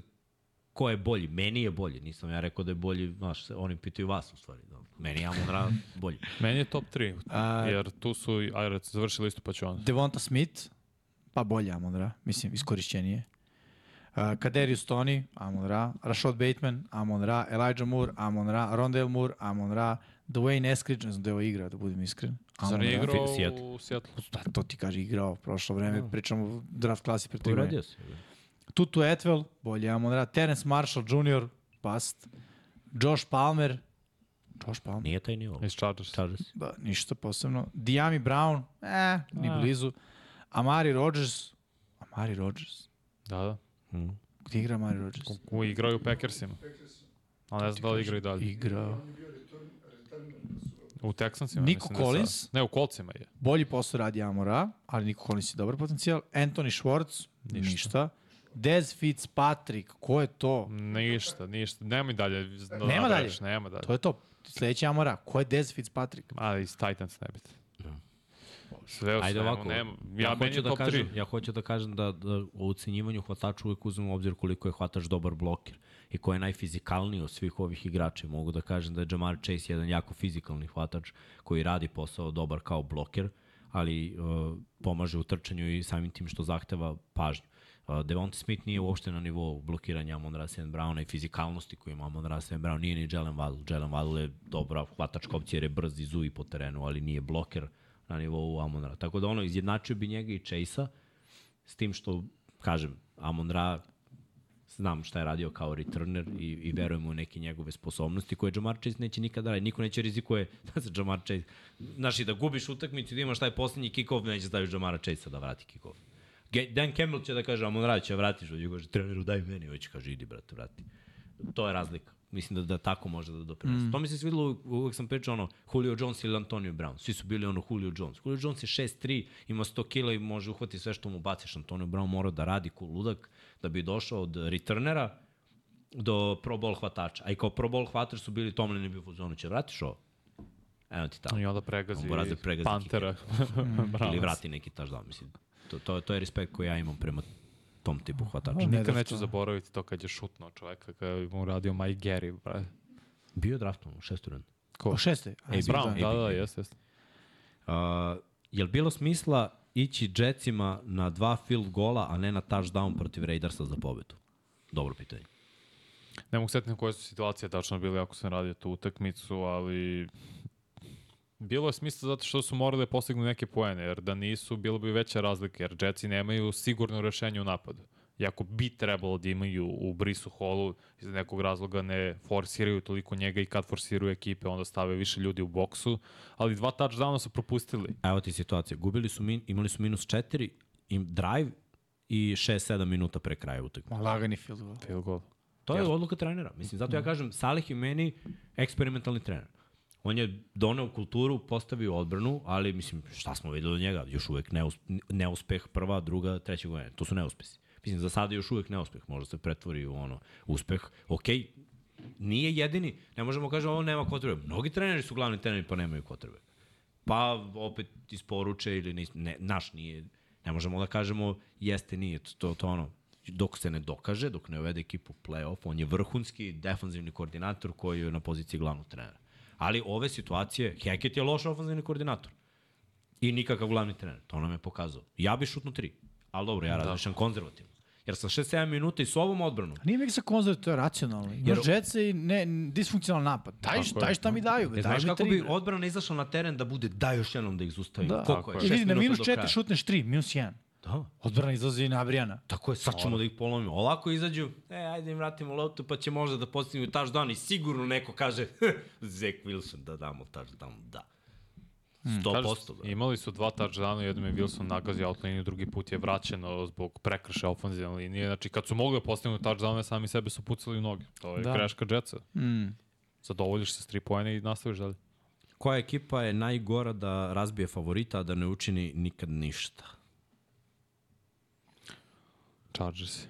ko je bolji. Meni je bolji. Nisam ja rekao da je bolji, znaš, oni pitaju vas u stvari. Da. Meni je Amon Ra bolji. Meni je top 3, A- jer tu su, ajde, završili isto pa ću on. Devonta Smith, pa bolje Amon Ra, mislim, iskorišćenije. Uh, Kaderius Tony, Amon Ra, Rashad Bateman, Amon Ra, Elijah Moore, Amon Ra, Rondell Moore, Amon Ra, Dwayne Eskridge, ne znam da je ovo igra, da budem iskren. Zar Amon-Ra. igrao Seattle. u Seattle? Da, to ti kaže igrao prošlo vreme, pričamo o draft klasi protiv Uradio mene. se. Tutu Atwell, bolje Amon Ra, Terence Marshall Jr., past, Josh Palmer, Josh Palmer, Nije taj nivo. Iz Chargers. Chargers. da, ništa posebno. Diami Brown, eh, ni blizu. Amari Rodgers, Amari Rodgers, Da, da. Mm. gdje igra Amari Rodgers? Ko, ko igraju u Packersima. Ali ne znam da li igra i dalje. Igrao. U Texansima. Nico mislim da Collins? sad. Ne, u Coltsima je. Bolji posao radi Amora, ali Niko Collins je dobar potencijal. Anthony Schwartz, ništa. ništa. Dez Fitzpatrick, ko je to? Ništa, ništa. Nema i dalje. Da Nema dalje? Nema dalje. To je to. Sljedeći Amora, ko je Dez Fitzpatrick? Ali iz Titans ne biti. Sve u Ajde ovako, nema. ja, Ja, hoću da kažem, 3. ja hoću da kažem da, da u ocenjivanju hvatača uvek uzmem u obzir koliko je hvatač dobar bloker i ko je najfizikalniji od svih ovih igrača. Mogu da kažem da je Jamar Chase jedan jako fizikalni hvatač koji radi posao dobar kao bloker, ali uh, pomaže u trčanju i samim tim što zahteva pažnju. Uh, Devonta Smith nije uopšte na nivou blokiranja Amon Ra St. Browna i fizikalnosti koju ima Amon Ra St. Brown. Nije ni Jalen Waddle. Jalen Waddle je dobra hvatačka opcija jer je brz i zuji po terenu, ali nije bloker na nivou Amon Ra. Tako da ono, izjednačio bi njega i Chase-a, s tim što, kažem, Amon Ra znam šta je radio kao returner i, i verujem u neke njegove sposobnosti koje Jamar Chase neće nikada raditi. Niko neće rizikuje da se Jamar Chase... Znaš, i da gubiš utakmicu i da imaš taj poslednji kick-off, neće staviš Jamara Chase da vrati kick-off. Dan Campbell će da kaže, Amon Ra će vratiš, ovdje kaže, treneru daj meni, hoće kaže, idi brate, vrati. To je razlika. Mislim da, da tako može da doprinese. Mm. To mi se svidilo, uvek- sam pričao ono, Julio Jones ili Antonio Brown. Svi su bili ono Julio Jones. Julio Jones je 6'3, ima 100 kila i može uhvati sve što mu baciš. Antonio Brown mora da radi ko ludak da bi došao od returnera do pro ball hvatača. A i kao pro ball hvatač su bili Tomlin i bio u fazonu, će vratiš ovo? Evo ti tamo. I onda pregazi da pregazi Pantera. Ili vrati neki touchdown, mislim. To, to, to je respekt koji ja imam prema tom tipu hvatača. Ne Nikad da neću zaboraviti to kad je šutno čoveka, kad je mu radio Mike Gary, bre. Bio je draftovan u šestu rundu. O šeste? A, Ej, Brown, da, da, ej. jeste, jeste. Uh, je li bilo smisla ići Jetsima na dva field gola, a ne na touchdown protiv Raidersa za pobedu? Dobro pitanje. Ne mogu setiti koje su situacije tačno bile ako sam radio tu utakmicu, ali bilo je smisla zato što su morali da postignu neke poene, jer da nisu, bilo bi veća razlika, jer Jetsi nemaju sigurno rešenje u napadu. I ako bi trebalo da imaju u Brisu Hallu, iz nekog razloga ne forsiraju toliko njega i kad forsiraju ekipe, onda stave više ljudi u boksu, ali dva touchdowna su propustili. Evo ti situacija. Gubili su, min, imali su minus 4, im drive i 6-7 minuta pre kraja utakmice. Lagani field goal. Field goal. To je odluka trenera. Mislim, zato ja kažem, Salih je meni eksperimentalni trener. On je doneo kulturu, postavio odbranu, ali mislim, šta smo videli od njega? Još uvek neus, neuspeh prva, druga, treća godina. To su neuspesi. Mislim, za sada još uvek neuspeh. Možda se pretvori u ono, uspeh. Okej, nije jedini. Ne možemo kažemo, ovo nema potrebe. Mnogi treneri su glavni treneri, pa nemaju potrebe. Pa opet isporuče ili nis, ne, naš nije. Ne možemo da kažemo jeste, nije. To, to ono, dok se ne dokaže, dok ne uvede ekipu u play-off, on je vrhunski defanzivni koordinator koji je na poziciji glavnog trenera. Ali ove situacije, Hackett je loš ofenzivni koordinator. I nikakav glavni trener. To nam je pokazao. Ja bi šutno tri. Ali dobro, ja razmišljam konzervativno. Jer sa 6-7 minuta i s ovom odbranom, Nije mi sa konzervativno, to je racionalno. Jer- Jetsa i ne, disfunkcionalan napad. Daj, je. daj šta mi daju. E, Daj znaš kako tri, bi odbrana izašla na teren da bude daj još jednom da ih zustavim. Da. Koliko je? Šest vidi, na minuta minus do četiri kraja. šutneš tri, minus jedan. Da. Odbrana izlazi nabrijana. Tako je, sad ćemo da ih polomimo. Ovako izađu, e, ajde im vratimo loptu, pa će možda da postignu touchdown i sigurno neko kaže, Zach Wilson da damo touchdown, da. 100%. da. Imali su dva touchdowna, jednom je Wilson nagazio outliniju, drugi put je vraćeno zbog prekršaja ofenzivne linije. Znači, kad su mogli da postignu touchdowne, sami sebe su pucali u noge. To je Da. da. greška Jetsa. Mm. Zadovoljiš se s tri pojene i nastaviš dalje. Koja ekipa je najgora da razbije favorita, a da ne učini nikad ništa? Chargers.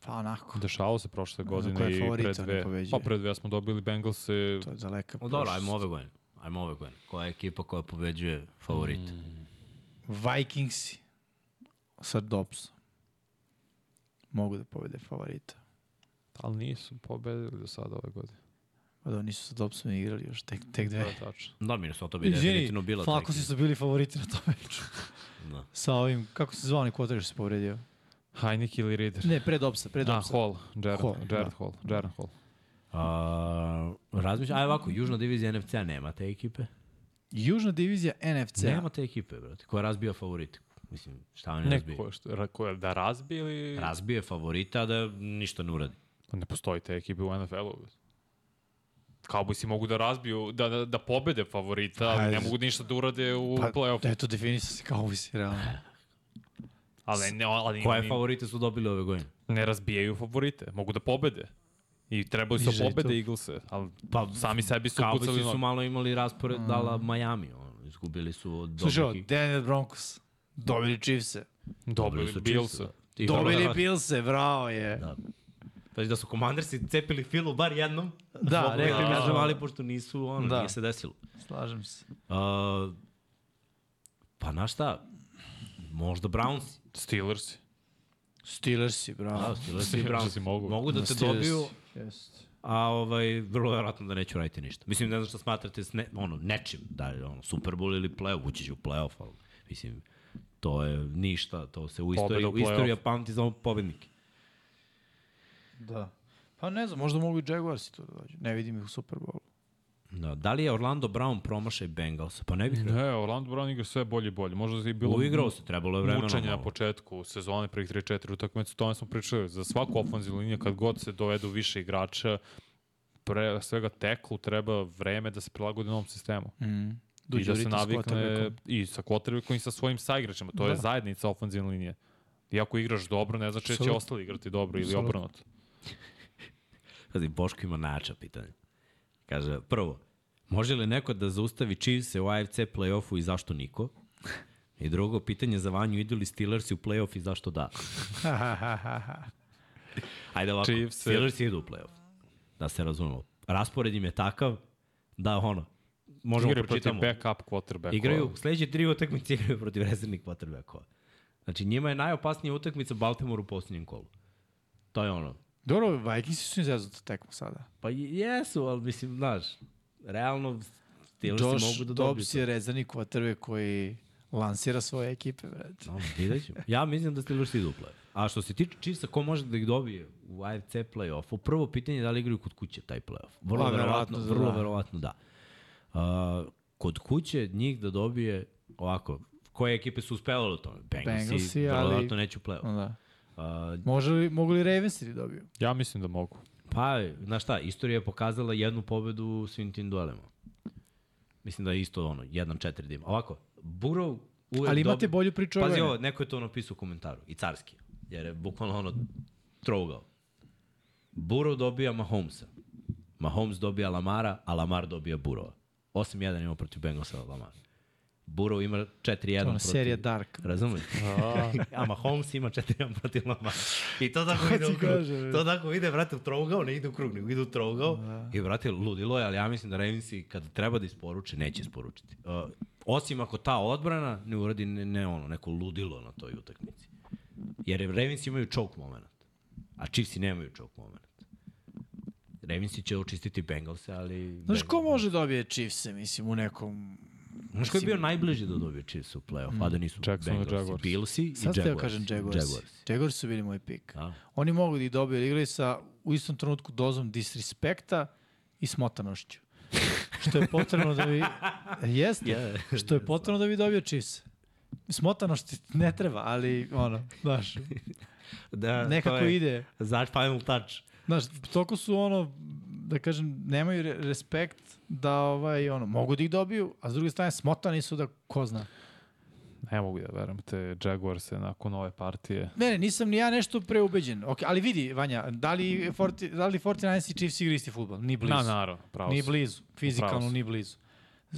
Pa onako. Dešavalo se prošle godine i pre dve. Pa pre dve smo dobili Bengalse. To je daleka O, dobro, ajmo ove godine. Ajmo ove godine. Koja je ekipa koja pobeđuje favorite? Mm. Vikingsi sa Dobsom. Mogu da pobede favorita. Ali nisu pobedili do sada ove godine. Pa da, nisu sa Dobsom igrali još, tek, tek To dve. je tačno. Da, Minnesota bi definitivno bila Falconsi ekipa. su bili favoriti na tom meču. Da. Sa ovim, kako se zvao što se povredio? Heineke ili Reader? Ne, pre Dobsa, pre A, Dobsa. Hall. Jared, Hall, Jared da. Hall. Jared Hall. A, razmišljam, aj ovako, južna divizija NFC-a nema te ekipe. Južna divizija NFC. Nema te ekipe, brate, koja razbija favorite. Mislim, šta oni razbije? Neko, što, ra- ko je, da razbi ili... Razbije favorita, da ništa ne uradi. Pa Ne postoji te ekipe u NFL-u. Cowboysi mogu da razbiju, da, da, da pobede favorita, ali ne Ajde. mogu ništa da urade u Pa, play-offu. eto, definisao se kao ovisi, realno. Ali, ne, ali Koje ni- favorite su dobili ove godine? ne razbijaju favorite, mogu da pobede. I trebali su i pobede. Eaglese, ali Pa, sami sebi su pucali Cowboysi su noge. malo imali raspored dala Miami. Ono, izgubili su od Slušaj, dobrih... Daniel Broncos. Dobili Chiefse. Dobili su Bills. Chiefs, da. Dobili Billse, bravo je. Da. Znači da su Commandersi cepili Filu bar jednom. Da, Mogu rekli kažem, da. ali pošto nisu, ono, Da. nije se desilo. Slažem se. Uh, pa na šta? Možda Browns. Steelers. Steelersi, bravo. Da, Steelers i Browns. mogu. Mogu da te Steelers. dobiju, Jeste. a ovaj, vrlo verovatno da neću raditi ništa. Mislim, ne znam šta smatrate s ne, ono, nečim, da je ono, Super Bowl ili playoff, ući će u playoff, ali mislim, to je ništa, to se u istoriji, u istorija pamti za pobednike. Da. Pa ne znam, možda mogu i Jaguarsi tu da dođu. Ne vidim ih u Super Bowlu. Da, da li je Orlando Brown promašaj Bengals? Pa ne bih rekao. Ne, Orlando Brown igra sve bolje i bolje. Možda je bilo Uigrao se, trebalo je vremena. na početku sezone, prvih 3-4 utakmice, o tome smo pričali. Za svaku ofenzivnu liniju, kad god se dovedu više igrača, pre svega teklu treba vreme da se prilagodi novom sistemu. Mm. I da se navikne i sa quarterbackom i sa svojim saigračima. To da. je zajednica ofenzivne linije. I ako igraš dobro, ne znači da će ostali igrati dobro ili obrnuto. Pazi, Boško ima nača pitanje. Kaže, prvo, može li neko da zaustavi Chiefs-e u AFC play-offu i zašto niko? I drugo, pitanje za Vanju, idu li Steelers u play-off i zašto da? Ajde ovako, Chiefs-e- Steelers idu u play-off. Da se razumemo. Raspored im je takav da ono, možemo Igraju protiv pročitamo. backup quarterbacka. Igraju, sledeće tri utakmice igraju protiv rezervnih quarterbackova. Znači, njima je najopasnija utakmica Baltimore u posljednjem kolu. To je ono, Dobro, Vikingsi su izazvati tekmu sada. Pa jesu, ali mislim, znaš, realno Steelersi Josh mogu da dobiju. Dobbs je rezervni quarterback koji lansira svoje ekipe, brate. No, vidjet ćemo. Ja mislim da Steelers idu u play. A što se tiče Chiefsa, ko može da ih dobije u AFC play-offu, prvo pitanje je da li igraju kod kuće taj play-off. Vrlo Pa, verovatno, da vrlo verovatno da. Uh, kod kuće njih da dobije, ovako, koje ekipe su uspevale u tome? Bengalsi, Bengalsi, ali- verovatno neće u play-off. Da. Uh, Može li, mogu li Ravensi da dobiju? Ja mislim da mogu. Pa, znaš šta, istorija je pokazala jednu pobedu u svim tim duelima. Mislim da je isto ono, 1-4 da ima. Ovako, Burrow uvek Ali imate dobi- bolju priču Pazi ovo, neko je to napisao u komentaru, i carski, jer je bukvalno ono trougao. Burrow dobija Mahomesa. Mahomes dobija Lamara, a Lamar dobija Burrowa. 8-1 ima protiv Bengalsa Lamar. Burrow ima 4-1 Ona protiv... serija Dark. Razumeš? a Mahomes ima 4-1 protiv Lamara. I to tako ide u krug. kažem, To tako ide, brate, u trougao, ne ide u krug, nego ide u trougao. I, brate, ludilo je, ali ja mislim da Ravensi, kad treba da isporuče, neće isporučiti. Uh, osim ako ta odbrana ne uradi ne, ne ono, neko ludilo na toj utakmici. Jer Ravensi imaju choke moment, a Chiefsi nemaju choke moment. Ravensi će očistiti Bengalse, ali... Znaš ko može dobije Chiefse, mislim, u nekom... Znaš ko je bio najbliži da dobije Chiefs u play-off, a da nisu Jacksonville Bengalsi? Jaguars. Billsi i Sad ste Jaguars. da kažem Jaguars. Jaguars. su bili moj pik. A? Oni mogu da ih dobiju, igraju sa u istom trenutku dozom disrespekta i smotanošću. Što je potrebno da bi... Jeste. Što je potrebno da bi dobio Chiefs. Smotanošć ne treba, ali ono, znaš, Da, nekako je, ide. Znaš, final touch. Znaš, toliko su ono, da kažem, nemaju re respekt da ovaj, ono, mogu da ih dobiju, a s druge strane smotani su da ko zna. Ne mogu da verujem te Jaguarse nakon ove partije. Ne, ne, nisam ni ja nešto preubeđen. Okay, ali vidi, Vanja, da li, Forti, da li 49 i Chiefs igra isti futbol? Ni blizu. Na, naravno, pravo Ni blizu. Fizikalno ni blizu.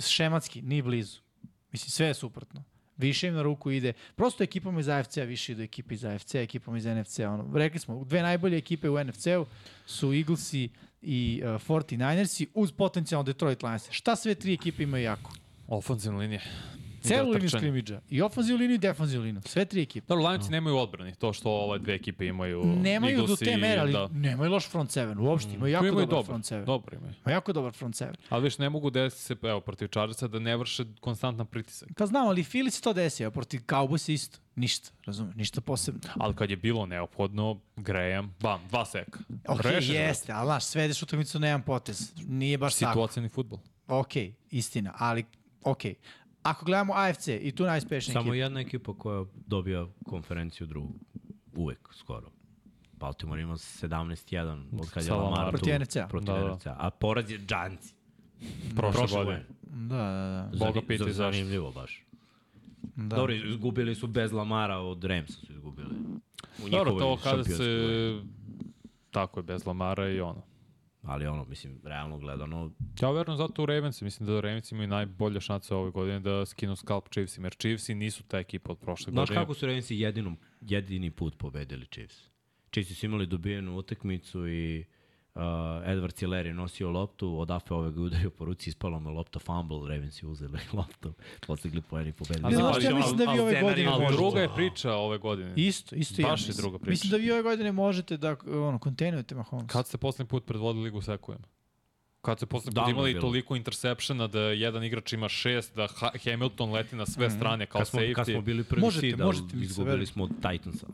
Šematski, ni blizu. Mislim, sve je suprotno. Više im na ruku ide. Prosto ekipama iz AFC-a više idu ekipe iz AFC-a, ekipama iz NFC-a. Ono, rekli smo, dve najbolje ekipe u NFC-u su Eaglesi i uh, 49ersi uz potencijalno Detroit Lions. Šta sve tri ekipe imaju jako? Ofenzivna linija. Celu liniju skrimidža. I ofenzivnu liniju i defenzivnu liniju. Sve tri ekipe. Dobro, Lionci nemaju odbrani, to što ove dve ekipe imaju. Nemaju do Eaglesi, te mere, ali da. nemaju loš front seven. Uopšte, imaju jako imaju dobar dobar, front seven. Dobro imaju. Ma jako dobar front seven. Ali viš, ne mogu desiti se, evo, protiv Chargersa da ne vrše konstantan pritisak. Pa znam, ali Philly se to desi, a protiv Cowboys isto. Ništa, razumem, ništa posebno. Ali kad je bilo neophodno, Graham, bam, dva seka. Ok, Rešeno. jeste, ali znaš, svedeš utakmicu na jedan potez. Nije baš tako. Situacijani futbol. Ok, istina, ali ok. Ako gledamo AFC i tu najspešnija Samo ekipa. jedna ekipa koja dobija konferenciju drugu. Uvek, skoro. Baltimore ima 17-1 od kad je Lamar tu. Protiv NFC-a. Protiv Da, da. NFC-a. A poraz je Giantsi. Prošle, Prošle godine. Da, da, da. Boga za- zašto. Zanimljivo baš. da. Dobro, izgubili su bez Lamara od Ramsa su izgubili. U Dobro, to kada se... Tako je, bez Lamara i ono. Ali ono, mislim, realno gledano, Ja verujem zato u Ravens, mislim da Ravens imaju najbolje šanse ove godine da skinu scalp Chiefsima, jer Chiefsi nisu ta ekipa od prošle Znaš godine. kako su Ravensi jedinom, jedini put pobedili Chiefs? Chiefs su imali dobijenu utakmicu i uh, Edward Ciller je nosio loptu, od Afe ove ga udario po ruci, ispala mu lopta, fumble, Ravensi uzeli loptu, postigli poen i pobedili. Ali znaš, ja mislim da vi ove godine Ali možete. druga je priča ove godine. Isto, isto ja Baš je druga priča. Mislim da vi ove godine možete da ono, kontejnujete Mahomes. Kad ste poslednji put predvodili ligu sekujema? Kad ste poslednji put je imali toliko interseptiona da jedan igrač ima šest, da ha Hamilton leti na sve strane kao kad smo, safety. kad smo bili prvi Možete, seed, ali možete mi se izgubili smo od Titansa.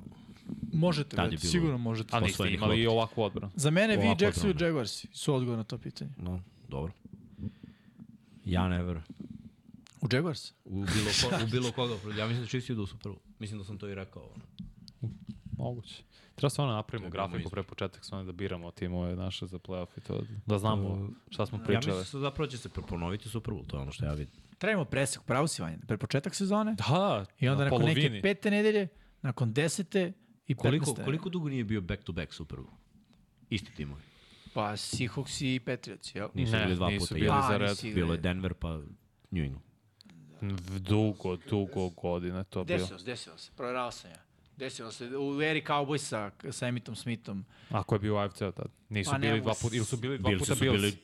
Možete, Tad bilo- sigurno možete. A niste osvojenih imali i ovakvu odbranu. Za mene vi Jackson i odbrana. Jaguars su odgovor na to pitanje. No, dobro. Ja ne verujem. U Jaguars? U bilo, ko, u bilo koga. Ja mislim da Chiefs idu u Super. Mislim da sam to i rekao. ono. Moguće. Treba stvarno napravimo Trebamo grafiku pre početak stvarno da biramo timove naše za playoff i to, da znamo šta smo Ja pričali. mislim da zapravo će se ponoviti Super Bowl, to je ono što ja vidim. Trebamo presek, pravo si vanje. Pre početak sezone Da, i onda na nakon neke polovini. pete nedelje, nakon desete i Koliko, koliko dugo nije bio back-to-back Super Bowl? Isti timovi. Pa Seahawks i Patriots, jel? Nisu Ne, bili dva nisu puta. bili jedan. A, za red. nisi Bilo je. Denver pa New England. V- Dugo, dugo godine to bilo. Desilo se, desilo se, provjerao sam ja. Desilo se u eri Cowboysa sa Emitom Smithom. Ako je bio u AFC tad. Nisu Pa bili dva puta, ili su bili dva puta Bills. bili-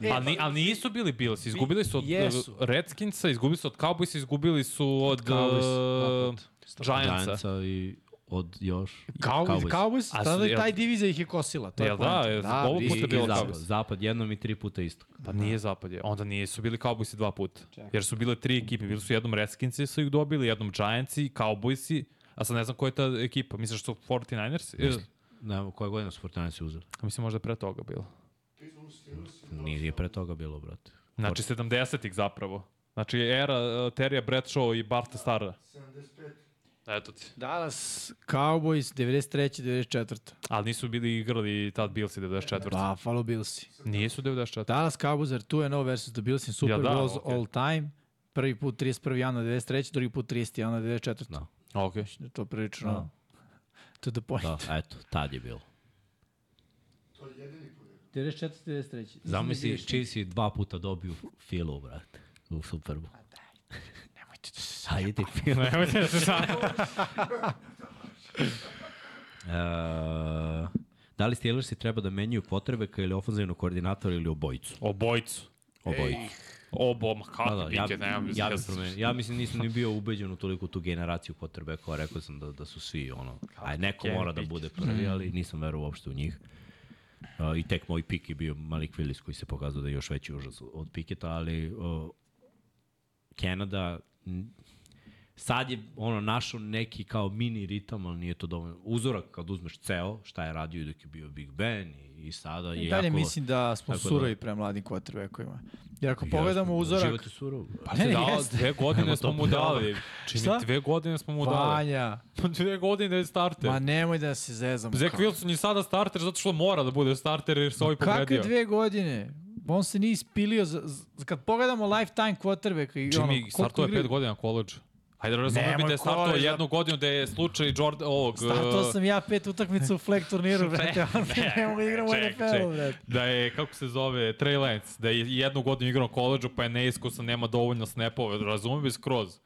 E, Ali, ali nisu bili Bills, izgubili su od Jesu. Redskinsa, izgubili su od Cowboysa, izgubili su od Cowboys, uh, Giantsa. Giantsa i od još... Cowboys, Cowboys. Cowboys, A tada je taj divizija ih je kosila. To je Jel da, je- ovo vi- puta je bilo zapad, Cowboys. zapad jednom i tri puta isto. Pa nije zapad je. Onda nije, su bili Cowboysi dva puta. Jer su bile tri ekipe. Bili su jednom Redskinsi su ih dobili, jednom Giantsi, Cowboysi, a sad ne znam koja je ta ekipa. Misliš da su 49ers? E, Ne, koje godine su Fortinansi uzeli? mislim možda je pre toga bilo. Nije pre toga bilo, brate. Znači 70-ih zapravo. Znači era uh, Terija Bradshaw i Barta Stara. 75. Eto ti. Dallas Cowboys 93. 94. Ali nisu bili igrali tad Billsi 94. Buffalo Billsi. Nisu 94. Dallas Cowboys are 2-0 versus the Bills in Super Ja, da, Bowls okej. all time. Prvi put 31. januar 93. Drugi put 30. januar 94. Da. Ok. Da je to prilično to the point. Da, eto, tad je bilo. To je jedini put. 94. 93. Zamisli, Chiefs i dva puta dobiju Filu, brate, u Super Ti Filu. Nemojte da se sad. Uh, da li Steelersi treba da menjaju potrebeka ili ofenzivnog koordinatora ili obojicu? Obojicu. Obojicu. Obo, ma kako Da, da, ja, biće, nemam ja, bih promenio. ja mislim nisam ni bio ubeđen u toliko tu generaciju potrebeka, rekao sam da, da su svi ono, aj neko mora da bude prvi, ali nisam verovao uopšte u njih. Uh, I tek moj pik je bio Malik Willis koji se pokazao da je još veći užas od Piketa, ali uh, Canada n- sad je ono našao neki kao mini ritam, ali nije to dovoljno. Uzorak kad uzmeš ceo, šta je radio i dok je bio Big Ben i, i sada je I dalje jako... mislim da smo jako surovi prema mladim quarterbackovima. Jer ako pogledamo uzorak, Život je surov. Pa Ne, ne, dao, jeste. dve godine smo mu dali. Čini, Šta? dve godine smo mu dali. Vanja, Pa dve godine je starter. ma nemoj da se zezamo. Zach Ka- Wilson je sada starter zato što mora da bude starter jer se ovaj Kakve povredio. dve godine? On se nije ispilio. Za, za, kad pogledamo lifetime quarterback i ono, Jimmy koliko startuje igraju- pet godina na koleđu. Hajde, razumijem bi da je startovao koleđ, da- jednu godinu da je slučaj Jordan, ovog... Startao uh, sam ja pet utakmica u flag turniru, brate. Ne, ne mogu da igram u NFL-u, brate. da je, kako se zove, Trey Lance, da je jednu godinu igrao koleđu pa je neiskusan, nema dovoljno snapove, razumijem bi skroz.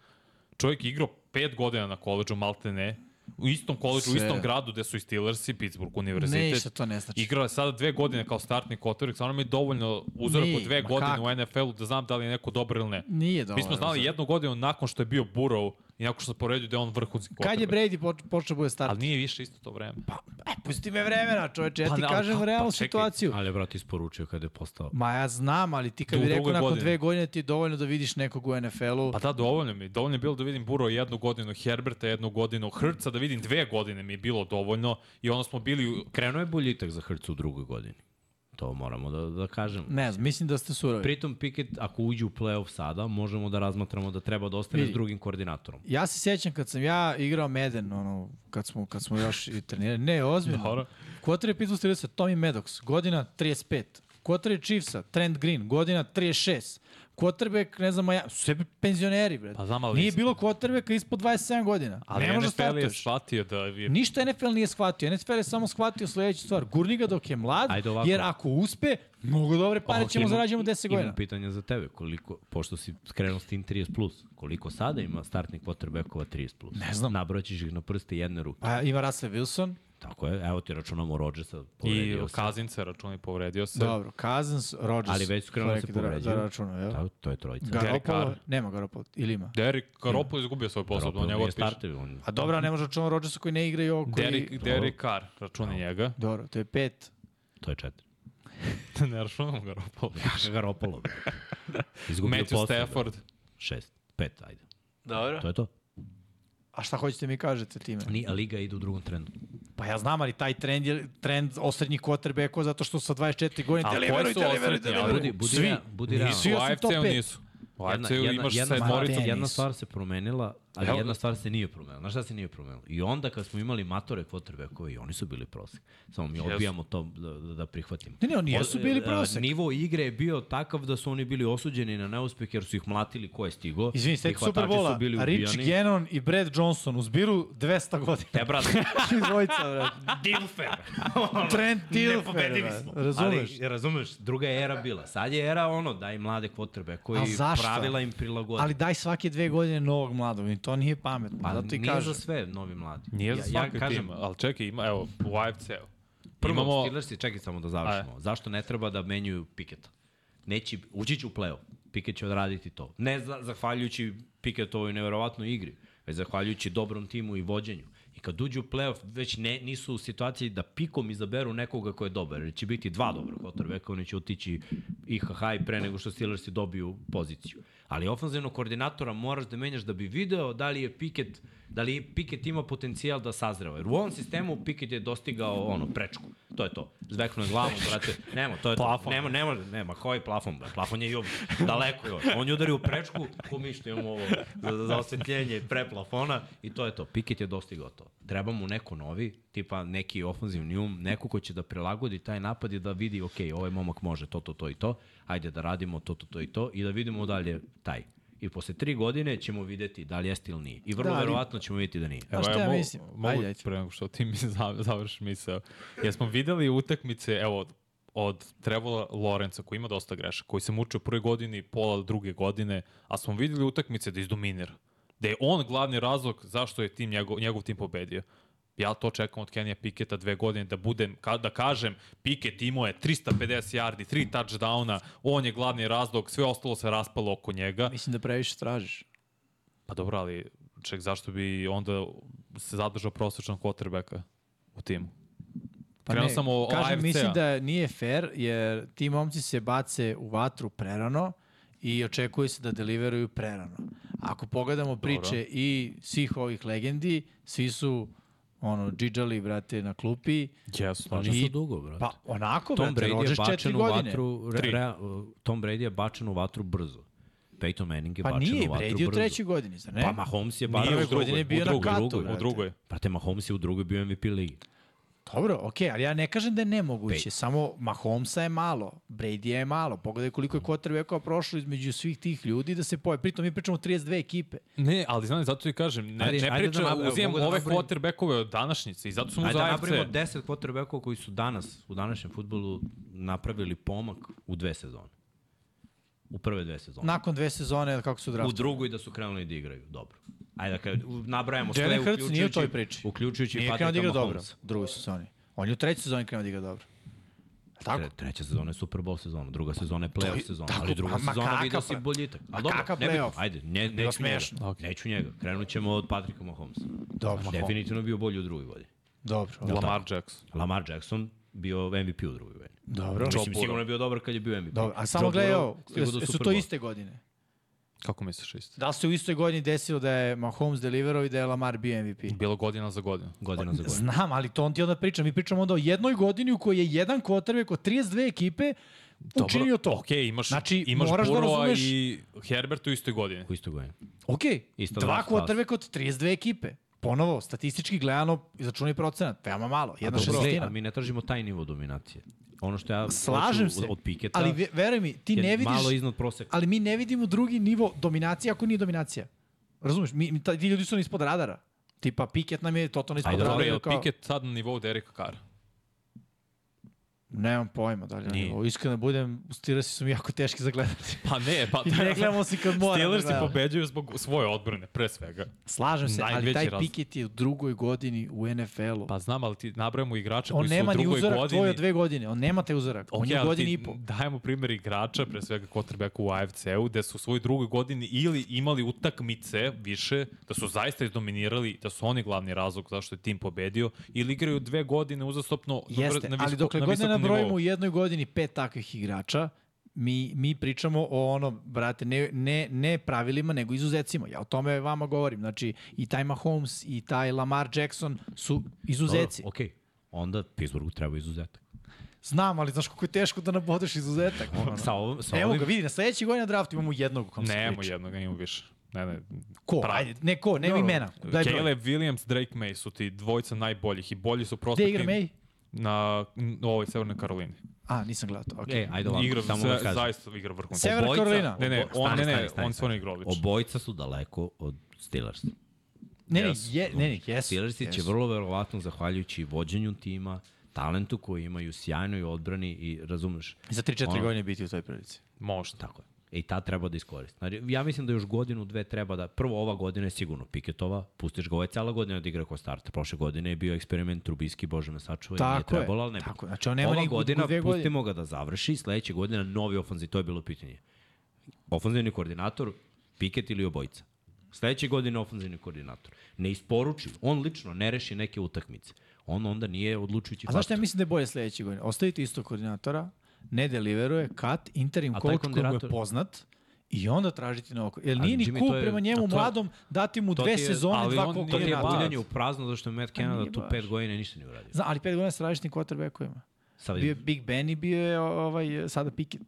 čovjek igrao pet godina na koleđu, malte ne, u istom koleđu, u istom gradu gde su i Steelersi, Pittsburgh univerzitet. Ništa to ne znači. Igrao je sada dve godine kao startni quarterback, stvarno mi je dovoljno uzorak Nije, od dve godine kako? u NFL-u da znam da li je neko dobar ili ne. Nije dobro. Mi smo znali jednu godinu nakon što je bio Burrow i nakon što se poredio da je on vrhunski quarterback. Kad je Brady poč- počeo bude start? Ali nije više isto to vreme. Pa, e, pusti me vremena, čoveče, ja Pa ti ali kažem kako? realnu Pa čekaj, situaciju. Ali je, brat, isporučio kada je postao. Ma ja znam, ali ti kad Da, bi rekao nakon godini. dve godine ti je dovoljno da vidiš nekog u NFL-u. Pa da, dovoljno mi. Dovoljno je bilo da vidim Burrow jednu godinu, Herberta jednu godinu, Hrca da vidim dve godine mi je bilo dovoljno i onda smo bili... u- Krenuo je boljitak za Hrcu u drugoj godini. To moramo da, da kažemo. Ne znam, mislim da ste surovi. Pritom Pickett, ako uđe u play-off sada, možemo da razmatramo da treba da ostane Vidi. s drugim koordinatorom. Ja se sjećam kad sam ja igrao Madden, ono, kad smo, kad smo još i trenirali. Ne, ozbiljno. Dobro. Quarter je Pittsburgh Steelersa, Tommy Maddox, godina 35. Quarter je Chiefsa, Trent Green, godina 36. Quarterback, ne znam, ja, sve penzioneri, bre. Pa znam, ali- Nije bilo quarterbacka ispod 27 godina. Ali ne može NFL je shvatio da je... Ništa NFL nije shvatio. NFL je samo shvatio sledeću stvar. Gurni ga dok je mlad, Ajde ovako. jer ako uspe, mnogo dobre pare ćemo imam- zarađujemo 10 godina. Imam pitanje za tebe, koliko, pošto si krenuo s tim 30+, plus, koliko sada ima startnih quarterbackova 30+. Plus? Ne znam. Nabraćiš ih na prste jedne ruke. Pa ima Russell Wilson, Tako je, evo ti računamo Rodgersa, I povredio se. Kazince računi povredio se. dobro, Cousins, Rodgers. Ali već su krenuli da se Rekli da, da računaju, jel? Da, to je trojica. Garoppolo, Carr. nema Garoppolo, ili ima? Derek Garoppolo izgubio svoj posao, do nije otpiše. starter, on... A dobro, ne može računati Rodgersa koji ne igra i ovo koji... Derek, Derek Carr, računi njega. Dobro, to je pet. To je četiri. ne računamo Garoppolo. Garoppolo. Izgubio Matthew posao, Stafford. Šest, pet, ajde. Dobro. To je to. A šta hoćete mi kažete time? Ni, a liga ide u drugom trendu. Pa ja znam, ali taj trend je trend osrednjih quarterbackova zato što sa 24 godine A koji deliveruj, su deliveruj, osrednji? deliveruj. Budi, budi, Svi. budi Nisu, u osim top AFC-u nisu. U Jedna, AFC-u jedna, imaš jedna, sedmoricu. jedna stvar se promenila, ali Evo- jedna stvar se nije promenila. Znaš šta se nije promenila? I onda kad smo imali matore quarterbackove, i oni su bili prosek. Samo mi odbijamo to da, da, da prihvatimo. Ne, ne, oni jesu bili e, prosek. Nivo igre je bio takav da su oni bili osuđeni na neuspeh jer su ih mlatili ko je stigo. Izvini, hvatači Superbola, Rich. Gannon i Brad Johnson u zbiru 200 godina. E, brate, Dvojica, brad. Dilfer. Trent Dilfer, brad. smo. Razumeš? Ali, razumeš, druga je era bila. Sad je era ono, daj mlade kvotrbe koji pravila im prilagode. Ali daj svake dve godine novog mladog to nije pametno. pa zato i nije kažem. za sve novi mladi. Nije za ja, ja svaki kažem, tim, ali čekaj, ima, evo, u AFC-u. Prvo, Imamo- Steelersi, čekaj samo da završimo. Zašto ne treba da menjuju Piketa? Neće, ući će u play-off. Piket će odraditi to. Ne za, zahvaljujući Piketovoj neverovatnoj igri, već zahvaljujući dobrom timu i vođenju. I kad uđu u play-off, već ne, nisu u situaciji da pikom izaberu nekoga ko je dobar, jer će biti dva dobra quarterbacka, oni će otići IHH i pre nego što Steelersi dobiju poziciju. Ali ofenzivnog koordinatora moraš da menjaš da bi video da li je Piket da li Piket ima potencijal da sazreva. Jer u ovom sistemu Piket je dostigao ono, prečku. To je to. Zveknuo je glavom, brate. Nema, to je Plafon. to. Nema, ne može, nema, koji plafon, brate. Plafon je i daleko je. On je udario u prečku, ko mi što imamo ovo za, za osvetljenje pre plafona i to je to. Piket je dostigao to. Treba mu neko novi, tipa neki ofanzivni um, neko ko će da prilagodi taj napad i da vidi, ok, ovaj momak može to, to, to i to, ajde da radimo to, to, to i to i da vidimo dalje taj. I posle tri godine ćemo videti da li jeste ili nije. I vrlo Da, ali- verovatno ćemo videti da nije. Pa šta ja mogu- mislim? Mogu, Ajde, ajde. pre nego što ti mi za- završiš misao. Jesmo videli utakmice, evo, od Trevola Lorenca, koji ima dosta grešaka, koji se muče u prvoj godini, pola druge godine, a smo videli utakmice da izdominira. Da je on glavni razlog zašto je tim njegov, njegov tim pobedio. Ja to čekam od Kenija Piketa dve godine da budem, ka, da kažem, Piket imao je 350 yardi, 3 touchdowna, on je glavni razlog, sve ostalo se raspalo oko njega. Mislim da previše tražiš. Pa dobro, ali ček, zašto bi onda se zadržao prosječnog quarterbacka u timu? Pa Krenuo ne, sam o- kažem, AFC-a. mislim da nije fair, jer ti momci se bace u vatru prerano i očekuje se da deliveruju prerano. Ako pogledamo priče i svih ovih legendi, svi su ono, džidžali, brate, na klupi. Jesu, Pa I- nisu dugo, brate. Pa onako, Tom brate, Brady je bačen u vatru, re, re, Tom Brady je bačen u vatru brzo. Peyton Manning je Pa bačen nije, u vatru Brady u brzo. trećoj godini, zar ne? Pa Mahomes je Nije bačen u drugoj. godine bio u na drugoj, katu, drugoj. brate. u drugoj. Brate, Mahomes je u drugoj bio MVP ligi. Dobro, okej, ali ja ne kažem da je nemoguće, Pej. samo Mahomesa je malo, Brady je malo. Pogledaj koliko je quarterbackova prošlo između svih tih ljudi da se poje. Pritom mi pričamo o 32 ekipe. Ne, ali znam, zato ti kažem, ne, Ajde, ne ajde da pričam, nab- evo, uzimam da ove quarterbackove od današnjice i zato sam Ajde da AFC. napravimo 10 quarterbackova koji su danas u današnjem futbolu napravili pomak u dve sezone. U prve dve sezone. Nakon dve sezone, kako su U draftovali. drugoj da su krenuli da igraju. Dobro. Ajde, kad nabrajamo sve, Jalen Hurts nije u uključujući, toj priči. uključujući Nije krenuo da Patricka igra dobro Mahomesa. u drugoj sezoni. On je u trećoj sezoni krenuo da igra dobro. Tako? Tre, treća sezona je Super Bowl sezona, druga sezona je playoff sezona, tako, ali druga ma- sezona vidio si boljitak. ma Ali dobro, kakav nebitno, playoff? ajde, ne, neću njega, smešno. Ok. neću njega. Krenut ćemo od Patricka Mahomesa. Dobro. Definitivno bio bolji u drugoj godini. Dobro. Lamar Jackson. Lamar Jackson bio MVP u drugoj godini. Dobro. Mislim, sigurno je bio dobar kad je bio MVP. Dobro. A samo gledaj ovo, Super to iste godine? Kako misliš isto? Da li se u istoj godini desilo da je Mahomes deliverao i da je Lamar bio MVP? Bilo godina za godinu. Godina za godinu. Znam, ali to on ti onda priča. Mi pričamo onda o jednoj godini u kojoj je jedan quarterback od 32 ekipe učinio to. Ok, imaš, Znači, imaš moraš da Burrowa razumeš- i Herbert u istoj godini. U istoj godini. Ok, Isto dva quarterback od 32 ekipe. Ponovo, statistički gledano, izračunaj procenat, veoma malo, jedna Dobro, šestina. a mi ne tražimo taj nivo dominacije. Ono što ja Slažem se, od Piketa ali ve- veruj mi, ti ne vidiš, malo iznad proseka. ali mi ne vidimo drugi nivo dominacije ako nije dominacija. Razumeš, mi, mi, ta- ti ljudi su ispod radara. Tipa Piket nam je totalno ispod Ajde, radara. Dobro, je li kao- Pickett sad na nivou Dereka Carra? Nemam pojma da li je nivou. Iskreno da budem, Steelersi su mi jako teški za gledati. Pa ne, pa I ne gledamo se kad moram da Steelersi gledamo. pobeđuju zbog svoje odbrane, pre svega. Slažem se, ali Najveći taj raz- Piket je u drugoj godini u NFL-u. Pa znam, ali ti nabrajamo igrača on koji su nema u ni drugoj uzorak godini. tvoj od dve godine. On nema taj uzorak. on Ok, je u ali godini i po. Dajemo primjer igrača, pre svega quarterbacka u AFC-u, gde su u svojoj drugoj godini ili imali utakmice više, da su zaista izdominirali, da su oni glavni razlog zašto je tim pobedio, ili igraju dve godine uzastopno na Jeste, na ali visoko, dokle na nabrojimo nivou. u jednoj godini pet takvih igrača, mi, mi pričamo o ono, brate, ne, ne, ne pravilima, nego izuzecima. Ja o tome vama govorim. Znači, i taj Mahomes i taj Lamar Jackson su izuzeci. Dobro, okej. Onda Pittsburghu treba izuzetak. Znam, ali znaš kako je teško da nabodeš izuzetak. Ono. Sa, ovom, sa Evo ovim, ga, vidi, na sledećoj godini na draftu imamo jednog o kom se Nemo priča. jednog, imamo više. Ne, ne. Ko? Pravi. Ajde, ne ko, nema imena. Daj broj. Caleb Williams, Drake May su ti dvojica najboljih i bolji su Gde prospekti igra May? Na n- ovoj Severnoj Karolini. A, nisam gledao to. Okay. E, ajde ovako, Igra, samo za, da kažem. zaista igra vrhunski. Severna Karolina. Ne, ne, on, stani, ne, ne, stani, stani, on stvarno stani. igra odlično. Obojica su daleko od Steelers. Ne, ne, je, ne, ne, jesu. Steelersi će jesu. vrlo verovatno, zahvaljujući vođenju tima, talentu koji imaju, sjajnoj odbrani i razumeš. Za 3-4 Ono- godine biti u toj prilici. Možda. Tako je. I ta treba da iskoristi. Znači, ja mislim da još godinu, dve treba da... Prvo, ova godina je sigurno Piketova, pustiš ga, ovo je cela godina da igra kao starter. Prošle godine je bio eksperiment Trubiski, Bože me sačuva, nije Tako je, trebalo, ali ne. tako je. Znači, on nema ova godina, pustimo ga da završi, sledeće godine novi ofanziv, to je bilo pitanje. Ofanzivni koordinator, Piket ili obojica. Sledeće godine ofanzivni koordinator. Ne isporuči, on lično ne reši neke utakmice. On onda nije odlučujući A znaš šta ja faktor. mislim da je bolje sledeće godine? Ostavite isto koordinatora, ne deliveruje, cut, interim coach koji mu je poznat i onda tražiti novog. Jer Ali, nije ni cool je- prema njemu to- mladom dati mu dve je- sezone, ali dva on To nije ti je koordinatora. buljanje u prazno, zašto je Matt Canada nije tu pet godina ništa nije uradio. Zna, ali pet godina sa različitim quarterbackovima. Sad Bio je. Big Ben i bio je ovaj, sada Pickett.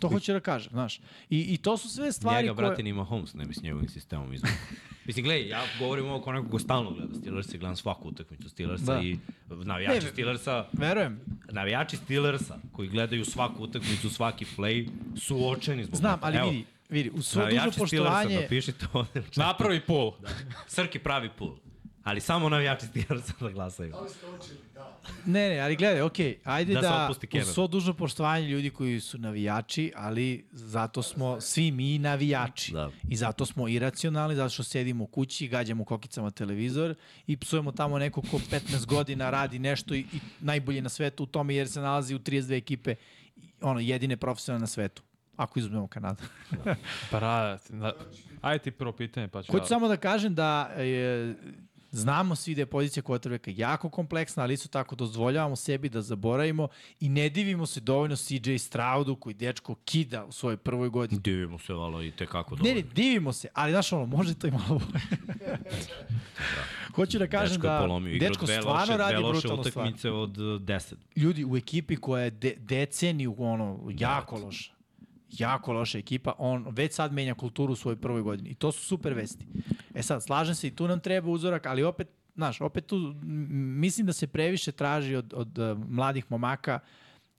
To hoću da kažem, znaš. I, I to su sve stvari Njega, koje... brate, nima Holmes, ne bi s njegovim sistemom izvuku. Mislim, gledaj, ja govorim ovo kao neko ko stalno gleda Steelers i gledam svaku utakmicu Steelersa Da. i navijači Ne, Steelersa, Verujem, navijači Steelersa koji gledaju svaku utakmicu, svaki play, su očajni zbog znam, toga. ali Evo, vidi, vidi, u svo dužo Navijači Steelersa, poštovanje... napišite ovde. Napravi pol. Srki pravi pul. Ali samo navijači Steelersa da glasaju. Da li ste učili? Ne, ne, ali gledaj, okej, ajde Da da, u svo dužno poštovanje ljudi koji su navijači, ali zato smo svi mi navijači. Da. I zato smo iracionalni, zato što sedimo u kući, gađamo kokicama televizor i psujemo tamo neko ko 15 godina radi nešto i, i najbolje na svetu u tome jer se nalazi u 32 ekipe ono, jedine profesionalne na svetu. Ako izuzmemo Kanadu. Brate, na... ajde ti prvo pitanje pa ću Hoću samo da kažem da je, znamo svi da je pozicija quarterbacka jako kompleksna, ali isto tako dozvoljavamo sebi da zaboravimo i ne divimo se dovoljno CJ Stroudu koji dečko kida u svojoj prvoj godini. Divimo se, valo, i tekako Ne, dobro. ne, divimo se, ali znaš ono, može to i malo bolje. Hoću da kažem Dečko da polomio. Dečko stvarno loše, radi brutalnu stvar. utakmice od uh, 10. Ljudi u ekipi koja je de, deceniju ono, jako loša. Jako loša ekipa, on već sad menja kulturu u svojoj prvoj godini. I to su super vesti. E sad, slažem se i tu nam treba uzorak, ali opet, znaš, opet tu mislim da se previše traži od, od uh, mladih momaka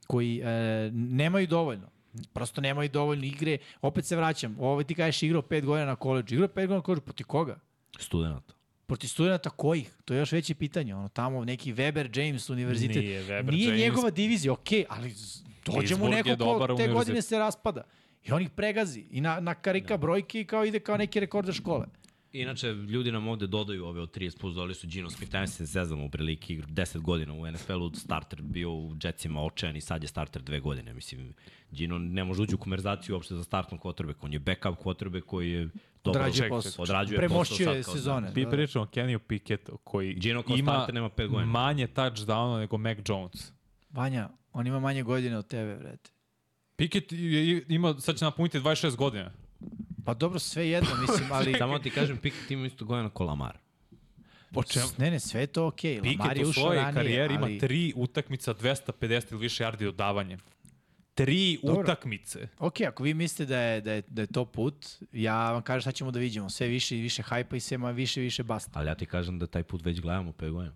koji e, nemaju dovoljno. Prosto nemaju dovoljno igre. Opet se vraćam. Ovo ti kažeš igrao pet godina na koleđu. Igrao pet godina na koleđu. Proti koga? Studenata. Proti studenta kojih? To je još veće pitanje. Ono, tamo neki Weber James univerzitet. Nije Weber Nije James. njegova divizija, okej, ali z- dođe mu neko ko te godine se raspada. I on ih pregazi. I na, na karika brojke i kao ide kao neki rekorder škole. Inače, ljudi nam ovde dodaju ove od 30 plus, doli su Gino Smith, ja se zezamo u prilike, 10 godina u NFL-u, starter bio u Jetsima očajan i sad je starter dve godine. Mislim, Gino ne može ući u konverzaciju uopšte za startnog quarterback, on je backup quarterback koji je dobro Odrađuje posao. Odrađuje Premošćuje posao sad kao- sezone. Mi Da. pričamo o Kenny Pickettu koji Gino ima starter nema pet godina. manje touchdowna nego Mac Jones. Vanja, on ima manje godine od tebe, vrete. Je- je- ima, sad će napuniti 26 godina. Pa dobro, sve jedno, mislim, ali... Samo ti kažem, Pickett ima isto godina ko Lamar. Po čemu? Ne, ne, sve je to okej. Okay. Je u svojoj ranije, karijeri ali... ima tri utakmica 250 ili više yardi dodavanje. Tri Dobro. utakmice. Ok, ako vi mislite da je, da je, da je to put, ja vam kažem šta ćemo da vidimo. Sve više i više hajpa i sve više i više basta. Ali ja ti kažem da taj put već gledamo 5 godina.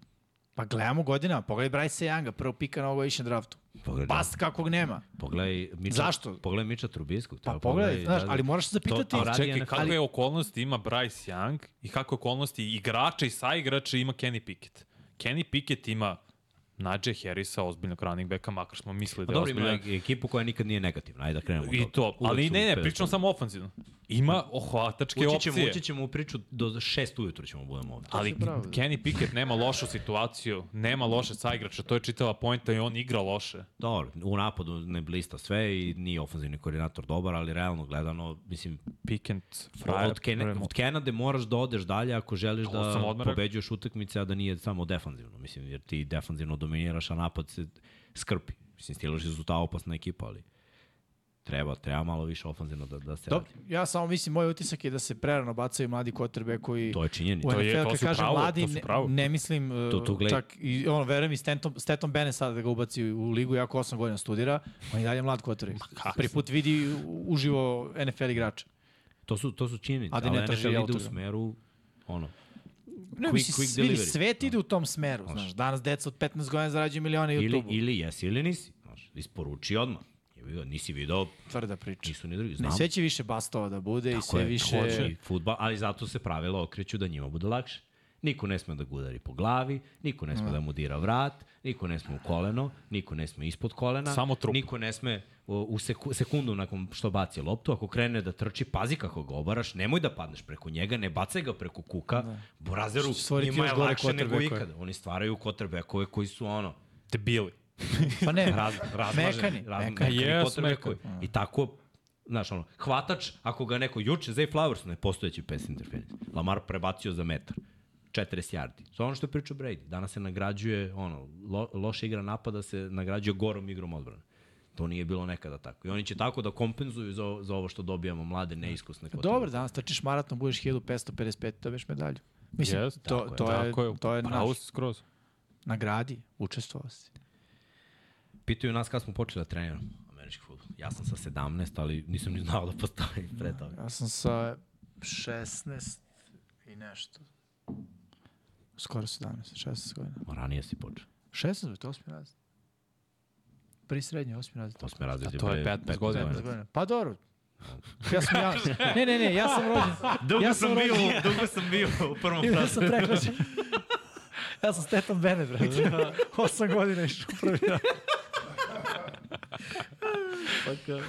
Pa gledamo godinama, pogledaj Bryce Younga, prvo pika na ovogodišnjem draftu. Pogledaj, Bast kakvog nema. Pogledaj Miča, Zašto? Pogledaj Miča Trubiskog. Pa treba pogledaj, znaš, da- ali moraš se zapitati... To- to Čekaj, NFL. kakve okolnosti ima Bryce Young i kakve okolnosti igrača i saigrača ima Kenny Pickett? Kenny Pickett ima Najee Harrisa, ozbiljnog running backa, makar smo mislili Pa da je dobro, ima ozbiljan. ekipu koja nikad nije negativna, ajde da krenemo. I to, Uvek ali ne, ne, pričam godina. samo ofanzivno. Ima ohvatačke Ući ćemo, opcije. ući ćemo u priču do šest ujutru ćemo budemo ovde. Ali Kenny Pickett nema lošu situaciju, nema loše saigrača, to je čitava poenta i on igra loše. Dobro, u napadu ne blista sve i nije ofenzivni koordinator dobar, ali realno gledano, mislim, Pickett, frajer, od, Kene, od Kenade moraš da odeš dalje ako želiš da pobeđuješ utakmice, a da nije samo defanzivno. Mislim, jer ti defanzivno dominiraš, a napad se skrpi. Mislim, Steelers su ta opasna ekipa, ali treba, treba malo više ofanzivno da, da se Dobro, radi. ja samo mislim, moj utisak je da se prerano bacaju mladi kotrbe koji... To je činjenica. To je- NFL, to su kažem pravo, mladi, to su ne, pravo. ne mislim, uh, Tu- tu gledaj. čak i ono, verujem i Stanton, Staton Bennett sada da ga ubaci u ligu, jako 8 godina studira, on je dalje mlad quarterback. Prvi put vidi uživo NFL igrača. To su, to su činjenice, da ali ne traži NFL ide u smeru, ono, Ne, Quick- mislim, quick delivery. svet ide u tom smeru, znaš. Danas deca od 15 godina zarađuju milione ili, YouTube-u. ili jesi ili nisi. Znaš, isporuči odmah. Ga, Nisi video, Tvrda priča. nisu ni drugi. Ne, Znam. sve će više bastova da bude i sve je, više... hoće. Futbal, ali zato se pravila okreću da njima bude lakše. Niko ne sme da ga udari po glavi, niko ne sme da mu dira vrat, niko ne sme u koleno, niko ne sme ispod kolena, Samo trup. niko ne sme u, seku, sekundu nakon što baci loptu, ako krene da trči, pazi kako ga obaraš, nemoj da padneš preko njega, ne bacaj ga preko kuka, da. Borazeru, njima je lakše nego ikada. Oni stvaraju kotrbekove koji su ono, Debili. Pa ne, raz, razmaženi. Mekani, raz, mekani. Yes, quarterbackovi. I tako, znaš, ono, hvatač, ako ga neko juče, Zay Flowers, nepostojeći pass interference, Lamar prebacio za metar, 40 yardi. To je ono što je pričao Brady. Danas se nagrađuje, ono, lo, loša igra napada se nagrađuje gorom igrom odbrane. To nije bilo nekada tako. I oni će tako da kompenzuju za, za ovo što dobijamo mlade, neiskusne quarterbacke. Dobro, danas trčiš maraton, budeš 1555, dobiješ medalju. Mislim, Yes, to, tako je, to, je, Tako je, to je naš skroz. nagradi, učestvovao si. Pitaju nas kad smo počeli da treniramo američki futbol. Ja sam sa 17, ali nisam ni znao da postoji pre toga. Ja sam sa 16 i nešto. Skoro 17, 16 godina. Ma ranije si počeo. 16, bre, to je osmi razred. Prvi srednji, osmi razred. To smo razredi. A to je 15 godina. 15 godina. Pa dobro. Ja sam ja, ne, ne, ne, ja sam rođen. Dugo ja sam, rođen. dugo sam bio u prvom Ja sam prehlađen. ja sam Steton Bennett, brate. Osam godina išao u prvi rad.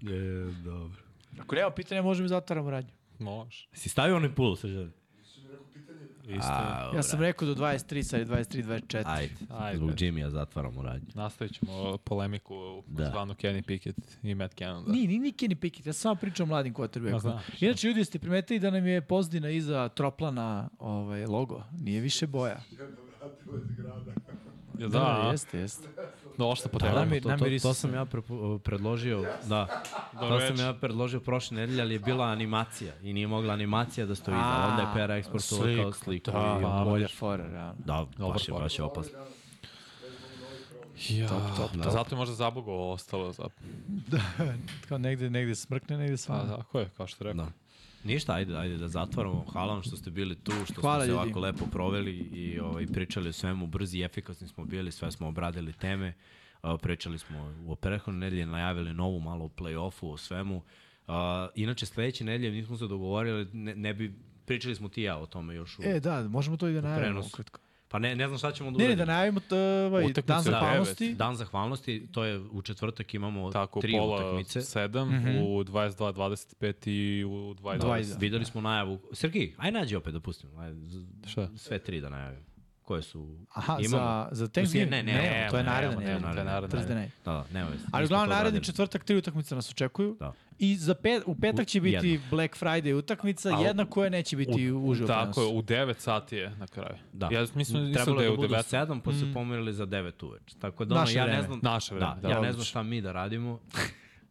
Je, dobro. Ako nema pitanja, možemo i zatvaramo radnju. Može. Si stavio onaj pul, sa želi? Isto. A, Ja sam rekao do 23, sad je 23, 24. Ajde, Ajde. zbog Jimmy-a zatvaramo radnju. Nastavit ćemo polemiku Da. da. zvanu Kenny Pickett i Matt Canada. Nije, nije ni Kenny Pickett, ja samo pričam o mladim znam. Inače, ljudi, ste primetili da nam je pozdina iza Troplana ovaj, logo. Nije više boja. Da, da jeste, jeste. došla po Da, namir- to, to, namirisao to sam. ja prepo, predložio, da. Dobro to sam ja predložio prošle nedelje, ali je bila animacija i nije mogla animacija da stoji iza. Onda je PR eksportovao kao sliku. Da, i, da, bolja fora, realno. da, baš je, baš je opasno. Ja, Top, top, da. top. Zato je možda zabogo ostalo. Za... Kao negde, negde smrkne, negde Pa, sva. tako je, kao što rekao. Da. Ništa, ajde, ajde da zatvaramo. Hvala vam što ste bili tu, što Hvala, smo se ljudi. ovako lepo proveli i ovaj, pričali o svemu. Brzi i efikasni smo bili, sve smo obradili teme. Uh, pričali smo u prethodne nedelje, najavili novu malo o play-offu, o svemu. Uh, inače, sledeće nedelje nismo se dogovorili, ne, ne bi, pričali smo ti ja o tome još u, E, da, možemo to i da najavimo ukratko. Pa ne, ne znam šta ćemo da Ne, ne, uradimo. da najavimo to, ovaj, dan zahvalnosti. Dan zahvalnosti, to je u četvrtak imamo Tako, tri pola utakmice. 7, Mhm. u 22-25 i u 22. 20. Videli smo najavu. Sergij, aj nađi opet da pustimo. Aj, Šta? Sve tri da najavim. Koje su... Aha, imamo. za, za Thanksgiving? Ne, ne, ne, ne, to je ne, naredna ne, ne, to je naredna Thursday nedelja. night. Da, da, nema veze. Ali uglavnom naredni četvrtak tri utakmice nas očekuju. Da. I za pet, u petak će biti Black Friday utakmica, A jedna koja neće biti u, uživo Tako je, u 9 sati je na kraju. Da. Ja mislim, mislim Trebalo da je da u budu 9 7, pa Mm. se pomerili za 9 uveč. Tako da ono, Naše ja ne znam... Naše vreme, Da, da, ja ne znam šta mi da radimo.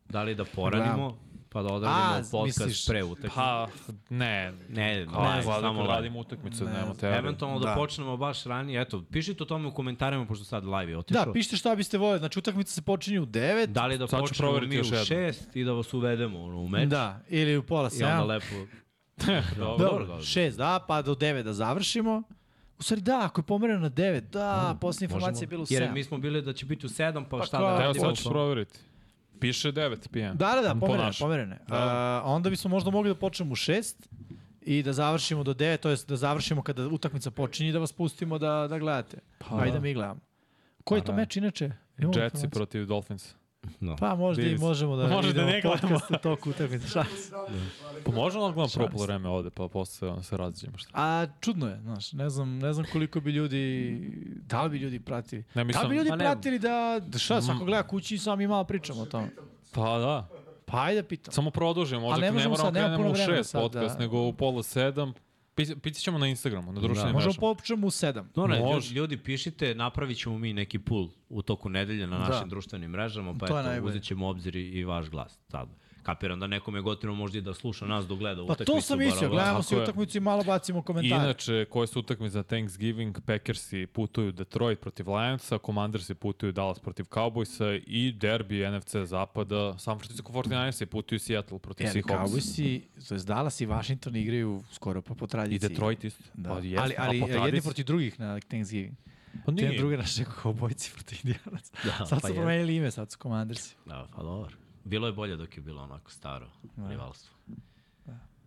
Da li da poradimo, pa da odradimo A, podcast misliš- pre utakmice. Pa, ne. Ne, Kao, live, samo samo live. radimo utakmicu, Ne nema tebe. Eventualno da. Da. počnemo baš ranije. Eto, pišite o tome u komentarima, pošto sad live je otišao. Da, pišite šta biste voljeli. Znači, utakmica se počinje u 9. Da li da Sad počnemo mi u još jednom. 6 i da vas uvedemo ono, u meč. Da, ili u pola I onda 7. lepo... Dobro. Dobro, dobro. 6, da, pa do 9 da završimo. U stvari da, ako je pomereno na 9, da, posljednja informacija je bila u 7. Jer mi smo bili da će biti u 7, pa, Pa šta da Evo, Evo radimo? sad ću proveriti. Piše 9 p.m. Da, da, da, Po pomerene, pomerene. A, onda bismo možda mogli da počnemo u 6 i da završimo do 9, to jest da završimo kada utakmica počinje i da vas pustimo da, da gledate. Pa, Ajde da mi gledamo. Koji je to da. meč inače? Jetsi protiv Dolphins. No. Pa možda i Vidi se. možemo da Možda idemo ne gledamo. podcast u toku utakmice. Šta? Pa možemo da gledam prvo Šalim se. vreme ovde, pa posle ono, se razđemo šta. A čudno je, znaš, ne znam, ne znam koliko bi ljudi, da li bi ljudi pratili. Ne, Da mislim, li bi ljudi pa pratili da, da šta, svako gleda kući i sami malo pričamo o tome. Pa da. Pa ajde pitam. Samo produžimo, možda ne ne, možemo moramo sad, krenemo u šest sad, podcast, da. nego u pola sedam. Pis- Pisit ćemo na Instagramu, na društvenim Možemo mrežama. počnemo u 7. No, ne, Može. ljudi, pišite, napravit ćemo mi neki pool u toku nedelje na našim društvenim mrežama, pa eto, uzet ćemo u obzir i, i vaš glas. Sad. Kapiram da nekome je gotivno možda i da sluša nas dok gleda Pa utakmicu. to sam mislio, gledamo je. utakmicu i malo bacimo I komentare. inače, koje su utakmice za Thanksgiving, Packersi putuju Detroit protiv Lionsa, Commandersi putuju Dallas protiv Cowboysa i derbi NFC zapada, San Francisco 49ersi putuju Seattle protiv Seahawks. Cowboysi, to je Dallas i Washington igraju skoro pa po I tradiciji. Detroit isto. Da. Pa, jeste, ali ali po jedni protiv drugih na Thanksgiving. Pa nije. druge naše Cowboyci protiv Indijanaca. Da, sad pa su je. promenili ime, sad su Commandersi. Da, pa dobro. Bilo je bolje dok je bilo onako staro rivalstvo.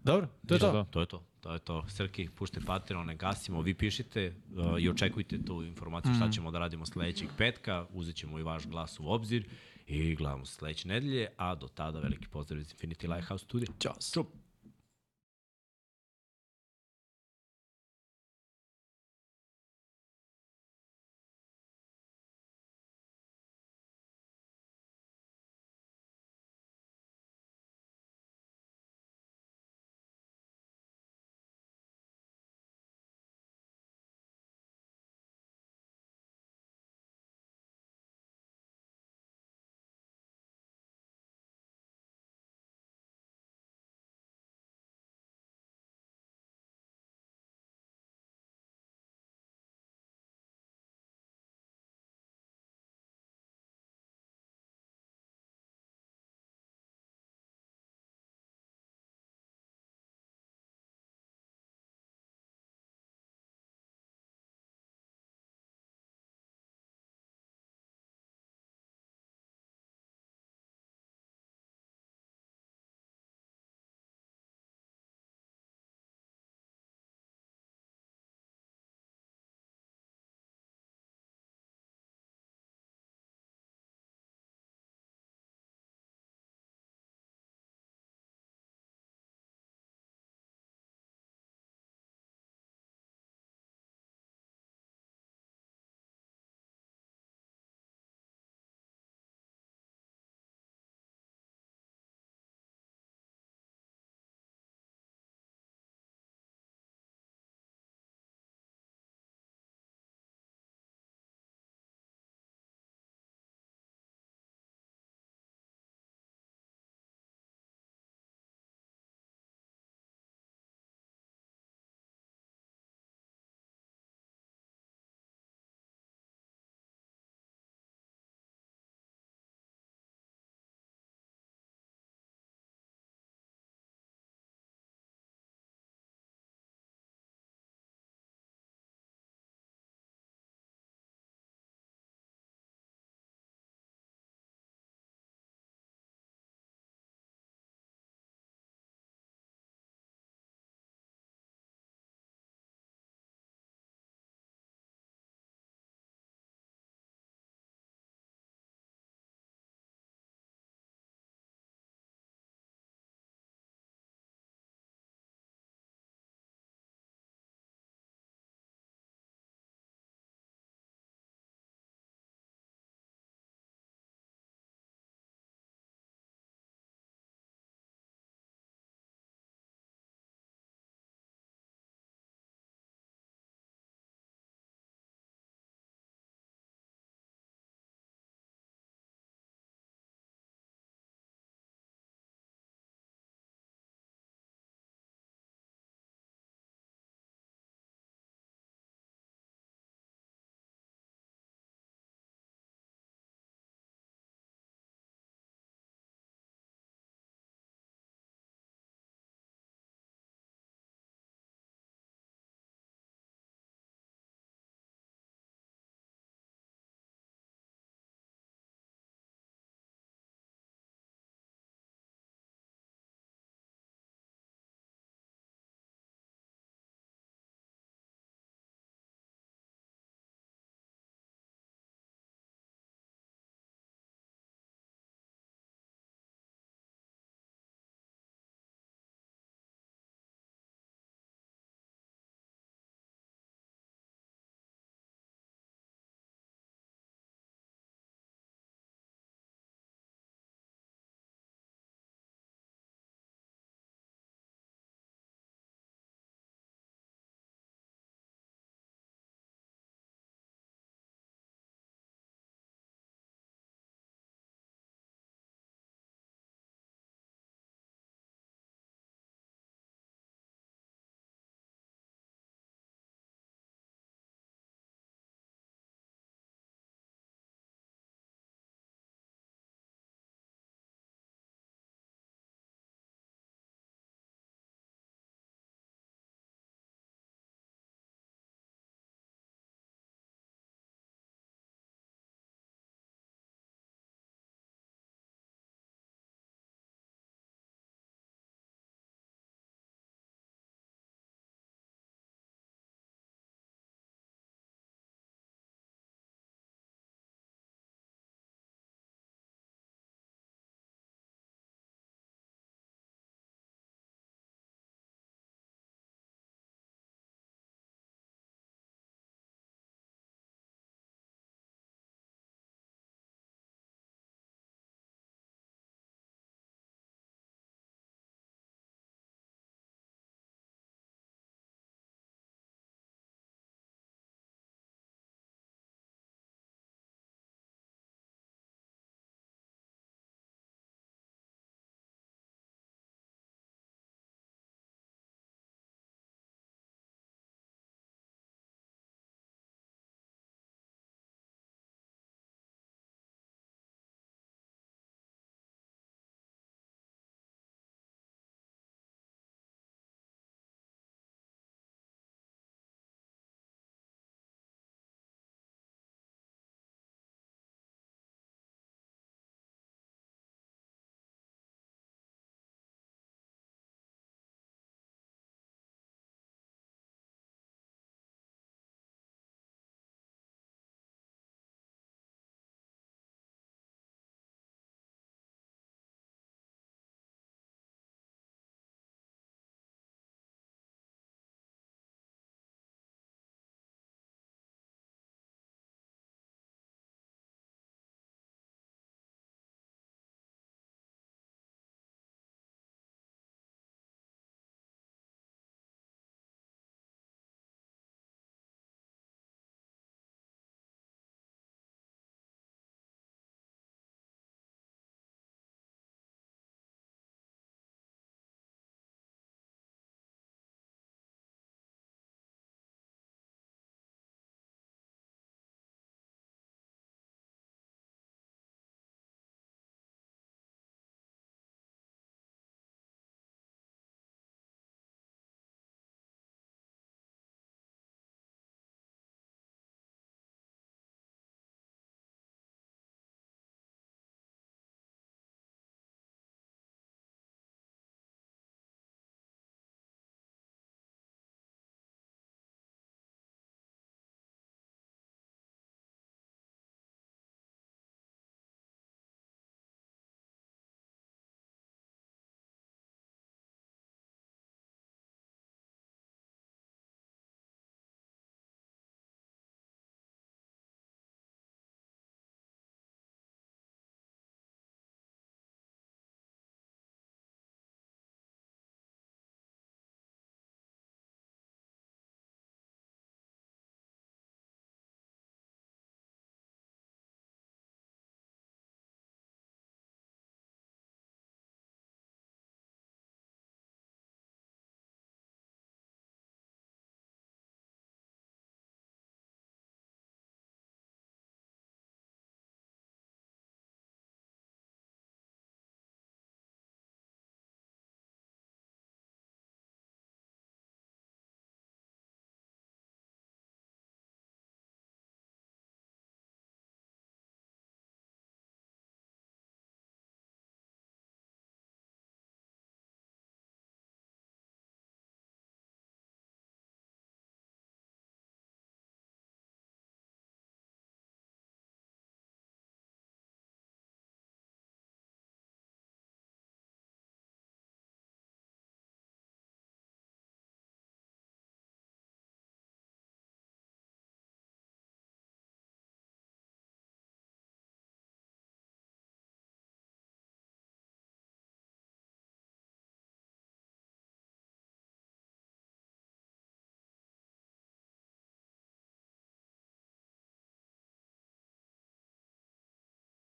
Dobro, to je Da, to. da. To je to. To je to. Srki, pušte Patreon, ne gasimo. Vi pišite uh, i očekujte tu informaciju šta ćemo da radimo sledećeg petka. Uzet ćemo i vaš glas u obzir i gledamo se sledeće nedelje. A do tada veliki pozdrav iz Infinity Lighthouse Studio. Ćao. Čup.